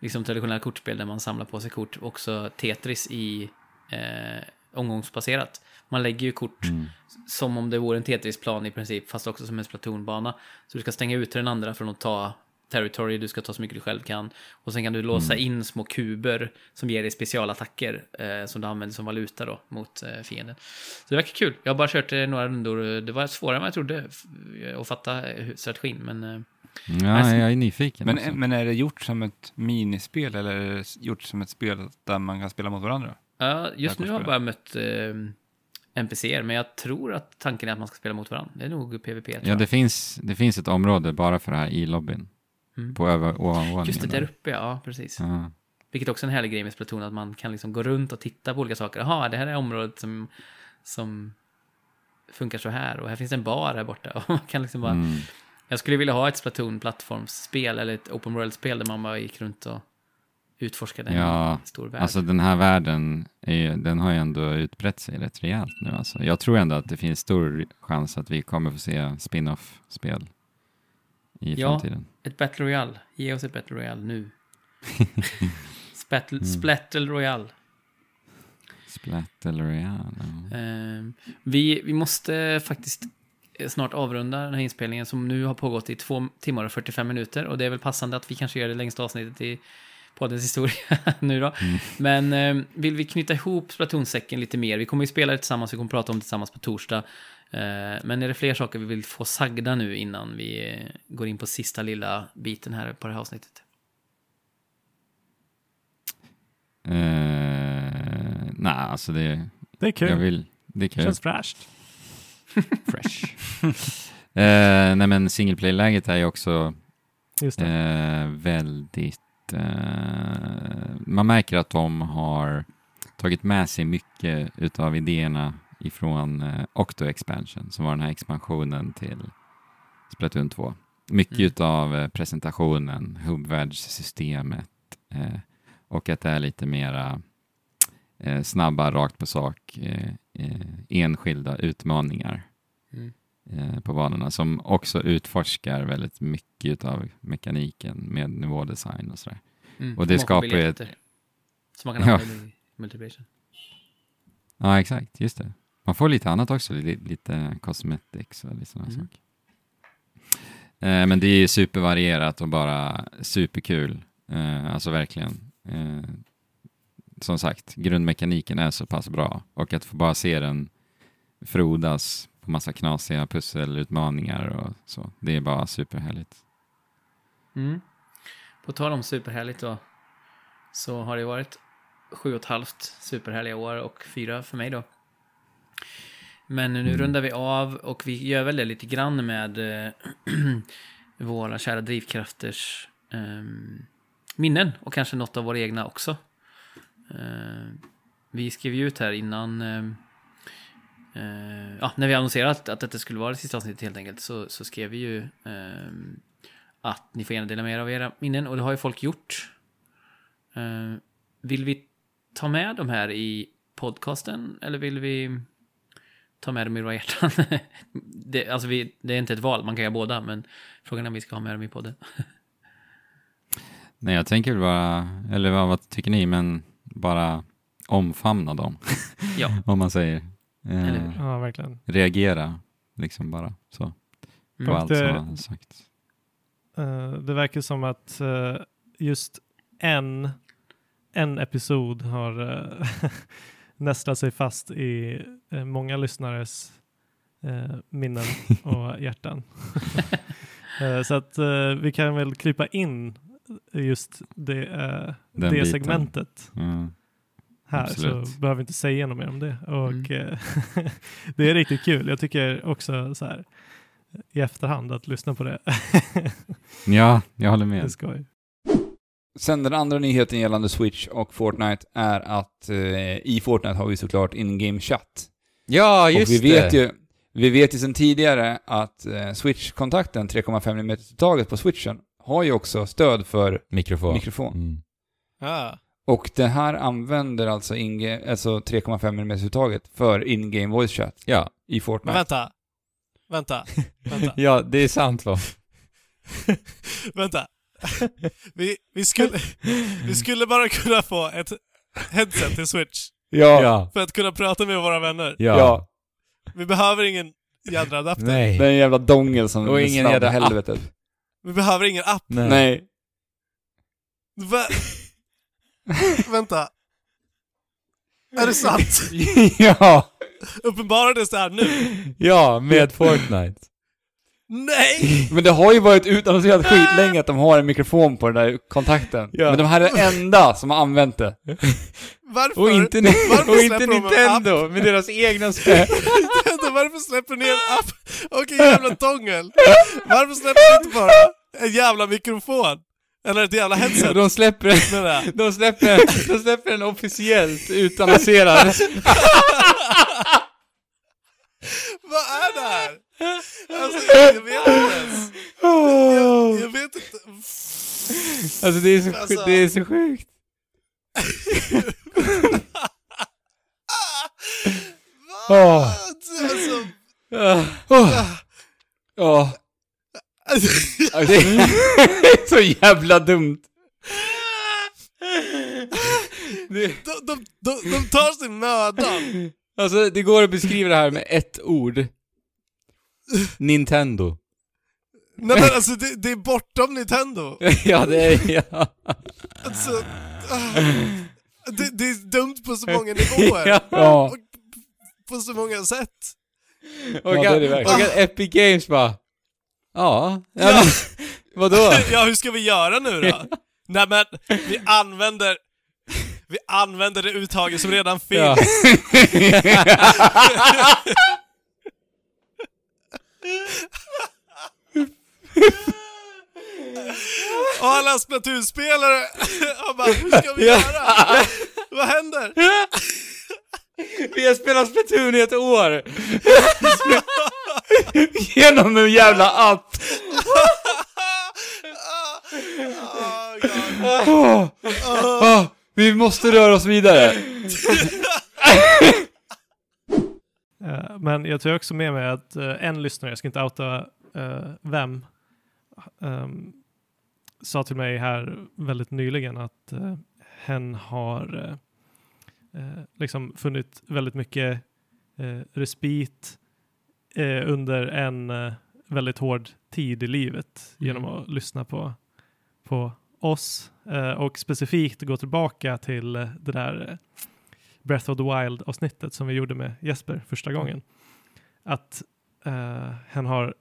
[SPEAKER 4] liksom traditionella kortspel där man samlar på sig kort, och också Tetris i eh, omgångsbaserat. Man lägger ju kort
[SPEAKER 1] Mm.
[SPEAKER 4] som om det vore en Tetris-plan i princip, fast också som en Splatoon-bana. Så du ska stänga ute den andra från att ta territory, du ska ta så mycket du själv kan. Och sen kan du låsa
[SPEAKER 1] Mm.
[SPEAKER 4] in små kuber som ger dig specialattacker eh, som du använder som valuta då mot eh, fienden. Så det verkar kul. Jag har bara kört eh, några rundor. Det var svårare än vad jag trodde f- att fatta eh, strategin, men eh,
[SPEAKER 1] Ja, jag är nyfiken.
[SPEAKER 2] Men,
[SPEAKER 1] också.
[SPEAKER 2] men är det gjort som ett minispel eller är det gjort som ett spel där man kan spela mot varandra?
[SPEAKER 4] ja, just nu har jag bara mött eh, NPCer, men jag tror att tanken är att man ska spela mot varandra. Det är nog PVP,
[SPEAKER 1] Ja, det finns, det finns ett område bara för det här i lobbyn.
[SPEAKER 4] Mm.
[SPEAKER 1] På över, ovanvåningen.
[SPEAKER 4] Just det, där uppe, ja, precis.
[SPEAKER 1] Ja.
[SPEAKER 4] Vilket också är en härlig grej med Splatoon, att man kan liksom gå runt och titta på olika saker. Jaha, det här är området som, som funkar så här och här finns en bar här borta. Och man kan liksom bara...
[SPEAKER 1] Mm.
[SPEAKER 4] Jag skulle vilja ha ett Splatoon-plattformsspel eller ett open world-spel där man bara gick runt och utforskade en
[SPEAKER 1] Ja,
[SPEAKER 4] stor värld.
[SPEAKER 1] Alltså den här världen, är, den har ju ändå utbrett sig rätt rejält nu. Alltså. Jag tror ändå att det finns stor chans att vi kommer få se spin-off-spel i
[SPEAKER 4] Ja.
[SPEAKER 1] framtiden.
[SPEAKER 4] Ett Battle Royale. Ge oss ett Battle Royale nu. Spattle,
[SPEAKER 1] Mm.
[SPEAKER 4] Splattle Royale.
[SPEAKER 1] Splattle Royale. ja.
[SPEAKER 4] Ehm, vi, vi måste faktiskt eh, snart avrunda den här inspelningen som nu har pågått i två timmar och 45 minuter. Och det är väl passande att vi kanske gör det längsta avsnittet i poddens historia nu då. Men ehm, vill vi knyta ihop Splatoon-säcken lite mer? Vi kommer ju spela det tillsammans, vi kommer prata om det tillsammans på torsdag. Eh, men är det fler saker vi vill få sagda nu innan vi går in på sista lilla biten här på det här avsnittet?
[SPEAKER 1] Eh, nej, alltså det,
[SPEAKER 3] Det är kul.
[SPEAKER 1] jag vill, det är kul.
[SPEAKER 3] Känns fräscht.
[SPEAKER 1] Fresh. eh, nej men single play-läget är ju också
[SPEAKER 3] Just det.
[SPEAKER 1] eh, väldigt... Eh, man märker att de har tagit med sig mycket utav idéerna ifrån eh, Octo Expansion, som var den här expansionen till Splatoon 2. Mycket
[SPEAKER 4] Mm.
[SPEAKER 1] utav eh, presentationen, hubbvärldssystemet eh, och att det är lite mera eh, snabba, rakt på sak, eh, eh, enskilda utmaningar
[SPEAKER 4] Mm.
[SPEAKER 1] på banorna som också utforskar väldigt mycket av mekaniken med nivådesign och sådär.
[SPEAKER 4] Mm,
[SPEAKER 1] Och det skapar ju
[SPEAKER 4] biljetter. Som man kan
[SPEAKER 1] Ja.
[SPEAKER 4] använda i multiplication.
[SPEAKER 1] Ja, exakt, just det. Man får lite annat också, lite, lite cosmetics och lite sådana
[SPEAKER 4] Mm.
[SPEAKER 1] saker. Eh, men det är ju supervarierat och bara superkul. Eh, alltså verkligen. Eh, som sagt, grundmekaniken är så pass bra och att få bara se den frodas på massa knasiga pusselutmaningar och så. Det är bara superhärligt.
[SPEAKER 4] Mm. På tal om superhärligt då, så har det varit sju och ett halvt superhärliga år och fyra för mig då. Men nu
[SPEAKER 1] Mm.
[SPEAKER 4] rundar vi av och vi gör väl det lite grann med eh, våra kära drivkrafters ehm, minnen och kanske något av våra egna också. Eh, vi skrev ju ut här innan eh, ja, när vi annonserat att detta skulle vara det sista avsnittet helt enkelt så, så skrev vi ju ehm, att ni får gärna dela med er av era minnen och det har ju folk gjort. Vill vi ta med de här i podcasten eller vill vi ta med dem i våra hjärtan? det, alltså vi, det är inte ett val, man kan göra båda, men frågan är om vi ska ha med dem i podden.
[SPEAKER 1] Nej, jag tänker bara, eller vad, vad tycker ni, men bara omfamna dem,
[SPEAKER 4] Ja,
[SPEAKER 1] om man säger. Eh?
[SPEAKER 3] Ja, verkligen.
[SPEAKER 1] reagera, liksom bara så, på
[SPEAKER 4] Mm.
[SPEAKER 1] allt
[SPEAKER 3] det-
[SPEAKER 1] som har sagts.
[SPEAKER 3] eh, det verkar som att eh, just en, en episod har uh, nästlat sig fast i eh, många lyssnares eh, minnen och hjärtan. Eh, så att eh, vi kan väl krypa in just det, eh, det
[SPEAKER 6] biten.
[SPEAKER 3] segmentet
[SPEAKER 6] Ja.
[SPEAKER 3] här
[SPEAKER 6] Absolut.
[SPEAKER 3] så behöver vi inte säga något mer om det. Och
[SPEAKER 4] Mm.
[SPEAKER 3] det är riktigt kul. Jag tycker också så här i efterhand att lyssna på det.
[SPEAKER 6] ja, jag håller
[SPEAKER 3] det är
[SPEAKER 6] med.
[SPEAKER 3] skoj.
[SPEAKER 2] Sen den andra nyheten gällande Switch och Fortnite är att eh, i Fortnite har vi såklart in-game chatt.
[SPEAKER 1] Ja, just
[SPEAKER 2] och vi vet
[SPEAKER 1] det.
[SPEAKER 2] ju vi vet ju sedan tidigare att eh, Switch-kontakten 3,5 mm uttaget på Switchen har ju också stöd för
[SPEAKER 1] Mikrofon.
[SPEAKER 2] mikrofon.
[SPEAKER 1] Mm.
[SPEAKER 7] Ja.
[SPEAKER 2] Och det här använder alltså, alltså 3,5 mm uttaget för in-game voice chat
[SPEAKER 1] Ja.
[SPEAKER 2] i
[SPEAKER 7] Men
[SPEAKER 2] Fortnite.
[SPEAKER 7] vänta. Vänta. Vänta.
[SPEAKER 1] ja, det är sant va?
[SPEAKER 7] vänta. Vi, vi, skulle, vi skulle bara kunna få ett headset till Switch
[SPEAKER 2] Ja.
[SPEAKER 1] Ja.
[SPEAKER 7] för att kunna prata med våra vänner.
[SPEAKER 1] Ja.
[SPEAKER 2] Ja.
[SPEAKER 7] Vi behöver ingen jädra adapter.
[SPEAKER 1] Nej.
[SPEAKER 2] Det är en jävla dongel som
[SPEAKER 1] Och ingen jävla
[SPEAKER 2] helvetet.
[SPEAKER 7] Vi behöver ingen app.
[SPEAKER 1] Nej.
[SPEAKER 2] Nej.
[SPEAKER 7] Va? vänta. Är det sant?
[SPEAKER 1] ja.
[SPEAKER 7] Uppenbarades det här nu?
[SPEAKER 1] Ja, med Fortnite.
[SPEAKER 7] Nej!
[SPEAKER 2] Men det har ju varit utannonserat skitlänge att de har en mikrofon på den där kontakten.
[SPEAKER 1] Ja.
[SPEAKER 2] Men de här är de enda som har använt det.
[SPEAKER 7] Varför?
[SPEAKER 1] Och inte,
[SPEAKER 7] Varför
[SPEAKER 1] och inte
[SPEAKER 7] de en
[SPEAKER 1] Nintendo med deras egna spel.
[SPEAKER 7] Varför släpper ni en app och en jävla tångel? Varför släpper ni inte bara en jävla mikrofon? Eller ett jävla headset?
[SPEAKER 1] De släpper, de släpper, de släpper den officiellt utannonserad.
[SPEAKER 7] Vad är det här? Alltså, jag vet inte ens. Jag, jag vet inte.
[SPEAKER 1] Alltså det är så,
[SPEAKER 7] Alltså.
[SPEAKER 1] det är så sjukt.
[SPEAKER 7] Vad?
[SPEAKER 1] Åh.
[SPEAKER 7] Alltså,
[SPEAKER 1] Ja.
[SPEAKER 7] alltså,
[SPEAKER 1] Det är så jävla dumt.
[SPEAKER 7] De, de, de, de tar sig mödan.
[SPEAKER 1] alltså det går att beskriva det här med ett ord. Nintendo.
[SPEAKER 7] Nej men alltså det, det är bortom Nintendo.
[SPEAKER 1] Ja, det är... Ja.
[SPEAKER 7] Alltså, ah. det, det är dumt på så många nivåer.
[SPEAKER 1] Ja.
[SPEAKER 7] Och på så många sätt.
[SPEAKER 1] Och,
[SPEAKER 2] Ja, det är
[SPEAKER 1] och att Epic Games bara... Ja, ja men, vadå?
[SPEAKER 7] Ja, hur ska vi göra nu då? Nej men, vi använder... Vi använder det uttaget som redan finns. Och alla Splatoon-spelare har bara, hur ska vi göra? Vad händer?
[SPEAKER 1] Vi har spelat Splatoon i ett år! Genom en jävla app!
[SPEAKER 7] Oh.
[SPEAKER 1] Åh, åh, vi måste röra oss vidare!
[SPEAKER 3] Eh, men jag tar också med mig att eh, en lyssnare, jag ska inte outa eh, vem, ehm, sa till mig här väldigt nyligen att hen har liksom funnit väldigt mycket respit under en väldigt hård tid i livet genom att lyssna på, på oss och specifikt gå tillbaka till det där Breath of the Wild avsnittet som vi gjorde med Jesper första gången. Att eh, han har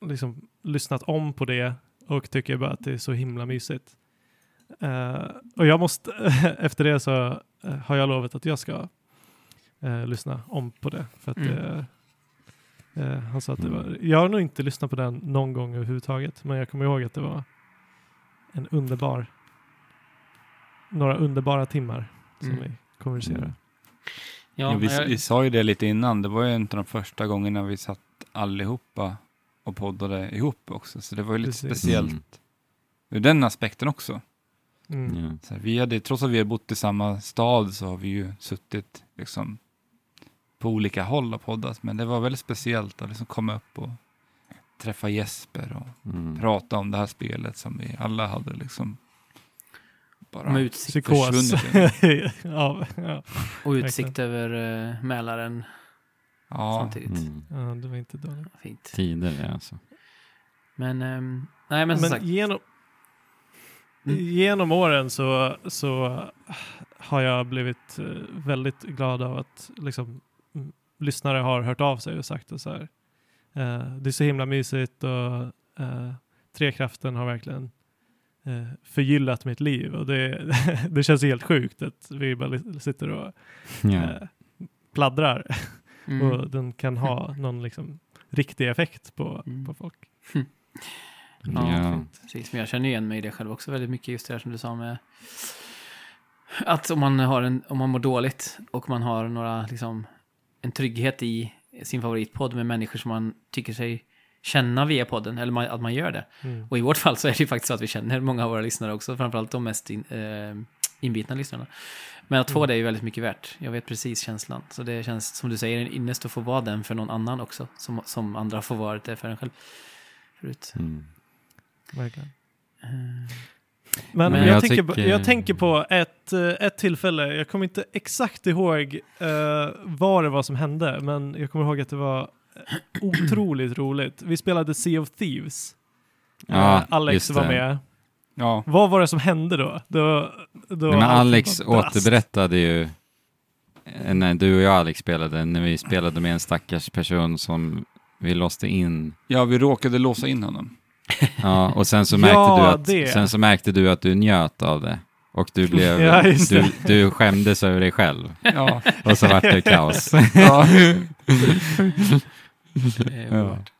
[SPEAKER 3] liksom lyssnat om på det och tycker bara att det är så himla mysigt. Eh, och jag måste, efter det så eh, har jag lovat att jag ska eh, lyssna om på det. För att
[SPEAKER 4] Mm.
[SPEAKER 3] eh, han sa att det var, jag har nog inte lyssnat på den någon gång överhuvudtaget, men jag kommer ihåg att det var en underbar, några underbara timmar som
[SPEAKER 4] Mm.
[SPEAKER 3] vi konverserade.
[SPEAKER 4] Ja,
[SPEAKER 2] Ja, vi,
[SPEAKER 4] jag-
[SPEAKER 2] vi sa ju det lite innan, det var ju av de första gångerna vi satt allihopa och poddade ihop också, så det var ju lite
[SPEAKER 3] Precis.
[SPEAKER 2] speciellt
[SPEAKER 6] Mm.
[SPEAKER 2] ur den aspekten också.
[SPEAKER 3] Mm.
[SPEAKER 6] Ja.
[SPEAKER 2] Så vi hade, trots att vi har bott i samma stad så har vi ju suttit liksom på olika håll och poddat, men det var väldigt speciellt att liksom komma upp och träffa Jesper och
[SPEAKER 6] Mm.
[SPEAKER 2] prata om det här spelet som vi alla hade liksom bara
[SPEAKER 4] med utsikt,
[SPEAKER 3] Psykos.
[SPEAKER 2] försvunnit.
[SPEAKER 3] ja, ja.
[SPEAKER 4] och utsikt över uh, Mälaren
[SPEAKER 2] Ja,
[SPEAKER 4] samtidigt.
[SPEAKER 6] Mm.
[SPEAKER 3] ja, det var inte dåligt.
[SPEAKER 4] Fint.
[SPEAKER 6] Tider, alltså.
[SPEAKER 4] Men, ehm, Nej, men som
[SPEAKER 3] Men
[SPEAKER 4] sagt.
[SPEAKER 3] genom,
[SPEAKER 4] Mm.
[SPEAKER 3] genom åren så, så har jag blivit eh, väldigt glad av att liksom, lyssnare har hört av sig och sagt det så här. Eh, det är så himla mysigt och eh, Trekraften har verkligen förgyllat mitt liv och det, det känns helt sjukt att vi bara sitter och
[SPEAKER 1] Ja.
[SPEAKER 3] eh, pladdrar
[SPEAKER 4] Mm.
[SPEAKER 3] och den kan ha någon liksom, riktig effekt på,
[SPEAKER 4] Mm.
[SPEAKER 3] på folk.
[SPEAKER 4] Ja,
[SPEAKER 1] Ja.
[SPEAKER 4] Precis, men jag känner igen mig i det själv också väldigt mycket, just det här som du sa med att om man, har en, om man mår dåligt och man har några, liksom, en trygghet i sin favoritpodd med människor som man tycker sig känna via podden, eller man, att man gör det.
[SPEAKER 3] Mm.
[SPEAKER 4] Och i vårt fall så är det ju faktiskt så att vi känner många av våra lyssnare också, framförallt de mest in, eh, inbitna lyssnarna. Men att få
[SPEAKER 3] Mm.
[SPEAKER 4] det är ju väldigt mycket värt. Jag vet precis känslan. Så det känns, som du säger, en ynnest att få vara den för någon annan också, som, som andra får vara det för en själv. Förut.
[SPEAKER 1] Mm.
[SPEAKER 3] Verkligen.
[SPEAKER 4] Eh,
[SPEAKER 3] Men,
[SPEAKER 4] Men
[SPEAKER 3] jag,
[SPEAKER 1] jag
[SPEAKER 3] tänker, på,
[SPEAKER 1] tycker-
[SPEAKER 3] jag tänker på ett, eh, ett tillfälle, jag kommer inte exakt ihåg eh, vad det var som hände, men jag kommer ihåg att det var otroligt roligt. Vi spelade Sea of Thieves. Eh,
[SPEAKER 1] Ja,
[SPEAKER 3] Alex
[SPEAKER 1] just
[SPEAKER 3] var med.
[SPEAKER 2] Ja,
[SPEAKER 3] Vad var det som hände då? då, då
[SPEAKER 1] Nej, men Alex återberättade ju eh, när du och jag Alex spelade, när vi spelade med en stackars person som vi låste in.
[SPEAKER 2] ja, vi råkade låsa in honom.
[SPEAKER 1] Ja, och sen så märkte,
[SPEAKER 3] Ja,
[SPEAKER 1] du, att,
[SPEAKER 3] det.
[SPEAKER 1] sen så märkte du att du njöt av det. Och du, blev,
[SPEAKER 3] Ja,
[SPEAKER 1] du, du skämdes över dig själv.
[SPEAKER 2] Ja,
[SPEAKER 1] Och så vart det kaos.
[SPEAKER 2] ja.
[SPEAKER 4] det är
[SPEAKER 1] Ja.
[SPEAKER 4] oerhört.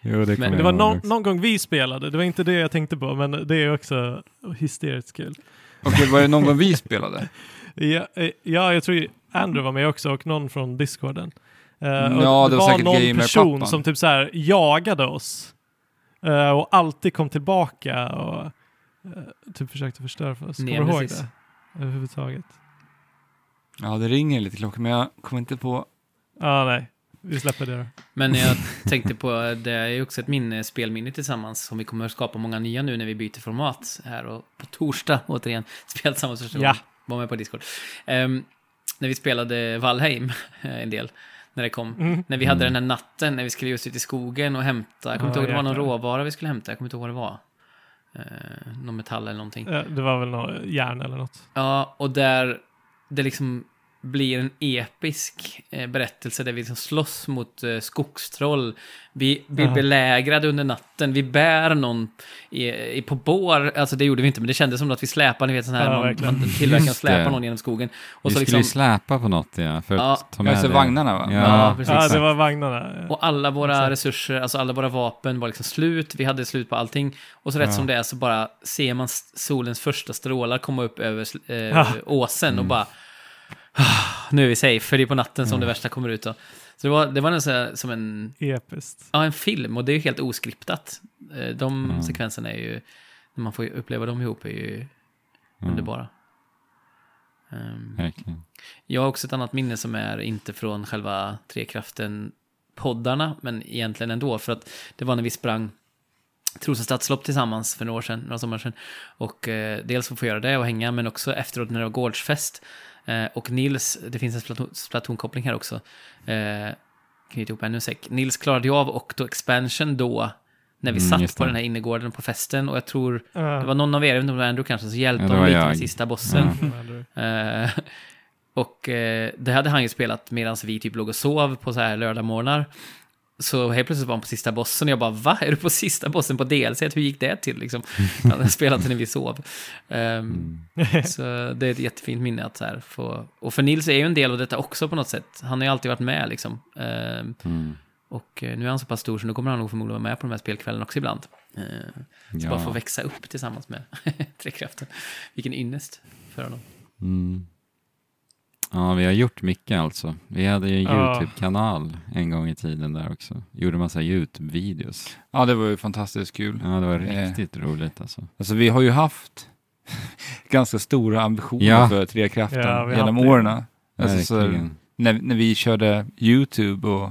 [SPEAKER 1] Jo, det,
[SPEAKER 4] Men
[SPEAKER 3] Det var någon, någon gång vi spelade, det var inte det jag tänkte på, men det är också hysteriskt kul.
[SPEAKER 2] Okej, var det någon gång vi spelade?
[SPEAKER 3] Ja, eh, ja, jag tror Andrew var med också och någon från discorden. Och
[SPEAKER 2] ja, det var säkert
[SPEAKER 3] någon person som typ så här jagade oss eh, och alltid kom tillbaka och eh, typ försökte förstöra för oss. Kommer du ihåg det? Överhuvudtaget.
[SPEAKER 2] Ja, det ringer lite klockan, men jag kommer inte på...
[SPEAKER 3] Ja, nej. Vi släpper det.
[SPEAKER 4] Men jag tänkte på, det är ju också ett minne, spelminne tillsammans som vi kommer att skapa många nya nu när vi byter format här och på torsdag återigen spela tillsammans första
[SPEAKER 3] Ja.
[SPEAKER 4] Var med på Discord. Ehm, när vi spelade Valheim en del, när det kom.
[SPEAKER 3] Mm.
[SPEAKER 4] När vi hade den här natten när vi skulle just ut i skogen och hämta, jag kommer inte ihåg, det var någon råvara vi skulle hämta, jag kommer inte ihåg vad det var. Eh, någon metall eller någonting.
[SPEAKER 3] Eh, Det var väl något järn eller något.
[SPEAKER 4] Ja, och där det liksom blir en episk eh, berättelse där vi liksom slåss mot eh, skogstroll. Vi blir
[SPEAKER 3] Ja.
[SPEAKER 4] belägrade under natten. Vi bär någon i, i, på bår. Alltså det gjorde vi inte, men det kändes som att vi släpade, ni vet sån här,
[SPEAKER 3] Ja,
[SPEAKER 4] någon, man tillverkar
[SPEAKER 1] Just
[SPEAKER 4] släpar någon genom skogen. Och
[SPEAKER 1] vi
[SPEAKER 4] så
[SPEAKER 1] skulle
[SPEAKER 4] liksom,
[SPEAKER 1] ju släpa på något ja, för
[SPEAKER 4] Ja.
[SPEAKER 1] att ta med
[SPEAKER 2] Alltså
[SPEAKER 1] det.
[SPEAKER 2] vagnarna, va?
[SPEAKER 1] Ja,
[SPEAKER 4] Ja, precis.
[SPEAKER 3] Ja, det var vagnarna.
[SPEAKER 4] och alla våra
[SPEAKER 3] Exakt.
[SPEAKER 4] resurser, alltså alla våra vapen var liksom slut. Vi hade slut på allting. Och så rätt som det är så bara ser man solens första strålar komma upp över eh,
[SPEAKER 3] Ja.
[SPEAKER 4] åsen och
[SPEAKER 1] Mm.
[SPEAKER 4] bara "Ah, nu är vi safe, för det är på natten som
[SPEAKER 1] Ja.
[SPEAKER 4] det värsta kommer ut. Då. Så det var, det var nästan som en,
[SPEAKER 3] Episkt.
[SPEAKER 4] ja, en film och det är ju helt oskriptat. Eh, De
[SPEAKER 1] Mm.
[SPEAKER 4] sekvenserna är ju, när man får uppleva dem ihop, är ju
[SPEAKER 1] Mm,
[SPEAKER 4] underbara.
[SPEAKER 1] Verkligen.
[SPEAKER 4] jag har också ett annat minne som är inte från själva Trekraften-poddarna, men egentligen ändå, för att det var när vi sprang Trosa stadslopp tillsammans för några år sedan, några sommar sedan. Och eh, dels att få göra det och hänga, men också efteråt när det var gårdsfest. Eh, och Nils, det finns en Splatoon- Splatoon-koppling här också. Eh, knyta ihop ännu en säck. Nils klarade ju av Octo Expansion då, när vi
[SPEAKER 1] Mm,
[SPEAKER 4] satt på den här innergården på festen. Och jag tror,
[SPEAKER 3] Ja.
[SPEAKER 4] det var någon av er, jag vet inte om det var Andrew kanske, så hjälpte
[SPEAKER 1] Ja, det
[SPEAKER 4] honom lite med sista bossen. Eh, och eh, det hade han ju spelat medan vi typ låg och sov på så här lördagmorgnar. Så helt plötsligt var han på sista bossen och jag bara va? Är du på sista bossen på DLC? Hur gick det till liksom? Han hade spelat den när vi sov.
[SPEAKER 1] Mm.
[SPEAKER 4] Så det är ett jättefint minne att så här få... Och för Nils är ju en del av detta också på något sätt. Han har ju alltid varit med liksom. Ehm,
[SPEAKER 1] Mm.
[SPEAKER 4] och eh, nu är han så pass stor så nu kommer han nog förmodligen vara med på de här spelkvällarna också ibland. Ehm, så bara få
[SPEAKER 1] Ja.
[SPEAKER 4] växa upp tillsammans med Trekraften. Vilken ynnest för honom.
[SPEAKER 1] Mm. Ja, vi har gjort mycket alltså. Vi hade ju en
[SPEAKER 3] Ja.
[SPEAKER 1] YouTube-kanal en gång i tiden där också. Gjorde massa YouTube-videos.
[SPEAKER 2] Ja, det var ju fantastiskt kul.
[SPEAKER 1] Ja, det var
[SPEAKER 2] Eh.
[SPEAKER 1] riktigt roligt alltså.
[SPEAKER 2] Alltså vi har ju haft ganska stora ambitioner
[SPEAKER 1] Ja.
[SPEAKER 2] för Trekraften
[SPEAKER 3] Ja,
[SPEAKER 2] genom åren. Alltså, när, när vi körde YouTube och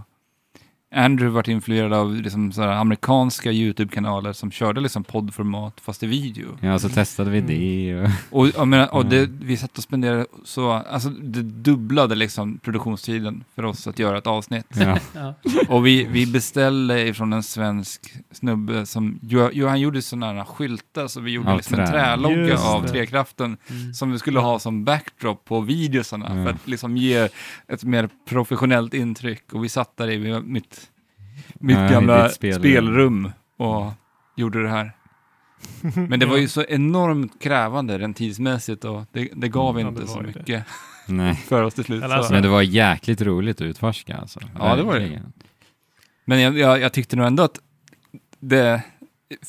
[SPEAKER 2] Andrew vart influerad av liksom, så här, amerikanska YouTube-kanaler som körde liksom poddformat fast i video.
[SPEAKER 1] Ja, så testade vi det. Och,
[SPEAKER 2] Och, jag menar, och det, vi satt och spenderade så, alltså det dubblade liksom produktionstiden för oss att göra ett avsnitt.
[SPEAKER 1] ja.
[SPEAKER 4] Ja.
[SPEAKER 2] Och vi, vi beställde ifrån en svensk snubbe som, jo, jo, han gjorde sådana här skyltar, så vi gjorde
[SPEAKER 1] Av
[SPEAKER 2] liksom en
[SPEAKER 1] trä.
[SPEAKER 2] trälogga
[SPEAKER 3] Just
[SPEAKER 2] av
[SPEAKER 3] det.
[SPEAKER 2] Trekraften
[SPEAKER 4] Mm.
[SPEAKER 2] som vi skulle ha som backdrop på videosarna
[SPEAKER 1] Ja.
[SPEAKER 2] för att liksom ge ett mer professionellt intryck. Och vi satt där i mitt, mitt
[SPEAKER 1] Ja, i
[SPEAKER 2] gamla
[SPEAKER 1] ditt spelrum.
[SPEAKER 2] spelrum. och gjorde det här. Men det var ju så enormt krävande rent tidsmässigt och det, det gav
[SPEAKER 3] Ja,
[SPEAKER 2] inte
[SPEAKER 3] det
[SPEAKER 2] så
[SPEAKER 3] det.
[SPEAKER 2] mycket
[SPEAKER 1] Nej.
[SPEAKER 2] för oss till slut.
[SPEAKER 3] Alltså-
[SPEAKER 1] Men det var jäkligt roligt att utforska alltså.
[SPEAKER 2] Ja, det var det. Men jag, jag, jag tyckte nog ändå att det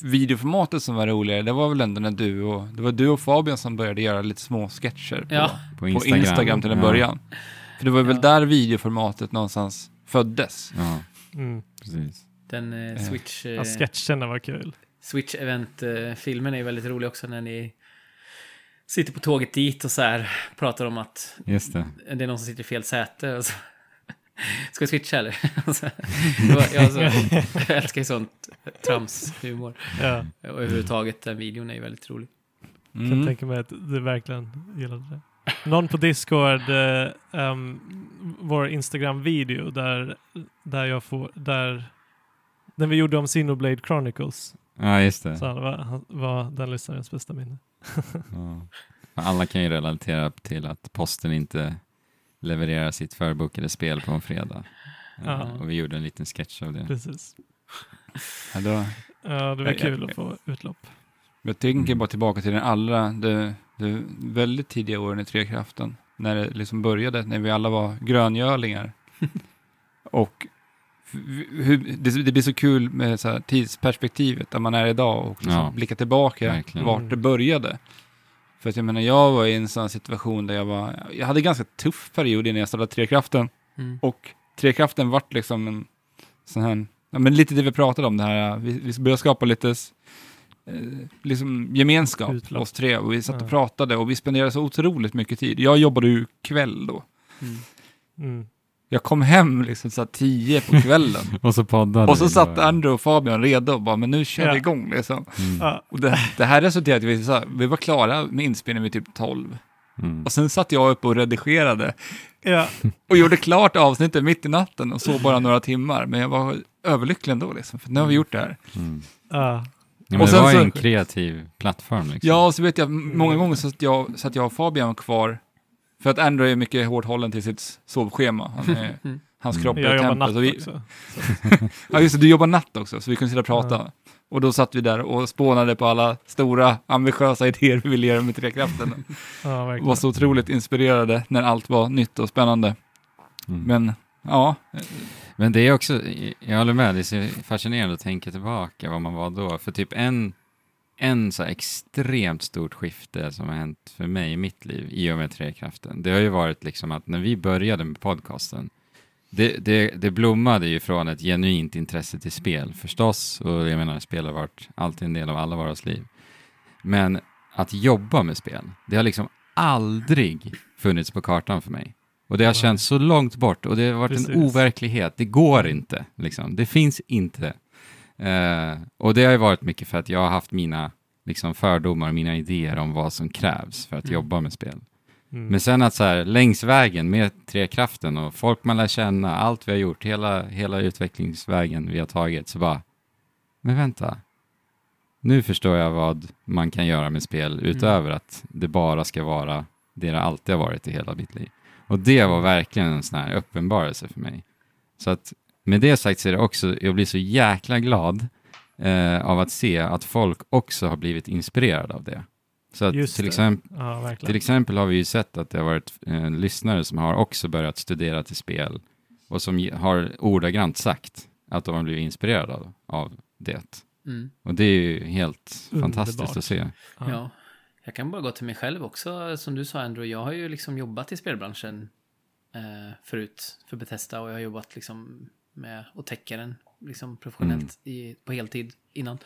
[SPEAKER 2] videoformatet som var roligare, det var väl ändå när du och, det var du och Fabian som började göra lite små sketcher på,
[SPEAKER 4] Ja.
[SPEAKER 1] På
[SPEAKER 2] på
[SPEAKER 1] Instagram.
[SPEAKER 2] Instagram, till en
[SPEAKER 1] Ja.
[SPEAKER 2] början. För det var väl
[SPEAKER 4] Ja.
[SPEAKER 2] där videoformatet någonstans föddes.
[SPEAKER 1] Ja,
[SPEAKER 3] Mm.
[SPEAKER 1] Precis.
[SPEAKER 4] Den eh,
[SPEAKER 2] Eh,
[SPEAKER 4] Switch... Eh,
[SPEAKER 3] Ja, sketcherna var kul.
[SPEAKER 4] Switch Event-filmen är väldigt rolig också när ni sitter på tåget dit och så här pratar om att
[SPEAKER 1] Just det.
[SPEAKER 4] det är någon som sitter i fel säte. Och så, Ska vi switcha eller? Jag, så, jag älskar ju sånt tramshumor.
[SPEAKER 3] Ja,
[SPEAKER 4] Och överhuvudtaget den videon är ju väldigt rolig.
[SPEAKER 3] jag kan
[SPEAKER 2] Mm.
[SPEAKER 3] tänka mig att du verkligen gillade det. Någon på Discord, eh, um, vår Instagram-video där, där jag får, där, den vi gjorde om Xenoblade Chronicles.
[SPEAKER 1] Ja, just det.
[SPEAKER 3] Så han var, var den lyssnarens bästa minne.
[SPEAKER 1] Ja. Alla kan ju relatera till att posten inte levererar sitt förbokade spel på en fredag. Ja,
[SPEAKER 3] Ja.
[SPEAKER 1] Och vi gjorde en liten sketch av det.
[SPEAKER 3] Precis.
[SPEAKER 2] Ja, då,
[SPEAKER 3] Ja, det var
[SPEAKER 2] Ja, ja,
[SPEAKER 3] kul
[SPEAKER 2] ja.
[SPEAKER 3] att få utlopp.
[SPEAKER 2] jag tänker bara tillbaka till den allra, det, det väldigt tidiga åren i Trekraften. När det liksom började, när vi alla var gröngölingar. och hur, det, det blir så kul med så här tidsperspektivet där man är idag och liksom
[SPEAKER 1] Ja.
[SPEAKER 2] blicka tillbaka
[SPEAKER 1] Verkligen.
[SPEAKER 2] vart det började. För att jag menar, jag var i en sån situation där jag var, jag hade en ganska tuff period innan jag startade Trekraften.
[SPEAKER 4] Mm.
[SPEAKER 2] Och Trekraften vart liksom en sån här, ja men lite det vi pratade om det här, vi, vi började skapa lite liksom gemenskap,
[SPEAKER 3] Utlopp.
[SPEAKER 2] oss tre, och vi satt och
[SPEAKER 3] Ja.
[SPEAKER 2] pratade och vi spenderade så otroligt mycket tid. Jag jobbade ju kväll då.
[SPEAKER 4] Mm.
[SPEAKER 3] Mm.
[SPEAKER 2] Jag kom hem liksom så tio på kvällen.
[SPEAKER 1] Och så poddade
[SPEAKER 2] och så satt
[SPEAKER 1] då.
[SPEAKER 2] Andrew och Fabian redo och bara, men nu kör
[SPEAKER 3] Ja.
[SPEAKER 2] vi igång liksom.
[SPEAKER 1] Mm.
[SPEAKER 3] Ja,
[SPEAKER 2] Och det, det här resulterade i att vi, så här, vi var klara med inspelningen vid typ 12.
[SPEAKER 1] Mm.
[SPEAKER 2] Och sen satt jag uppe och redigerade
[SPEAKER 3] ja,
[SPEAKER 2] och gjorde klart avsnittet mitt i natten och sov bara några timmar. Men jag var överlycklig ändå liksom, för nu har vi gjort det här.
[SPEAKER 1] Mm.
[SPEAKER 3] ja.
[SPEAKER 1] Ja, men
[SPEAKER 2] Och
[SPEAKER 1] det var ju
[SPEAKER 2] så-
[SPEAKER 1] en kreativ plattform. Liksom.
[SPEAKER 2] Ja, och så vet jag, många gånger så att jag, så att jag och Fabian kvar, för att Andrew är mycket hårt hållen till sitt sovschema. Han är,
[SPEAKER 4] Mm.
[SPEAKER 2] hans
[SPEAKER 1] Mm.
[SPEAKER 2] kropp är
[SPEAKER 3] Jag
[SPEAKER 2] ett
[SPEAKER 3] jobbar
[SPEAKER 2] tempel.
[SPEAKER 3] natt
[SPEAKER 2] Så vi,
[SPEAKER 3] också.
[SPEAKER 2] ja, just det, du jobbar natt också, så vi kunde sitta och prata. Och då satt vi där och spånade på alla stora, ambitiösa idéer vi ville göra med Trekraften.
[SPEAKER 3] Ja, verkligen.
[SPEAKER 2] var så otroligt inspirerade när allt var nytt och spännande.
[SPEAKER 1] Mm.
[SPEAKER 2] Men, ja,
[SPEAKER 1] men det är också, jag håller med, det är så fascinerande att tänka tillbaka vad man var då. För typ en, en så här extremt stort skifte som har hänt för mig i mitt liv i och med Trekraften, det har ju varit liksom att när vi började med podcasten, det, det, det blommade ju från ett genuint intresse till spel förstås, och jag menar spel har varit alltid en del av alla våras liv. Men att jobba med spel, det har liksom aldrig funnits på kartan för mig. Och det har känts så långt bort och det har varit
[SPEAKER 3] Precis.
[SPEAKER 1] en overklighet. Det går inte, liksom. Det finns inte. Eh, och det har ju varit mycket för att jag har haft mina liksom, fördomar, mina idéer om vad som krävs för att
[SPEAKER 4] Mm.
[SPEAKER 1] jobba med spel.
[SPEAKER 3] Mm.
[SPEAKER 1] Men sen att så här, längs vägen med Trekraften och folk man lär känna, allt vi har gjort, hela, hela utvecklingsvägen vi har tagit, så bara, men vänta, nu förstår jag vad man kan göra med spel utöver att det bara ska vara det det alltid har varit i hela mitt liv. Och det var verkligen en sån här uppenbarelse för mig. Så att med det sagt så är det också, jag blir så jäkla glad eh, av att se att folk också har blivit inspirerade av det. Så att
[SPEAKER 3] Just
[SPEAKER 1] till,
[SPEAKER 3] det.
[SPEAKER 1] exempel,
[SPEAKER 3] Ja,
[SPEAKER 1] till exempel har vi ju sett att det har varit eh, lyssnare som har också börjat studera till spel och som har ordagrant sagt att de har blivit inspirerade av, av det.
[SPEAKER 4] Mm.
[SPEAKER 1] Och det är ju helt
[SPEAKER 3] Underbart.
[SPEAKER 1] fantastiskt att se.
[SPEAKER 4] Ja. Jag kan bara gå till mig själv också. Som du sa Andrew, jag har ju liksom jobbat i spelbranschen eh, förut för Bethesda och jag har jobbat liksom med att täcka den liksom professionellt i, på heltid innan.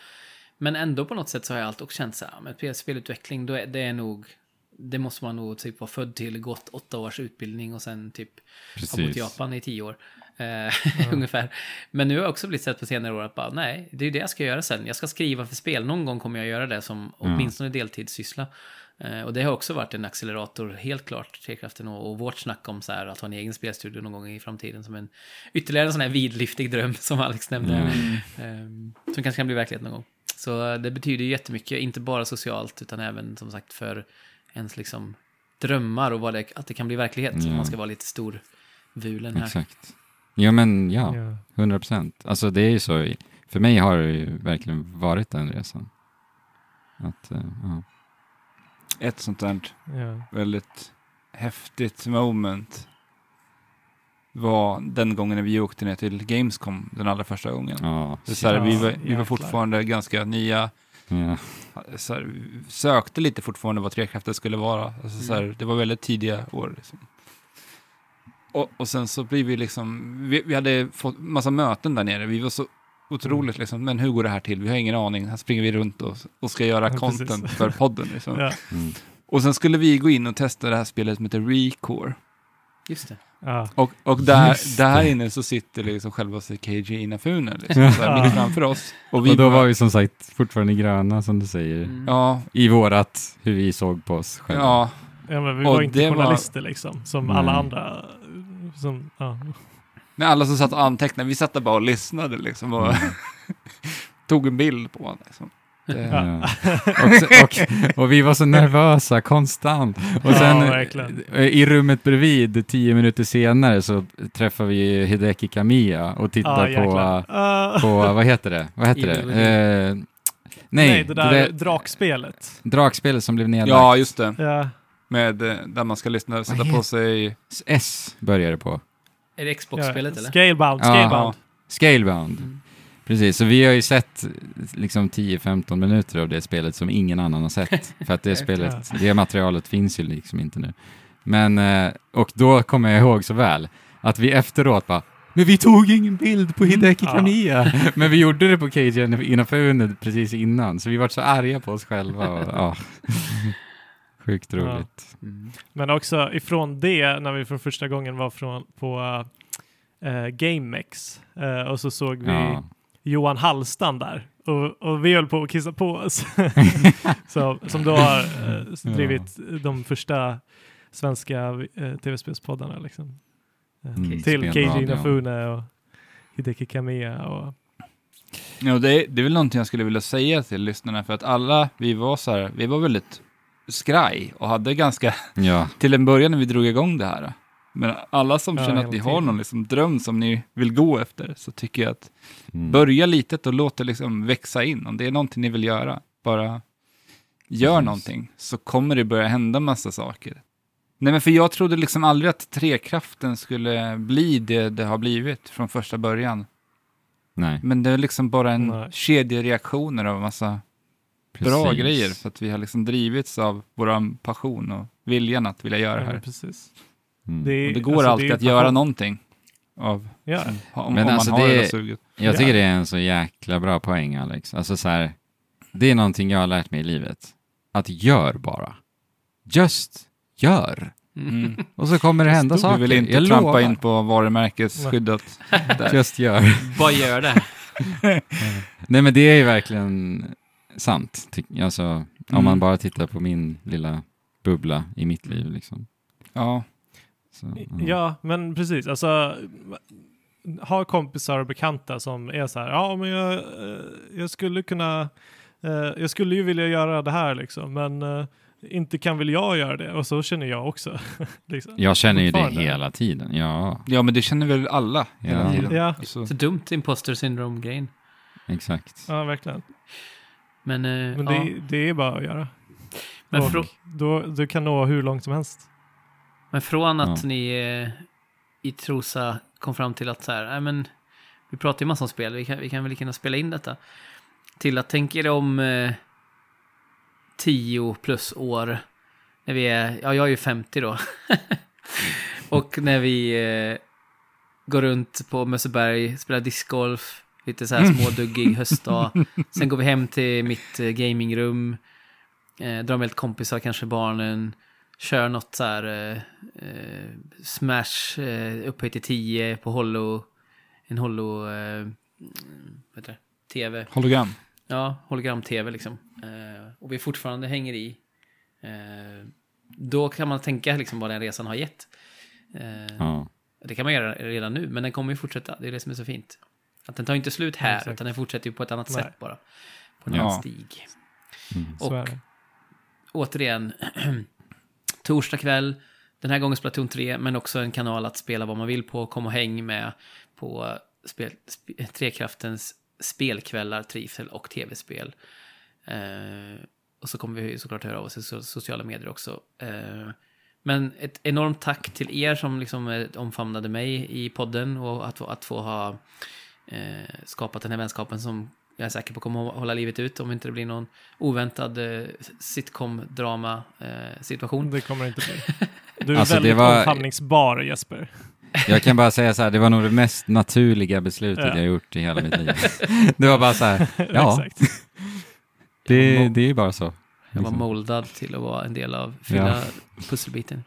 [SPEAKER 4] Men ändå på något sätt så har jag alltid också känt så här, men spelutveckling, då är, det är nog det måste man nog typ vara född till, gått åtta års utbildning och sen typ ha bott
[SPEAKER 1] Precis.
[SPEAKER 4] i Japan i tio år. Eh, ungefär. Men nu har jag också blivit sett på senare år att bara, nej, det är ju det jag ska göra sen. Jag ska skriva för spel. Någon gång kommer jag göra det som åtminstone deltidssyssla. Eh, och det har också varit en accelerator, helt klart, Trekraften och, och vårt snack om så här, att ha en egen spelstudio någon gång i framtiden som en ytterligare en sån här vidlyftig dröm som Alex nämnde.
[SPEAKER 1] Mm.
[SPEAKER 4] Ehm, som kanske kan bli verklighet någon gång. Så eh, det betyder ju jättemycket, inte bara socialt utan även som sagt för ens liksom drömmar och vad det, att det kan bli verklighet. Om
[SPEAKER 1] Ja.
[SPEAKER 4] man ska vara lite stor vulen här.
[SPEAKER 1] Exakt. Ja men ja,
[SPEAKER 3] Ja.
[SPEAKER 1] 100 procent. Alltså det är ju så, för mig har det ju verkligen varit den resan. Att, eh, ja.
[SPEAKER 2] Ett sånt där
[SPEAKER 3] Ja.
[SPEAKER 2] väldigt häftigt moment var den gången när vi åkte ner till Gamescom den allra första gången.
[SPEAKER 1] Ja,
[SPEAKER 2] är så här, vi, var, vi var fortfarande ganska nya,
[SPEAKER 1] ja.
[SPEAKER 2] så här, sökte lite fortfarande vad trekrafter skulle vara. Alltså, så här, det var väldigt tidiga år. Liksom. Och, och sen så blir vi liksom, vi, vi hade fått massa möten där nere. Vi var så otroligt liksom, men hur går det här till? Vi har ingen aning. Här springer vi runt och, och ska göra
[SPEAKER 3] Ja,
[SPEAKER 2] content
[SPEAKER 3] precis.
[SPEAKER 2] för podden. Liksom.
[SPEAKER 3] Ja.
[SPEAKER 1] Mm.
[SPEAKER 2] Och sen skulle vi gå in och testa det här spelet som heter Recore.
[SPEAKER 4] Just det.
[SPEAKER 3] Ja.
[SPEAKER 2] Och, och där, där inne så sitter liksom själva KJ Inafune liksom,
[SPEAKER 3] Ja.
[SPEAKER 2] mitt framför oss. Och vi
[SPEAKER 1] Och då
[SPEAKER 2] bara-
[SPEAKER 1] var vi som sagt fortfarande gröna som du säger.
[SPEAKER 4] Mm.
[SPEAKER 2] Ja,
[SPEAKER 1] I vårat, hur vi såg på oss själva.
[SPEAKER 2] ja,
[SPEAKER 3] ja, men vi
[SPEAKER 2] Och
[SPEAKER 3] var inte
[SPEAKER 2] det var-
[SPEAKER 3] journalister liksom, som
[SPEAKER 1] Nej.
[SPEAKER 3] alla andra. Som, ja.
[SPEAKER 2] men alla som satt och antecknade, vi satt där bara och lyssnade liksom och tog en bild på honom. Liksom. Det,
[SPEAKER 1] Ja. och, och, och vi var så nervösa konstant. Och
[SPEAKER 3] Ja,
[SPEAKER 1] sen
[SPEAKER 3] verkligen.
[SPEAKER 1] eh, i rummet bredvid, tio minuter senare, så träffar vi Hideki Kamiya och tittar
[SPEAKER 3] Ja,
[SPEAKER 1] på.
[SPEAKER 3] Ah.
[SPEAKER 1] på, vad heter det? Vad heter det? Eh, nej,
[SPEAKER 3] Nej, det där drakspelet.
[SPEAKER 1] drakspelet som blev nedlagt.
[SPEAKER 2] ja, just det.
[SPEAKER 3] Ja.
[SPEAKER 2] Med, eh, där man ska lyssna, sätta på sig...
[SPEAKER 1] S börjar det på.
[SPEAKER 4] Är det Xbox-spelet eller?
[SPEAKER 3] Scalebound,
[SPEAKER 1] Ja.
[SPEAKER 3] Scalebound.
[SPEAKER 1] Scalebound.
[SPEAKER 4] Mm.
[SPEAKER 1] Precis, så vi har ju sett liksom 10-15 minuter av det spelet som ingen annan har sett. För att det spelet, det materialet finns ju liksom inte nu. Men, eh, och då kommer jag ihåg så väl att vi efteråt bara men vi tog ingen bild på Hideki
[SPEAKER 3] Ja.
[SPEAKER 1] Kamiya. Men vi gjorde det på Cage Inafune precis innan, så vi var så arga på oss själva. Och, ja. Sjukt
[SPEAKER 3] Ja.
[SPEAKER 1] roligt.
[SPEAKER 4] Mm.
[SPEAKER 3] Men också ifrån det, när vi för första gången var från, på uh, GameX eh, och så såg vi
[SPEAKER 1] Ja.
[SPEAKER 3] Johan Hallstam där. Och, och vi höll på att kissa på oss. så, som då har eh, drivit de första svenska uh, tv-spelspoddarna. Liksom.
[SPEAKER 1] Mm,
[SPEAKER 3] till. Keiji Inafune och Hideki Kamiya. Och,
[SPEAKER 2] Ja, det, är- det är väl någonting jag skulle vilja säga till lyssnarna, för att alla, vi var så här, vi var väldigt skraj och hade ganska,
[SPEAKER 1] ja,
[SPEAKER 2] till en början när vi drog igång det här. Men alla som
[SPEAKER 3] Ja,
[SPEAKER 2] känner att ni har någon liksom dröm som ni vill gå efter, så tycker jag att
[SPEAKER 1] mm.
[SPEAKER 2] börja litet och låt det liksom växa in. Om det är någonting ni vill göra, bara gör
[SPEAKER 1] Precis.
[SPEAKER 2] någonting, så kommer det börja hända massa saker. Nej, men för jag trodde liksom aldrig att trekraften skulle bli det det har blivit från första början.
[SPEAKER 1] Nej,
[SPEAKER 2] Men det är liksom bara en
[SPEAKER 3] Nej.
[SPEAKER 2] kedjereaktioner av massa bra
[SPEAKER 1] precis.
[SPEAKER 2] grejer. För att vi har liksom drivits av vår passion och viljan att vilja göra det
[SPEAKER 3] ja,
[SPEAKER 2] här.
[SPEAKER 3] precis.
[SPEAKER 1] Mm.
[SPEAKER 3] Det är-
[SPEAKER 2] Och det går
[SPEAKER 3] alltså,
[SPEAKER 2] alltid
[SPEAKER 3] är
[SPEAKER 2] att göra någonting. Av,
[SPEAKER 3] Ja,
[SPEAKER 2] om,
[SPEAKER 1] Men
[SPEAKER 2] om
[SPEAKER 1] alltså
[SPEAKER 2] man har
[SPEAKER 1] det-
[SPEAKER 2] det suget.
[SPEAKER 1] Jag tycker
[SPEAKER 3] Ja.
[SPEAKER 1] det är en så jäkla bra poäng Alex. Alltså så här, det är någonting jag har lärt mig i livet. Att gör bara. Just gör.
[SPEAKER 2] Mm.
[SPEAKER 1] Och så kommer det hända
[SPEAKER 2] Du
[SPEAKER 1] saker.
[SPEAKER 2] vill inte
[SPEAKER 1] jag
[SPEAKER 2] trampa
[SPEAKER 1] lovar.
[SPEAKER 2] in på varumärkesskyddet.
[SPEAKER 1] Just gör.
[SPEAKER 4] Bara gör det.
[SPEAKER 1] Nej men det är ju verkligen sant. Ty- Alltså, om
[SPEAKER 2] Mm.
[SPEAKER 1] man bara tittar på min lilla bubbla i mitt liv liksom.
[SPEAKER 2] Ja,
[SPEAKER 1] Så, ja.
[SPEAKER 3] Ja, men precis. Alltså, ha kompisar och bekanta som är så här, ja men jag, eh, jag skulle kunna, eh, jag skulle ju vilja göra det här liksom, men eh, inte kan väl jag göra det? Och så känner jag också. liksom.
[SPEAKER 1] Jag känner ju det hela tiden, ja.
[SPEAKER 2] ja, men det känner väl alla hela
[SPEAKER 1] Ja.
[SPEAKER 2] tiden.
[SPEAKER 3] Ja,
[SPEAKER 2] Så,
[SPEAKER 4] Så dumt imposter syndrome-grejen.
[SPEAKER 1] Exakt.
[SPEAKER 3] ja verkligen.
[SPEAKER 4] Men, eh,
[SPEAKER 3] Men
[SPEAKER 4] ja.
[SPEAKER 3] det, det är bara att göra.
[SPEAKER 4] men,
[SPEAKER 3] och
[SPEAKER 4] frå-
[SPEAKER 3] då, du kan nå hur långt som helst.
[SPEAKER 4] men från att
[SPEAKER 1] Ja.
[SPEAKER 4] ni eh, i Trosa kom fram till att så här, nej men vi pratar ju massa om spel, vi kan, vi kan väl lika gärna spela in detta. Till att tänka er om eh, 10 plus år, när vi är, ja jag är ju 50 då. och när vi eh, går runt på Mösseberg, spelar discgolf, lite så här småduggig höstdag. Sen går vi hem till mitt eh, gamingrum. eh, dra med lite kompisar, kanske barnen. Kör något så här eh, eh, Smash eh, upphöjt till 10 på Hollow. En Hollow... Eh, vad heter det? TV.
[SPEAKER 2] Hologram.
[SPEAKER 4] Ja, hologram-tv liksom. Eh, och vi fortfarande hänger i. Eh, då kan man tänka liksom vad den resan har gett. Eh,
[SPEAKER 1] Ja.
[SPEAKER 4] Det kan man göra redan nu, men den kommer ju fortsätta. Det är det som är så fint. Att den tar inte slut här,
[SPEAKER 3] Exakt.
[SPEAKER 4] utan den fortsätter ju på ett annat
[SPEAKER 3] Nej.
[SPEAKER 4] sätt bara. På en
[SPEAKER 2] Ja.
[SPEAKER 4] annan stig.
[SPEAKER 1] Mm.
[SPEAKER 4] Och återigen, torsdag kväll, den här gången Splatoon 3, men också en kanal att spela vad man vill på, kom och häng med på spel, sp Trekraftens spelkvällar, trivsel och tv-spel. Eh, och så kommer vi såklart höra av oss i so sociala medier också. Eh, men ett enormt tack till er som liksom eh, omfamnade mig i podden och att, få- att få ha skapat den här vänskapen som jag är säker på kommer att hålla livet ut om inte det blir någon oväntad eh, sitcom-drama-situation.
[SPEAKER 3] Det kommer det inte bli. Du är
[SPEAKER 1] Alltså, det
[SPEAKER 3] väldigt
[SPEAKER 1] var-
[SPEAKER 3] omfamningsbar Jesper.
[SPEAKER 1] Jag kan bara säga så här, det var nog det mest naturliga beslutet
[SPEAKER 3] Ja.
[SPEAKER 1] jag gjort i hela mitt liv. Det var bara så här, ja,
[SPEAKER 3] Exakt.
[SPEAKER 1] det, det är ju bara så.
[SPEAKER 4] Jag var
[SPEAKER 1] liksom.
[SPEAKER 4] moldad till att vara en del av fylla pusselbiten.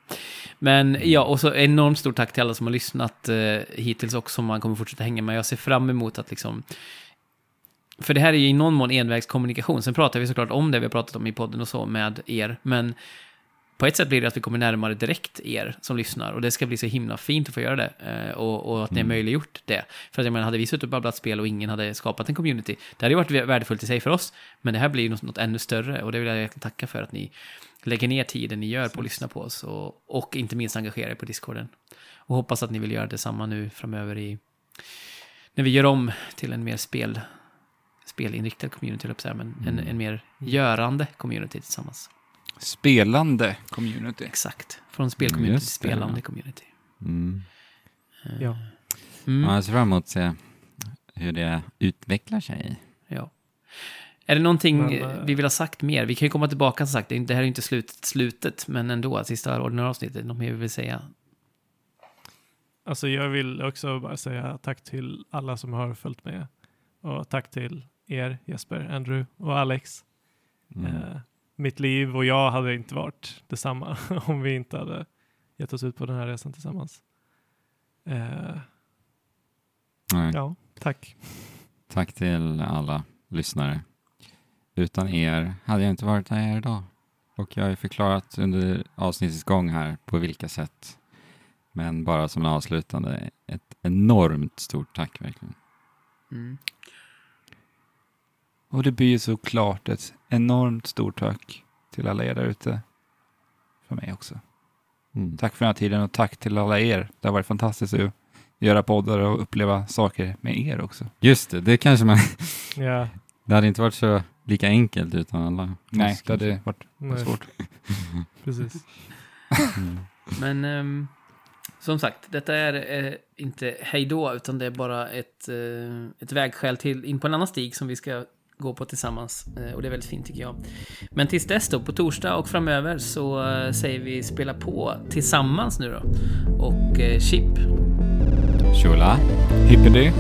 [SPEAKER 4] Men ja, och så enormt stort tack till alla som har lyssnat eh, hittills också, som man kommer fortsätta hänga med. Jag ser fram emot att liksom... För det här är ju i någon mån envägskommunikation. Sen pratar vi såklart om det vi har pratat om i podden och så med er. Men på ett sätt blir det att vi kommer närmare direkt er som lyssnar. Och det ska bli så himla fint att få göra det. Eh, och, och att ni har möjliggjort det. För att jag menar, hade vi suttit och babblat spel och ingen hade skapat en community, det hade ju varit värdefullt i sig för oss. Men det här blir något, något ännu större. Och det vill jag verkligen tacka för att ni lägger ner tiden ni gör på att lyssna på oss. Och, och inte minst engagera er på discorden. Och hoppas att ni vill göra detsamma nu framöver i... När vi gör om till en mer spel, spelinriktad community, men en, en mer görande community tillsammans.
[SPEAKER 2] Spelande community.
[SPEAKER 4] Exakt. Från spelcommunity till
[SPEAKER 1] Just det.
[SPEAKER 4] spelande community.
[SPEAKER 1] Mm.
[SPEAKER 3] Ja.
[SPEAKER 4] Mm.
[SPEAKER 1] Ja, jag ser fram emot att se hur det utvecklar sig.
[SPEAKER 4] Ja. Är det någonting
[SPEAKER 3] Men,
[SPEAKER 4] eh,
[SPEAKER 3] eh,
[SPEAKER 4] vi vill ha sagt mer? Vi kan ju komma tillbaka som sagt. Det här är ju inte slutet, slutet men ändå, sista ordinarie avsnittet. Något mer vi vill säga?
[SPEAKER 3] Alltså jag vill också bara säga tack till alla som har följt med. Och tack till er, Jesper, Andrew och Alex.
[SPEAKER 1] Mm.
[SPEAKER 3] Eh, mitt liv och jag hade inte varit detsamma om vi inte hade gett oss ut på den här resan tillsammans. Eh,
[SPEAKER 1] Nej.
[SPEAKER 3] ja, tack.
[SPEAKER 1] Tack till alla lyssnare. Utan er hade jag inte varit här idag. Och jag har ju förklarat under avsnittets gång här på vilka sätt. Men bara som en avslutande, ett enormt stort tack verkligen.
[SPEAKER 4] Mm.
[SPEAKER 2] Och det blir ju såklart ett enormt stort tack till alla er där ute. För mig också.
[SPEAKER 1] Mm.
[SPEAKER 2] Tack för den här tiden och tack till alla er. Det har varit fantastiskt att göra poddar och uppleva saker med er också.
[SPEAKER 1] Just det, det kanske man...
[SPEAKER 3] Ja,
[SPEAKER 1] Det hade inte varit så lika enkelt utan alla.
[SPEAKER 2] Nej, det hade varit
[SPEAKER 3] nej,
[SPEAKER 2] svårt.
[SPEAKER 3] precis.
[SPEAKER 1] Mm.
[SPEAKER 4] Men ehm, som sagt, detta är eh, inte hejdå, utan det är bara ett, eh, ett vägskäl till in på en annan stig som vi ska gå på tillsammans. Eh, och det är väldigt fint tycker jag. Men tills dess då, på torsdag och framöver så eh, säger vi spela på tillsammans nu då. Och eh, chip.
[SPEAKER 1] Shula.
[SPEAKER 2] Hippity.